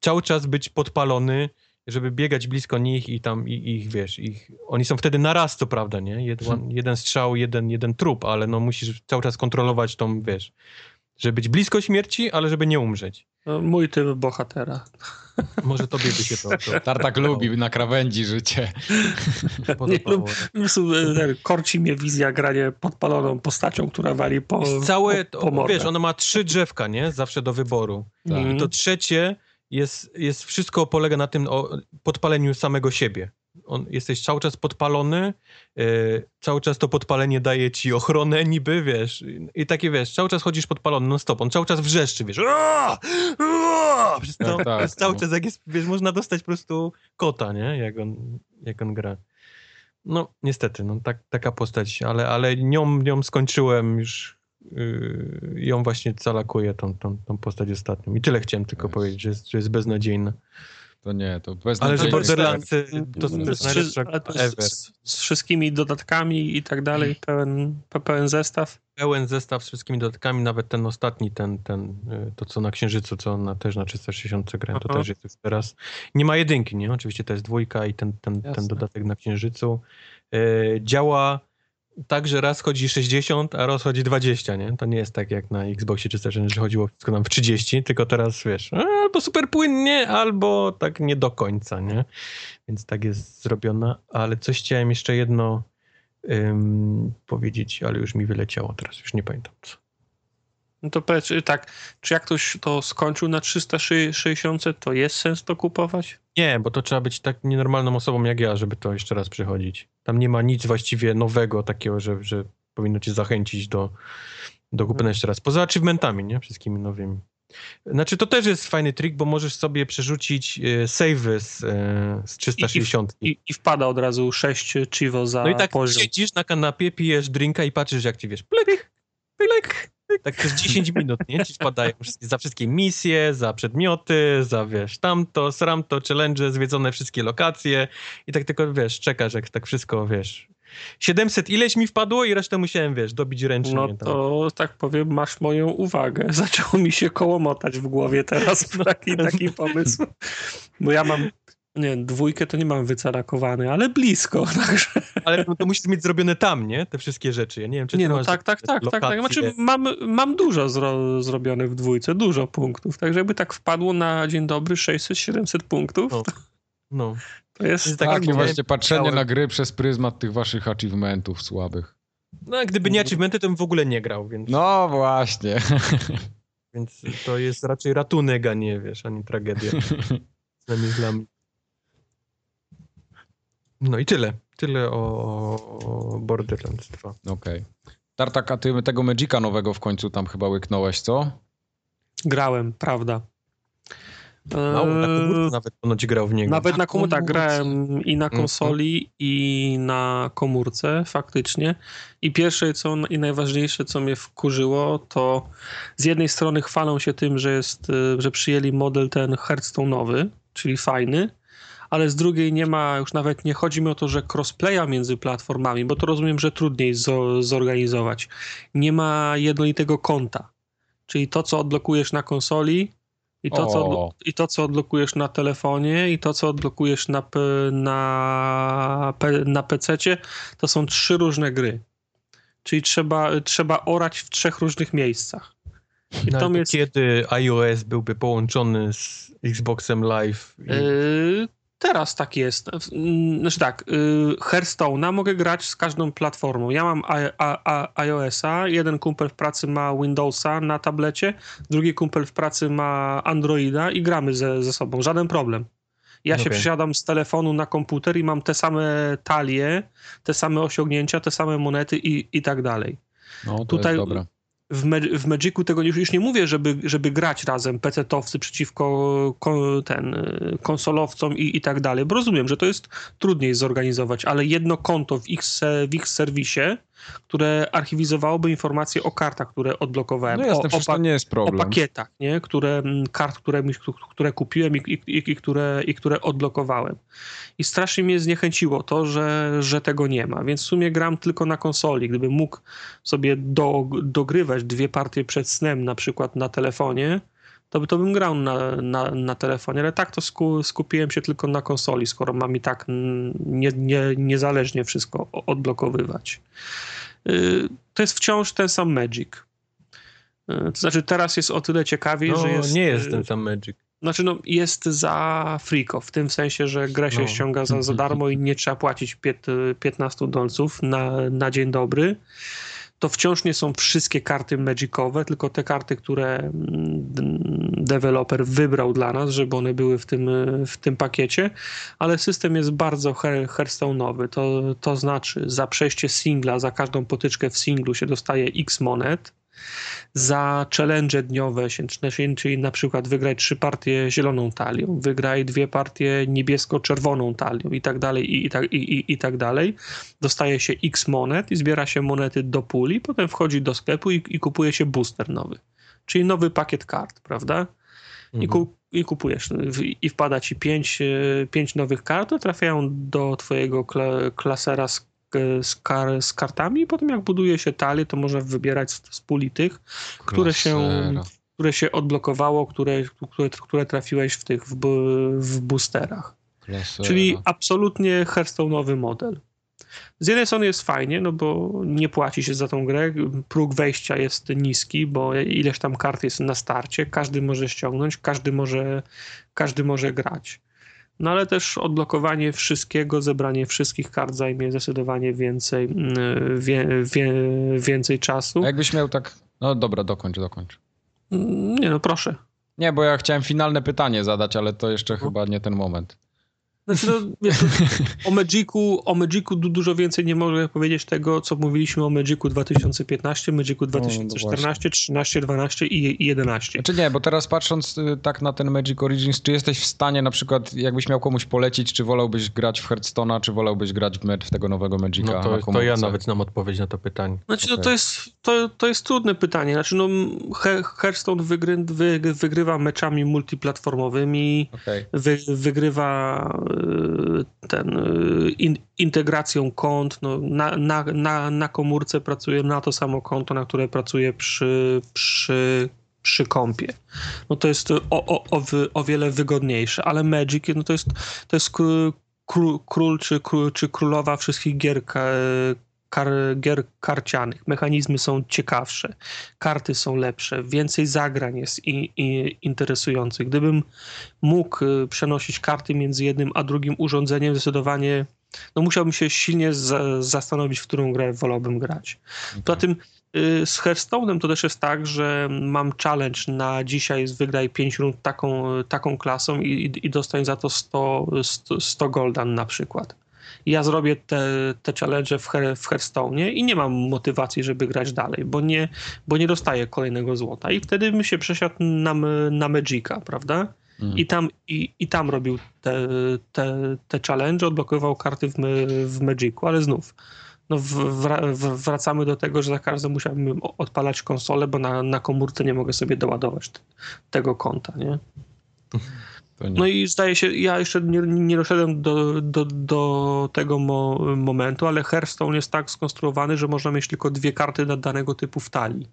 cały czas być podpalony, żeby biegać blisko nich i tam i, ich, wiesz, ich, oni są wtedy na raz, co prawda, nie? Jeden, jeden strzał, jeden, jeden trup, ale no musisz cały czas kontrolować tą, wiesz, żeby być blisko śmierci, ale żeby nie umrzeć. No, Mój typ bohatera. Może tobie by się to, to Tartak lubi na krawędzi życie. podobało. Po prostu e, korci mnie wizja granie podpaloną postacią, która wali po, Jest całe, po, po mordę. wiesz, ona ma trzy drzewka, nie? Zawsze do wyboru. Mhm. I to trzecie jest, jest wszystko polega na tym o podpaleniu samego siebie. on, jesteś cały czas podpalony, yy, cały czas to podpalenie daje ci ochronę niby, wiesz, i takie, wiesz, cały czas chodzisz podpalony non stop, on cały czas wrzeszczy, wiesz, Aaaa! Aaaa! Przez to, Tak, tak, cały no. czas, jak jest, wiesz, można dostać po prostu kota, nie, jak on, jak on gra. No, niestety, no, tak, taka postać, ale, ale nią, nią skończyłem już, ją właśnie calakuję, tą, tą, tą postać ostatnią. I tyle chciałem tylko Weź. powiedzieć, że jest, że jest beznadziejna. To nie, to bez Ale że nadziei. Borderlands to, to Z- jest z- najlepsza to ever. z, z wszystkimi dodatkami i tak dalej, pełen, pe- pełen zestaw. Pełen zestaw z wszystkimi dodatkami, nawet ten ostatni, ten, ten, y, to co na Księżycu, co na, też na 360 grałem, to Aha. też jest już teraz. Nie ma jedynki, nie? Oczywiście to jest dwójka i ten, ten, ten dodatek na Księżycu. Y, działa tak, że raz chodzi 60, a raz chodzi 20, nie? To nie jest tak jak na Xboxie 360, że chodziło wszystko nam w 30, tylko teraz, wiesz, albo super płynnie, albo tak nie do końca, nie? Więc tak jest zrobiona, ale coś chciałem jeszcze jedno ym, powiedzieć, ale już mi wyleciało teraz, już nie pamiętam co. No to powiedz, y, tak, czy jak ktoś to skończył na 360, to jest sens to kupować? Nie, bo to trzeba być tak nienormalną osobą jak ja, żeby to jeszcze raz przychodzić. Tam nie ma nic właściwie nowego takiego, że, że powinno cię zachęcić do, do kupienia jeszcze raz. Poza achievementami, nie? Wszystkimi nowymi. Znaczy to też jest fajny trik, bo możesz sobie przerzucić e, savey z, e, z 360. I, I wpada od razu 6 chivo za no i tak poziom. siedzisz na kanapie, pijesz drinka i patrzysz jak ci wiesz, plyk, plyk, tak przez 10 minut, nie? Ci wpadają za wszystkie misje, za przedmioty, za wiesz, tamto, sramto, challenge, zwiedzone wszystkie lokacje i tak tylko wiesz, czekasz jak tak wszystko, wiesz. 700 ileś mi wpadło i resztę musiałem, wiesz, dobić ręcznie. No to tak powiem, masz moją uwagę. Zaczęło mi się koło motać w głowie teraz taki, taki pomysł. Bo ja mam, nie, dwójkę to nie mam wycarakowany, ale blisko. Także. Ale to, to musisz mieć zrobione tam, nie? Te wszystkie rzeczy. Ja nie wiem, czy Nie no, masz tak, tak, tak, tak, tak. Znaczy mam, mam dużo zro, zrobione w dwójce, dużo punktów. Tak, żeby tak wpadło na dzień dobry 600-700 punktów, No. to, No. to jest jest tak, tak, Takie jak właśnie patrzenie na gry przez pryzmat tych waszych achievementów słabych. no, gdyby nie achievementy, to bym w ogóle nie grał, więc, No właśnie. więc to jest raczej ratunek, a nie, wiesz, ani tragedia. Przynajmniej dla mnie. No i tyle. Tyle o, Borderlands 2. Okej. Tartak, a ty tego Magica nowego w końcu tam chyba łyknąłeś, co? grałem, prawda. Mało, na Eee, komórce nawet ponoć grał w niego. Nawet Na na komórce, tak, grałem i na Mhm. konsoli, i na komórce, faktycznie. I pierwsze co, i najważniejsze, co mnie wkurzyło, to z jednej strony chwalą się tym, że, jest, y, że przyjęli model ten Hearthstone'owy, czyli fajny, ale z drugiej nie ma, już nawet nie chodzi mi o to, że crossplaya między platformami, bo to rozumiem, że trudniej zo, zorganizować. Nie ma jednolitego konta, czyli to, co odblokujesz na konsoli i to, co, i to, co odblokujesz na telefonie i to, co odblokujesz na, na, na PC-cie, to są trzy różne gry. Czyli trzeba, trzeba orać w trzech różnych miejscach. I No, to kiedy iOS byłby połączony z Xboxem Live? I... Yy, teraz tak jest. Mm, Znaczy tak, yy, Hearthstone'a mogę grać z każdą platformą. Ja mam iOS-a, jeden kumpel w pracy ma Windowsa na tablecie, drugi kumpel w pracy ma Androida i gramy ze, ze sobą. Żaden problem. Ja się Okej. przesiadam z telefonu na komputer i mam te same talie, te same osiągnięcia, te same monety i, i tak dalej. No, to Tutaj- jest dobre. W, w Magicu tego już, już nie mówię, żeby, żeby grać razem PC-towcy przeciwko ko, ten, y, konsolowcom i, i tak dalej, bo rozumiem, że to jest trudniej zorganizować, ale jedno konto w ich, w ich serwisie, które archiwizowałoby informacje o kartach, które odblokowałem, No o, jasne, o, pa- to nie jest o problem. pakietach, nie? Które, kart, które, które kupiłem i, i, i, i, które, i które odblokowałem. I strasznie mnie zniechęciło to, że, że tego nie ma, więc w sumie gram tylko na konsoli. Gdybym mógł sobie do, dogrywać dwie partie przed snem, na przykład na telefonie, to, to bym grał na, na, na telefonie, ale tak to sku, skupiłem się tylko na konsoli, skoro mam i tak nie, nie, niezależnie wszystko odblokowywać. Y, To jest wciąż ten sam Magic. Y, To znaczy teraz jest o tyle ciekawiej, No, że jest... nie jest y, ten sam Magic. Znaczy, no, jest za friko, w tym sensie, że grę się No. ściąga za, za darmo i nie trzeba płacić pięt, 15 dolców na, na dzień dobry. To wciąż nie są wszystkie karty magicowe, tylko te karty, które mm, deweloper wybrał dla nas, żeby one były w tym, w tym pakiecie, ale system jest bardzo Hearthstone'owy. To, to znaczy za przejście singla, za każdą potyczkę w singlu się dostaje x monet, za challenge dniowe, czyli na przykład wygraj trzy partie zieloną talią, wygraj dwie partie niebiesko-czerwoną talią i tak dalej, i, i, tak, i, i, tak dalej. Dostaje się x monet i zbiera się monety do puli, potem wchodzi do sklepu i, i kupuje się booster nowy, czyli nowy pakiet kart, prawda? Mhm. I, ku, I kupujesz i wpada ci pięć, pięć nowych kart, trafiają do twojego klasera z z, kar, z kartami i potem jak buduje się talię, to można wybierać z, z puli tych, które się, które się odblokowało, które, które, które trafiłeś w tych w, w boosterach. Klasera. Czyli absolutnie Hearthstone'owy model. Z jednej strony jest fajnie, no bo nie płaci się za tą grę, próg wejścia jest niski, bo ileś tam kart jest na starcie, każdy może ściągnąć, każdy może, każdy może grać. No ale też odblokowanie wszystkiego, zebranie wszystkich kart zajmie zdecydowanie więcej, mm, wie, wie, więcej czasu. A jakbyś miał tak. No dobra, dokończ, dokończ. Mm, nie, no proszę. Nie, bo ja chciałem finalne pytanie zadać, ale to jeszcze no. chyba nie ten moment. Znaczy, no, wiesz, o Magicu, o Magicu dużo więcej nie mogę powiedzieć tego, co mówiliśmy o Magicu 2015, Magicu 2014, no, 13, 12 i, i 11. Znaczy nie, bo teraz patrząc y, tak na ten Magic Origins, czy jesteś w stanie na przykład, jakbyś miał komuś polecić, czy wolałbyś grać w Hearthstone'a, czy wolałbyś grać w, w tego nowego Magica? No to, to ja nawet znam odpowiedź na to pytanie. Znaczy, okay. no, to, jest, to, to jest trudne pytanie. Znaczy, no, Hearthstone wygry, wy, wygrywa meczami multiplatformowymi, okay. wy, wygrywa ten, y, in, integracją kont. No, na, na, na, na komórce pracuję na to samo konto, na które pracuję przy, przy, przy kompie. No to jest o, o, o, o wiele wygodniejsze, ale Magic no to jest, to jest król, król czy, król, czy królowa wszystkich gier kar, gier karcianych. Mechanizmy są ciekawsze, karty są lepsze, więcej zagrań jest i, i interesujących. Gdybym mógł y, przenosić karty między jednym a drugim urządzeniem, zdecydowanie no musiałbym się silnie z, zastanowić, w którą grę wolałbym grać. Okay. Poza tym y, z Hearthstone'em to też jest tak, że mam challenge na dzisiaj wygraj 5 rund taką, taką klasą i, i dostań za to 100, 100, 100 goldan na przykład ja zrobię te, te challenge w, Her, w Hearthstone i nie mam motywacji, żeby grać dalej, bo nie, bo nie dostaję kolejnego złota. I wtedy bym się przesiadł na, na Magica, prawda? Mhm. I, tam, i, I tam robił te, te, te challenge, odblokował karty w, w Magicu, ale znów no wracamy do tego, że za każdym musiałbym odpalać konsolę, bo na, na komórce nie mogę sobie doładować tego konta, nie? No i zdaje się, ja jeszcze nie, nie doszedłem do, do, do tego mo, momentu, ale Hearthstone jest tak skonstruowany, że można mieć tylko dwie karty na danego typu w talii.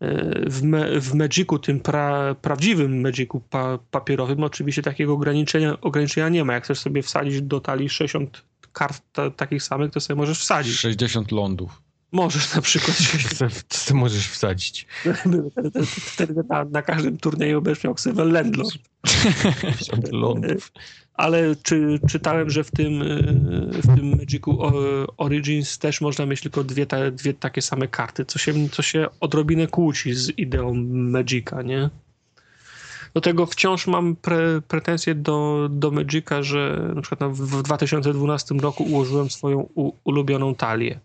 E, w, me, w Magicu, tym pra, prawdziwym Magicu pa, papierowym, oczywiście takiego ograniczenia, ograniczenia nie ma. Jak chcesz sobie wsadzić do talii 60 kart ta, takich samych, to sobie możesz wsadzić. 60 lądów. Możesz na przykład. Co ty możesz wsadzić? Wtedy na, na każdym turnieju będziesz miał ksywę Landlord. lądów. Ale czy, czytałem, że w tym, w tym Magicu Origins też można mieć tylko dwie, ta, dwie takie same karty, co się, co się odrobinę kłóci z ideą Magica, nie? Do tego wciąż mam pre, pretensje do, do Magica, że na przykład w 2012 roku ułożyłem swoją u, ulubioną talię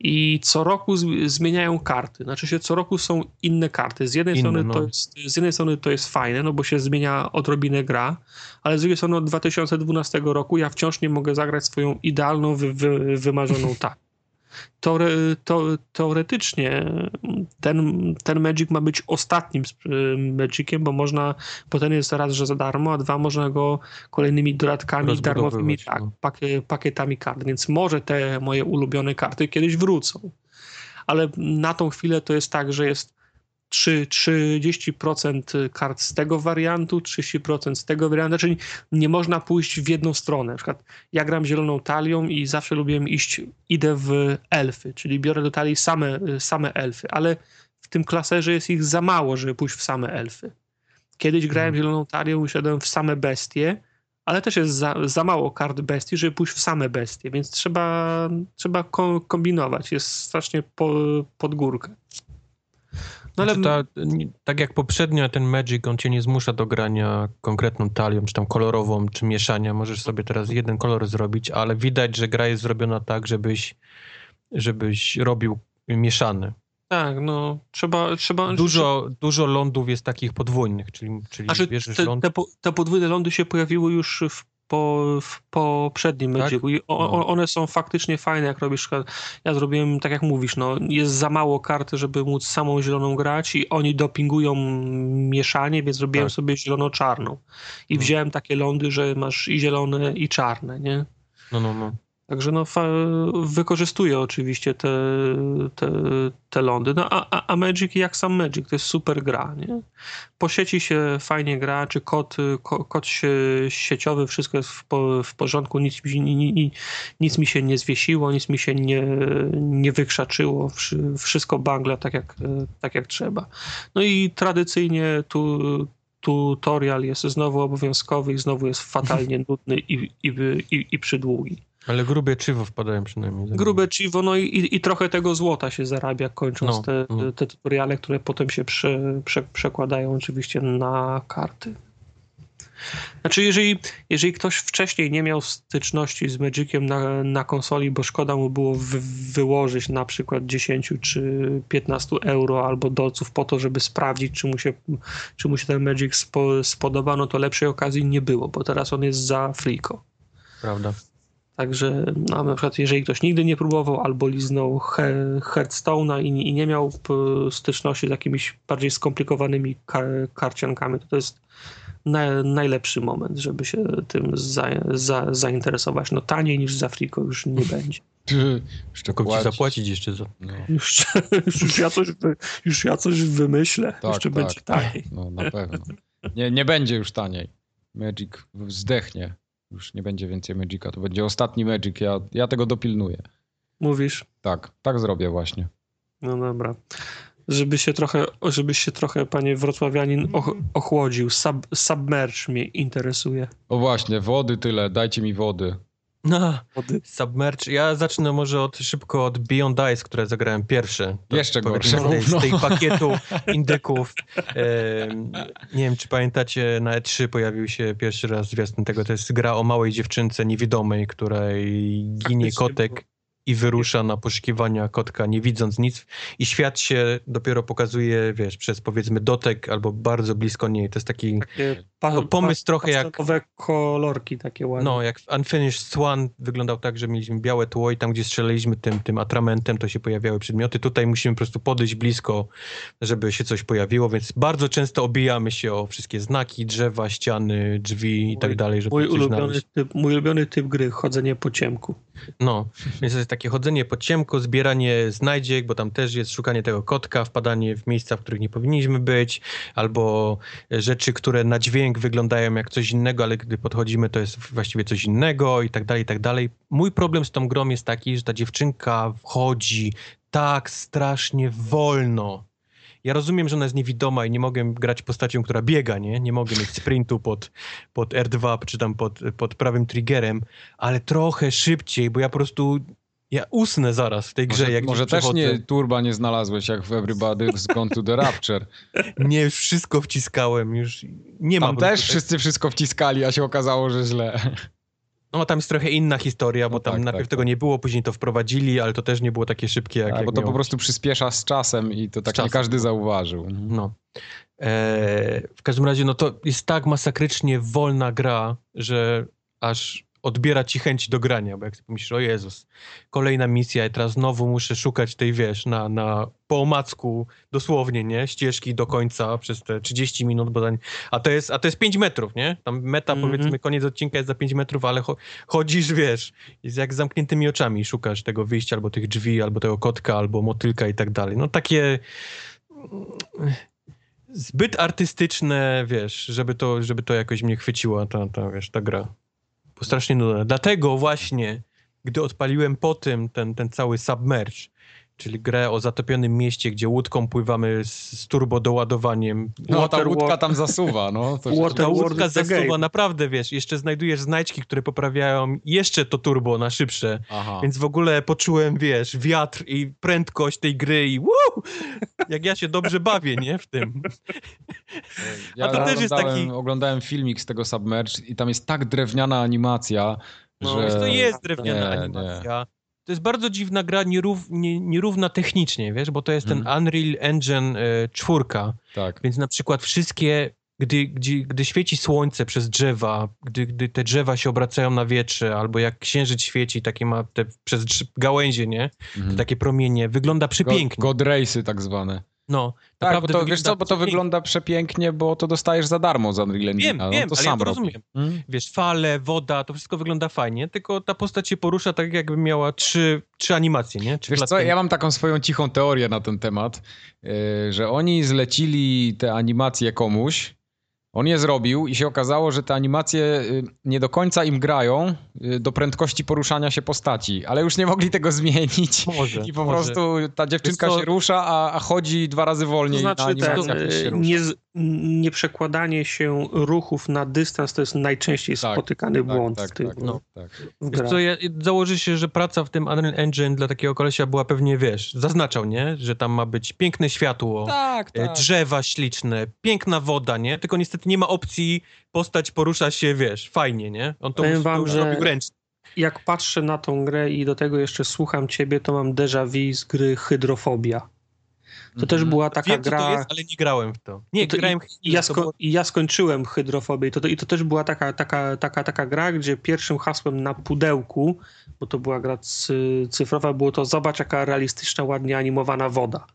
i co roku zmieniają karty. Znaczy się co roku są inne karty. Z jednej, inne, strony, no. to jest, z jednej strony to jest fajne, no bo się zmienia odrobinę gra, ale z drugiej strony od 2012 roku ja wciąż nie mogę zagrać swoją idealną, wy, wy, wymarzoną tak teore, to, teoretycznie ten, ten Magic ma być ostatnim Magiciem, bo można, bo ten jest raz, że za darmo, a dwa można go kolejnymi dodatkami darmowymi tak, no. pakietami kart, więc może te moje ulubione karty kiedyś wrócą. Ale na tą chwilę to jest tak, że jest 3, 30% kart z tego wariantu, 30% z tego wariantu, czyli nie można pójść w jedną stronę. Na przykład ja gram zieloną talią i zawsze lubiłem iść, idę w elfy, czyli biorę do talii same, same elfy, ale w tym klaserze jest ich za mało, żeby pójść w same elfy. Kiedyś grałem hmm. zieloną talią i szedłem w same bestie, ale też jest za, za mało kart bestii, żeby pójść w same bestie, więc trzeba, trzeba ko kombinować. Jest strasznie po, pod górkę. No ale znaczy ta, tak jak poprzednio ten Magic, on cię nie zmusza do grania konkretną talią, czy tam kolorową, czy mieszania. Możesz sobie teraz jeden kolor zrobić, ale widać, że gra jest zrobiona tak, żebyś, żebyś robił mieszany. Tak, no trzeba... trzeba dużo, dużo lądów jest takich podwójnych, czyli, czyli znaczy, bierzesz te, ląd... Te, te podwójne lądy się pojawiły już w po, w poprzednim tak? Magicu i o, no. one są faktycznie fajne, jak robisz, ja zrobiłem tak jak mówisz, no jest za mało karty, żeby móc samą zieloną grać i oni dopingują mieszanie, więc zrobiłem tak. sobie zielono-czarną i no. wziąłem takie lądy, że masz i zielone i czarne, nie? No, no, no. Także no, wykorzystuje oczywiście te, te, te lądy. No, a, a Magic jak sam Magic, to jest super gra. Nie? Po sieci się fajnie gra, czy kod, kod sieciowy, wszystko jest w, w porządku, nic, nic, nic mi się nie zwiesiło, nic mi się nie, nie wykrzaczyło, wszystko bangla tak jak, tak jak trzeba. No i tradycyjnie tu tutorial jest znowu obowiązkowy i znowu jest fatalnie nudny i, i, i, i przydługi. Ale grube chivo wpadają przynajmniej. Grube chivo, no i, i trochę tego złota się zarabia, kończąc no, te, no. te tutoriale, które potem się prze, prze, przekładają oczywiście na karty. Znaczy, jeżeli, jeżeli ktoś wcześniej nie miał styczności z Magiciem na, na konsoli, bo szkoda mu było wy, wyłożyć na przykład 10 czy 15 euro albo dolców po to, żeby sprawdzić, czy mu się, czy mu się ten Magic spo, spodoba, no to lepszej okazji nie było, bo teraz on jest za friko. Prawda. Także no, na przykład jeżeli ktoś nigdy nie próbował albo liznął he, Hearthstone'a i, i, nie miał styczności z jakimiś bardziej skomplikowanymi kar, karciankami, to to jest na, najlepszy moment, żeby się tym za, za, zainteresować. No taniej niż za Friko już nie będzie. Już tylko ci zapłacić jeszcze za... No. Już, już, ja coś, już ja coś wymyślę. Tak, jeszcze tak, będzie taniej. No na pewno. Nie, nie będzie już taniej. Magic zdechnie. Już nie będzie więcej Magica. To będzie ostatni Magic. Ja, ja tego dopilnuję. Mówisz? Tak, tak zrobię właśnie. No dobra. Żeby się trochę, żebyś się trochę, panie wrocławianin, ochłodził. Sub, submerge mnie interesuje. O właśnie, wody tyle. Dajcie mi wody. No, Submerge. Ja zacznę może od, szybko od Beyond Ice, które zagrałem pierwsze. Jeszcze gorsze. Z, tej, z tej pakietu indyków. E, nie wiem, czy pamiętacie, na E3 pojawił się pierwszy raz zwiastun tego. To jest gra o małej dziewczynce niewidomej, której ginie kotek i wyrusza na poszukiwania kotka, nie widząc nic i świat się dopiero pokazuje, wiesz, przez powiedzmy dotek albo bardzo blisko niej. To jest taki pa, pomysł pa, trochę jak... kolorki takie ładne. No, jak Unfinished Swan wyglądał tak, że mieliśmy białe tło i tam, gdzie strzelaliśmy tym, tym atramentem, to się pojawiały przedmioty. Tutaj musimy po prostu podejść blisko, żeby się coś pojawiło, więc bardzo często obijamy się o wszystkie znaki, drzewa, ściany, drzwi mój, i tak dalej, żeby mój ulubiony, typ, mój ulubiony typ gry, chodzenie po ciemku. No, więc to jest takie chodzenie po ciemku, zbieranie znajdziek, bo tam też jest szukanie tego kotka, wpadanie w miejsca, w których nie powinniśmy być, albo rzeczy, które na dźwięk wyglądają jak coś innego, ale gdy podchodzimy, to jest właściwie coś innego i tak dalej, i tak dalej. Mój problem z tą grą jest taki, że ta dziewczynka wchodzi tak strasznie wolno. Ja rozumiem, że ona jest niewidoma i nie mogę grać postacią, która biega, nie? Nie mogę mieć sprintu pod, pod R2 czy tam pod, pod prawym triggerem, ale trochę szybciej, bo ja po prostu ja usnę zaraz w tej grze, może, jak Może też nie turba nie znalazłeś, jak w Everybody's Gone to the Rapture. nie, wszystko wciskałem, już nie ma. Tam też wszyscy wszystko wciskali, a się okazało, że źle. No tam jest trochę inna historia, bo no tam tak, najpierw tak, tego tak. nie było, później to wprowadzili, ale to też nie było takie szybkie jak, tak, jak bo to miało... po prostu przyspiesza z czasem i to tak nie każdy zauważył. No. Eee, w każdym razie, no to jest tak masakrycznie wolna gra, że aż odbiera ci chęć do grania, bo jak sobie myślisz, o Jezus, kolejna misja i teraz znowu muszę szukać tej, wiesz, na, na po omacku, dosłownie, nie, ścieżki do końca przez te 30 minut, bo a to jest, a to jest 5 metrów, nie, tam meta, mm -hmm. powiedzmy, koniec odcinka jest za 5 metrów, ale cho chodzisz, wiesz, jest jak z zamkniętymi oczami, szukasz tego wyjścia, albo tych drzwi, albo tego kotka, albo motylka i tak dalej, no takie zbyt artystyczne, wiesz, żeby to, żeby to jakoś mnie chwyciła ta, ta, wiesz, ta gra bo strasznie nudne. Dlatego właśnie, gdy odpaliłem po tym ten, ten cały submerge czyli grę o zatopionym mieście, gdzie łódką pływamy z, z turbo doładowaniem. No ta Water łódka War- tam zasuwa, no. To Water Ta łódka zasuwa, game. naprawdę, wiesz, jeszcze znajdujesz znajdźki, które poprawiają jeszcze to turbo na szybsze. Aha. Więc w ogóle poczułem, wiesz, wiatr i prędkość tej gry i woo! Jak ja się dobrze bawię, nie? W tym. Ja A to też jest oglądałem, taki- oglądałem filmik z tego Submerge i tam jest tak drewniana animacja, No, że... To jest Nie, drewniana nie. animacja. To jest bardzo dziwna gra, nierów, nie, nierówna technicznie, wiesz, bo to jest ten Mhm. Unreal Engine e, 4, Tak. więc na przykład wszystkie, gdy, gdy, gdy świeci słońce przez drzewa, gdy, gdy te drzewa się obracają na wietrze, albo jak księżyc świeci, takie ma te przez gałęzie, nie? Te Mhm. takie promienie, wygląda God, przepięknie. God Race'y tak zwane. No, Tak, bo to, wiesz co, bo to wygląda przepięknie, bo to dostajesz za darmo z Unreal Engine. Wiem, no, wiem, to ale sam ja to rozumiem. Mm? Wiesz, fale, woda, to wszystko wygląda fajnie, tylko ta postać się porusza tak, jakby miała trzy, trzy animacje, nie? Trzy Wiesz co, ja mam taką swoją cichą teorię na ten temat, yy, że oni zlecili te animacje komuś, on je zrobił i się okazało, że te animacje yy, nie do końca im grają yy, do prędkości poruszania się postaci, ale już nie mogli tego zmienić. Może, I po może. prostu ta dziewczynka co- się rusza, a, a chodzi dwa razy To wolniej na znaczy ten, animacjach niż się e, rusza. nie, z- nieprzekładanie się ruchów na dystans to jest najczęściej Tak, spotykany Tak, błąd tak, w tych tak, no. tak. co, ja, założy się, że praca w tym Unreal Engine dla takiego kolesia była pewnie, wiesz, zaznaczał, nie? Że tam ma być piękne światło, Tak, e, tak. drzewa śliczne, piękna woda, nie? Tylko niestety nie ma opcji, postać porusza się, wiesz, fajnie, nie? On to, Powiem wam, że- robił ręcznie. Jak patrzę na tą grę i do tego jeszcze słucham ciebie, to mam déjà vu z gry Hydrofobia. To też Mhm. była taka Wiem, co gra... to jest, ale nie grałem w to. Nie, To- to grałem I ja, to sko- było- I ja skończyłem hydrofobię i to, i to też była taka, taka, taka, taka gra, gdzie pierwszym hasłem na pudełku, bo to była gra cy- cyfrowa, było to zobacz jaka realistyczna, ładnie animowana woda.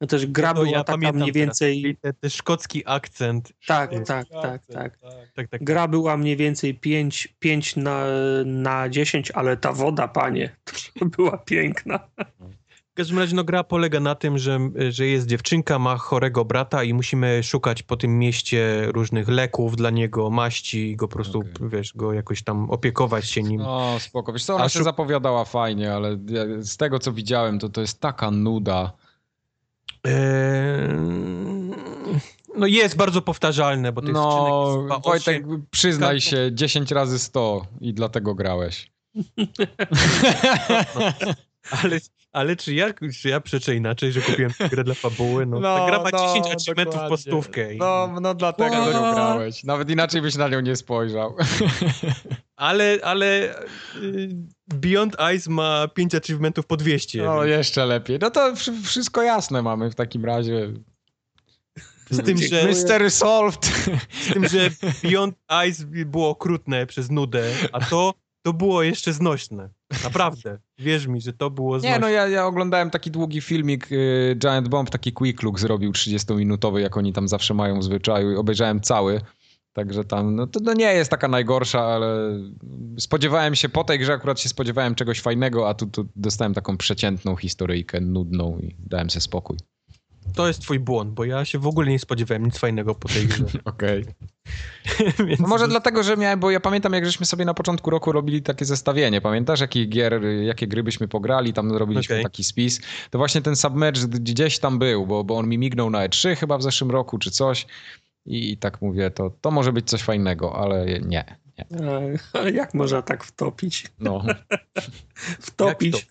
No też gra No, była ja taka pamiętam mniej więcej... Ten, szkocki akcent. Tak, Szkocki tak, tak, tak. tak, tak. Gra była mniej więcej 5, 5 na, na 10, ale ta woda, panie, to była piękna. W każdym razie no, gra polega na tym, że, że jest dziewczynka, ma chorego brata i musimy szukać po tym mieście różnych leków dla niego, maści i go po prostu, Okej. wiesz, go jakoś tam opiekować się nim. No, spoko. Wiesz co, ona A się zapowiadała fajnie, ale z tego, co widziałem, to to jest taka nuda. Eee, no jest bardzo powtarzalne, bo tych No, skrzynek jest Wojtek, przyznaj Każdą- się, 10 razy 100 i dlatego grałeś. Ale, ale czy, ja, czy ja przeczę inaczej, że kupiłem tę grę dla fabuły? No, ta gra ma 10 achievementów po stówkę. I, No, no dlatego What? go grałeś. Nawet inaczej byś na nią nie spojrzał. Ale, ale y, Beyond Ice ma 5 achievementów po 200. No, więc jeszcze lepiej. No to wsz- wszystko jasne mamy w takim razie. z tym, że. Mystery solved. z tym, że Beyond Ice było okrutne przez nudę, a to, to było jeszcze znośne. Naprawdę. Wierz mi, że to było znośne. Nie, no ja, ja oglądałem taki długi filmik, y, Giant Bomb, taki quick look zrobił 30-minutowy, jak oni tam zawsze mają w zwyczaju i obejrzałem cały. Także tam, no to no nie jest taka najgorsza, ale spodziewałem się, po tej grze akurat się spodziewałem czegoś fajnego, a tu, tu dostałem taką przeciętną historyjkę, nudną i dałem sobie spokój. To jest twój błąd, bo ja się w ogóle nie spodziewałem nic fajnego po tej grze. Okej. Więc No może dlatego, że miałem, bo ja pamiętam, jak żeśmy sobie na początku roku robili takie zestawienie. Pamiętasz, jakich gier, jakie gry byśmy pograli, tam robiliśmy Okej. taki spis. To właśnie ten Submerged gdzieś tam był, bo, bo on mi mignął na E3 chyba w zeszłym roku, czy coś. I, i tak mówię, to, to może być coś fajnego, ale nie, nie. Ale jak można tak wtopić? No, Wtopić.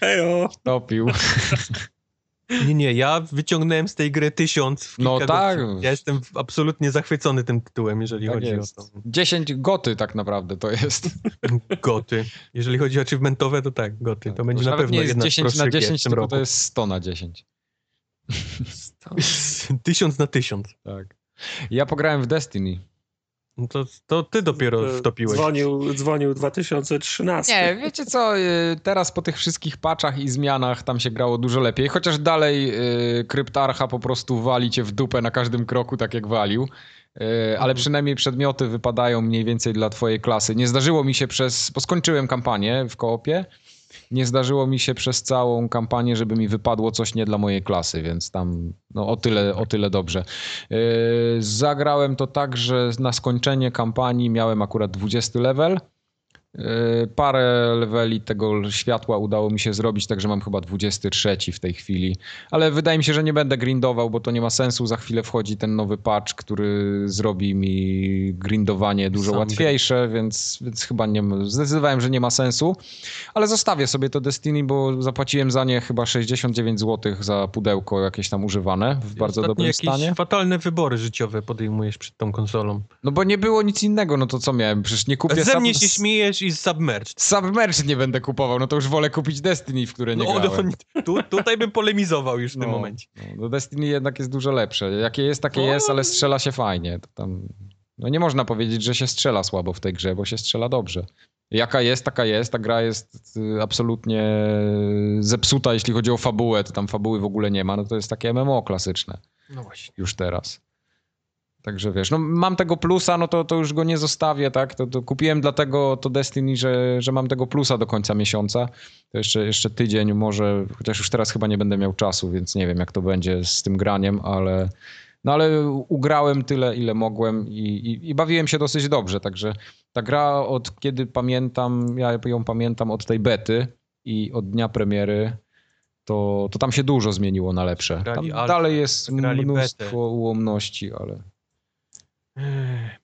Hejo. topił. Nie, nie, ja wyciągnąłem z tej gry tysiąc w No tak. godzin. Ja jestem absolutnie zachwycony tym tytułem, jeżeli Tak chodzi jest. o to. 10 goty tak naprawdę to jest. Goty. Jeżeli chodzi o achievementowe, to tak, goty. To będzie Już na pewno nie jest jedna z 10 na prostszych gier 10, w tym tylko roku. to jest 100 na 10. Tysiąc na tysiąc. Tak. Ja pograłem w Destiny. No to, to ty dopiero wtopiłeś. Dzwonił, dzwonił 2013. Nie, wiecie co, y, teraz po tych wszystkich patchach i zmianach tam się grało dużo lepiej, chociaż dalej y, Kryptarcha po prostu wali cię w dupę na każdym kroku, tak jak walił. Y, Ale Mhm. przynajmniej przedmioty wypadają mniej więcej dla twojej klasy. Nie zdarzyło mi się przez, bo skończyłem kampanię w koopie, nie zdarzyło mi się przez całą kampanię, żeby mi wypadło coś nie dla mojej klasy, więc tam no, o, tyle, o tyle dobrze. Yy, zagrałem to tak, że na skończenie kampanii miałem akurat 20 level parę leveli tego światła udało mi się zrobić, także mam chyba 23 w tej chwili. Ale wydaje mi się, że nie będę grindował, bo to nie ma sensu. Za chwilę wchodzi ten nowy patch, który zrobi mi grindowanie dużo Sam łatwiejsze, więc, więc chyba nie, zdecydowałem, że nie ma sensu. Ale zostawię sobie to Destiny, bo zapłaciłem za nie chyba 69 zł za pudełko jakieś tam używane w bardzo dobrym stanie. fatalne wybory życiowe podejmujesz przed tą konsolą. No bo nie było nic innego, no to co miałem? Przecież nie kupię... Ze mnie się śmiejesz i Submerged. Submerged nie będę kupował, no to już wolę kupić Destiny, w które nie no, grałem. No, tu, tutaj bym polemizował już w no, tym momencie. No, no, Destiny jednak jest dużo lepsze. Jakie jest, takie no. jest, ale strzela się fajnie. To tam... No nie można powiedzieć, że się strzela słabo w tej grze, bo się strzela dobrze. Jaka jest, taka jest. Ta gra jest y, absolutnie zepsuta, jeśli chodzi o fabułę. To tam fabuły w ogóle nie ma. No to jest takie MMO klasyczne. No właśnie. Już teraz. Także wiesz, no mam tego plusa, no to, to już go nie zostawię, tak? To, to kupiłem dlatego to Destiny, że, że mam tego plusa do końca miesiąca. To jeszcze, jeszcze tydzień może, chociaż już teraz chyba nie będę miał czasu, więc nie wiem jak to będzie z tym graniem, ale no ale ugrałem tyle, ile mogłem i, i, i bawiłem się dosyć dobrze, także ta gra od kiedy pamiętam, ja ją pamiętam od tej bety i od dnia premiery, to, to tam się dużo zmieniło na lepsze. Tam dalej jest mnóstwo ułomności, ale...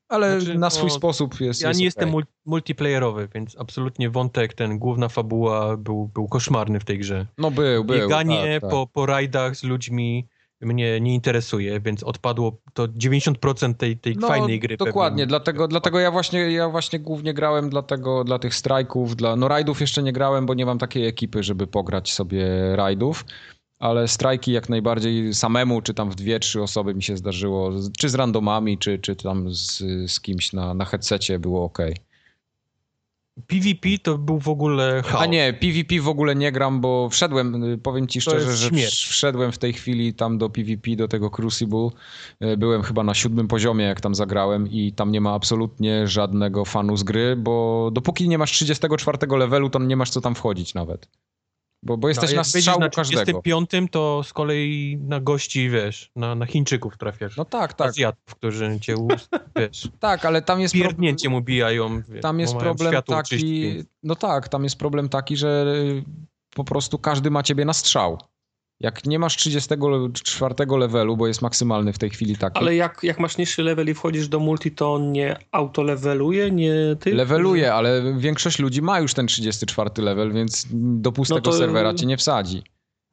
Ale znaczy, na swój no, sposób jest. Ja jest nie okay. jestem multiplayerowy, więc absolutnie wątek, ten główna fabuła był, był koszmarny w tej grze. No był, był. Bieganie tak, tak. po, po rajdach z ludźmi mnie nie interesuje, więc odpadło to 90% tej, tej no, fajnej gry. Dokładnie, dlatego, dlatego ja właśnie ja właśnie głównie grałem dlatego, dla tych strajków, dla no rajdów jeszcze nie grałem, bo nie mam takiej ekipy, żeby pograć sobie rajdów ale strajki jak najbardziej samemu, czy tam w dwie, trzy osoby mi się zdarzyło, czy z randomami, czy, czy tam z, z kimś na, na headsetie było ok. PvP to był w ogóle chaos. A nie, PvP w ogóle nie gram, bo wszedłem, powiem ci szczerze, że wszedłem w tej chwili tam do PvP, do tego Crucible. E, byłem chyba na siódmym poziomie, jak tam zagrałem i tam nie ma absolutnie żadnego fanu z gry, bo dopóki nie masz 34 levelu, to nie masz co tam wchodzić nawet. Bo, bo jesteś no, na strzał na każdego. piątym to z kolei na gości, wiesz, na, na Chińczyków trafiasz. No tak, tak. Azjatów, którzy cię, wiesz... tak, ale tam jest... Pierdnięcie mu bijają, wiesz, Tam jest problem taki... No tak, tam jest problem taki, że po prostu każdy ma ciebie na strzał. Jak nie masz 34 levelu, bo jest maksymalny w tej chwili taki. Ale jak, jak masz niższy level i wchodzisz do multi, to on nie autoleveluje, nie ty? Leveluje, ale większość ludzi ma już ten 34 level, więc do pustego no to... serwera cię nie wsadzi.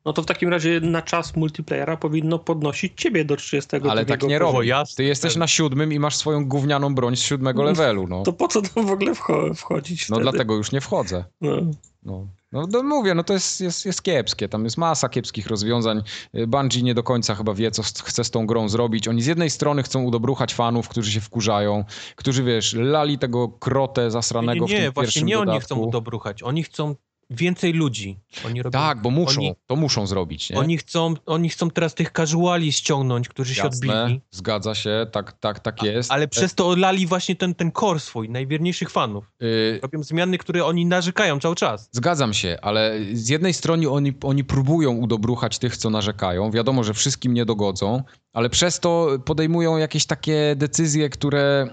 No to w takim razie na czas multiplayera powinno podnosić ciebie do 30. Ale tak nie robi. Ty jesteś na siódmym i masz swoją gównianą broń z siódmego levelu. No. To po co tam w ogóle wchodzić? No wtedy? dlatego już nie wchodzę. No. No. No, no mówię, no to jest, jest, jest kiepskie. Tam jest masa kiepskich rozwiązań. Bungie nie do końca chyba wie, co chce z tą grą zrobić. Oni z jednej strony chcą udobruchać fanów, którzy się wkurzają, którzy, wiesz, lali tego krotę zasranego nie, nie, w tym nie, właśnie nie dodatku. oni chcą udobruchać. Oni chcą więcej ludzi. Oni robią, tak, bo muszą, oni, to muszą zrobić. Nie? Oni, chcą, oni chcą teraz tych casuali ściągnąć, którzy Jasne, się odbili. Zgadza się, tak, tak, tak jest. A, ale przez to olali właśnie ten, ten core swój, najwierniejszych fanów. Yy... Robią zmiany, które oni narzekają cały czas. Zgadzam się, ale z jednej strony oni, oni próbują udobruchać tych, co narzekają. Wiadomo, że wszystkim nie dogodzą, ale przez to podejmują jakieś takie decyzje, które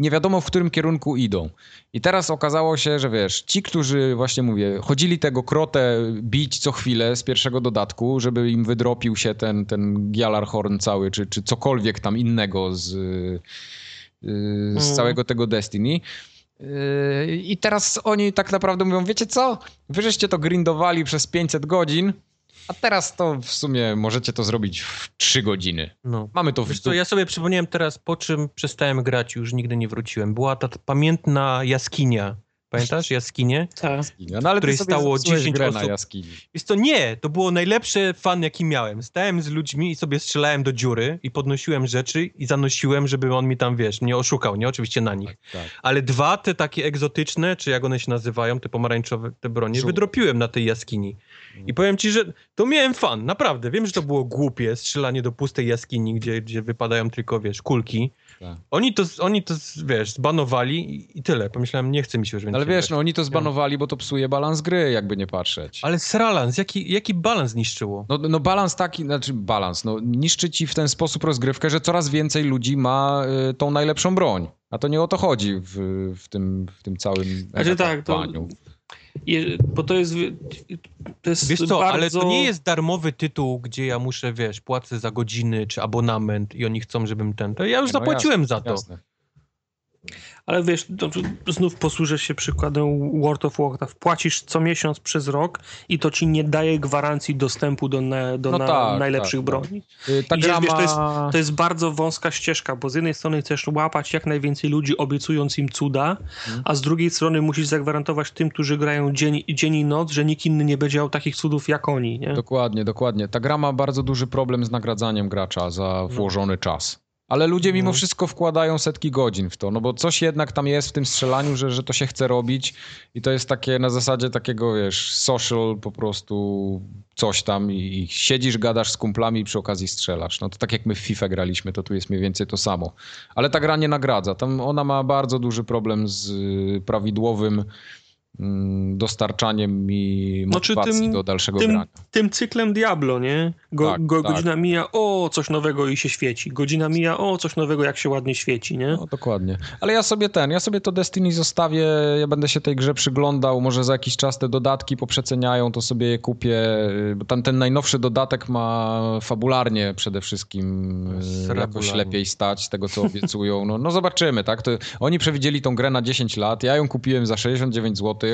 nie wiadomo w którym kierunku idą. I teraz okazało się, że wiesz, ci, którzy właśnie mówię, chodzili tego krotę bić co chwilę z pierwszego dodatku, żeby im wydropił się ten, ten Gjallarhorn cały, czy, czy cokolwiek tam innego z, y, z mm. całego tego Destiny. Y, I teraz oni tak naprawdę mówią, wiecie co? Wy żeście to grindowali przez 500 godzin, a teraz to w sumie możecie to zrobić w 3 godziny. No. Mamy to w co, Ja sobie przypomniałem teraz, po czym przestałem grać już nigdy nie wróciłem. Była ta pamiętna jaskinia. Pamiętasz jaskinie? Tak. No, ale której stało 10 grę osób. na jaskini. Jest to nie, to było najlepsze fan jaki miałem. Stałem z ludźmi i sobie strzelałem do dziury i podnosiłem rzeczy i zanosiłem, żeby on mi tam, wiesz, nie oszukał, nie oczywiście na nich. Tak, tak. Ale dwa te takie egzotyczne, czy jak one się nazywają, te pomarańczowe, te bronie, Żół. wydropiłem na tej jaskini. I powiem ci, że to miałem fan, naprawdę. Wiem, że to było głupie, strzelanie do pustej jaskini, gdzie, gdzie wypadają tylko, wiesz, kulki. Tak. Oni, to, oni to, wiesz, zbanowali i, tyle. Pomyślałem, nie chce mi się już więcej Ale wiesz, no oni to zbanowali, bo to psuje balans gry, jakby nie patrzeć. Ale Sralans, jaki, jaki balans niszczyło? No, no balans taki, znaczy balans, no niszczy ci w ten sposób rozgrywkę, że coraz więcej ludzi ma y, tą najlepszą broń. A to nie o to chodzi w, w, tym, w tym całym Znaczy tak, to. Je, bo to jest, to jest Wiesz co, bardzo... ale to nie jest darmowy tytuł, gdzie ja muszę, wiesz, płacę za godziny czy abonament i oni chcą, żebym ten... To ja już no zapłaciłem jasne, za to. Jasne. Ale wiesz, to, znów posłużę się przykładem World of Warcraft. Płacisz co miesiąc przez rok i to ci nie daje gwarancji dostępu do, na, do No na, tak, najlepszych tak, broni. Y, Ta Idziesz, gra wiesz, to jest-. To jest bardzo wąska ścieżka, bo z jednej strony chcesz łapać jak najwięcej ludzi, obiecując im cuda, Mhm. a z drugiej strony musisz zagwarantować tym, którzy grają dzień, dzień i noc, że nikt inny nie będzie miał takich cudów jak oni. Nie? Dokładnie, dokładnie. Ta gra ma bardzo duży problem z nagradzaniem gracza za No. włożony czas. Ale ludzie mimo No. wszystko wkładają setki godzin w to, no bo coś jednak tam jest w tym strzelaniu, że, że to się chce robić i to jest takie na zasadzie takiego, wiesz, social po prostu coś tam i, i siedzisz, gadasz z kumplami i przy okazji strzelasz. No to tak jak my w FIFA graliśmy, to tu jest mniej więcej to samo. Ale ta gra nie nagradza. Tam ona ma bardzo duży problem z y, prawidłowym mm, dostarczaniem i Znaczy motywacji tym- do dalszego tym- grania. Tym cyklem Diablo, nie? Go, Tak, go, tak. Godzina mija, o, coś nowego i się świeci. Godzina mija, o, coś nowego, jak się ładnie świeci, nie? No, dokładnie. Ale ja sobie ten, ja sobie to Destiny zostawię, ja będę się tej grze przyglądał, może za jakiś czas te dodatki poprzeceniają, to sobie je kupię, y, bo tam ten najnowszy dodatek ma fabularnie przede wszystkim y, Srebularnie. jakoś lepiej stać z tego, co obiecują. No, no zobaczymy, tak? To oni przewidzieli tą grę na 10 lat, ja ją kupiłem za 69 zł.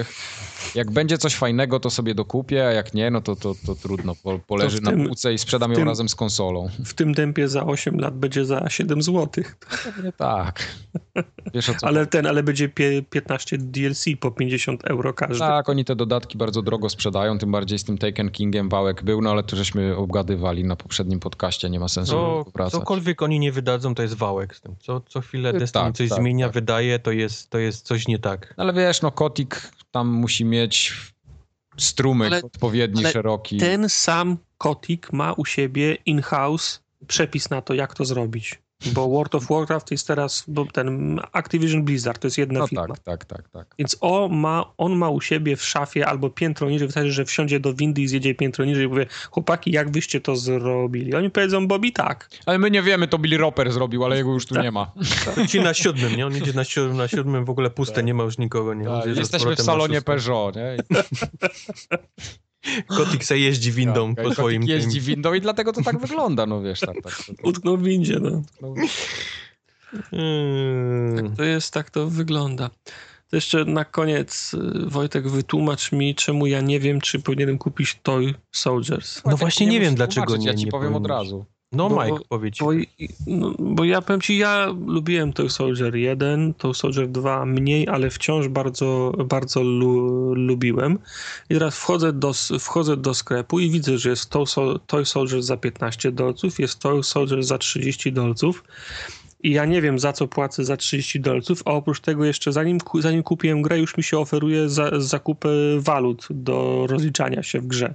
Jak będzie coś fajnego, to sobie dokupię, a jak nie, no to, to, to trudno, po, poleży tym- na półce i sprzedam ją tym- razem z konsolą. W tym tempie za 8 lat będzie za 7 zł. Pewnie tak. Wiesz Ale ten, ale będzie pie, 15 DLC po 50 euro każdy. Tak, oni te dodatki bardzo drogo sprzedają, tym bardziej z tym Taken Kingiem wałek był, no ale to żeśmy obgadywali na poprzednim podcaście, nie ma sensu Co, wracać. cokolwiek oni nie wydadzą, to jest wałek z tym. Co, co chwilę Destiny tak, coś tak, zmienia, tak. wydaje, to jest, to jest coś nie tak. Ale wiesz, no Kotik tam musi mieć strumyk Ale- odpowiedni, ale szeroki. Ten sam Kotik ma u siebie in-house przepis na to, jak to zrobić. Bo World of Warcraft jest teraz, bo ten Activision Blizzard to jest jedna No firma. tak, tak, tak, tak. Więc on ma, on ma u siebie w szafie albo piętro niżej, wystarczy, że wsiądzie do windy i zjedzie piętro niżej i powie, chłopaki, jak wyście to zrobili? Oni powiedzą, Bobby, tak. Ale my nie wiemy, to Billy Roper zrobił, ale jego już tu Tak. nie ma. Ci na siódmym, nie? On idzie na siódmym, na siódmym w ogóle puste, nie ma już nikogo, nie? Tak, jesteśmy w salonie. Peugeot, nie? Kotik se jeździ windą Tak, po swoim... jeździ windą i dlatego to tak wygląda, no wiesz, tak, tak. tak, Utknął w windzie, no. no. Mm. To jest, tak to wygląda. To jeszcze na koniec, y, Wojtek, wytłumacz mi, czemu ja nie wiem, czy powinienem kupić Toy Soldiers. No właśnie nie wiem, dlaczego nie- Ja ci nie powiem od razu. No Bo- Mike, powiedz. Bo, no, bo ja powiem ci, ja lubiłem Toy Soldier 1, Toy Soldier 2 mniej, ale wciąż bardzo, bardzo lu, lubiłem. I teraz wchodzę do, wchodzę do sklepu i widzę, że jest Toy, Sol- Toy Soldier za 15 dolców, jest Toy Soldier za 30 dolców. I ja nie wiem, za co płacę za 30 dolców, a oprócz tego jeszcze zanim, zanim kupiłem grę, już mi się oferuje za, zakupy walut do rozliczania się w grze.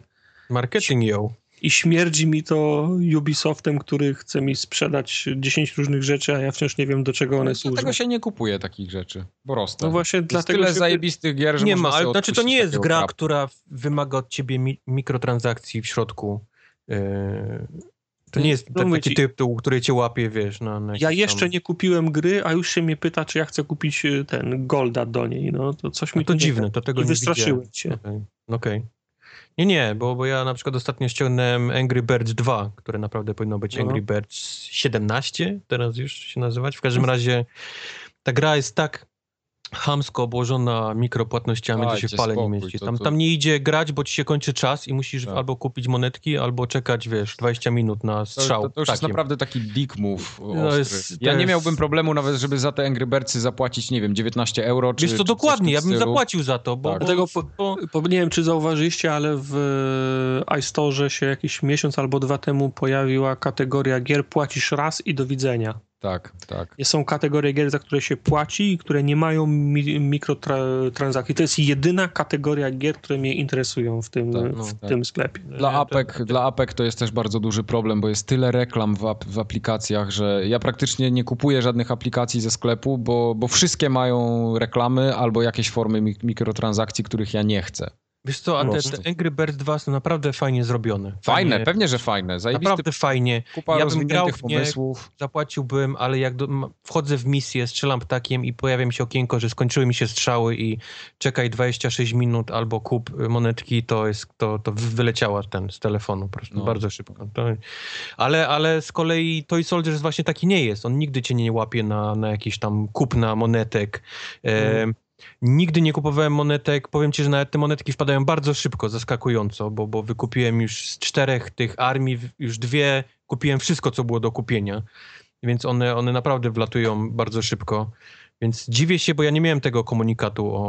Marketing ją. I śmierdzi mi to Ubisoftem, który chce mi sprzedać 10 różnych rzeczy, a ja wciąż nie wiem, do czego one służą. Dlatego się nie kupuje takich rzeczy, rosną. No właśnie Jest dlatego tyle się... zajebistych gier, że Nie ma, ale znaczy to nie jest gra, krapu. która wymaga od ciebie mi mikrotransakcji w środku. Yy, to nie jest No taki tytuł, który cię łapie, wiesz, na, na Ja jeszcze tam... nie kupiłem gry, a już się mnie pyta, czy ja chcę kupić y, ten Golda do niej. No to coś mi to dziwne, to tego I nie wystraszyłem widziałem. się. Okej. Okej. Nie, nie, bo, bo ja na przykład ostatnio ściągnąłem Angry Birds 2, które naprawdę powinno być No. Angry Birds 17, teraz już się nazywać. W każdym razie ta gra jest tak chamsko obłożona mikropłatnościami, że się Dajcie w pale nie spokój, mieści. to- Tam, to- tam nie idzie grać, bo ci się kończy czas i musisz Tak. albo kupić monetki, albo czekać, wiesz, 20 minut na To, strzał. to, to już jest ptakiem. naprawdę taki dick move No jest- to ja nie jest- miałbym problemu nawet, żeby za te Angry Birdsy zapłacić, nie wiem, 19 euro, czy Wiesz co, dokładnie, ja bym zapłacił za to, bo... Tak. bo, Dlatego bo Bo nie wiem, czy zauważyliście, ale w e, iStore się jakiś miesiąc albo dwa temu pojawiła kategoria gier płacisz raz i do widzenia. Tak, tak. Są kategorie gier, za które się płaci i które nie mają mi mikrotransakcji. To jest jedyna kategoria gier, które mnie interesują w tym, tak, no, w tak. tym sklepie. Dla APEC, dla APEC to jest też bardzo duży problem, bo jest tyle reklam w, w aplikacjach, że ja praktycznie nie kupuję żadnych aplikacji ze sklepu, bo, bo wszystkie mają reklamy albo jakieś formy mikrotransakcji, których ja nie chcę. Wiesz co, a te, te, Angry Birds 2 są naprawdę fajnie zrobione. Fajnie, fajnie pewnie, że fajne. Zajebisty, naprawdę fajnie. Kupa ja bym grał w nie, pomysłów. zapłaciłbym, ale jak do, wchodzę w misję, strzelam ptakiem i pojawia mi się okienko, że skończyły mi się strzały i czekaj 26 minut albo kup monetki, to jest, to, to wyleciała ten z telefonu po prostu no. bardzo szybko. To, ale, ale z kolei Toy Soldiers właśnie taki nie jest. On nigdy cię nie łapie na, na jakiś tam kupna monetek. Mm. Nigdy nie kupowałem monetek. Powiem ci, że nawet te monetki wpadają bardzo szybko, zaskakująco, bo, bo wykupiłem już z czterech tych armii, już dwie, kupiłem wszystko, co było do kupienia. Więc one, one naprawdę wlatują bardzo szybko. Więc dziwię się, bo ja nie miałem tego komunikatu o,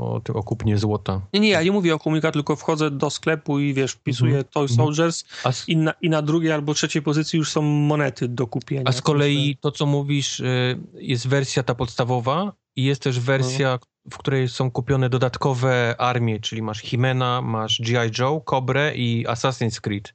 o, o kupnie złota. Nie, nie, ja nie mówię o komunikatu, tylko wchodzę do sklepu i wiesz, wpisuję mm -hmm. Toy mhm. Soldiers i, na, i na drugiej albo trzeciej pozycji już są monety do kupienia. A z kolei to, co mówisz, y, jest wersja ta podstawowa i jest też wersja, no w której są kupione dodatkowe armie, czyli masz Himena, masz G.I. Joe, Cobre i Assassin's Creed.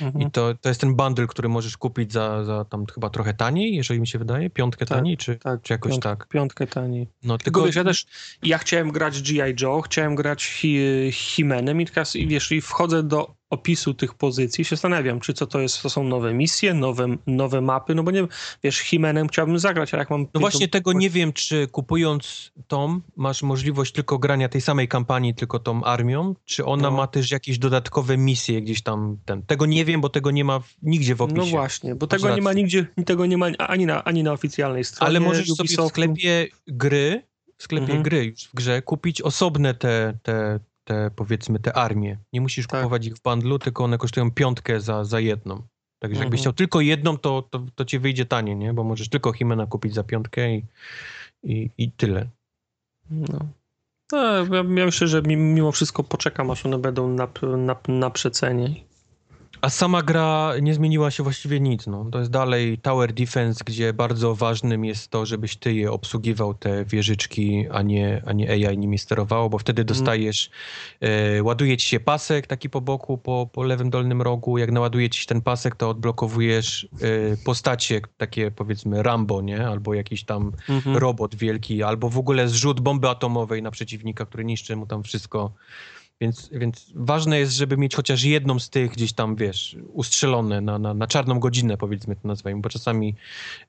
Mhm. I to, to jest ten bundle, który możesz kupić za, za tam chyba trochę taniej, jeżeli mi się wydaje, piątkę tak, taniej, czy, tak, czy jakoś tak? Piątkę taniej. No, tylko wiesz, ja też, ja chciałem grać G.I. Joe, chciałem grać Hi, Himenem i teraz, wiesz, i wchodzę do opisu tych pozycji się zastanawiam, czy co to jest, to są nowe misje, nowe, nowe mapy, no bo nie wiesz, Himenem chciałbym zagrać, ale jak mam... No właśnie tego nie wiem, czy kupując tom masz możliwość tylko grania tej samej kampanii, tylko tą armią, czy ona no. ma też jakieś dodatkowe misje gdzieś tam, ten, tego nie wiem, bo tego nie ma nigdzie w no opisie. No właśnie, bo tego nie ma nigdzie, tego nie ma ani na, ani na oficjalnej stronie Ale możesz Ubisoftu. sobie w sklepie gry, w sklepie mhm. gry już w grze kupić osobne te, te te, powiedzmy, te armie. Nie musisz tak. kupować ich w bundlu, tylko one kosztują piątkę za, za jedną. Także mhm. jakbyś chciał tylko jedną, to, to, to ci wyjdzie tanie, nie? Bo możesz tylko Himena kupić za piątkę i, i, i tyle. No. no ja, ja myślę, że mimo wszystko poczekam, aż one będą na, na, na przecenie. A sama gra nie zmieniła się właściwie nic. No. To jest dalej Tower Defense, gdzie bardzo ważnym jest to, żebyś ty je obsługiwał, te wieżyczki, a nie, a nie AI nimi sterowało, bo wtedy mhm. dostajesz, e, ładuje ci się pasek taki po boku, po, po lewym dolnym rogu. Jak naładuje ci się ten pasek, to odblokowujesz e, postacie, takie powiedzmy Rambo, nie? Albo jakiś tam mhm. robot wielki, albo w ogóle zrzut bomby atomowej na przeciwnika, który niszczy mu tam wszystko. Więc, więc ważne jest, żeby mieć chociaż jedną z tych gdzieś tam, wiesz, ustrzelone na, na, na czarną godzinę, powiedzmy to nazwijmy, bo czasami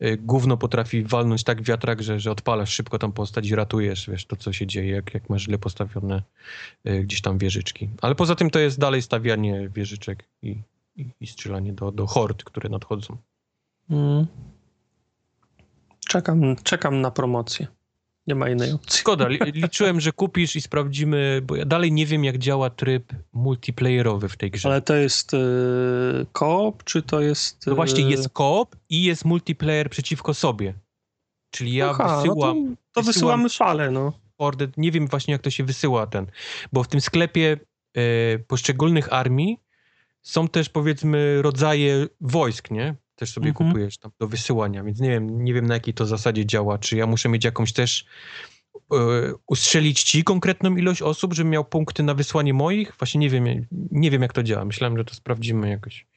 y, gówno potrafi walnąć tak wiatrak, że, że odpalasz szybko tam postać i ratujesz, wiesz, to co się dzieje, jak, jak masz źle postawione y, gdzieś tam wieżyczki. Ale poza tym to jest dalej stawianie wieżyczek i, i, i strzelanie do, do hord, które nadchodzą. Mm. Czekam, czekam na promocję. Nie ma innej opcji. Szkoda, liczyłem, że kupisz i sprawdzimy, bo ja dalej nie wiem, jak działa tryb multiplayerowy w tej grze. Ale to jest yy, koop, czy to jest... No właśnie, jest koop i jest multiplayer przeciwko sobie. Czyli ja Aha, wysyłam... No to, to wysyłamy szale, no. Order, nie wiem właśnie, jak to się wysyła ten, bo w tym sklepie yy, poszczególnych armii są też, powiedzmy, rodzaje wojsk, nie? Też sobie mhm. kupujesz tam do wysyłania, więc nie wiem, nie wiem na jakiej to zasadzie działa, czy ja muszę mieć jakąś też yy, ustrzelić ci konkretną ilość osób, żebym miał punkty na wysłanie moich? Właśnie nie wiem, nie wiem jak to działa. Myślałem, że to sprawdzimy jakoś.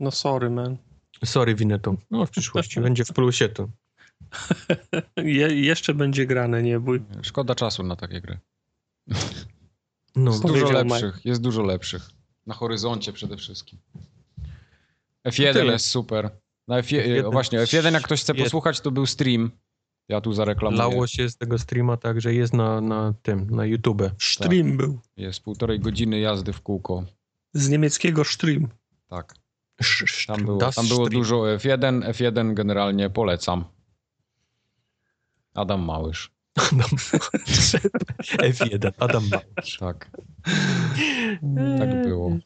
No sorry, man. Sorry, Winetu. No w przyszłości będzie w plusie to. Je, jeszcze będzie grane, nie bój. Szkoda czasu na takie gry. No, jest dużo lepszych, jest dużo lepszych. Na horyzoncie przede wszystkim. F1 jest super. Na F... F1. Właśnie, F1 jak ktoś chce posłuchać, to był stream. Ja tu zareklamuję. Lało się z tego streama, także jest na, na tym, na YouTube. Stream tak. był. Jest półtorej godziny jazdy w kółko. Z niemieckiego stream. Tak. Tam było, tam było dużo F1. F1 generalnie polecam. Adam Małysz. Adam F1, Adam Małysz. Tak. Tak było.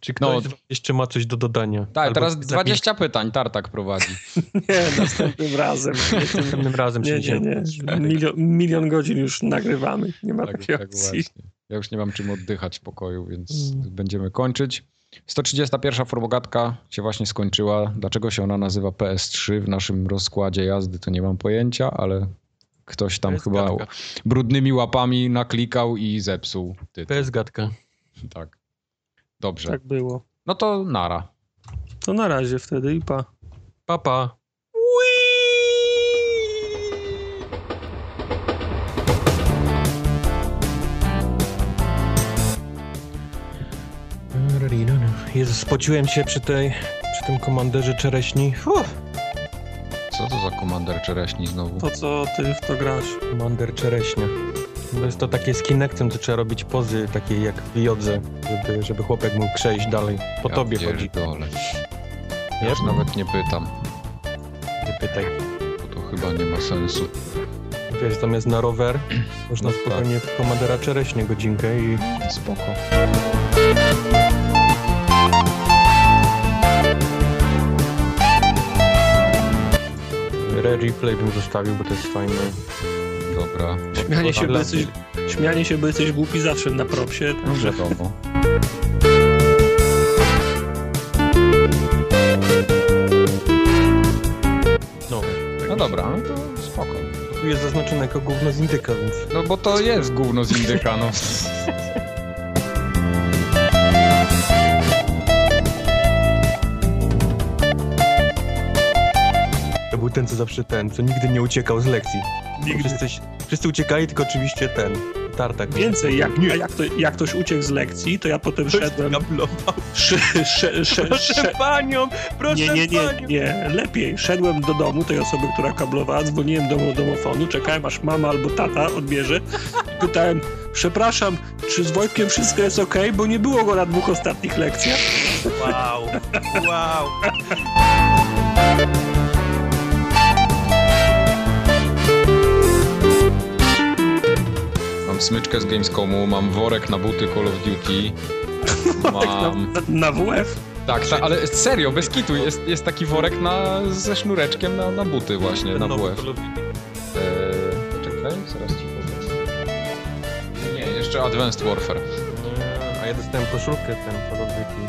Czy ktoś no, jeszcze ma coś do dodania? Tak, Albo teraz 20 pytań Tartak prowadzi. nie, następnym razem. Następnym razem nie, nie, nie. Milion, milion, godzin już nagrywamy. Nie ma tak, takiej tak opcji. Właśnie. Ja już nie mam czym oddychać w pokoju, więc mm. będziemy kończyć. 131 formogatka się właśnie skończyła. Dlaczego się ona nazywa PS3 w naszym rozkładzie jazdy, to nie mam pojęcia, ale ktoś tam chyba gadka. brudnymi łapami naklikał i zepsuł tytuł. PS gadka. Tak. Dobrze. Tak było. No to nara. To na razie wtedy i pa. Papa. Jezu, spociłem się przy tej, przy tym komanderze czereśni. Uff, Co to za komander czereśni znowu? To co ty w to grasz? komander czereśnia. To jest to takie z Kinectem, to trzeba robić pozy takie jak w jodze, żeby, żeby chłopak mógł przejść dalej. Po Ja tobie chodzi. pierdolę. Ja już nawet nie pytam, Nie pytaj. bo to chyba nie ma sensu. Wiesz, zamiast na rower, można No tak. spokojnie w komandera czereśnie godzinkę i Spoko. Re-replay bym zostawił, bo to jest fajne. Dobra. Śmianie się, bo Ale- jesteś, śmianie się, bo jesteś głupi zawsze na propsie. Także Wiadomo. No, No dobra, no to spoko. tu jest zaznaczone jako gówno z indyka, więc... No bo to jest gówno z indyka, no. zawsze ten, co nigdy nie uciekał z lekcji. nigdy. Wszyscy, wszyscy uciekali, tylko oczywiście ten, tartak. Więcej, jak, a jak, to, jak ktoś uciekł z lekcji, to ja potem szedłem... Kablował. Sze, sze, sze, Proszę panią, proszę nie, nie, nie, panią. nie, lepiej. Szedłem do domu tej osoby, która kablowała, dzwoniłem do domofonu, czekałem aż mama albo tata odbierze i pytałem, przepraszam, czy z Wojtkiem wszystko jest ok, bo nie było go na dwóch ostatnich lekcjach. Wow, wow. Smyczkę z Gamescomu, mam worek na buty Call of Duty. Mam... Na, na WF. Tak, ta, ale serio, bez kitu, jest, jest taki worek na, ze sznureczkiem na, na buty właśnie, na Nowy WF. Eee, poczekaj, zaraz ci powiem. Nie, jeszcze Advanced Warfare. A ja dostałem koszulkę ten Call of Duty.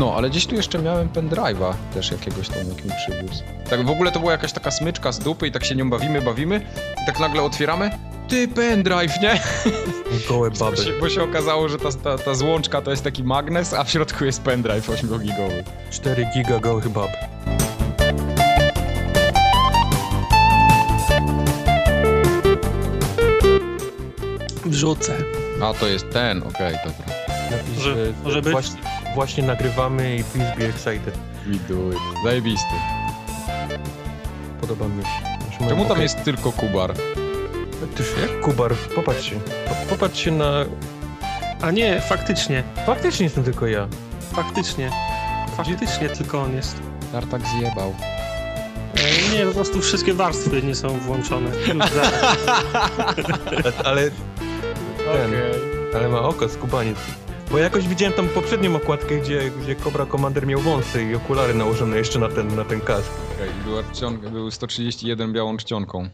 No, ale gdzieś tu jeszcze miałem pendrive'a też jakiegoś tam, jak mi przywiózł. Tak w ogóle to była jakaś taka smyczka z dupy i tak się nią bawimy, bawimy i tak nagle otwieramy. Ty pendrive, nie? Gołe Bo baby. się, bo się okazało, że ta, ta, ta złączka to jest taki magnes, a w środku jest pendrive 8-gigowy. 4 giga gołych bab. Wrzucę. A to jest ten, okej, dobra. Napisz, Może- że może być? Właśnie, właśnie nagrywamy i please be excited. We do it. Zajebisty. Podoba mi się. Znaczy, Czemu tam jest tylko kubar? Tyż jak Kubar, popatrz się. Po- Popatrz się na... A nie, faktycznie. Faktycznie jestem tylko ja. Faktycznie. Faktycznie tylko on jest. Tartak zjebał. E, Nie, po prostu wszystkie warstwy nie są włączone. Ale... Ten, ale ma oko, skubaniec. Bo jakoś widziałem tam poprzednią okładkę, gdzie, gdzie Cobra Commander miał wąsy i okulary nałożone jeszcze na ten, na ten kask. Była czcionka, był 131 białą czcionką.